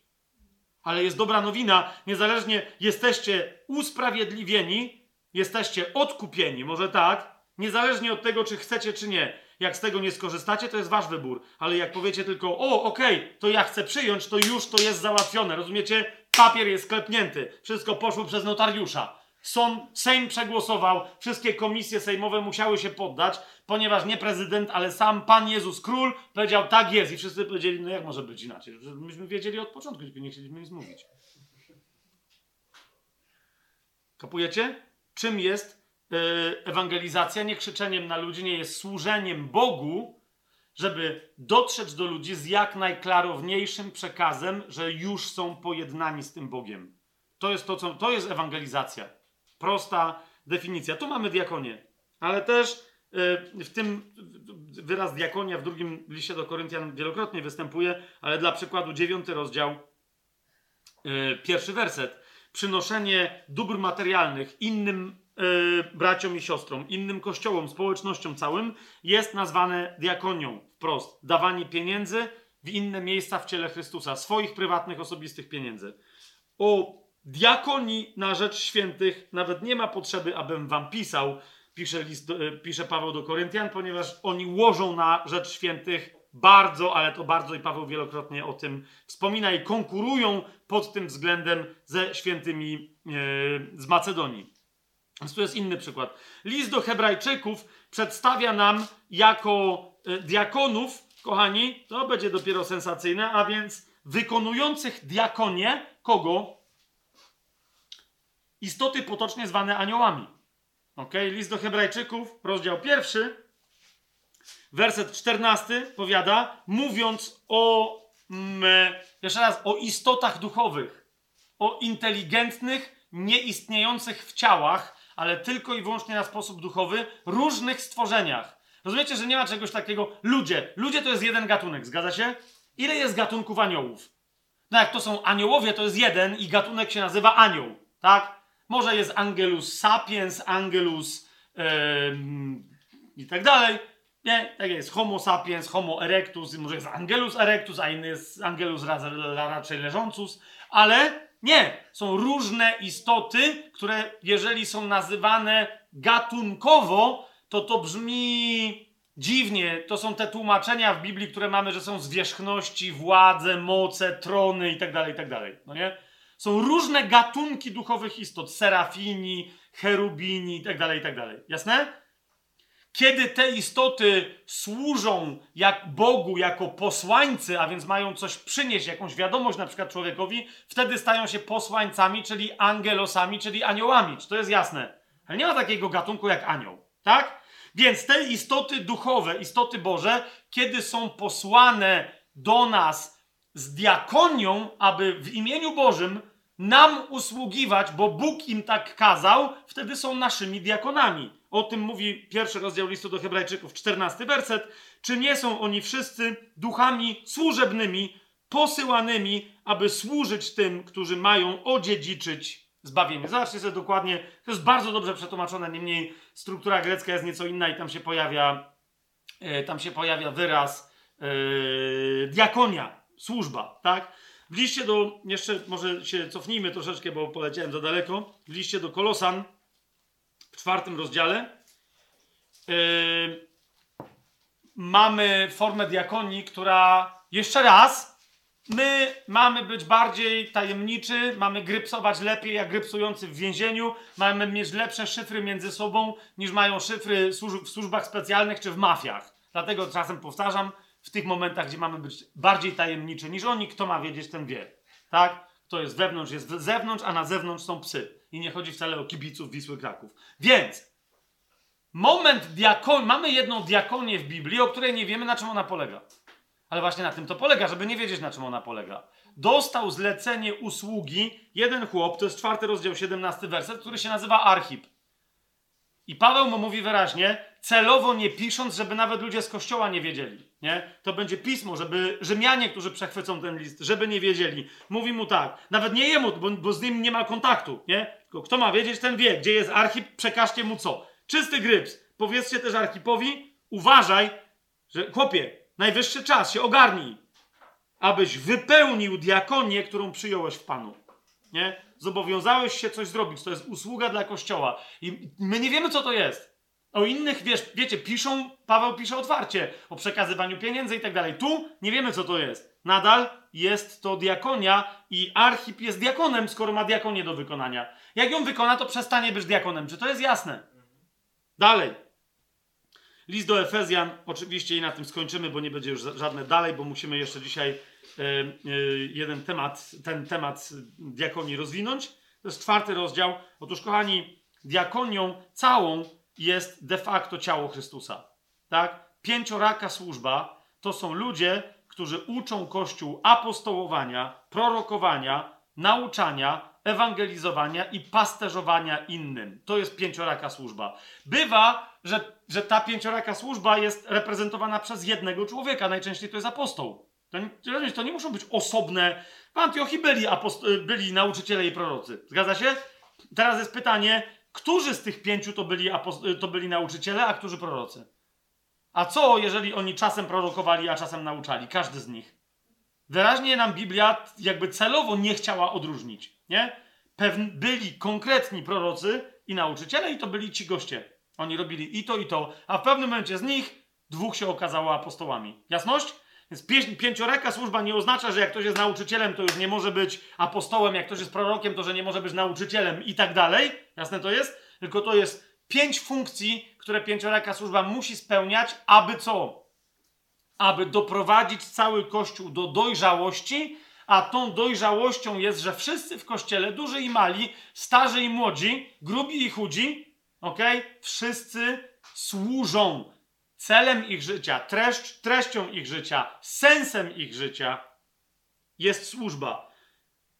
Ale jest dobra nowina, niezależnie jesteście usprawiedliwieni, jesteście odkupieni, może tak, niezależnie od tego, czy chcecie, czy nie. Jak z tego nie skorzystacie, to jest wasz wybór. Ale jak powiecie tylko, o, okej, okay, to ja chcę przyjąć, to już to jest załatwione. Rozumiecie? Papier jest klepnięty. Wszystko poszło przez notariusza. Sąd, Sejm przegłosował, wszystkie komisje sejmowe musiały się poddać, ponieważ nie prezydent, ale sam Pan Jezus Król powiedział, tak jest. I wszyscy powiedzieli, no jak może być inaczej? Myśmy wiedzieli od początku, nie chcieliśmy nic mówić. Kapujecie? Czym jest ewangelizacja? Nie krzyczeniem na ludzi, nie jest służeniem Bogu, żeby dotrzeć do ludzi z jak najklarowniejszym przekazem, że już są pojednani z tym Bogiem. To jest to, co, to jest ewangelizacja. Prosta definicja. Tu mamy diakonię, ale też yy, w tym wyraz diakonia w drugim liście do Koryntian wielokrotnie występuje, ale dla przykładu dziewiąty rozdział, yy, pierwszy werset. Przynoszenie dóbr materialnych innym yy, braciom i siostrom, innym kościołom, społecznościom całym jest nazwane diakonią wprost. Dawanie pieniędzy w inne miejsca w ciele Chrystusa, swoich prywatnych, osobistych pieniędzy. O diakonii na rzecz świętych nawet nie ma potrzeby, abym wam pisał, pisze, list, yy, pisze Paweł do Koryntian, ponieważ oni łożą na rzecz świętych bardzo, ale to bardzo i Paweł wielokrotnie o tym wspomina i konkurują pod tym względem ze świętymi yy, z Macedonii. Więc tu jest inny przykład. List do Hebrajczyków przedstawia nam jako e, diakonów, kochani, to będzie dopiero sensacyjne, a więc wykonujących diakonie kogo? Istoty potocznie zwane aniołami. Ok, list do Hebrajczyków, rozdział pierwszy, werset czternasty powiada, mówiąc o, mm, jeszcze raz, o istotach duchowych, o inteligentnych, nieistniejących w ciałach, ale tylko i wyłącznie na sposób duchowy, różnych stworzeniach. Rozumiecie, że nie ma czegoś takiego. Ludzie. Ludzie to jest jeden gatunek, zgadza się? Ile jest gatunków aniołów? No jak to są aniołowie, to jest jeden i gatunek się nazywa anioł, tak? Może jest Angelus sapiens, Angelus yy, i tak dalej. Nie, tak jest. Homo sapiens, Homo erectus, może jest Angelus erectus, a inny jest Angelus raczej leżącus, ale nie, są różne istoty, które jeżeli są nazywane gatunkowo, to to brzmi dziwnie. To są te tłumaczenia w Biblii, które mamy, że są zwierzchności, władze, moce, trony itd., tak itd. Tak no nie? Są różne gatunki duchowych istot. Serafini, cherubini itd., itd. Jasne? Kiedy te istoty służą jak Bogu jako posłańcy, a więc mają coś przynieść, jakąś wiadomość na przykład człowiekowi, wtedy stają się posłańcami, czyli angelosami, czyli aniołami. Czy to jest jasne? Ale nie ma takiego gatunku jak anioł, tak? Więc te istoty duchowe, istoty Boże, kiedy są posłane do nas z diakonią, aby w imieniu Bożym nam usługiwać, bo Bóg im tak kazał, wtedy są naszymi diakonami. O tym mówi pierwszy rozdział listu do Hebrajczyków, czternasty werset. Czy nie są oni wszyscy duchami służebnymi, posyłanymi, aby służyć tym, którzy mają odziedziczyć zbawienie. Zobaczcie sobie dokładnie, to jest bardzo dobrze przetłumaczone, niemniej struktura grecka jest nieco inna i tam się pojawia, yy, tam się pojawia wyraz yy, diakonia, służba, tak? W liście do, jeszcze może się cofnijmy troszeczkę, bo poleciałem za daleko, w liście do Kolosan w czwartym rozdziale yy, mamy formę diakonii, która jeszcze raz My mamy być bardziej tajemniczy, mamy grypsować lepiej jak grypsujący w więzieniu, mamy mieć lepsze szyfry między sobą niż mają szyfry w służbach specjalnych czy w mafiach. Dlatego czasem powtarzam, w tych momentach, gdzie mamy być bardziej tajemniczy niż oni, kto ma wiedzieć, ten wie. Tak? Kto jest wewnątrz, jest z zewnątrz, a na zewnątrz są psy. I nie chodzi wcale o kibiców Wisły Kraków. Więc moment diakon, mamy jedną diakonię w Biblii, o której nie wiemy, na czym ona polega. Ale właśnie na tym to polega, żeby nie wiedzieć, na czym ona polega. Dostał zlecenie usługi jeden chłop, to jest czwarty rozdział, 17 werset, który się nazywa Archip. I Paweł mu mówi wyraźnie, celowo nie pisząc, żeby nawet ludzie z kościoła nie wiedzieli. Nie? To będzie pismo, żeby Rzymianie, którzy przechwycą ten list, żeby nie wiedzieli. Mówi mu tak, nawet nie jemu, bo, bo z nim nie ma kontaktu, nie? Tylko kto ma wiedzieć, ten wie. Gdzie jest Archip, przekażcie mu co? Czysty gryps. Powiedzcie też Archipowi, uważaj, że chłopie, Najwyższy czas się ogarnij, abyś wypełnił diakonię, którą przyjąłeś w Panu. Nie? Zobowiązałeś się coś zrobić. To jest usługa dla Kościoła. I my nie wiemy, co to jest. O innych, wiesz, wiecie, piszą, Paweł pisze otwarcie o przekazywaniu pieniędzy i tak dalej. Tu nie wiemy, co to jest. Nadal jest to diakonia i archip jest diakonem, skoro ma diakonię do wykonania. Jak ją wykona, to przestanie być diakonem. Czy to jest jasne? Dalej. List do Efezjan, oczywiście i na tym skończymy, bo nie będzie już żadne dalej, bo musimy jeszcze dzisiaj jeden temat, ten temat diakonii rozwinąć. To jest czwarty rozdział. Otóż, kochani, diakonią całą jest de facto ciało Chrystusa. Tak? Pięcioraka służba to są ludzie, którzy uczą Kościół apostołowania, prorokowania, nauczania, ewangelizowania i pasterzowania innym. To jest pięcioraka służba. Bywa, że, że ta pięcioraka służba jest reprezentowana przez jednego człowieka. Najczęściej to jest apostoł. To, to nie muszą być osobne. W Antiochii byli, byli nauczyciele i prorocy. Zgadza się? Teraz jest pytanie, którzy z tych pięciu to byli, to byli nauczyciele, a którzy prorocy? A co, jeżeli oni czasem prorokowali, a czasem nauczali? Każdy z nich. Wyraźnie nam Biblia jakby celowo nie chciała odróżnić. Nie? Byli konkretni prorocy i nauczyciele, i to byli ci goście. Oni robili i to, i to, a w pewnym momencie z nich dwóch się okazało apostołami. Jasność? Więc pięcioreka służba nie oznacza, że jak ktoś jest nauczycielem, to już nie może być apostołem, jak ktoś jest prorokiem, to że nie może być nauczycielem i tak dalej. Jasne to jest? Tylko to jest pięć funkcji, które pięcioreka służba musi spełniać, aby co? Aby doprowadzić cały Kościół do dojrzałości, a tą dojrzałością jest, że wszyscy w kościele, duży i mali, starzy i młodzi, grubi i chudzi, ok? Wszyscy służą. Celem ich życia, treść, treścią ich życia, sensem ich życia jest służba.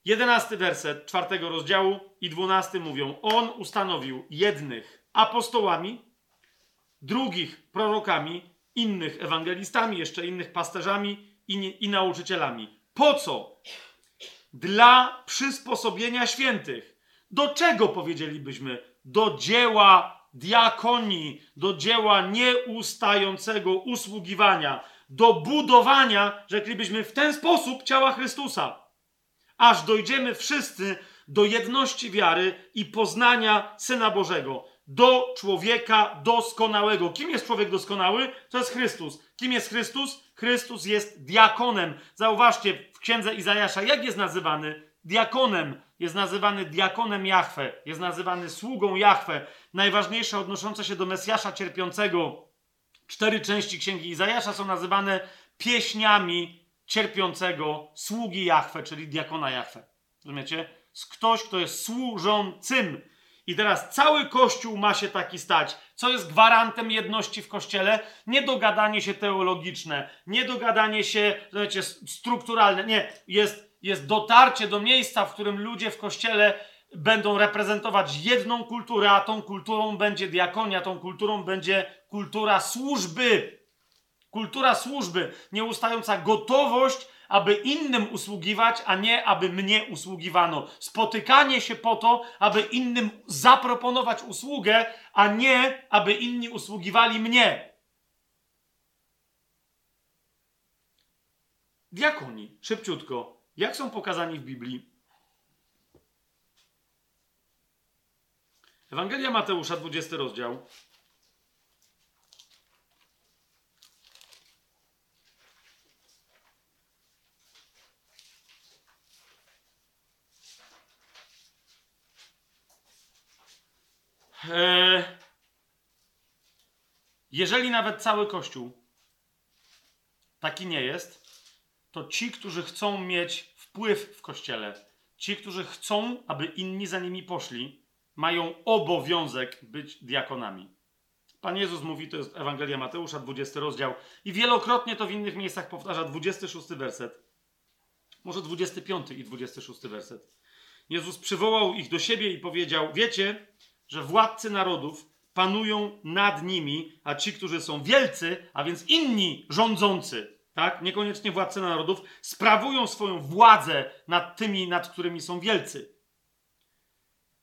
Jedenasty werset czwartego rozdziału i dwunasty mówią: On ustanowił jednych apostołami, drugich prorokami, innych ewangelistami, jeszcze innych pasterzami i, i nauczycielami. Po co? Dla przysposobienia świętych. Do czego powiedzielibyśmy? Do dzieła diakonii, do dzieła nieustającego usługiwania, do budowania, rzeklibyśmy, w ten sposób ciała Chrystusa. Aż dojdziemy wszyscy do jedności wiary i poznania Syna Bożego, do człowieka doskonałego. Kim jest człowiek doskonały? To jest Chrystus. Kim jest Chrystus? Chrystus jest diakonem. Zauważcie w księdze Izajasza, jak jest nazywany? Diakonem. Jest nazywany diakonem Jahwe. Jest nazywany sługą Jahwe. Najważniejsze odnoszące się do Mesjasza cierpiącego. Cztery części księgi Izajasza są nazywane pieśniami cierpiącego sługi Jahwe, czyli diakona Jahwe. Rozumiecie? Ktoś, kto jest służącym i teraz cały Kościół ma się taki stać. Co jest gwarantem jedności w Kościele? Nie dogadanie się teologiczne, nie dogadanie się wiecie, strukturalne. Nie, jest, jest dotarcie do miejsca, w którym ludzie w Kościele będą reprezentować jedną kulturę, a tą kulturą będzie diakonia, tą kulturą będzie kultura służby. Kultura służby, nieustająca gotowość, aby innym usługiwać, a nie aby mnie usługiwano. Spotykanie się po to, aby innym zaproponować usługę, a nie aby inni usługiwali mnie. Diakoni, szybciutko, jak są pokazani w Biblii? Ewangelia Mateusza, 20 rozdział. E, jeżeli nawet cały Kościół taki nie jest, to ci, którzy chcą mieć wpływ w Kościele, ci, którzy chcą, aby inni za nimi poszli, mają obowiązek być diakonami. Pan Jezus mówi, to jest Ewangelia Mateusza, 20 rozdział, i wielokrotnie to w innych miejscach powtarza, 26 werset, może 25 i 26 werset. Jezus przywołał ich do siebie i powiedział: Wiecie, że władcy narodów panują nad nimi, a ci, którzy są wielcy, a więc inni rządzący, tak, niekoniecznie władcy narodów, sprawują swoją władzę nad tymi, nad którymi są wielcy.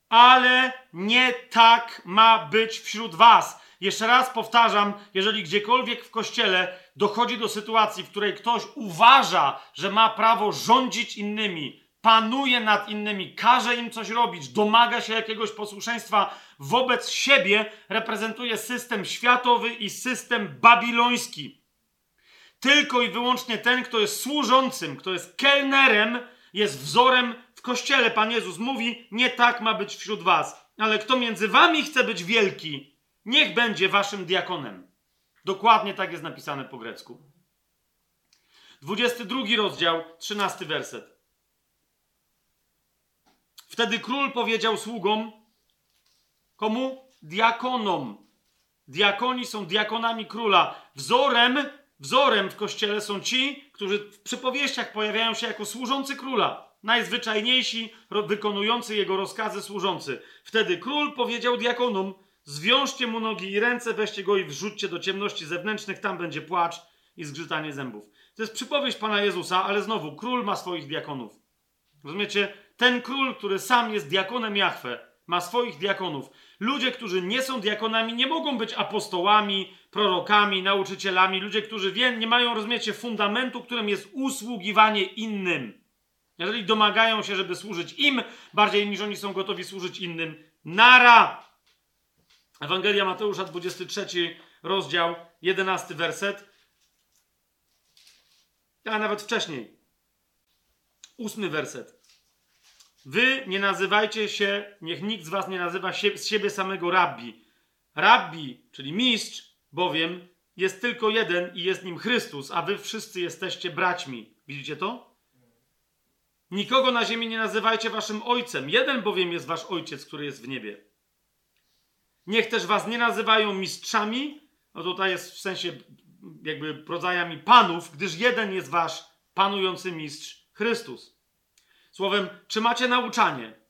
Ale nie tak ma być wśród was. Jeszcze raz powtarzam, jeżeli gdziekolwiek w kościele dochodzi do sytuacji, w której ktoś uważa, że ma prawo rządzić innymi, panuje nad innymi, każe im coś robić, domaga się jakiegoś posłuszeństwa wobec siebie, reprezentuje system światowy i system babiloński. Tylko i wyłącznie ten, kto jest służącym, kto jest kelnerem, jest wzorem w kościele. Pan Jezus mówi: Nie tak ma być wśród was, ale kto między wami chce być wielki, niech będzie waszym diakonem. Dokładnie tak jest napisane po grecku. 22 rozdział, 13 werset. Wtedy król powiedział sługom, komu? Diakonom. Diakoni są diakonami króla. Wzorem, wzorem w kościele są ci, którzy w przypowieściach pojawiają się jako służący króla. Najzwyczajniejsi, wykonujący jego rozkazy służący. Wtedy król powiedział diakonom, zwiążcie mu nogi i ręce, weźcie go i wrzućcie do ciemności zewnętrznych, tam będzie płacz i zgrzytanie zębów. To jest przypowieść Pana Jezusa, ale znowu, król ma swoich diakonów. Rozumiecie? Ten król, który sam jest diakonem Jahwe, ma swoich diakonów. Ludzie, którzy nie są diakonami, nie mogą być apostołami, prorokami, nauczycielami. Ludzie, którzy wie, nie mają, rozumiecie, fundamentu, którym jest usługiwanie innym. Jeżeli domagają się, żeby służyć im bardziej niż oni są gotowi służyć innym, nara! Ewangelia Mateusza, 23 rozdział, 11 werset. A nawet wcześniej. Ósmy werset. Wy nie nazywajcie się, niech nikt z was nie nazywa się, z siebie samego rabbi. Rabbi, czyli mistrz, bowiem jest tylko jeden i jest nim Chrystus, a wy wszyscy jesteście braćmi. Widzicie to? Nikogo na ziemi nie nazywajcie waszym ojcem. Jeden bowiem jest wasz ojciec, który jest w niebie. Niech też was nie nazywają mistrzami, no tutaj jest w sensie jakby rodzajami panów, gdyż jeden jest wasz panujący mistrz Chrystus. Słowem, czy macie nauczanie?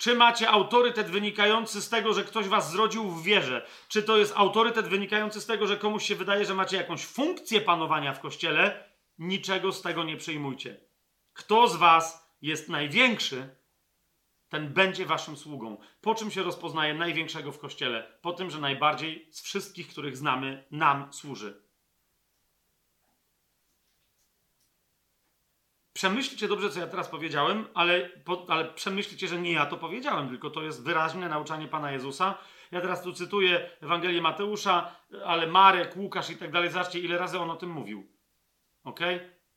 Czy macie autorytet wynikający z tego, że ktoś was zrodził w wierze? Czy to jest autorytet wynikający z tego, że komuś się wydaje, że macie jakąś funkcję panowania w kościele? Niczego z tego nie przyjmujcie. Kto z was jest największy, ten będzie waszym sługą. Po czym się rozpoznaje największego w kościele? Po tym, że najbardziej z wszystkich, których znamy, nam służy. Przemyślcie dobrze, co ja teraz powiedziałem, ale, po, ale przemyślcie, że nie ja to powiedziałem, tylko to jest wyraźne nauczanie Pana Jezusa. Ja teraz tu cytuję Ewangelię Mateusza, ale Marek, Łukasz i tak dalej. Zobaczcie, ile razy on o tym mówił. Ok?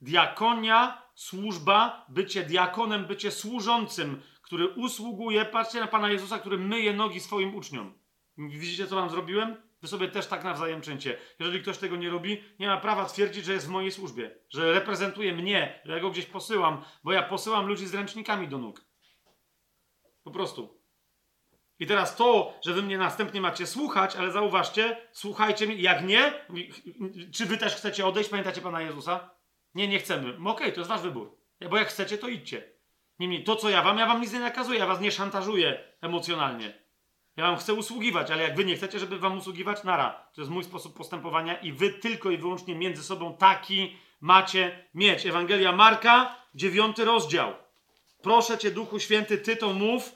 Diakonia, służba, bycie diakonem, bycie służącym, który usługuje. Patrzcie na Pana Jezusa, który myje nogi swoim uczniom. Widzicie, co wam zrobiłem? Wy sobie też tak nawzajem czyńcie. Jeżeli ktoś tego nie robi, nie ma prawa twierdzić, że jest w mojej służbie, że reprezentuje mnie, że ja go gdzieś posyłam, bo ja posyłam ludzi z ręcznikami do nóg. Po prostu. I teraz to, że wy mnie następnie macie słuchać, ale zauważcie, słuchajcie mnie, jak nie, czy wy też chcecie odejść, pamiętacie Pana Jezusa? Nie, nie chcemy. Okej, okay, to jest wasz wybór. Bo jak chcecie, to idźcie. Niemniej to, co ja wam, ja wam nic nie nakazuję, ja was nie szantażuję emocjonalnie. Ja wam chcę usługiwać, ale jak wy nie chcecie, żeby wam usługiwać, nara. To jest mój sposób postępowania i wy tylko i wyłącznie między sobą taki macie mieć. Ewangelia Marka, dziewiąty rozdział. Proszę Cię, Duchu Święty, Ty to mów,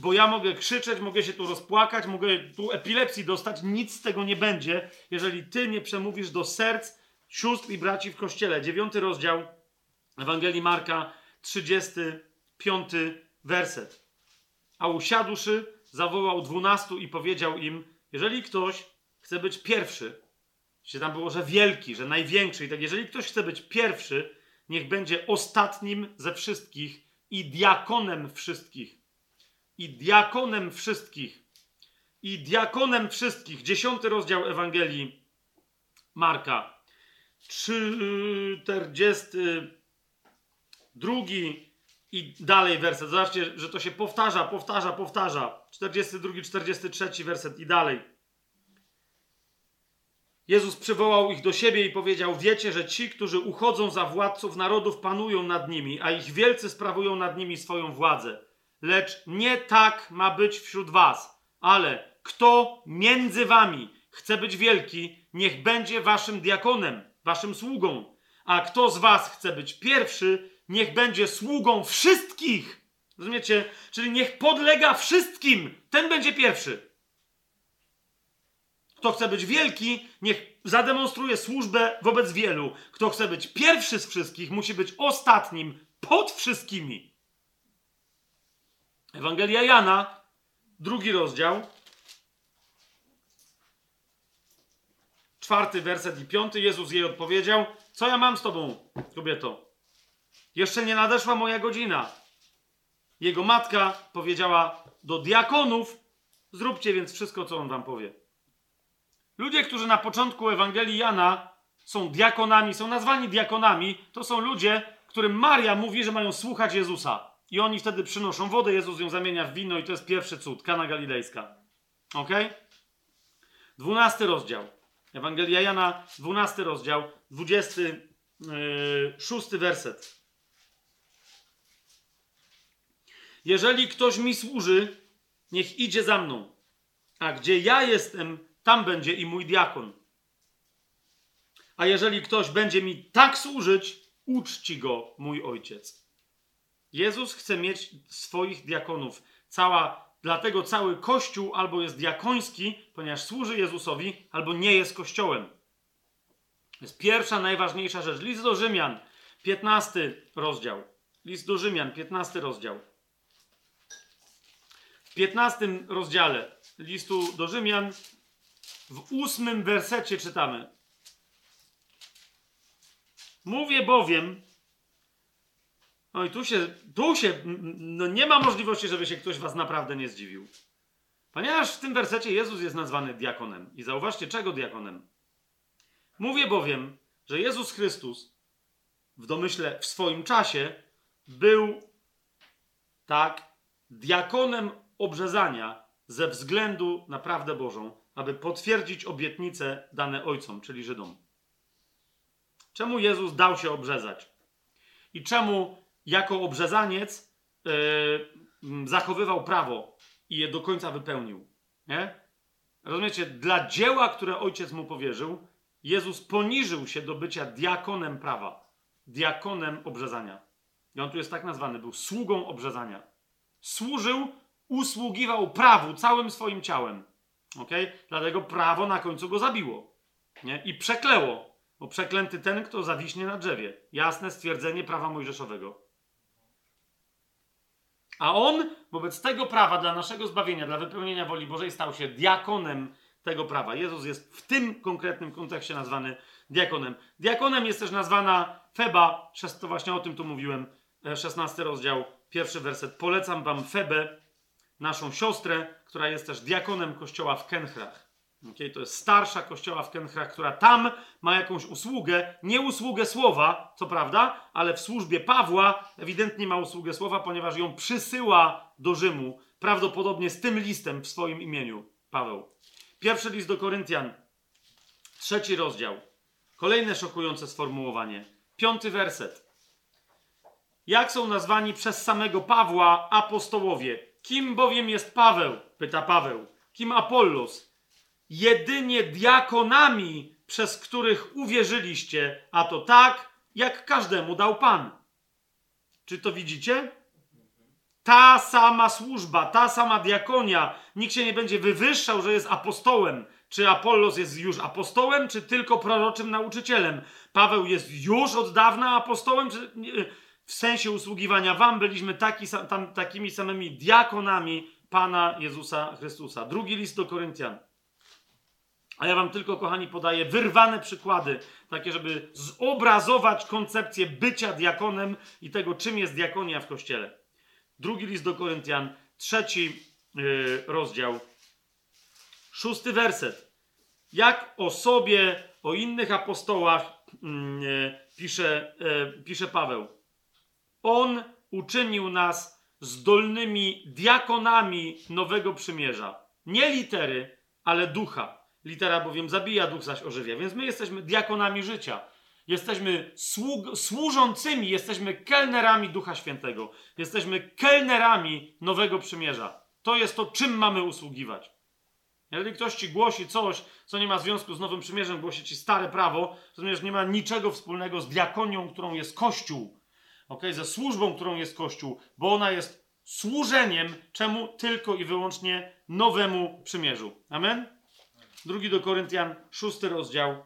bo ja mogę krzyczeć, mogę się tu rozpłakać, mogę tu epilepsji dostać. Nic z tego nie będzie, jeżeli Ty nie przemówisz do serc sióstr i braci w Kościele. Dziewiąty rozdział Ewangelii Marka, 35 werset. A usiadłszy, zawołał dwunastu i powiedział im, jeżeli ktoś chce być pierwszy, się tam było, że wielki, że największy i tak, jeżeli ktoś chce być pierwszy, niech będzie ostatnim ze wszystkich i diakonem wszystkich. I diakonem wszystkich. I diakonem wszystkich. Dziesiąty rozdział Ewangelii Marka. 42 i dalej werset. Zobaczcie, że to się powtarza, powtarza, powtarza. 42, 43 werset i dalej. Jezus przywołał ich do siebie i powiedział: Wiecie, że ci, którzy uchodzą za władców narodów, panują nad nimi, a ich wielcy sprawują nad nimi swoją władzę. Lecz nie tak ma być wśród was, ale kto między wami chce być wielki, niech będzie waszym diakonem, waszym sługą. A kto z was chce być pierwszy, niech będzie sługą wszystkich. Rozumiecie? Czyli niech podlega wszystkim. Ten będzie pierwszy. Kto chce być wielki, niech zademonstruje służbę wobec wielu. Kto chce być pierwszy z wszystkich, musi być ostatnim pod wszystkimi. Ewangelia Jana, drugi rozdział, czwarty werset i piąty. Jezus jej odpowiedział: Co ja mam z tobą, kobieto? Jeszcze nie nadeszła moja godzina. Jego matka powiedziała do diakonów: Zróbcie więc wszystko, co on wam powie. Ludzie, którzy na początku Ewangelii Jana są diakonami, są nazwani diakonami, to są ludzie, którym Maria mówi, że mają słuchać Jezusa. I oni wtedy przynoszą wodę, Jezus ją zamienia w wino i to jest pierwszy cud, Kana Galilejska. Ok? Dwunasty rozdział. Ewangelia Jana, dwunasty rozdział, dwudziesty yy, szósty werset. Jeżeli ktoś mi służy, niech idzie za mną. A gdzie ja jestem, tam będzie i mój diakon. A jeżeli ktoś będzie mi tak służyć, uczci go mój ojciec. Jezus chce mieć swoich diakonów. Cała, dlatego cały kościół albo jest diakoński, ponieważ służy Jezusowi, albo nie jest kościołem. To jest pierwsza, najważniejsza rzecz. List do Rzymian, 15 rozdział. List do Rzymian, 15 rozdział. W 15 rozdziale listu do Rzymian w ósmym wersecie czytamy. Mówię bowiem, no i tu się, tu się, no nie ma możliwości, żeby się ktoś was naprawdę nie zdziwił. Ponieważ w tym wersecie Jezus jest nazwany diakonem. I zauważcie, czego diakonem? Mówię bowiem, że Jezus Chrystus w domyśle w swoim czasie był tak diakonem obrzezania ze względu na prawdę Bożą, aby potwierdzić obietnice dane ojcom, czyli Żydom. Czemu Jezus dał się obrzezać? I czemu jako obrzezaniec yy, zachowywał prawo i je do końca wypełnił? Nie? Rozumiecie? Dla dzieła, które ojciec mu powierzył, Jezus poniżył się do bycia diakonem prawa, diakonem obrzezania. I on tu jest tak nazwany, był sługą obrzezania. Służył, usługiwał prawu całym swoim ciałem. Okay? Dlatego prawo na końcu go zabiło. Nie? I przekleło. Bo przeklęty ten, kto zawiśnie na drzewie. Jasne stwierdzenie prawa mojżeszowego. A on wobec tego prawa dla naszego zbawienia, dla wypełnienia woli Bożej stał się diakonem tego prawa. Jezus jest w tym konkretnym kontekście nazwany diakonem. Diakonem jest też nazwana Feba, to właśnie o tym tu mówiłem, 16 e, rozdział, pierwszy werset. Polecam wam Febę, naszą siostrę, która jest też diakonem kościoła w Kenchrach. Okay? To jest starsza kościoła w Kenchrach, która tam ma jakąś usługę, nie usługę słowa, co prawda, ale w służbie Pawła ewidentnie ma usługę słowa, ponieważ ją przysyła do Rzymu, prawdopodobnie z tym listem w swoim imieniu, Paweł. Pierwszy list do Koryntian, trzeci rozdział. Kolejne szokujące sformułowanie. Piąty werset. Jak są nazwani przez samego Pawła apostołowie? Kim bowiem jest Paweł? Pyta Paweł. Kim Apollos? Jedynie diakonami, przez których uwierzyliście, a to tak, jak każdemu dał Pan. Czy to widzicie? Ta sama służba, ta sama diakonia. Nikt się nie będzie wywyższał, że jest apostołem. Czy Apollos jest już apostołem, czy tylko proroczym nauczycielem? Paweł jest już od dawna apostołem, czy w sensie usługiwania wam byliśmy taki, tam, takimi samymi diakonami Pana Jezusa Chrystusa. Drugi list do Koryntian. A ja wam tylko, kochani, podaję wyrwane przykłady, takie, żeby zobrazować koncepcję bycia diakonem i tego, czym jest diakonia w Kościele. Drugi list do Koryntian, trzeci yy, rozdział, szósty werset. Jak o sobie, o innych apostołach yy, pisze, yy, pisze Paweł. On uczynił nas zdolnymi diakonami nowego przymierza. Nie litery, ale ducha. Litera bowiem zabija, duch zaś ożywia. Więc my jesteśmy diakonami życia. Jesteśmy sług- służącymi, jesteśmy kelnerami Ducha Świętego. Jesteśmy kelnerami nowego przymierza. To jest to, czym mamy usługiwać. Jeżeli ktoś ci głosi coś, co nie ma związku z nowym przymierzem, głosi ci stare prawo, to nie ma niczego wspólnego z diakonią, którą jest Kościół. Okay? Ze służbą, którą jest Kościół, bo ona jest służeniem czemu tylko i wyłącznie nowemu przymierzu. Amen? Drugi do Koryntian, szósty rozdział,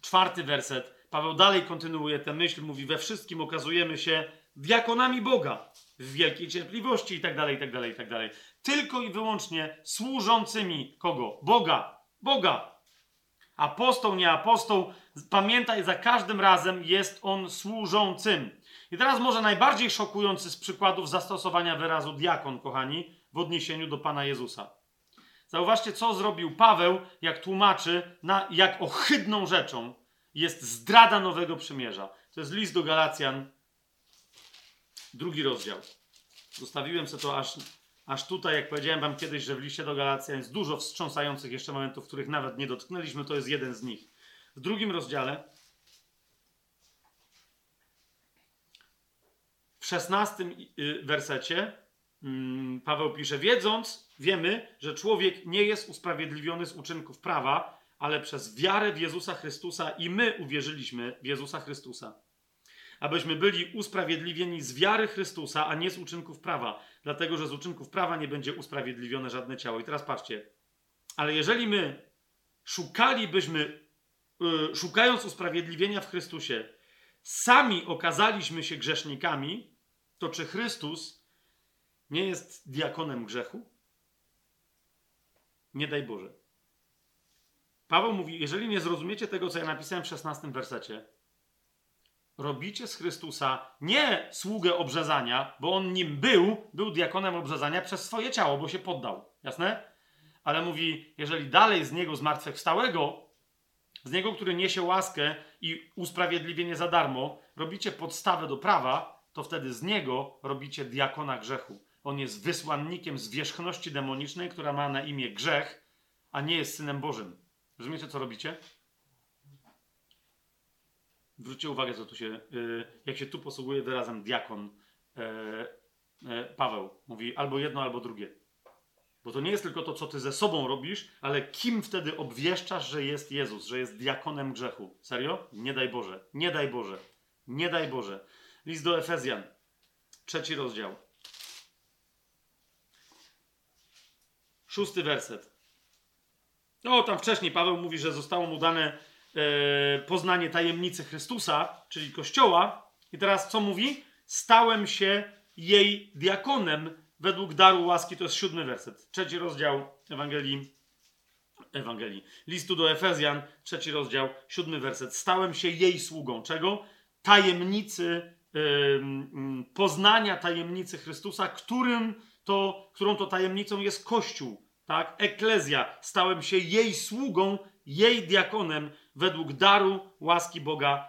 czwarty werset. Paweł dalej kontynuuje tę myśl, mówi: We wszystkim okazujemy się diakonami Boga w wielkiej cierpliwości i tak dalej, i tak dalej, i tak dalej. Tylko i wyłącznie służącymi kogo? Boga. Boga. Apostoł, nie apostoł, pamiętaj, za każdym razem jest on służącym. I teraz może najbardziej szokujący z przykładów zastosowania wyrazu diakon, kochani, w odniesieniu do Pana Jezusa. Zauważcie, co zrobił Paweł, jak tłumaczy, na, jak ohydną rzeczą jest zdrada nowego przymierza. To jest list do Galacjan, drugi rozdział. Zostawiłem sobie to aż, aż tutaj, jak powiedziałem wam kiedyś, że w liście do Galacjan jest dużo wstrząsających jeszcze momentów, których nawet nie dotknęliśmy, to jest jeden z nich. W drugim rozdziale, w szesnastym y, wersecie, mm, Paweł pisze, wiedząc, wiemy, że człowiek nie jest usprawiedliwiony z uczynków prawa, ale przez wiarę w Jezusa Chrystusa i my uwierzyliśmy w Jezusa Chrystusa. Abyśmy byli usprawiedliwieni z wiary Chrystusa, a nie z uczynków prawa, dlatego że z uczynków prawa nie będzie usprawiedliwione żadne ciało. I teraz patrzcie, ale jeżeli my szukalibyśmy, szukając usprawiedliwienia w Chrystusie, sami okazaliśmy się grzesznikami, to czy Chrystus nie jest diakonem grzechu? Nie daj Boże. Paweł mówi: Jeżeli nie zrozumiecie tego, co ja napisałem w 16 wersecie, robicie z Chrystusa nie sługę obrzezania, bo on nim był, był diakonem obrzezania przez swoje ciało, bo się poddał. Jasne? Ale mówi: Jeżeli dalej z niego zmartwychwstałego, z niego, który niesie łaskę i usprawiedliwienie za darmo, robicie podstawę do prawa, to wtedy z niego robicie diakona grzechu. On jest wysłannikiem zwierzchności demonicznej, która ma na imię grzech, a nie jest synem Bożym. Rozumiecie, co robicie? Zwróćcie uwagę, co tu się, y, jak się tu posługuje wyrazem diakon e, e, Paweł. Mówi albo jedno, albo drugie. Bo to nie jest tylko to, co ty ze sobą robisz, ale kim wtedy obwieszczasz, że jest Jezus, że jest diakonem grzechu. Serio? Nie daj Boże. Nie daj Boże. Nie daj Boże. List do Efezjan. Trzeci rozdział. Szósty werset. No, tam wcześniej Paweł mówi, że zostało mu dane e, poznanie tajemnicy Chrystusa, czyli Kościoła. I teraz co mówi? Stałem się jej diakonem według daru łaski. To jest siódmy werset. Trzeci rozdział Ewangelii. Ewangelii. Listu do Efezjan, trzeci rozdział, siódmy werset. Stałem się jej sługą. Czego? Tajemnicy, yy, poznania tajemnicy Chrystusa, którym to, którą to tajemnicą jest Kościół tak? Eklezja. Stałem się jej sługą, jej diakonem według daru łaski Boga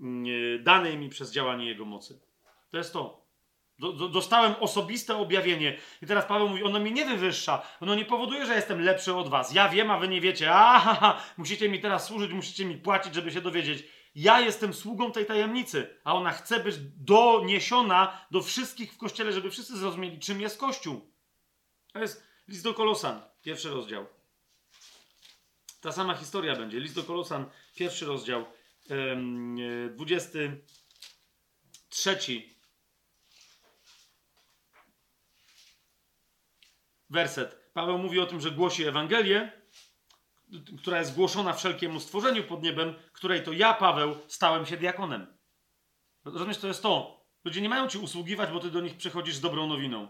yy, danej mi przez działanie Jego mocy. To jest to. Do, do, dostałem osobiste objawienie. I teraz Paweł mówi, ono mnie nie wywyższa. Ono nie powoduje, że jestem lepszy od was. Ja wiem, a wy nie wiecie. Aha, musicie mi teraz służyć, musicie mi płacić, żeby się dowiedzieć. Ja jestem sługą tej tajemnicy, a ona chce być doniesiona do wszystkich w kościele, żeby wszyscy zrozumieli, czym jest Kościół. To jest List do Kolosan, pierwszy rozdział. Ta sama historia będzie. List do Kolosan, pierwszy rozdział, 23 werset. Paweł mówi o tym, że głosi Ewangelię, która jest głoszona wszelkiemu stworzeniu pod niebem, której to ja, Paweł, stałem się diakonem. Rozumiesz, to jest to. Ludzie nie mają ci usługiwać, bo ty do nich przychodzisz z dobrą nowiną.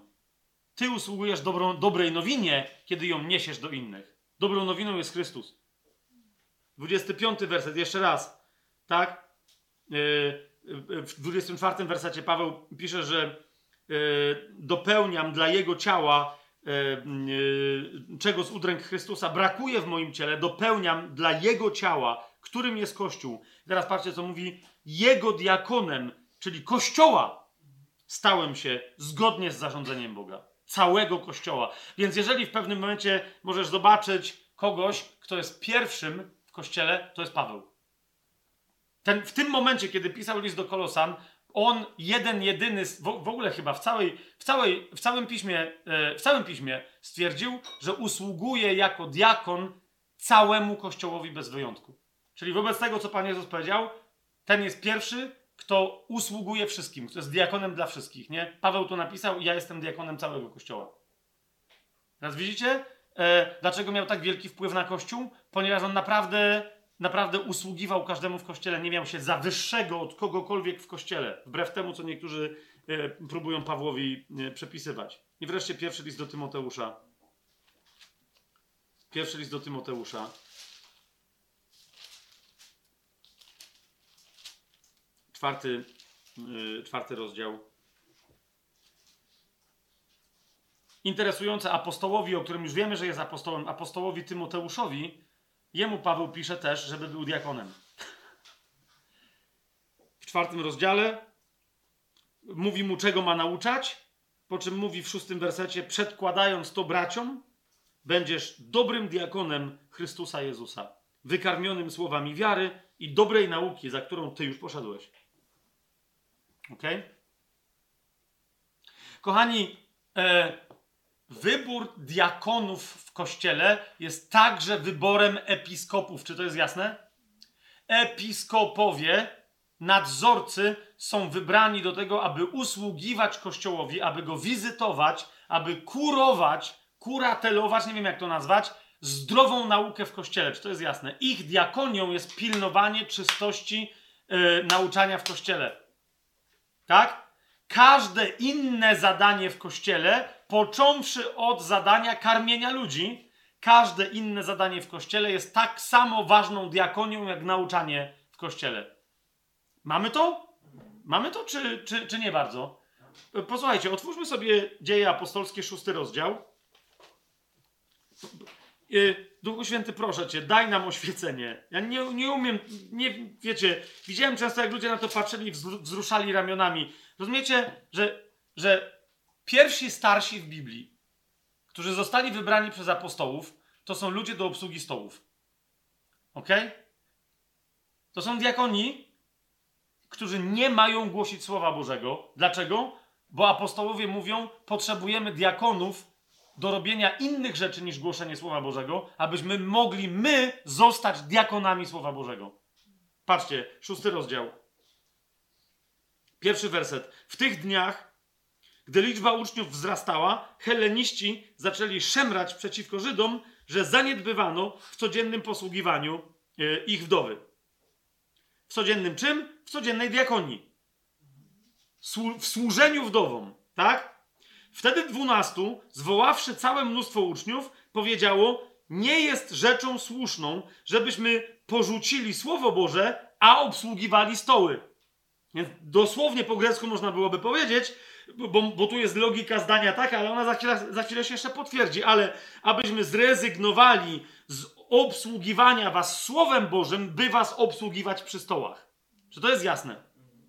Ty usługujesz dobrą, dobrej nowinie, kiedy ją niesiesz do innych. Dobrą nowiną jest Chrystus. 25 werset, jeszcze raz. Tak? Yy, yy, w 24 wersecie Paweł pisze, że yy, dopełniam dla jego ciała, czego z udręk Chrystusa brakuje w moim ciele, dopełniam dla jego ciała, którym jest Kościół. Teraz patrzcie, co mówi. Jego diakonem, czyli Kościoła, stałem się zgodnie z zarządzeniem Boga. Całego Kościoła. Więc jeżeli w pewnym momencie możesz zobaczyć kogoś, kto jest pierwszym w Kościele, to jest Paweł. Ten, w tym momencie, kiedy pisał list do Kolosan, on jeden, jedyny, w, w ogóle chyba w, całej, w, całej, w, całym piśmie, e, w całym piśmie stwierdził, że usługuje jako diakon całemu Kościołowi bez wyjątku. Czyli wobec tego, co Pan Jezus powiedział, ten jest pierwszy, kto usługuje wszystkim, kto jest diakonem dla wszystkich, nie? Paweł to napisał ja jestem diakonem całego Kościoła. Teraz widzicie, e, dlaczego miał tak wielki wpływ na Kościół? Ponieważ on naprawdę, naprawdę usługiwał każdemu w Kościele, nie miał się za wyższego od kogokolwiek w Kościele, wbrew temu, co niektórzy e, próbują Pawłowi e, przepisywać. I wreszcie pierwszy list do Tymoteusza. Pierwszy list do Tymoteusza. czwarty, yy, czwarty rozdział. Interesujące apostołowi, o którym już wiemy, że jest apostołem, apostołowi Tymoteuszowi, jemu Paweł pisze też, żeby był diakonem. W czwartym rozdziale mówi mu, czego ma nauczać, po czym mówi w szóstym wersecie, przedkładając to braciom, będziesz dobrym diakonem Chrystusa Jezusa, wykarmionym słowami wiary i dobrej nauki, za którą ty już poszedłeś. Ok? Kochani, e, wybór diakonów w kościele jest także wyborem episkopów. Czy to jest jasne? Episkopowie, nadzorcy są wybrani do tego, aby usługiwać kościołowi, aby go wizytować, aby kurować, kuratelować, nie wiem jak to nazwać, zdrową naukę w kościele. Czy to jest jasne? Ich diakonią jest pilnowanie czystości yy, nauczania w kościele. Tak? Każde inne zadanie w kościele, począwszy od zadania karmienia ludzi, każde inne zadanie w kościele jest tak samo ważną diakonią, jak nauczanie w kościele. Mamy to? Mamy to, czy, czy, czy nie bardzo? Posłuchajcie, otwórzmy sobie Dzieje Apostolskie, szósty rozdział. Y, Duchu Święty, proszę Cię, daj nam oświecenie. Ja nie, nie umiem, nie, wiecie, widziałem często, jak ludzie na to patrzyli wzruszali ramionami. Rozumiecie, że, że pierwsi starsi w Biblii, którzy zostali wybrani przez apostołów, to są ludzie do obsługi stołów. Ok? To są diakoni, którzy nie mają głosić Słowa Bożego. Dlaczego? Bo apostołowie mówią, potrzebujemy diakonów, do robienia innych rzeczy niż głoszenie Słowa Bożego, abyśmy mogli my zostać diakonami Słowa Bożego. Patrzcie, szósty rozdział. Pierwszy werset. W tych dniach, gdy liczba uczniów wzrastała, heleniści zaczęli szemrać przeciwko Żydom, że zaniedbywano w codziennym posługiwaniu e, ich wdowy. W codziennym czym? W codziennej diakonii. w służeniu wdowom, tak? Wtedy dwunastu, zwoławszy całe mnóstwo uczniów, powiedziało: Nie jest rzeczą słuszną, żebyśmy porzucili Słowo Boże, a obsługiwali stoły. Więc dosłownie po grecku można byłoby powiedzieć, bo, bo tu jest logika zdania taka, ale ona za chwilę, za chwilę się jeszcze potwierdzi, ale abyśmy zrezygnowali z obsługiwania was Słowem Bożym, by was obsługiwać przy stołach. Czy to jest jasne?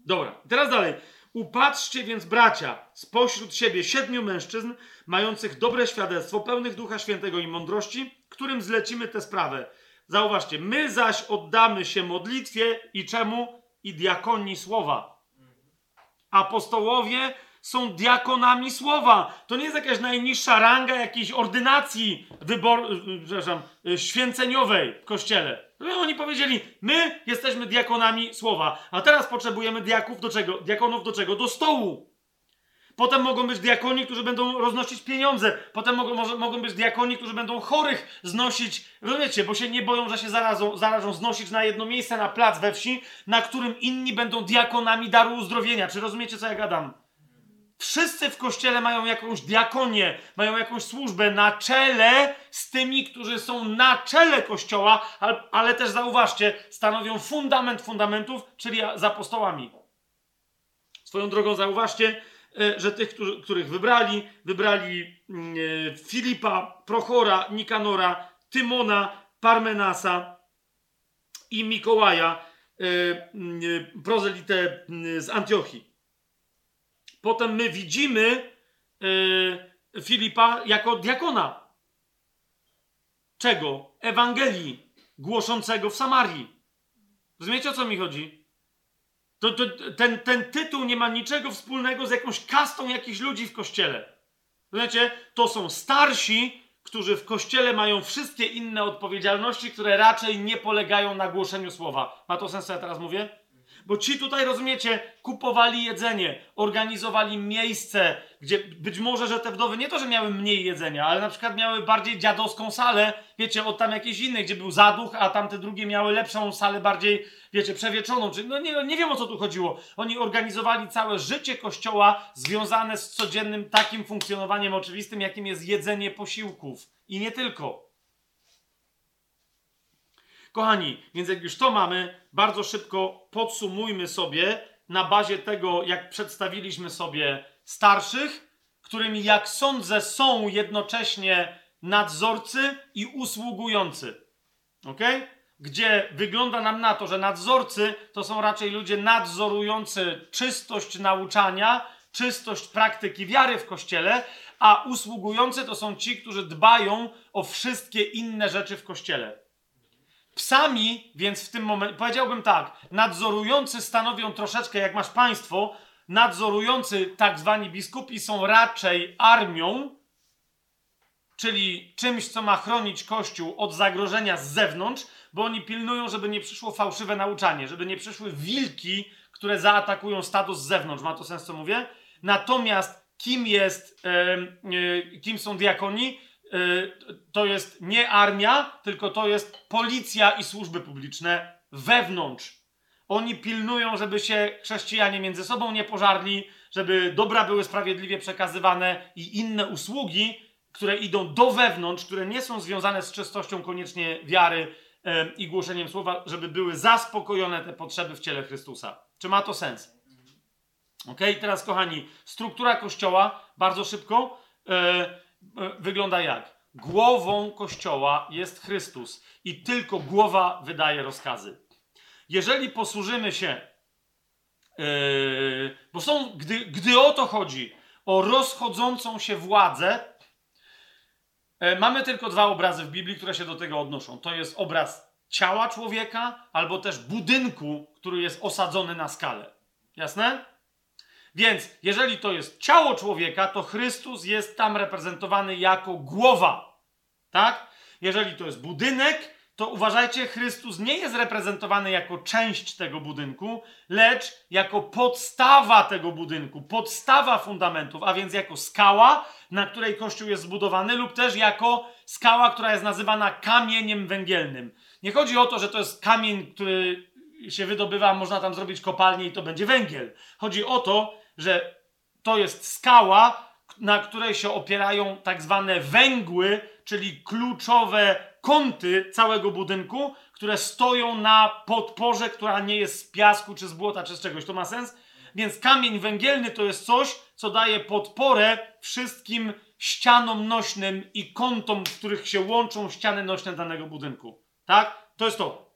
Dobra, teraz dalej. Upatrzcie więc, bracia, spośród siebie siedmiu mężczyzn, mających dobre świadectwo, pełnych Ducha Świętego i mądrości, którym zlecimy tę sprawę. Zauważcie, my zaś oddamy się modlitwie i czemu? I diakonii słowa. Apostołowie są diakonami słowa. To nie jest jakaś najniższa ranga jakiejś ordynacji wybor, przepraszam, święceniowej w kościele. Oni powiedzieli, my jesteśmy diakonami słowa, a teraz potrzebujemy diaków do czego? Diakonów do czego? Do stołu. Potem mogą być diakoni, którzy będą roznosić pieniądze. Potem mogą, mogą być diakoni, którzy będą chorych znosić. Rozumiecie, bo się nie boją, że się zarazą, zarażą znosić na jedno miejsce, na plac we wsi, na którym inni będą diakonami daru uzdrowienia. Czy rozumiecie, co ja gadam? Wszyscy w kościele mają jakąś diakonię, mają jakąś służbę na czele z tymi, którzy są na czele kościoła, ale, też zauważcie, stanowią fundament fundamentów, czyli z apostołami. Swoją drogą zauważcie, E, że tych, których wybrali, wybrali mm, e, Filipa, Prochora, Nikanora, Tymona, Parmenasa i Mikołaja, e, mm, prozelitę mm, z Antiochii. Potem my widzimy Filipa jako diakona. Czego? Ewangelii głoszącego w Samarii. Rozumiecie o co mi chodzi? To, to, ten, ten tytuł nie ma niczego wspólnego z jakąś kastą jakichś ludzi w kościele. Wiecie, to są starsi, którzy w kościele mają wszystkie inne odpowiedzialności, które raczej nie polegają na głoszeniu słowa. Ma to sens, co ja teraz mówię? Bo ci tutaj, rozumiecie, kupowali jedzenie, organizowali miejsce, gdzie być może, że te wdowy nie to, że miały mniej jedzenia, ale na przykład miały bardziej dziadowską salę, wiecie, od tam jakiejś innej, gdzie był zaduch, a tamte drugie miały lepszą salę, bardziej, wiecie, przewieczoną. Czy, no nie, nie wiem o co tu chodziło. Oni organizowali całe życie kościoła związane z codziennym takim funkcjonowaniem oczywistym, jakim jest jedzenie posiłków. I nie tylko. Kochani, więc jak już to mamy, bardzo szybko podsumujmy sobie na bazie tego, jak przedstawiliśmy sobie starszych, którymi, jak sądzę, są jednocześnie nadzorcy i usługujący. Ok? Gdzie wygląda nam na to, że nadzorcy to są raczej ludzie nadzorujący czystość nauczania, czystość praktyki wiary w kościele, a usługujący to są ci, którzy dbają o wszystkie inne rzeczy w kościele. Psami, więc w tym momencie, powiedziałbym tak, nadzorujący stanowią troszeczkę, jak masz państwo, nadzorujący tak zwani biskupi są raczej armią, czyli czymś, co ma chronić Kościół od zagrożenia z zewnątrz, bo oni pilnują, żeby nie przyszło fałszywe nauczanie, żeby nie przyszły wilki, które zaatakują status z zewnątrz. Ma to sens, co mówię? Natomiast kim jest, yy, kim są diakoni? Y, to jest nie armia, tylko to jest policja i służby publiczne wewnątrz. Oni pilnują, żeby się chrześcijanie między sobą nie pożarli, żeby dobra były sprawiedliwie przekazywane i inne usługi, które idą do wewnątrz, które nie są związane z czystością koniecznie wiary i głoszeniem słowa, żeby były zaspokojone te potrzeby w ciele Chrystusa. Czy ma to sens? Ok, teraz kochani, struktura kościoła bardzo szybko. E, wygląda jak? Głową kościoła jest Chrystus i tylko głowa wydaje rozkazy. Jeżeli posłużymy się, yy, bo są, gdy, gdy o to chodzi, o rozchodzącą się władzę, yy, mamy tylko dwa obrazy w Biblii, które się do tego odnoszą. To jest obraz ciała człowieka, albo też budynku, który jest osadzony na skalę. Jasne? Więc jeżeli to jest ciało człowieka, to Chrystus jest tam reprezentowany jako głowa. Tak? Jeżeli to jest budynek, to uważajcie, Chrystus nie jest reprezentowany jako część tego budynku, lecz jako podstawa tego budynku, podstawa fundamentów, a więc jako skała, na której Kościół jest zbudowany, lub też jako skała, która jest nazywana kamieniem węgielnym. Nie chodzi o to, że to jest kamień, który się wydobywa, można tam zrobić kopalnię i to będzie węgiel. Chodzi o to, że to jest skała, na której się opierają tak zwane węgły, czyli kluczowe kąty całego budynku, które stoją na podporze, która nie jest z piasku, czy z błota, czy z czegoś. To ma sens? Więc kamień węgielny to jest coś, co daje podporę wszystkim ścianom nośnym i kątom, w których się łączą ściany nośne danego budynku. Tak? To jest to.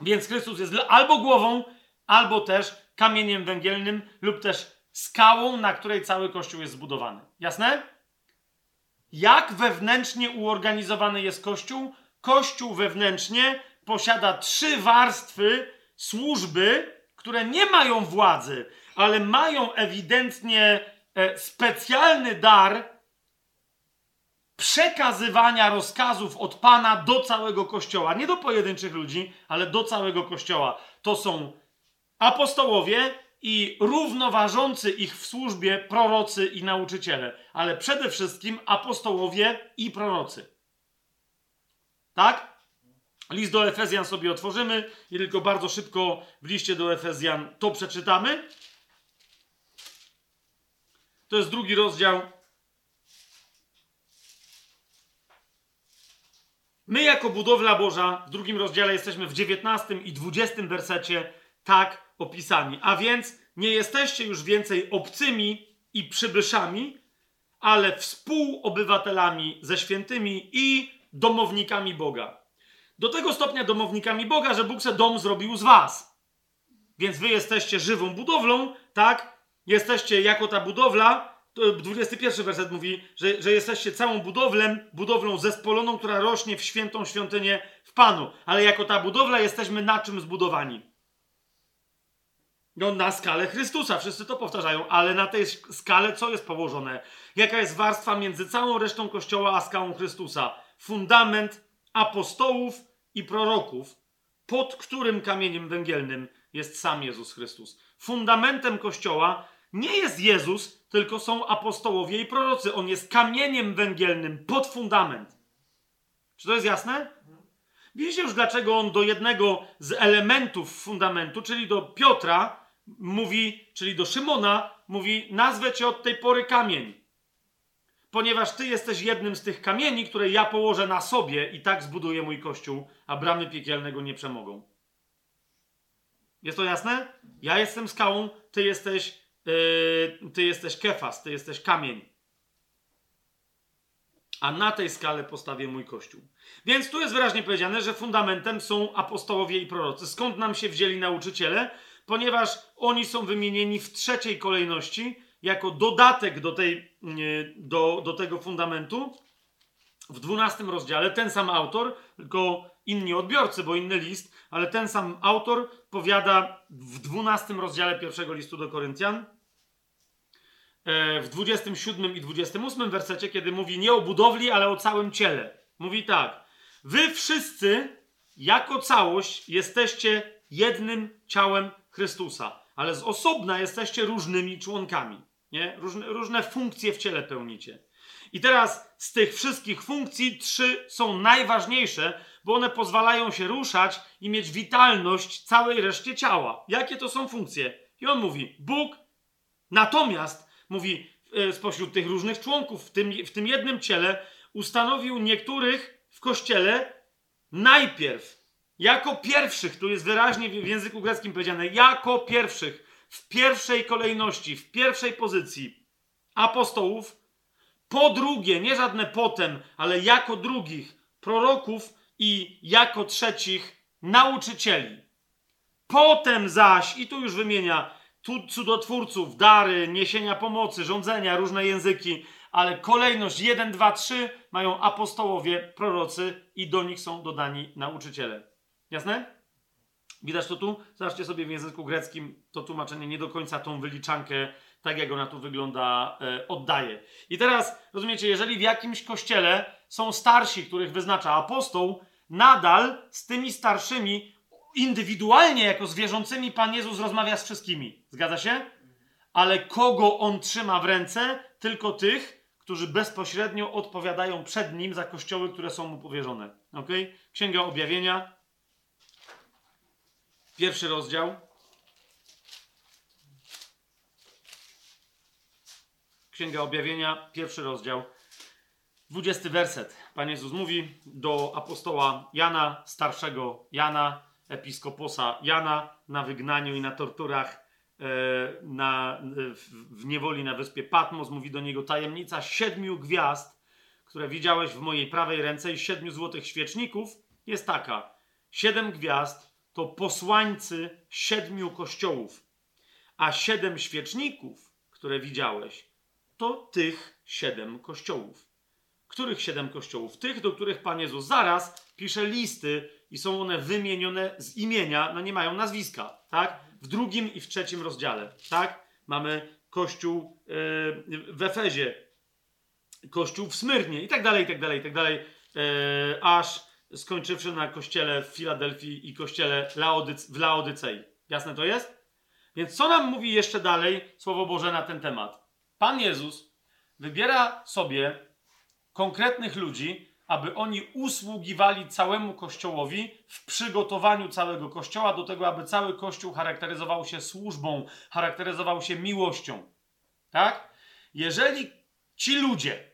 Więc Chrystus jest albo głową, albo też kamieniem węgielnym, lub też skałą, na której cały Kościół jest zbudowany. Jasne? Jak wewnętrznie uorganizowany jest Kościół? Kościół wewnętrznie posiada trzy warstwy służby, które nie mają władzy, ale mają ewidentnie e, specjalny dar przekazywania rozkazów od Pana do całego Kościoła. Nie do pojedynczych ludzi, ale do całego Kościoła. To są apostołowie i równoważący ich w służbie prorocy i nauczyciele. Ale przede wszystkim apostołowie i prorocy. Tak? List do Efezjan sobie otworzymy i tylko bardzo szybko w liście do Efezjan to przeczytamy. To jest drugi rozdział. My, jako budowla Boża, w drugim rozdziale jesteśmy w 19 i 20 wersecie tak opisani. A więc nie jesteście już więcej obcymi i przybyszami, ale współobywatelami ze świętymi i domownikami Boga. Do tego stopnia domownikami Boga, że Bóg se dom zrobił z was. Więc wy jesteście żywą budowlą, tak? Jesteście jako ta budowla. 21 werset mówi, że, że jesteście całą budowlem, budowlą zespoloną, która rośnie w świętą świątynię w Panu. Ale jako ta budowla jesteśmy na czym zbudowani? No, na skalę Chrystusa, wszyscy to powtarzają, ale na tej skale co jest położone? Jaka jest warstwa między całą resztą Kościoła a skałą Chrystusa? Fundament apostołów i proroków, pod którym kamieniem węgielnym jest sam Jezus Chrystus. Fundamentem Kościoła nie jest Jezus, tylko są apostołowie i prorocy. On jest kamieniem węgielnym pod fundament. Czy to jest jasne? Widzicie już, dlaczego on do jednego z elementów fundamentu, czyli do Piotra, mówi, czyli do Szymona, mówi: Nazwę cię od tej pory kamień ponieważ ty jesteś jednym z tych kamieni, które ja położę na sobie i tak zbuduję mój kościół, a bramy piekielne go nie przemogą. Jest to jasne? Ja jestem skałą, ty jesteś, yy, ty jesteś kefas, ty jesteś kamień. A na tej skale postawię mój kościół. Więc tu jest wyraźnie powiedziane, że fundamentem są apostołowie i prorocy. Skąd nam się wzięli nauczyciele? Ponieważ oni są wymienieni w trzeciej kolejności, jako dodatek do, tej, do, do tego fundamentu w 12 rozdziale ten sam autor, tylko inni odbiorcy, bo inny list, ale ten sam autor powiada w 12 rozdziale pierwszego listu do Koryntian, e, w 27 i 28 wersecie, kiedy mówi nie o budowli, ale o całym ciele. Mówi tak: Wy wszyscy jako całość jesteście jednym ciałem Chrystusa, ale z osobna jesteście różnymi członkami. Nie? Różne, różne funkcje w ciele pełnicie. I teraz z tych wszystkich funkcji trzy są najważniejsze, bo one pozwalają się ruszać i mieć witalność całej reszcie ciała. Jakie to są funkcje? I on mówi: Bóg natomiast, mówi e, spośród tych różnych członków w tym, w tym jednym ciele, ustanowił niektórych w kościele najpierw, jako pierwszych, tu jest wyraźnie w języku greckim powiedziane, jako pierwszych w pierwszej kolejności, w pierwszej pozycji apostołów, po drugie, nie żadne potem, ale jako drugich proroków i jako trzecich nauczycieli. Potem zaś, i tu już wymienia cudotwórców, dary, niesienia pomocy, rządzenia, różne języki, ale kolejność 1, 2, 3 mają apostołowie, prorocy i do nich są dodani nauczyciele. Jasne? Widać to tu? Zobaczcie sobie w języku greckim, to tłumaczenie nie do końca tą wyliczankę, tak jak ona tu wygląda, e, oddaje. I teraz, rozumiecie, jeżeli w jakimś kościele są starsi, których wyznacza apostoł, nadal z tymi starszymi, indywidualnie jako z wierzącymi, Pan Jezus rozmawia z wszystkimi. Zgadza się? Ale kogo on trzyma w ręce? Tylko tych, którzy bezpośrednio odpowiadają przed nim za kościoły, które są mu powierzone. Ok? Księga Objawienia, Pierwszy rozdział. Księga Objawienia, pierwszy rozdział. Dwudziesty werset. Pan Jezus mówi do apostoła Jana, starszego Jana, episkoposa Jana, na wygnaniu i na torturach e, na, w niewoli na wyspie Patmos. Mówi do niego tajemnica siedmiu gwiazd, które widziałeś w mojej prawej ręce i siedmiu złotych świeczników jest taka. Siedem gwiazd to posłańcy siedmiu kościołów, a siedem świeczników, które widziałeś, to tych siedem kościołów. Których siedem kościołów? Tych, do których Pan Jezus zaraz pisze listy i są one wymienione z imienia, no nie mają nazwiska, tak? W drugim i w trzecim rozdziale, tak? Mamy kościół w Efezie, kościół w Smyrnie i tak dalej, i tak dalej, i tak dalej, aż skończywszy na kościele w Filadelfii i kościele Laodyc w Laodycei. Jasne to jest? Więc co nam mówi jeszcze dalej Słowo Boże na ten temat? Pan Jezus wybiera sobie konkretnych ludzi, aby oni usługiwali całemu Kościołowi w przygotowaniu całego Kościoła do tego, aby cały Kościół charakteryzował się służbą, charakteryzował się miłością. Tak? Jeżeli ci ludzie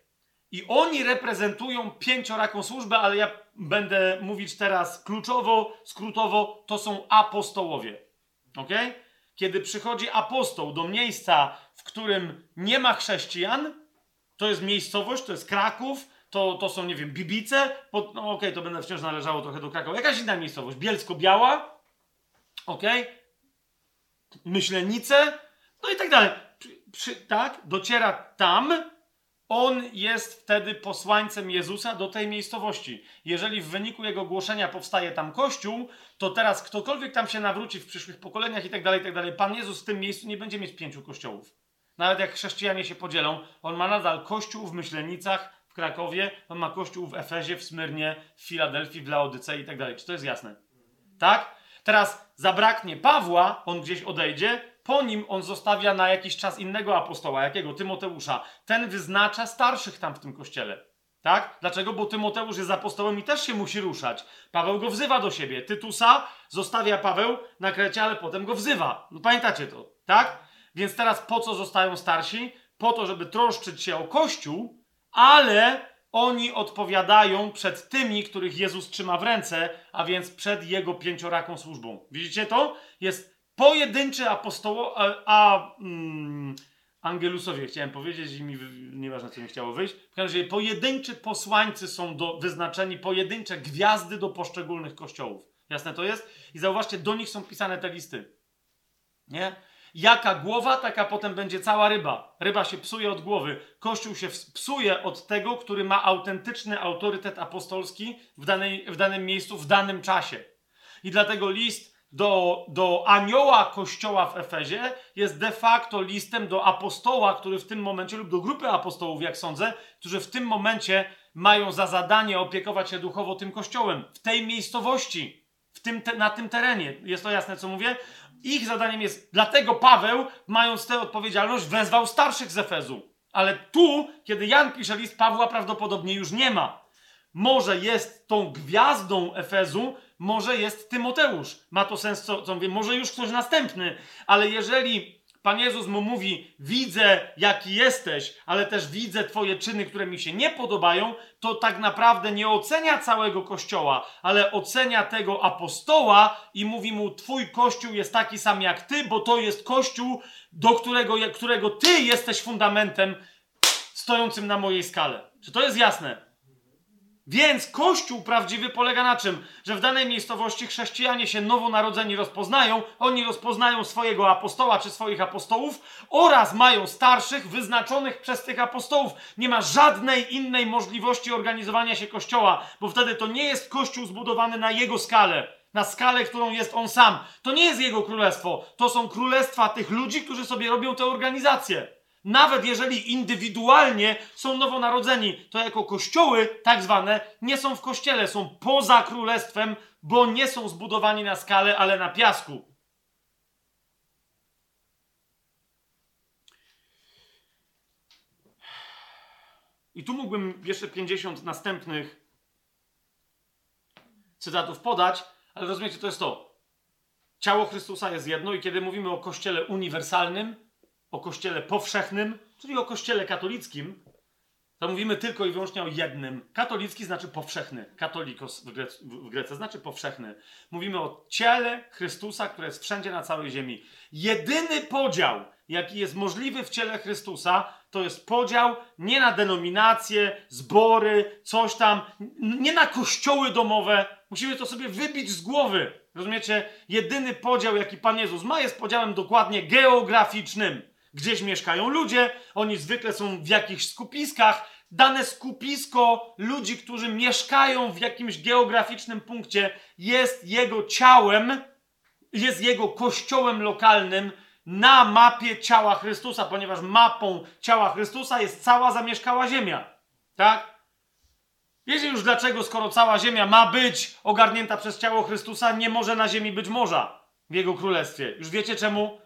i oni reprezentują pięcioraką służbę, ale ja będę mówić teraz kluczowo, skrótowo, to są apostołowie. Ok? Kiedy przychodzi apostoł do miejsca, w którym nie ma chrześcijan, to jest miejscowość, to jest Kraków, to, to są, nie wiem, Bibice, no okej, okay, to będę wciąż należało trochę do Krakowa. Jakaś inna miejscowość, Bielsko-Biała, ok? Myślenice, no i tak dalej. Przy, przy, tak, dociera tam, on jest wtedy posłańcem Jezusa do tej miejscowości. Jeżeli w wyniku jego głoszenia powstaje tam kościół, to teraz ktokolwiek tam się nawróci w przyszłych pokoleniach i tak dalej, tak dalej, Pan Jezus w tym miejscu nie będzie mieć pięciu kościołów. Nawet jak chrześcijanie się podzielą, on ma nadal kościół w Myślenicach, w Krakowie, on ma kościół w Efezie, w Smyrnie, w Filadelfii, w Laodycei i tak dalej. Czy to jest jasne? Tak? Teraz zabraknie Pawła, on gdzieś odejdzie, po nim on zostawia na jakiś czas innego apostoła, jakiego? Tymoteusza. Ten wyznacza starszych tam w tym kościele. Tak? Dlaczego? Bo Tymoteusz jest apostołem i też się musi ruszać. Paweł go wzywa do siebie. Tytusa zostawia Paweł na Krecie, ale potem go wzywa. No pamiętacie to, tak? Więc teraz po co zostają starsi? Po to, żeby troszczyć się o Kościół, ale oni odpowiadają przed tymi, których Jezus trzyma w ręce, a więc przed Jego pięcioraką służbą. Widzicie to? Jest pojedynczy apostoło, a, a mm, angelusowie chciałem powiedzieć i mi nieważne co mi chciało wyjść. W każdym razie pojedynczy posłańcy są do, wyznaczeni, pojedyncze gwiazdy do poszczególnych kościołów. Jasne to jest? I zauważcie, do nich są pisane te listy. Nie? Jaka głowa, taka potem będzie cała ryba. Ryba się psuje od głowy. Kościół się psuje od tego, który ma autentyczny autorytet apostolski w, danej, w danym miejscu, w danym czasie. I dlatego list do, do anioła kościoła w Efezie jest de facto listem do apostoła, który w tym momencie, lub do grupy apostołów, jak sądzę, którzy w tym momencie mają za zadanie opiekować się duchowo tym kościołem, w tej miejscowości, w tym te, na tym terenie. Jest to jasne, co mówię? Ich zadaniem jest, dlatego Paweł, mając tę odpowiedzialność, wezwał starszych z Efezu. Ale tu, kiedy Jan pisze list, Pawła prawdopodobnie już nie ma. Może jest tą gwiazdą Efezu, może jest Tymoteusz. Ma to sens, co, co mówię, może już ktoś następny, ale jeżeli Pan Jezus mu mówi: Widzę, jaki jesteś, ale też widzę Twoje czyny, które mi się nie podobają, to tak naprawdę nie ocenia całego kościoła, ale ocenia tego apostoła i mówi mu: Twój kościół jest taki sam jak ty, bo to jest kościół, do którego, którego ty jesteś fundamentem stojącym na mojej skale. Czy to jest jasne? Więc Kościół prawdziwy polega na czym? Że w danej miejscowości chrześcijanie się nowonarodzeni rozpoznają, oni rozpoznają swojego apostoła czy swoich apostołów oraz mają starszych wyznaczonych przez tych apostołów. Nie ma żadnej innej możliwości organizowania się Kościoła, bo wtedy to nie jest Kościół zbudowany na jego skalę na skalę, którą jest on sam. To nie jest jego królestwo, to są królestwa tych ludzi, którzy sobie robią tę organizację. Nawet jeżeli indywidualnie są nowonarodzeni, to jako kościoły, tak zwane, nie są w kościele, są poza królestwem, bo nie są zbudowani na skalę, ale na piasku. I tu mógłbym jeszcze 50 następnych cytatów podać, ale rozumiecie, to jest to. Ciało Chrystusa jest jedno i kiedy mówimy o kościele uniwersalnym, o kościele powszechnym, czyli o kościele katolickim, to mówimy tylko i wyłącznie o jednym. Katolicki znaczy powszechny. Katolikos w, Grece, w Grece znaczy powszechny. Mówimy o ciele Chrystusa, które jest wszędzie na całej ziemi. Jedyny podział, jaki jest możliwy w ciele Chrystusa, to jest podział nie na denominacje, zbory, coś tam, nie na kościoły domowe. Musimy to sobie wybić z głowy. Rozumiecie? Jedyny podział, jaki Pan Jezus ma, jest podziałem dokładnie geograficznym. Gdzieś mieszkają ludzie, oni zwykle są w jakichś skupiskach. Dane skupisko ludzi, którzy mieszkają w jakimś geograficznym punkcie, jest jego ciałem, jest jego kościołem lokalnym, na mapie ciała Chrystusa, ponieważ mapą ciała Chrystusa jest cała zamieszkała ziemia. Tak? Wiecie już dlaczego, skoro cała ziemia ma być ogarnięta przez ciało Chrystusa, nie może na ziemi być morza w Jego królestwie. Już wiecie czemu?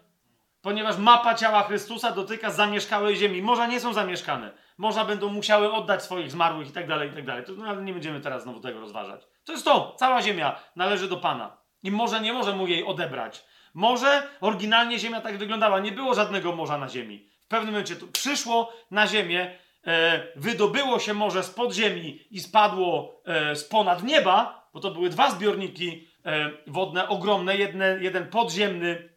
Ponieważ mapa ciała Chrystusa dotyka zamieszkałej ziemi. Morza nie są zamieszkane. Morza będą musiały oddać swoich zmarłych i tak dalej, i tak dalej. To no, nie będziemy teraz znowu tego rozważać. To jest to. Cała ziemia należy do Pana. I morze nie może mu jej odebrać. Morze, oryginalnie ziemia tak wyglądała. Nie było żadnego morza na ziemi. W pewnym momencie to przyszło na ziemię, e, wydobyło się morze z podziemi i spadło e, z ponad nieba, bo to były dwa zbiorniki e, wodne ogromne, jedne, jeden podziemny,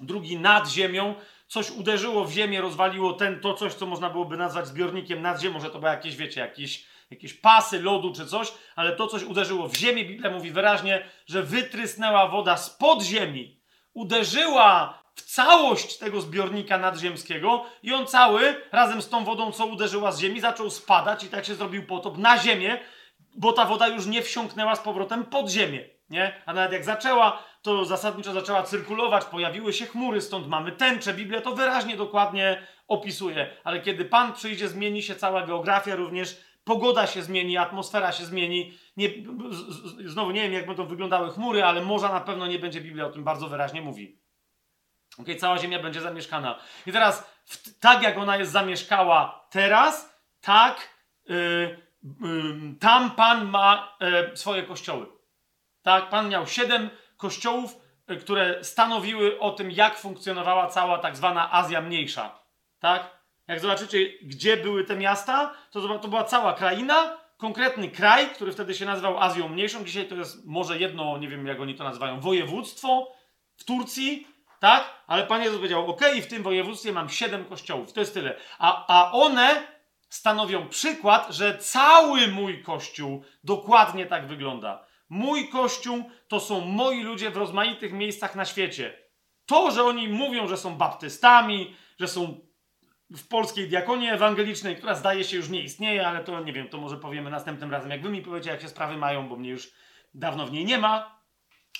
drugi nad ziemią. Coś uderzyło w ziemię, rozwaliło ten, to coś, co można byłoby nazwać zbiornikiem nad ziemią. Może to było jakieś, wiecie, jakieś, jakieś pasy lodu czy coś, ale to coś uderzyło w ziemię. Biblia mówi wyraźnie, że wytrysnęła woda z podziemi, uderzyła w całość tego zbiornika nadziemskiego i on cały, razem z tą wodą, co uderzyła z ziemi, zaczął spadać i tak się zrobił potop na ziemię, bo ta woda już nie wsiąknęła z powrotem pod ziemię. Nie? A nawet jak zaczęła, to zasadniczo zaczęła cyrkulować, pojawiły się chmury, stąd mamy tęczę. Biblia to wyraźnie, dokładnie opisuje. Ale kiedy Pan przyjdzie, zmieni się cała geografia, również pogoda się zmieni, atmosfera się zmieni. Nie, znowu nie wiem, jak będą wyglądały chmury, ale morza na pewno nie będzie. Biblia o tym bardzo wyraźnie mówi. Ok, cała ziemia będzie zamieszkana. I teraz, w, tak jak ona jest zamieszkała teraz, tak yy, yy, tam Pan ma yy, swoje kościoły. Tak, Pan miał siedem kościołów, y, które stanowiły o tym, jak funkcjonowała cała tak zwana Azja Mniejsza. Tak? Jak zobaczycie, gdzie były te miasta, to to była cała kraina, konkretny kraj, który wtedy się nazywał Azją Mniejszą. Dzisiaj to jest może jedno, nie wiem jak oni to nazywają, województwo w Turcji, tak? Ale Pan Jezus powiedział, ok, w tym województwie mam siedem kościołów, to jest tyle. A, a one stanowią przykład, że cały mój kościół dokładnie tak wygląda. Mój kościół to są moi ludzie w rozmaitych miejscach na świecie. To, że oni mówią, że są baptystami, że są w polskiej diakonii ewangelicznej, która zdaje się już nie istnieje, ale to nie wiem, to może powiemy następnym razem, jak wy mi powiecie, jak się sprawy mają, bo mnie już dawno w niej nie ma.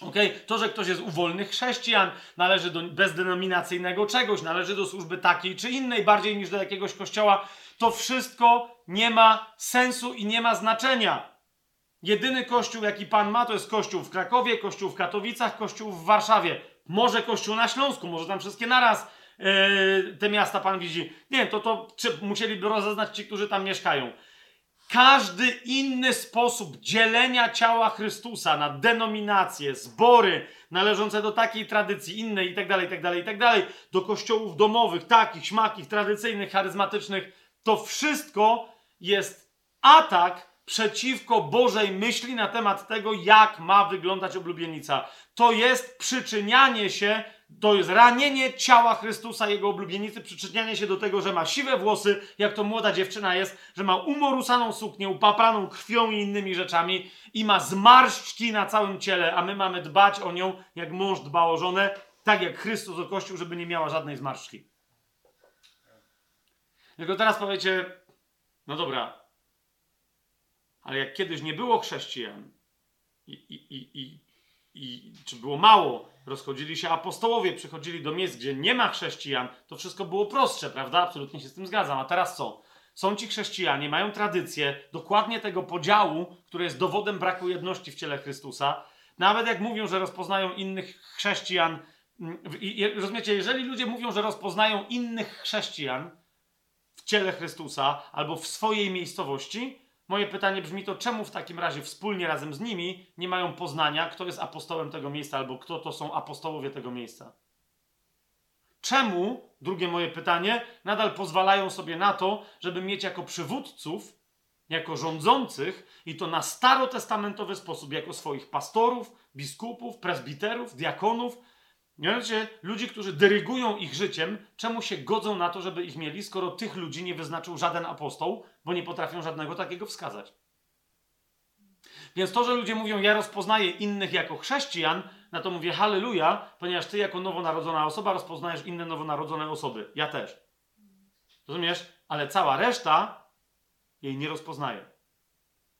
Okay? To, że ktoś jest u wolnych chrześcijan, należy do bezdenominacyjnego czegoś, należy do służby takiej czy innej, bardziej niż do jakiegoś kościoła, to wszystko nie ma sensu i nie ma znaczenia. Jedyny kościół, jaki Pan ma, to jest kościół w Krakowie, kościół w Katowicach, kościół w Warszawie. Może kościół na Śląsku, może tam wszystkie naraz yy, te miasta Pan widzi. Nie, to, to czy musieliby rozeznać ci, którzy tam mieszkają. Każdy inny sposób dzielenia ciała Chrystusa na denominacje, zbory należące do takiej tradycji, innej itd., itd., itd., do kościołów domowych, takich, śmakich, tradycyjnych, charyzmatycznych, to wszystko jest atak przeciwko Bożej myśli na temat tego, jak ma wyglądać oblubienica. To jest przyczynianie się, to jest ranienie ciała Chrystusa, jego oblubienicy, przyczynianie się do tego, że ma siwe włosy, jak to młoda dziewczyna jest, że ma umorusaną suknię, upaplaną krwią i innymi rzeczami i ma zmarszczki na całym ciele, a my mamy dbać o nią, jak mąż dba o żonę, tak jak Chrystus o Kościół, żeby nie miała żadnej zmarszczki. Tylko teraz powiecie, no dobra, ale jak kiedyś nie było chrześcijan i, i, i, i, i czy było mało, rozchodzili się apostołowie, przychodzili do miejsc, gdzie nie ma chrześcijan, to wszystko było prostsze, prawda? Absolutnie się z tym zgadzam. A teraz co? Są ci chrześcijanie, mają tradycję dokładnie tego podziału, który jest dowodem braku jedności w ciele Chrystusa. Nawet jak mówią, że rozpoznają innych chrześcijan, mm, rozumiecie, jeżeli ludzie mówią, że rozpoznają innych chrześcijan w ciele Chrystusa albo w swojej miejscowości, Moje pytanie brzmi to, czemu w takim razie wspólnie razem z nimi nie mają poznania, kto jest apostołem tego miejsca albo kto to są apostołowie tego miejsca? Czemu, drugie moje pytanie, nadal pozwalają sobie na to, żeby mieć jako przywódców, jako rządzących i to na starotestamentowy sposób, jako swoich pastorów, biskupów, presbiterów, diakonów, Mianowicie ludzi, którzy dyrygują ich życiem, czemu się godzą na to, żeby ich mieli, skoro tych ludzi nie wyznaczył żaden apostoł, bo nie potrafią żadnego takiego wskazać. Więc to, że ludzie mówią, ja rozpoznaję innych jako chrześcijan, na to mówię halleluja, ponieważ ty jako nowonarodzona osoba rozpoznajesz inne nowonarodzone osoby. Ja też. Rozumiesz? Ale cała reszta jej nie rozpoznaje.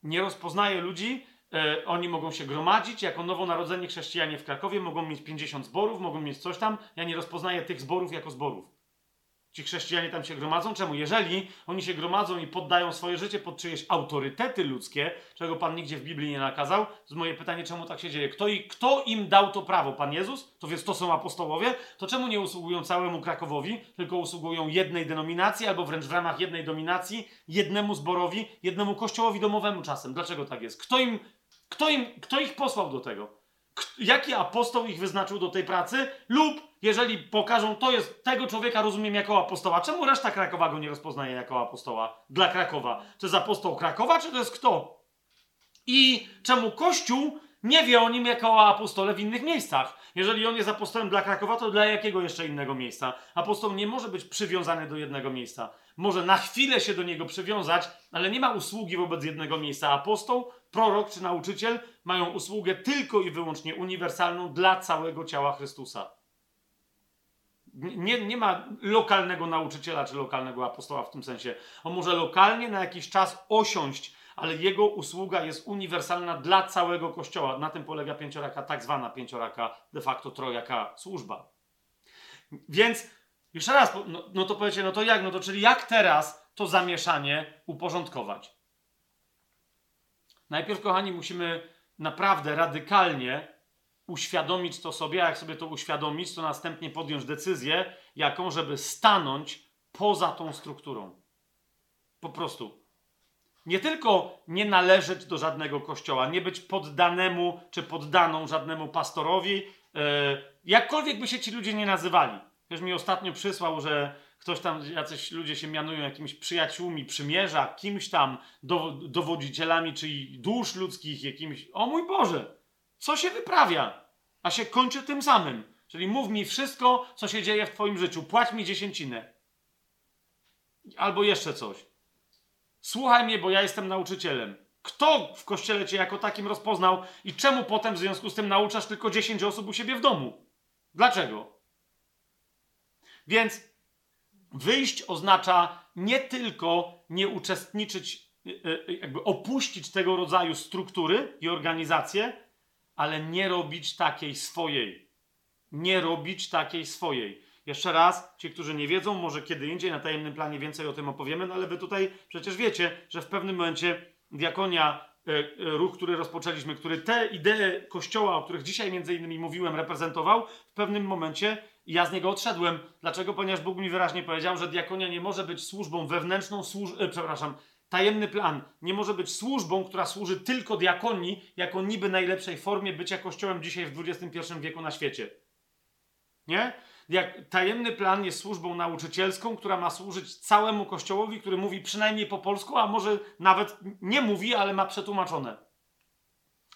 Nie rozpoznaje ludzi, e, oni mogą się gromadzić jako nowonarodzeni chrześcijanie w Krakowie, mogą mieć 50 zborów, mogą mieć coś tam. Ja nie rozpoznaję tych zborów jako zborów. Ci chrześcijanie tam się gromadzą. Czemu? Jeżeli oni się gromadzą i poddają swoje życie pod czyjeś autorytety ludzkie, czego Pan nigdzie w Biblii nie nakazał, to moje pytanie, czemu tak się dzieje? Kto, i, kto im dał to prawo? Pan Jezus? To więc to są apostołowie? To czemu nie usługują całemu Krakowowi, tylko usługują jednej denominacji, albo wręcz w ramach jednej dominacji, jednemu zborowi, jednemu kościołowi domowemu czasem? Dlaczego tak jest? Kto im, kto im, kto ich posłał do tego? jaki apostoł ich wyznaczył do tej pracy, lub jeżeli pokażą, to jest tego człowieka rozumiem jako apostoła. Czemu reszta Krakowa go nie rozpoznaje jako apostoła dla Krakowa? To jest apostoł Krakowa, czy to jest kto? I czemu Kościół nie wie o nim jako o apostole w innych miejscach? Jeżeli on jest apostołem dla Krakowa, to dla jakiego jeszcze innego miejsca? Apostoł nie może być przywiązany do jednego miejsca. Może na chwilę się do niego przywiązać, ale nie ma usługi wobec jednego miejsca. Apostoł prorok czy nauczyciel mają usługę tylko i wyłącznie uniwersalną dla całego ciała Chrystusa. Nie, nie ma lokalnego nauczyciela czy lokalnego apostoła w tym sensie. On może lokalnie na jakiś czas osiąść, ale jego usługa jest uniwersalna dla całego kościoła. Na tym polega pięcioraka, tak zwana pięcioraka, de facto trojaka służba. Więc jeszcze raz, no, no to powiecie, no to jak? No to czyli jak teraz to zamieszanie uporządkować? Najpierw, kochani, musimy naprawdę radykalnie uświadomić to sobie, a jak sobie to uświadomić, to następnie podjąć decyzję, jaką, żeby stanąć poza tą strukturą. Po prostu. Nie tylko nie należeć do żadnego kościoła, nie być poddanemu czy poddaną żadnemu pastorowi, yy, jakkolwiek by się ci ludzie nie nazywali. Ktoś mi ostatnio przysłał, że ktoś tam, jacyś ludzie się mianują jakimiś przyjaciółmi przymierza, kimś tam, do, dowodzicielami, czyli dusz ludzkich, jakimiś. O mój Boże, co się wyprawia? A się kończy tym samym. Czyli mów mi wszystko, co się dzieje w Twoim życiu. Płać mi dziesięcinę. Albo jeszcze coś. Słuchaj mnie, bo ja jestem nauczycielem. Kto w kościele cię jako takim rozpoznał i czemu potem w związku z tym nauczasz tylko 10 osób u siebie w domu? Dlaczego? Więc Wyjść oznacza nie tylko nie uczestniczyć, e, e, jakby opuścić tego rodzaju struktury i organizacje, ale nie robić takiej swojej. Nie robić takiej swojej. Jeszcze raz, ci, którzy nie wiedzą, może kiedy indziej na tajemnym planie więcej o tym opowiemy, no ale wy tutaj przecież wiecie, że w pewnym momencie diakonia, e, ruch, który rozpoczęliśmy, który te idee kościoła, o których dzisiaj między innymi mówiłem, reprezentował, w pewnym momencie i ja z niego odszedłem. Dlaczego? Ponieważ Bóg mi wyraźnie powiedział, że diakonia nie może być służbą wewnętrzną, służ... e, przepraszam, tajemny plan nie może być służbą, która służy tylko diakonii, jako niby najlepszej formie bycia kościołem dzisiaj w XXI wieku na świecie. Nie? Jak tajemny plan jest służbą nauczycielską, która ma służyć całemu kościołowi, który mówi przynajmniej po polsku, a może nawet nie mówi, ale ma przetłumaczone.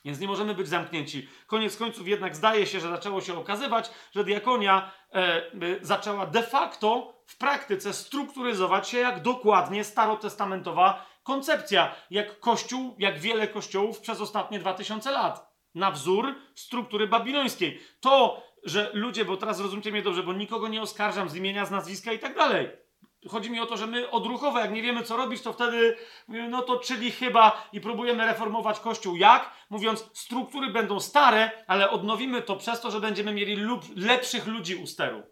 Więc nie możemy być zamknięci. Koniec końców jednak zdaje się, że zaczęło się okazywać, że diakonia e, e, zaczęła de facto w praktyce strukturyzować się jak dokładnie starotestamentowa koncepcja, jak kościół, jak wiele kościołów przez ostatnie 2000 lat. Na wzór struktury babilońskiej. To, że ludzie, bo teraz zrozumcie mnie dobrze, bo nikogo nie oskarżam z imienia, z nazwiska i tak dalej. Chodzi mi o to, że my odruchowo, jak nie wiemy co robić, to wtedy, no to czyli chyba i próbujemy reformować Kościół. Jak? Mówiąc, struktury będą stare, ale odnowimy to przez to, że będziemy mieli lepszych ludzi u steru.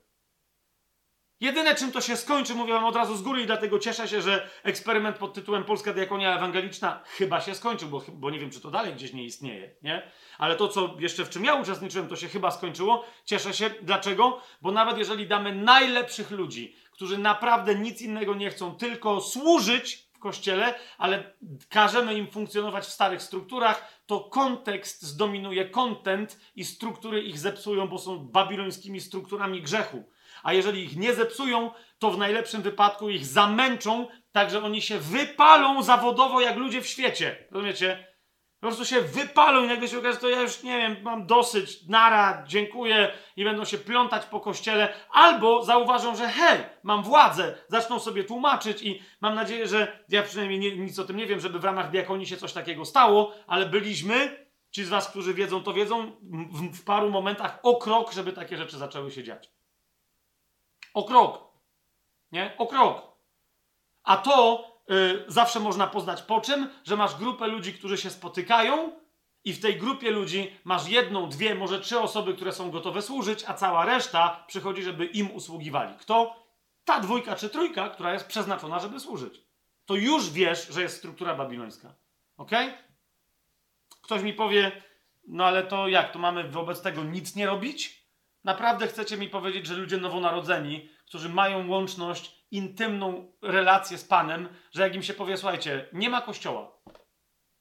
Jedyne, czym to się skończy, mówię wam od razu z góry i dlatego cieszę się, że eksperyment pod tytułem Polska Diakonia Ewangeliczna chyba się skończył, bo, bo nie wiem, czy to dalej gdzieś nie istnieje, nie? Ale to, co jeszcze w czym ja uczestniczyłem, to się chyba skończyło. Cieszę się. Dlaczego? Bo nawet jeżeli damy najlepszych ludzi, którzy naprawdę nic innego nie chcą, tylko służyć w kościele, ale każemy im funkcjonować w starych strukturach, to kontekst zdominuje content i struktury ich zepsują, bo są babilońskimi strukturami grzechu. A jeżeli ich nie zepsują, to w najlepszym wypadku ich zamęczą, tak że oni się wypalą zawodowo jak ludzie w świecie. Rozumiecie? Po prostu się wypalą i nagle się okaże, to ja już nie wiem, mam dosyć, nara, dziękuję i będą się plątać po kościele, albo zauważą, że hej, mam władzę, zaczną sobie tłumaczyć i mam nadzieję, że ja przynajmniej nie, nic o tym nie wiem, żeby w ramach diakonii się coś takiego stało, ale byliśmy, ci z was, którzy wiedzą, to wiedzą, w, w paru momentach o krok, żeby takie rzeczy zaczęły się dziać. O krok. Nie? O krok. A to y, zawsze można poznać po czym, że masz grupę ludzi, którzy się spotykają i w tej grupie ludzi masz jedną, dwie, może trzy osoby, które są gotowe służyć, a cała reszta przychodzi, żeby im usługiwali. Kto? Ta dwójka czy trójka, która jest przeznaczona, żeby służyć. To już wiesz, że jest struktura babilońska. Ok? Ktoś mi powie, no ale to jak? To mamy wobec tego nic nie robić? Naprawdę chcecie mi powiedzieć, że ludzie nowonarodzeni, którzy mają łączność, intymną relację z Panem, że jak im się powie, słuchajcie, nie ma kościoła.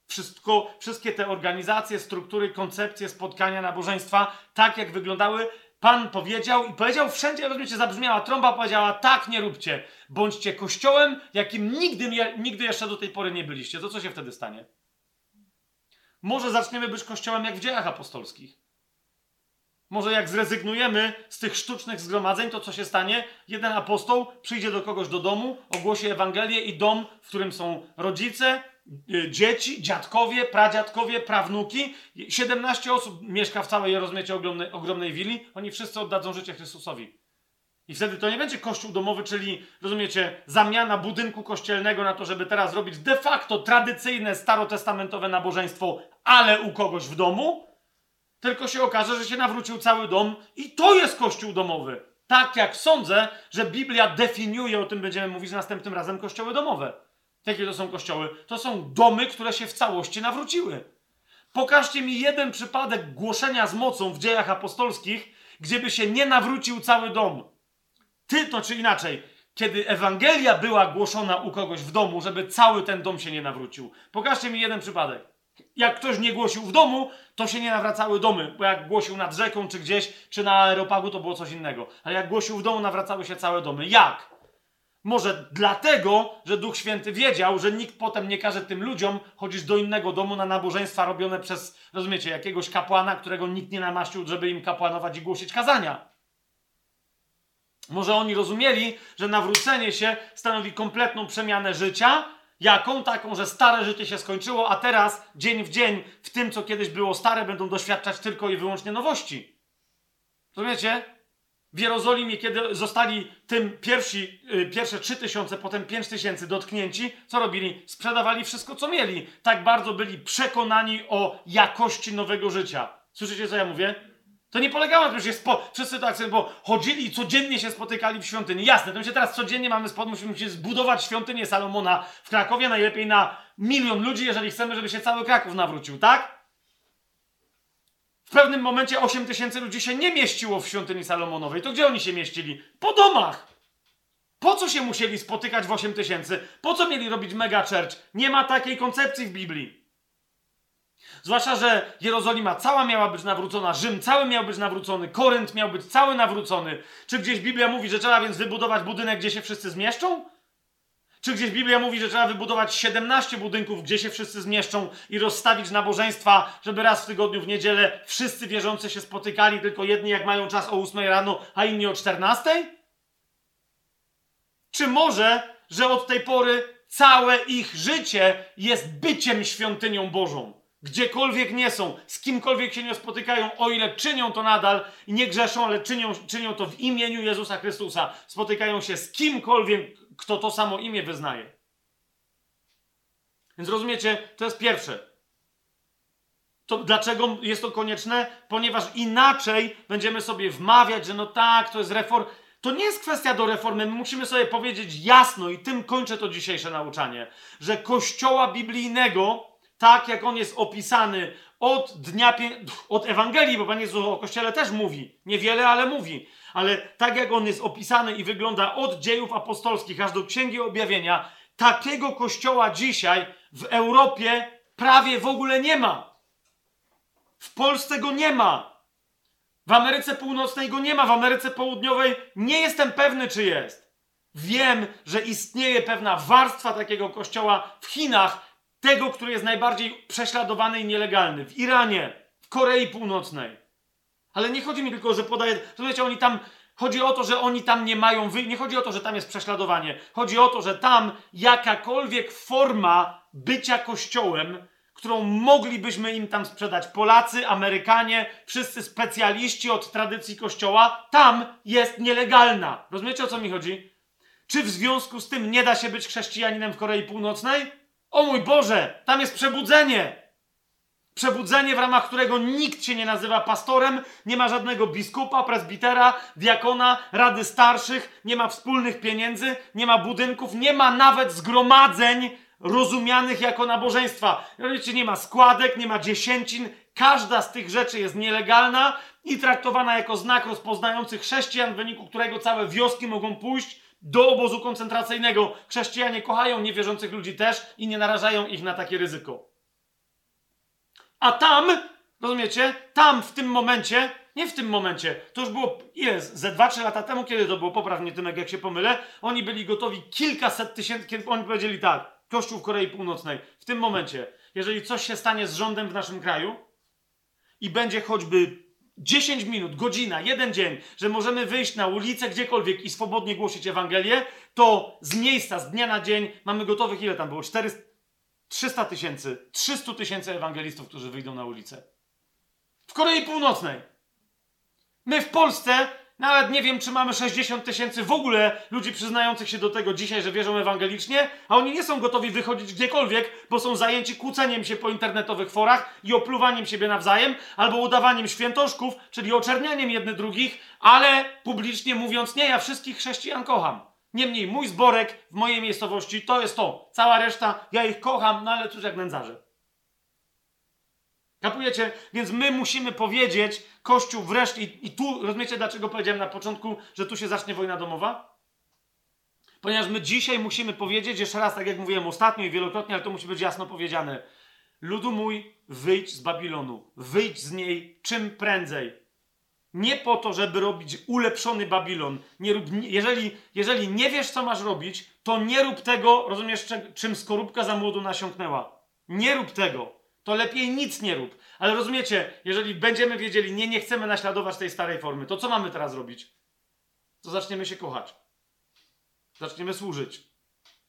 Wszystko, wszystkie te organizacje, struktury, koncepcje, spotkania, nabożeństwa, tak jak wyglądały, Pan powiedział i powiedział wszędzie, rozumiecie, zabrzmiała trąba, powiedziała tak nie róbcie. Bądźcie kościołem, jakim nigdy, nigdy jeszcze do tej pory nie byliście. To co się wtedy stanie? Może zaczniemy być kościołem jak w dziejach apostolskich. Może jak zrezygnujemy z tych sztucznych zgromadzeń, to co się stanie? Jeden apostoł przyjdzie do kogoś do domu, ogłosi Ewangelię i dom, w którym są rodzice, y, dzieci, dziadkowie, pradziadkowie, prawnuki. 17 osób mieszka w całej rozmiecie ogromnej, ogromnej willi. Oni wszyscy oddadzą życie Chrystusowi. I wtedy to nie będzie kościół domowy, czyli, rozumiecie, zamiana budynku kościelnego na to, żeby teraz robić de facto tradycyjne, starotestamentowe nabożeństwo, ale u kogoś w domu, tylko się okaże, że się nawrócił cały dom i to jest kościół domowy. Tak jak sądzę, że Biblia definiuje, o tym będziemy mówić następnym razem, kościoły domowe. Jakie to są kościoły? To są domy, które się w całości nawróciły. Pokażcie mi jeden przypadek głoszenia z mocą w dziejach apostolskich, gdzie by się nie nawrócił cały dom. Ty to czy inaczej, kiedy Ewangelia była głoszona u kogoś w domu, żeby cały ten dom się nie nawrócił. Pokażcie mi jeden przypadek. Jak ktoś nie głosił w domu, to się nie nawracały domy, bo jak głosił nad rzeką, czy gdzieś, czy na aeropagu, to było coś innego. Ale jak głosił w domu, nawracały się całe domy. Jak? Może dlatego, że Duch Święty wiedział, że nikt potem nie każe tym ludziom chodzić do innego domu na nabożeństwa robione przez, rozumiecie, jakiegoś kapłana, którego nikt nie namaścił, żeby im kapłanować i głosić kazania. Może oni rozumieli, że nawrócenie się stanowi kompletną przemianę życia, Jaką? Taką, że stare życie się skończyło, a teraz, dzień w dzień, w tym, co kiedyś było stare, będą doświadczać tylko i wyłącznie nowości. Rozumiecie? W Jerozolimie, kiedy zostali tym pierwsi, yy, pierwsze tysiące, potem pięć tysięcy dotknięci, co robili? Sprzedawali wszystko, co mieli. Tak bardzo byli przekonani o jakości nowego życia. Słyszycie, co ja mówię? To nie polegało na tym, że spo... wszyscy tak sobie, bo chodzili i codziennie się spotykali w świątyni. Jasne, to my się teraz codziennie mamy spod, musimy się zbudować świątynię Salomona w Krakowie, najlepiej na milion ludzi, jeżeli chcemy, żeby się cały Kraków nawrócił, tak? W pewnym momencie 8 tysięcy ludzi się nie mieściło w świątyni Salomonowej. To gdzie oni się mieścili? Po domach! Po co się musieli spotykać w 8 tysięcy? Po co mieli robić mega church? Nie ma takiej koncepcji w Biblii. Zwłaszcza, że Jerozolima cała miała być nawrócona, Rzym cały miał być nawrócony, Korynt miał być cały nawrócony. Czy gdzieś Biblia mówi, że trzeba więc wybudować budynek, gdzie się wszyscy zmieszczą? Czy gdzieś Biblia mówi, że trzeba wybudować 17 budynków, gdzie się wszyscy zmieszczą i rozstawić nabożeństwa, żeby raz w tygodniu w niedzielę wszyscy wierzący się spotykali, tylko jedni jak mają czas o 8 rano, a inni o 14? Czy może, że od tej pory całe ich życie jest byciem świątynią Bożą? Gdziekolwiek nie są, z kimkolwiek się nie spotykają, o ile czynią to nadal i nie grzeszą, ale czynią, czynią to w imieniu Jezusa Chrystusa, spotykają się z kimkolwiek, kto to samo imię wyznaje. Więc rozumiecie, to jest pierwsze. To dlaczego jest to konieczne? Ponieważ inaczej będziemy sobie wmawiać, że no tak, to jest reform. To nie jest kwestia do reformy. My musimy sobie powiedzieć jasno, i tym kończę to dzisiejsze nauczanie, że kościoła biblijnego tak jak on jest opisany od dnia, od Ewangelii, bo Pan Jezus o Kościele też mówi, niewiele, ale mówi, ale tak jak on jest opisany i wygląda od dziejów apostolskich aż do Księgi Objawienia, takiego Kościoła dzisiaj w Europie prawie w ogóle nie ma. W Polsce go nie ma. W Ameryce Północnej go nie ma, w Ameryce Południowej nie jestem pewny, czy jest. Wiem, że istnieje pewna warstwa takiego kościoła w Chinach, tego, który jest najbardziej prześladowany i nielegalny. W Iranie, w Korei Północnej. Ale nie chodzi mi tylko, że podaje. Słuchajcie, oni tam. Chodzi o to, że oni tam nie mają. Wy... Nie chodzi o to, że tam jest prześladowanie. Chodzi o to, że tam jakakolwiek forma bycia kościołem, którą moglibyśmy im tam sprzedać, Polacy, Amerykanie, wszyscy specjaliści od tradycji kościoła, tam jest nielegalna. Rozumiecie o co mi chodzi? Czy w związku z tym nie da się być chrześcijaninem w Korei Północnej? O mój Boże, tam jest przebudzenie. Przebudzenie, w ramach którego nikt się nie nazywa pastorem, nie ma żadnego biskupa, presbitera, diakona, rady starszych, nie ma wspólnych pieniędzy, nie ma budynków, nie ma nawet zgromadzeń rozumianych jako nabożeństwa. Wiecie, nie ma składek, nie ma dziesięcin. Każda z tych rzeczy jest nielegalna i traktowana jako znak rozpoznający chrześcijan, w wyniku którego całe wioski mogą pójść do obozu koncentracyjnego. Chrześcijanie kochają niewierzących ludzi też i nie narażają ich na takie ryzyko. A tam, rozumiecie, tam w tym momencie, nie w tym momencie, to już było, ile, ze 2-3 lata temu, kiedy to było, poprawnie Tymek, jak się pomylę, oni byli gotowi kilkaset tysięcy, kiedy oni powiedzieli tak, Kościół w Korei Północnej, w tym momencie, jeżeli coś się stanie z rządem w naszym kraju i będzie choćby 10 minut, godzina, jeden dzień, że możemy wyjść na ulicę gdziekolwiek i swobodnie głosić Ewangelię, to z miejsca, z dnia na dzień mamy gotowych, ile tam było? 400, 300 tysięcy, 300 tysięcy ewangelistów, którzy wyjdą na ulicę. W Korei Północnej. My w Polsce nawet nie wiem, czy mamy 60 tysięcy w ogóle ludzi przyznających się do tego dzisiaj, że wierzą ewangelicznie, a oni nie są gotowi wychodzić gdziekolwiek, bo są zajęci kłóceniem się po internetowych forach i opluwaniem siebie nawzajem, albo udawaniem świętoszków, czyli oczernianiem jednych drugich, ale publicznie mówiąc, nie, ja wszystkich chrześcijan kocham. Niemniej mój zborek w mojej miejscowości to jest to. Cała reszta, ja ich kocham, no ale cóż jak nędzarze. Kapujecie? Więc my musimy powiedzieć, Kościół wreszcie, i, i tu rozumiecie, dlaczego powiedziałem na początku, że tu się zacznie wojna domowa? Ponieważ my dzisiaj musimy powiedzieć, jeszcze raz, tak jak mówiłem ostatnio i wielokrotnie, ale to musi być jasno powiedziane. Ludu mój, wyjdź z Babilonu. Wyjdź z niej czym prędzej. Nie po to, żeby robić ulepszony Babilon. Nie rób, jeżeli, jeżeli nie wiesz, co masz robić, to nie rób tego, rozumiesz, czym skorupka za młodu nasiąknęła. Nie rób tego to lepiej nic nie rób. Ale rozumiecie, jeżeli będziemy wiedzieli, nie, nie chcemy naśladować tej starej formy, to co mamy teraz robić? To zaczniemy się kochać. Zaczniemy służyć.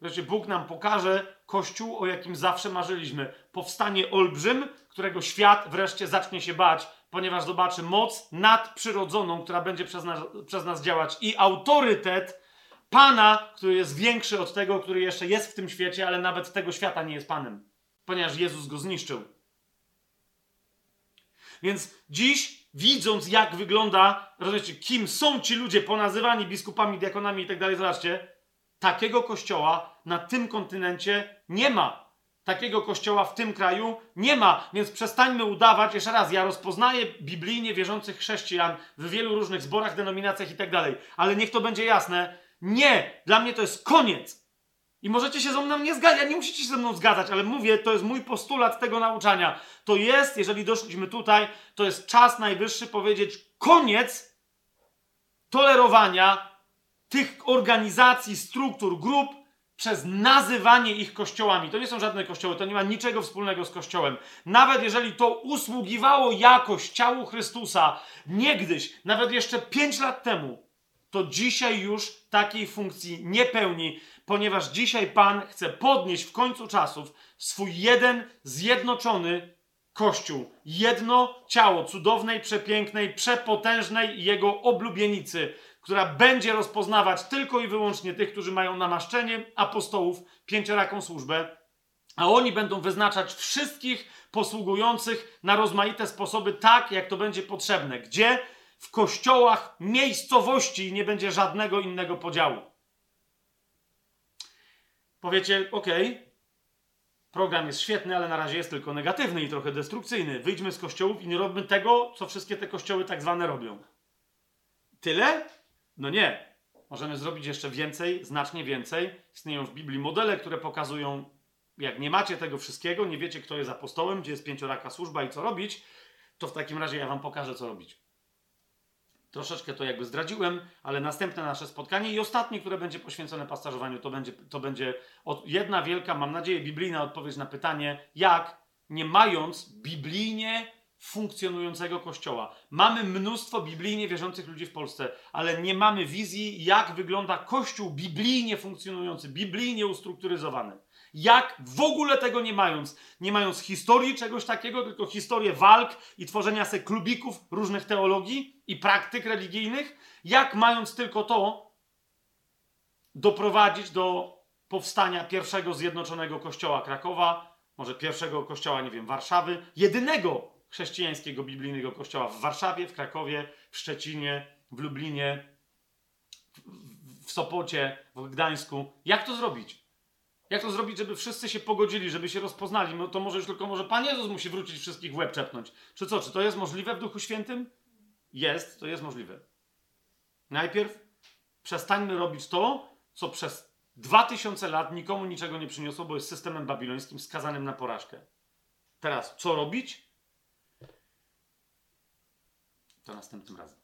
Wreszcie Bóg nam pokaże Kościół, o jakim zawsze marzyliśmy. Powstanie olbrzym, którego świat wreszcie zacznie się bać, ponieważ zobaczy moc nadprzyrodzoną, która będzie przez nas, przez nas działać i autorytet Pana, który jest większy od tego, który jeszcze jest w tym świecie, ale nawet tego świata nie jest Panem ponieważ Jezus go zniszczył. Więc dziś, widząc jak wygląda, rozumiecie, kim są ci ludzie ponazywani biskupami, diakonami i tak dalej, zobaczcie, takiego kościoła na tym kontynencie nie ma. Takiego kościoła w tym kraju nie ma, więc przestańmy udawać. Jeszcze raz, ja rozpoznaję biblijnie wierzących chrześcijan w wielu różnych zborach, denominacjach i tak dalej, ale niech to będzie jasne. Nie, dla mnie to jest koniec. I możecie się ze mną nie zgadzać, nie musicie się ze mną zgadzać, ale mówię, to jest mój postulat tego nauczania. To jest, jeżeli doszliśmy tutaj, to jest czas najwyższy powiedzieć koniec tolerowania tych organizacji, struktur, grup przez nazywanie ich kościołami. To nie są żadne kościoły, to nie ma niczego wspólnego z kościołem. Nawet jeżeli to usługiwało jakoś ciału Chrystusa niegdyś, nawet jeszcze pięć lat temu, to dzisiaj już takiej funkcji nie pełni, ponieważ dzisiaj Pan chce podnieść w końcu czasów swój jeden zjednoczony Kościół. Jedno ciało cudownej, przepięknej, przepotężnej Jego oblubienicy, która będzie rozpoznawać tylko i wyłącznie tych, którzy mają namaszczenie apostołów, pięcioraką służbę, a oni będą wyznaczać wszystkich posługujących na rozmaite sposoby tak, jak to będzie potrzebne. Gdzie? W kościołach miejscowości nie będzie żadnego innego podziału. Powiecie, ok, program jest świetny, ale na razie jest tylko negatywny i trochę destrukcyjny. Wyjdźmy z kościołów i nie robimy tego, co wszystkie te kościoły tak zwane robią. Tyle? No nie. Możemy zrobić jeszcze więcej, znacznie więcej. Istnieją w Biblii modele, które pokazują, jak nie macie tego wszystkiego, nie wiecie, kto jest apostołem, gdzie jest pięcioraka służba i co robić, to w takim razie ja wam pokażę, co robić. Troszeczkę to jakby zdradziłem, ale następne nasze spotkanie i ostatnie, które będzie poświęcone pasażowaniu, to będzie, to będzie jedna wielka, mam nadzieję, biblijna odpowiedź na pytanie, jak nie mając biblijnie funkcjonującego kościoła. Mamy mnóstwo biblijnie wierzących ludzi w Polsce, ale nie mamy wizji, jak wygląda kościół biblijnie funkcjonujący, biblijnie ustrukturyzowany. Jak w ogóle tego nie mając, nie mając historii czegoś takiego, tylko historię walk i tworzenia se klubików różnych teologii i praktyk religijnych, jak mając tylko to doprowadzić do powstania pierwszego zjednoczonego kościoła Krakowa, może pierwszego kościoła, nie wiem, Warszawy, jedynego chrześcijańskiego, biblijnego kościoła w Warszawie, w Krakowie, w Szczecinie, w Lublinie, w Sopocie, w Gdańsku. Jak to zrobić? Jak to zrobić, żeby wszyscy się pogodzili, żeby się rozpoznali? No to może już tylko może Pan Jezus musi wrócić wszystkich w łeb czepnąć. Czy co? Czy to jest możliwe w Duchu Świętym? Jest, to jest możliwe. Najpierw przestańmy robić to, co przez dwa tysiące lat nikomu niczego nie przyniosło, bo jest systemem babilońskim skazanym na porażkę. Teraz, co robić? To następnym razem.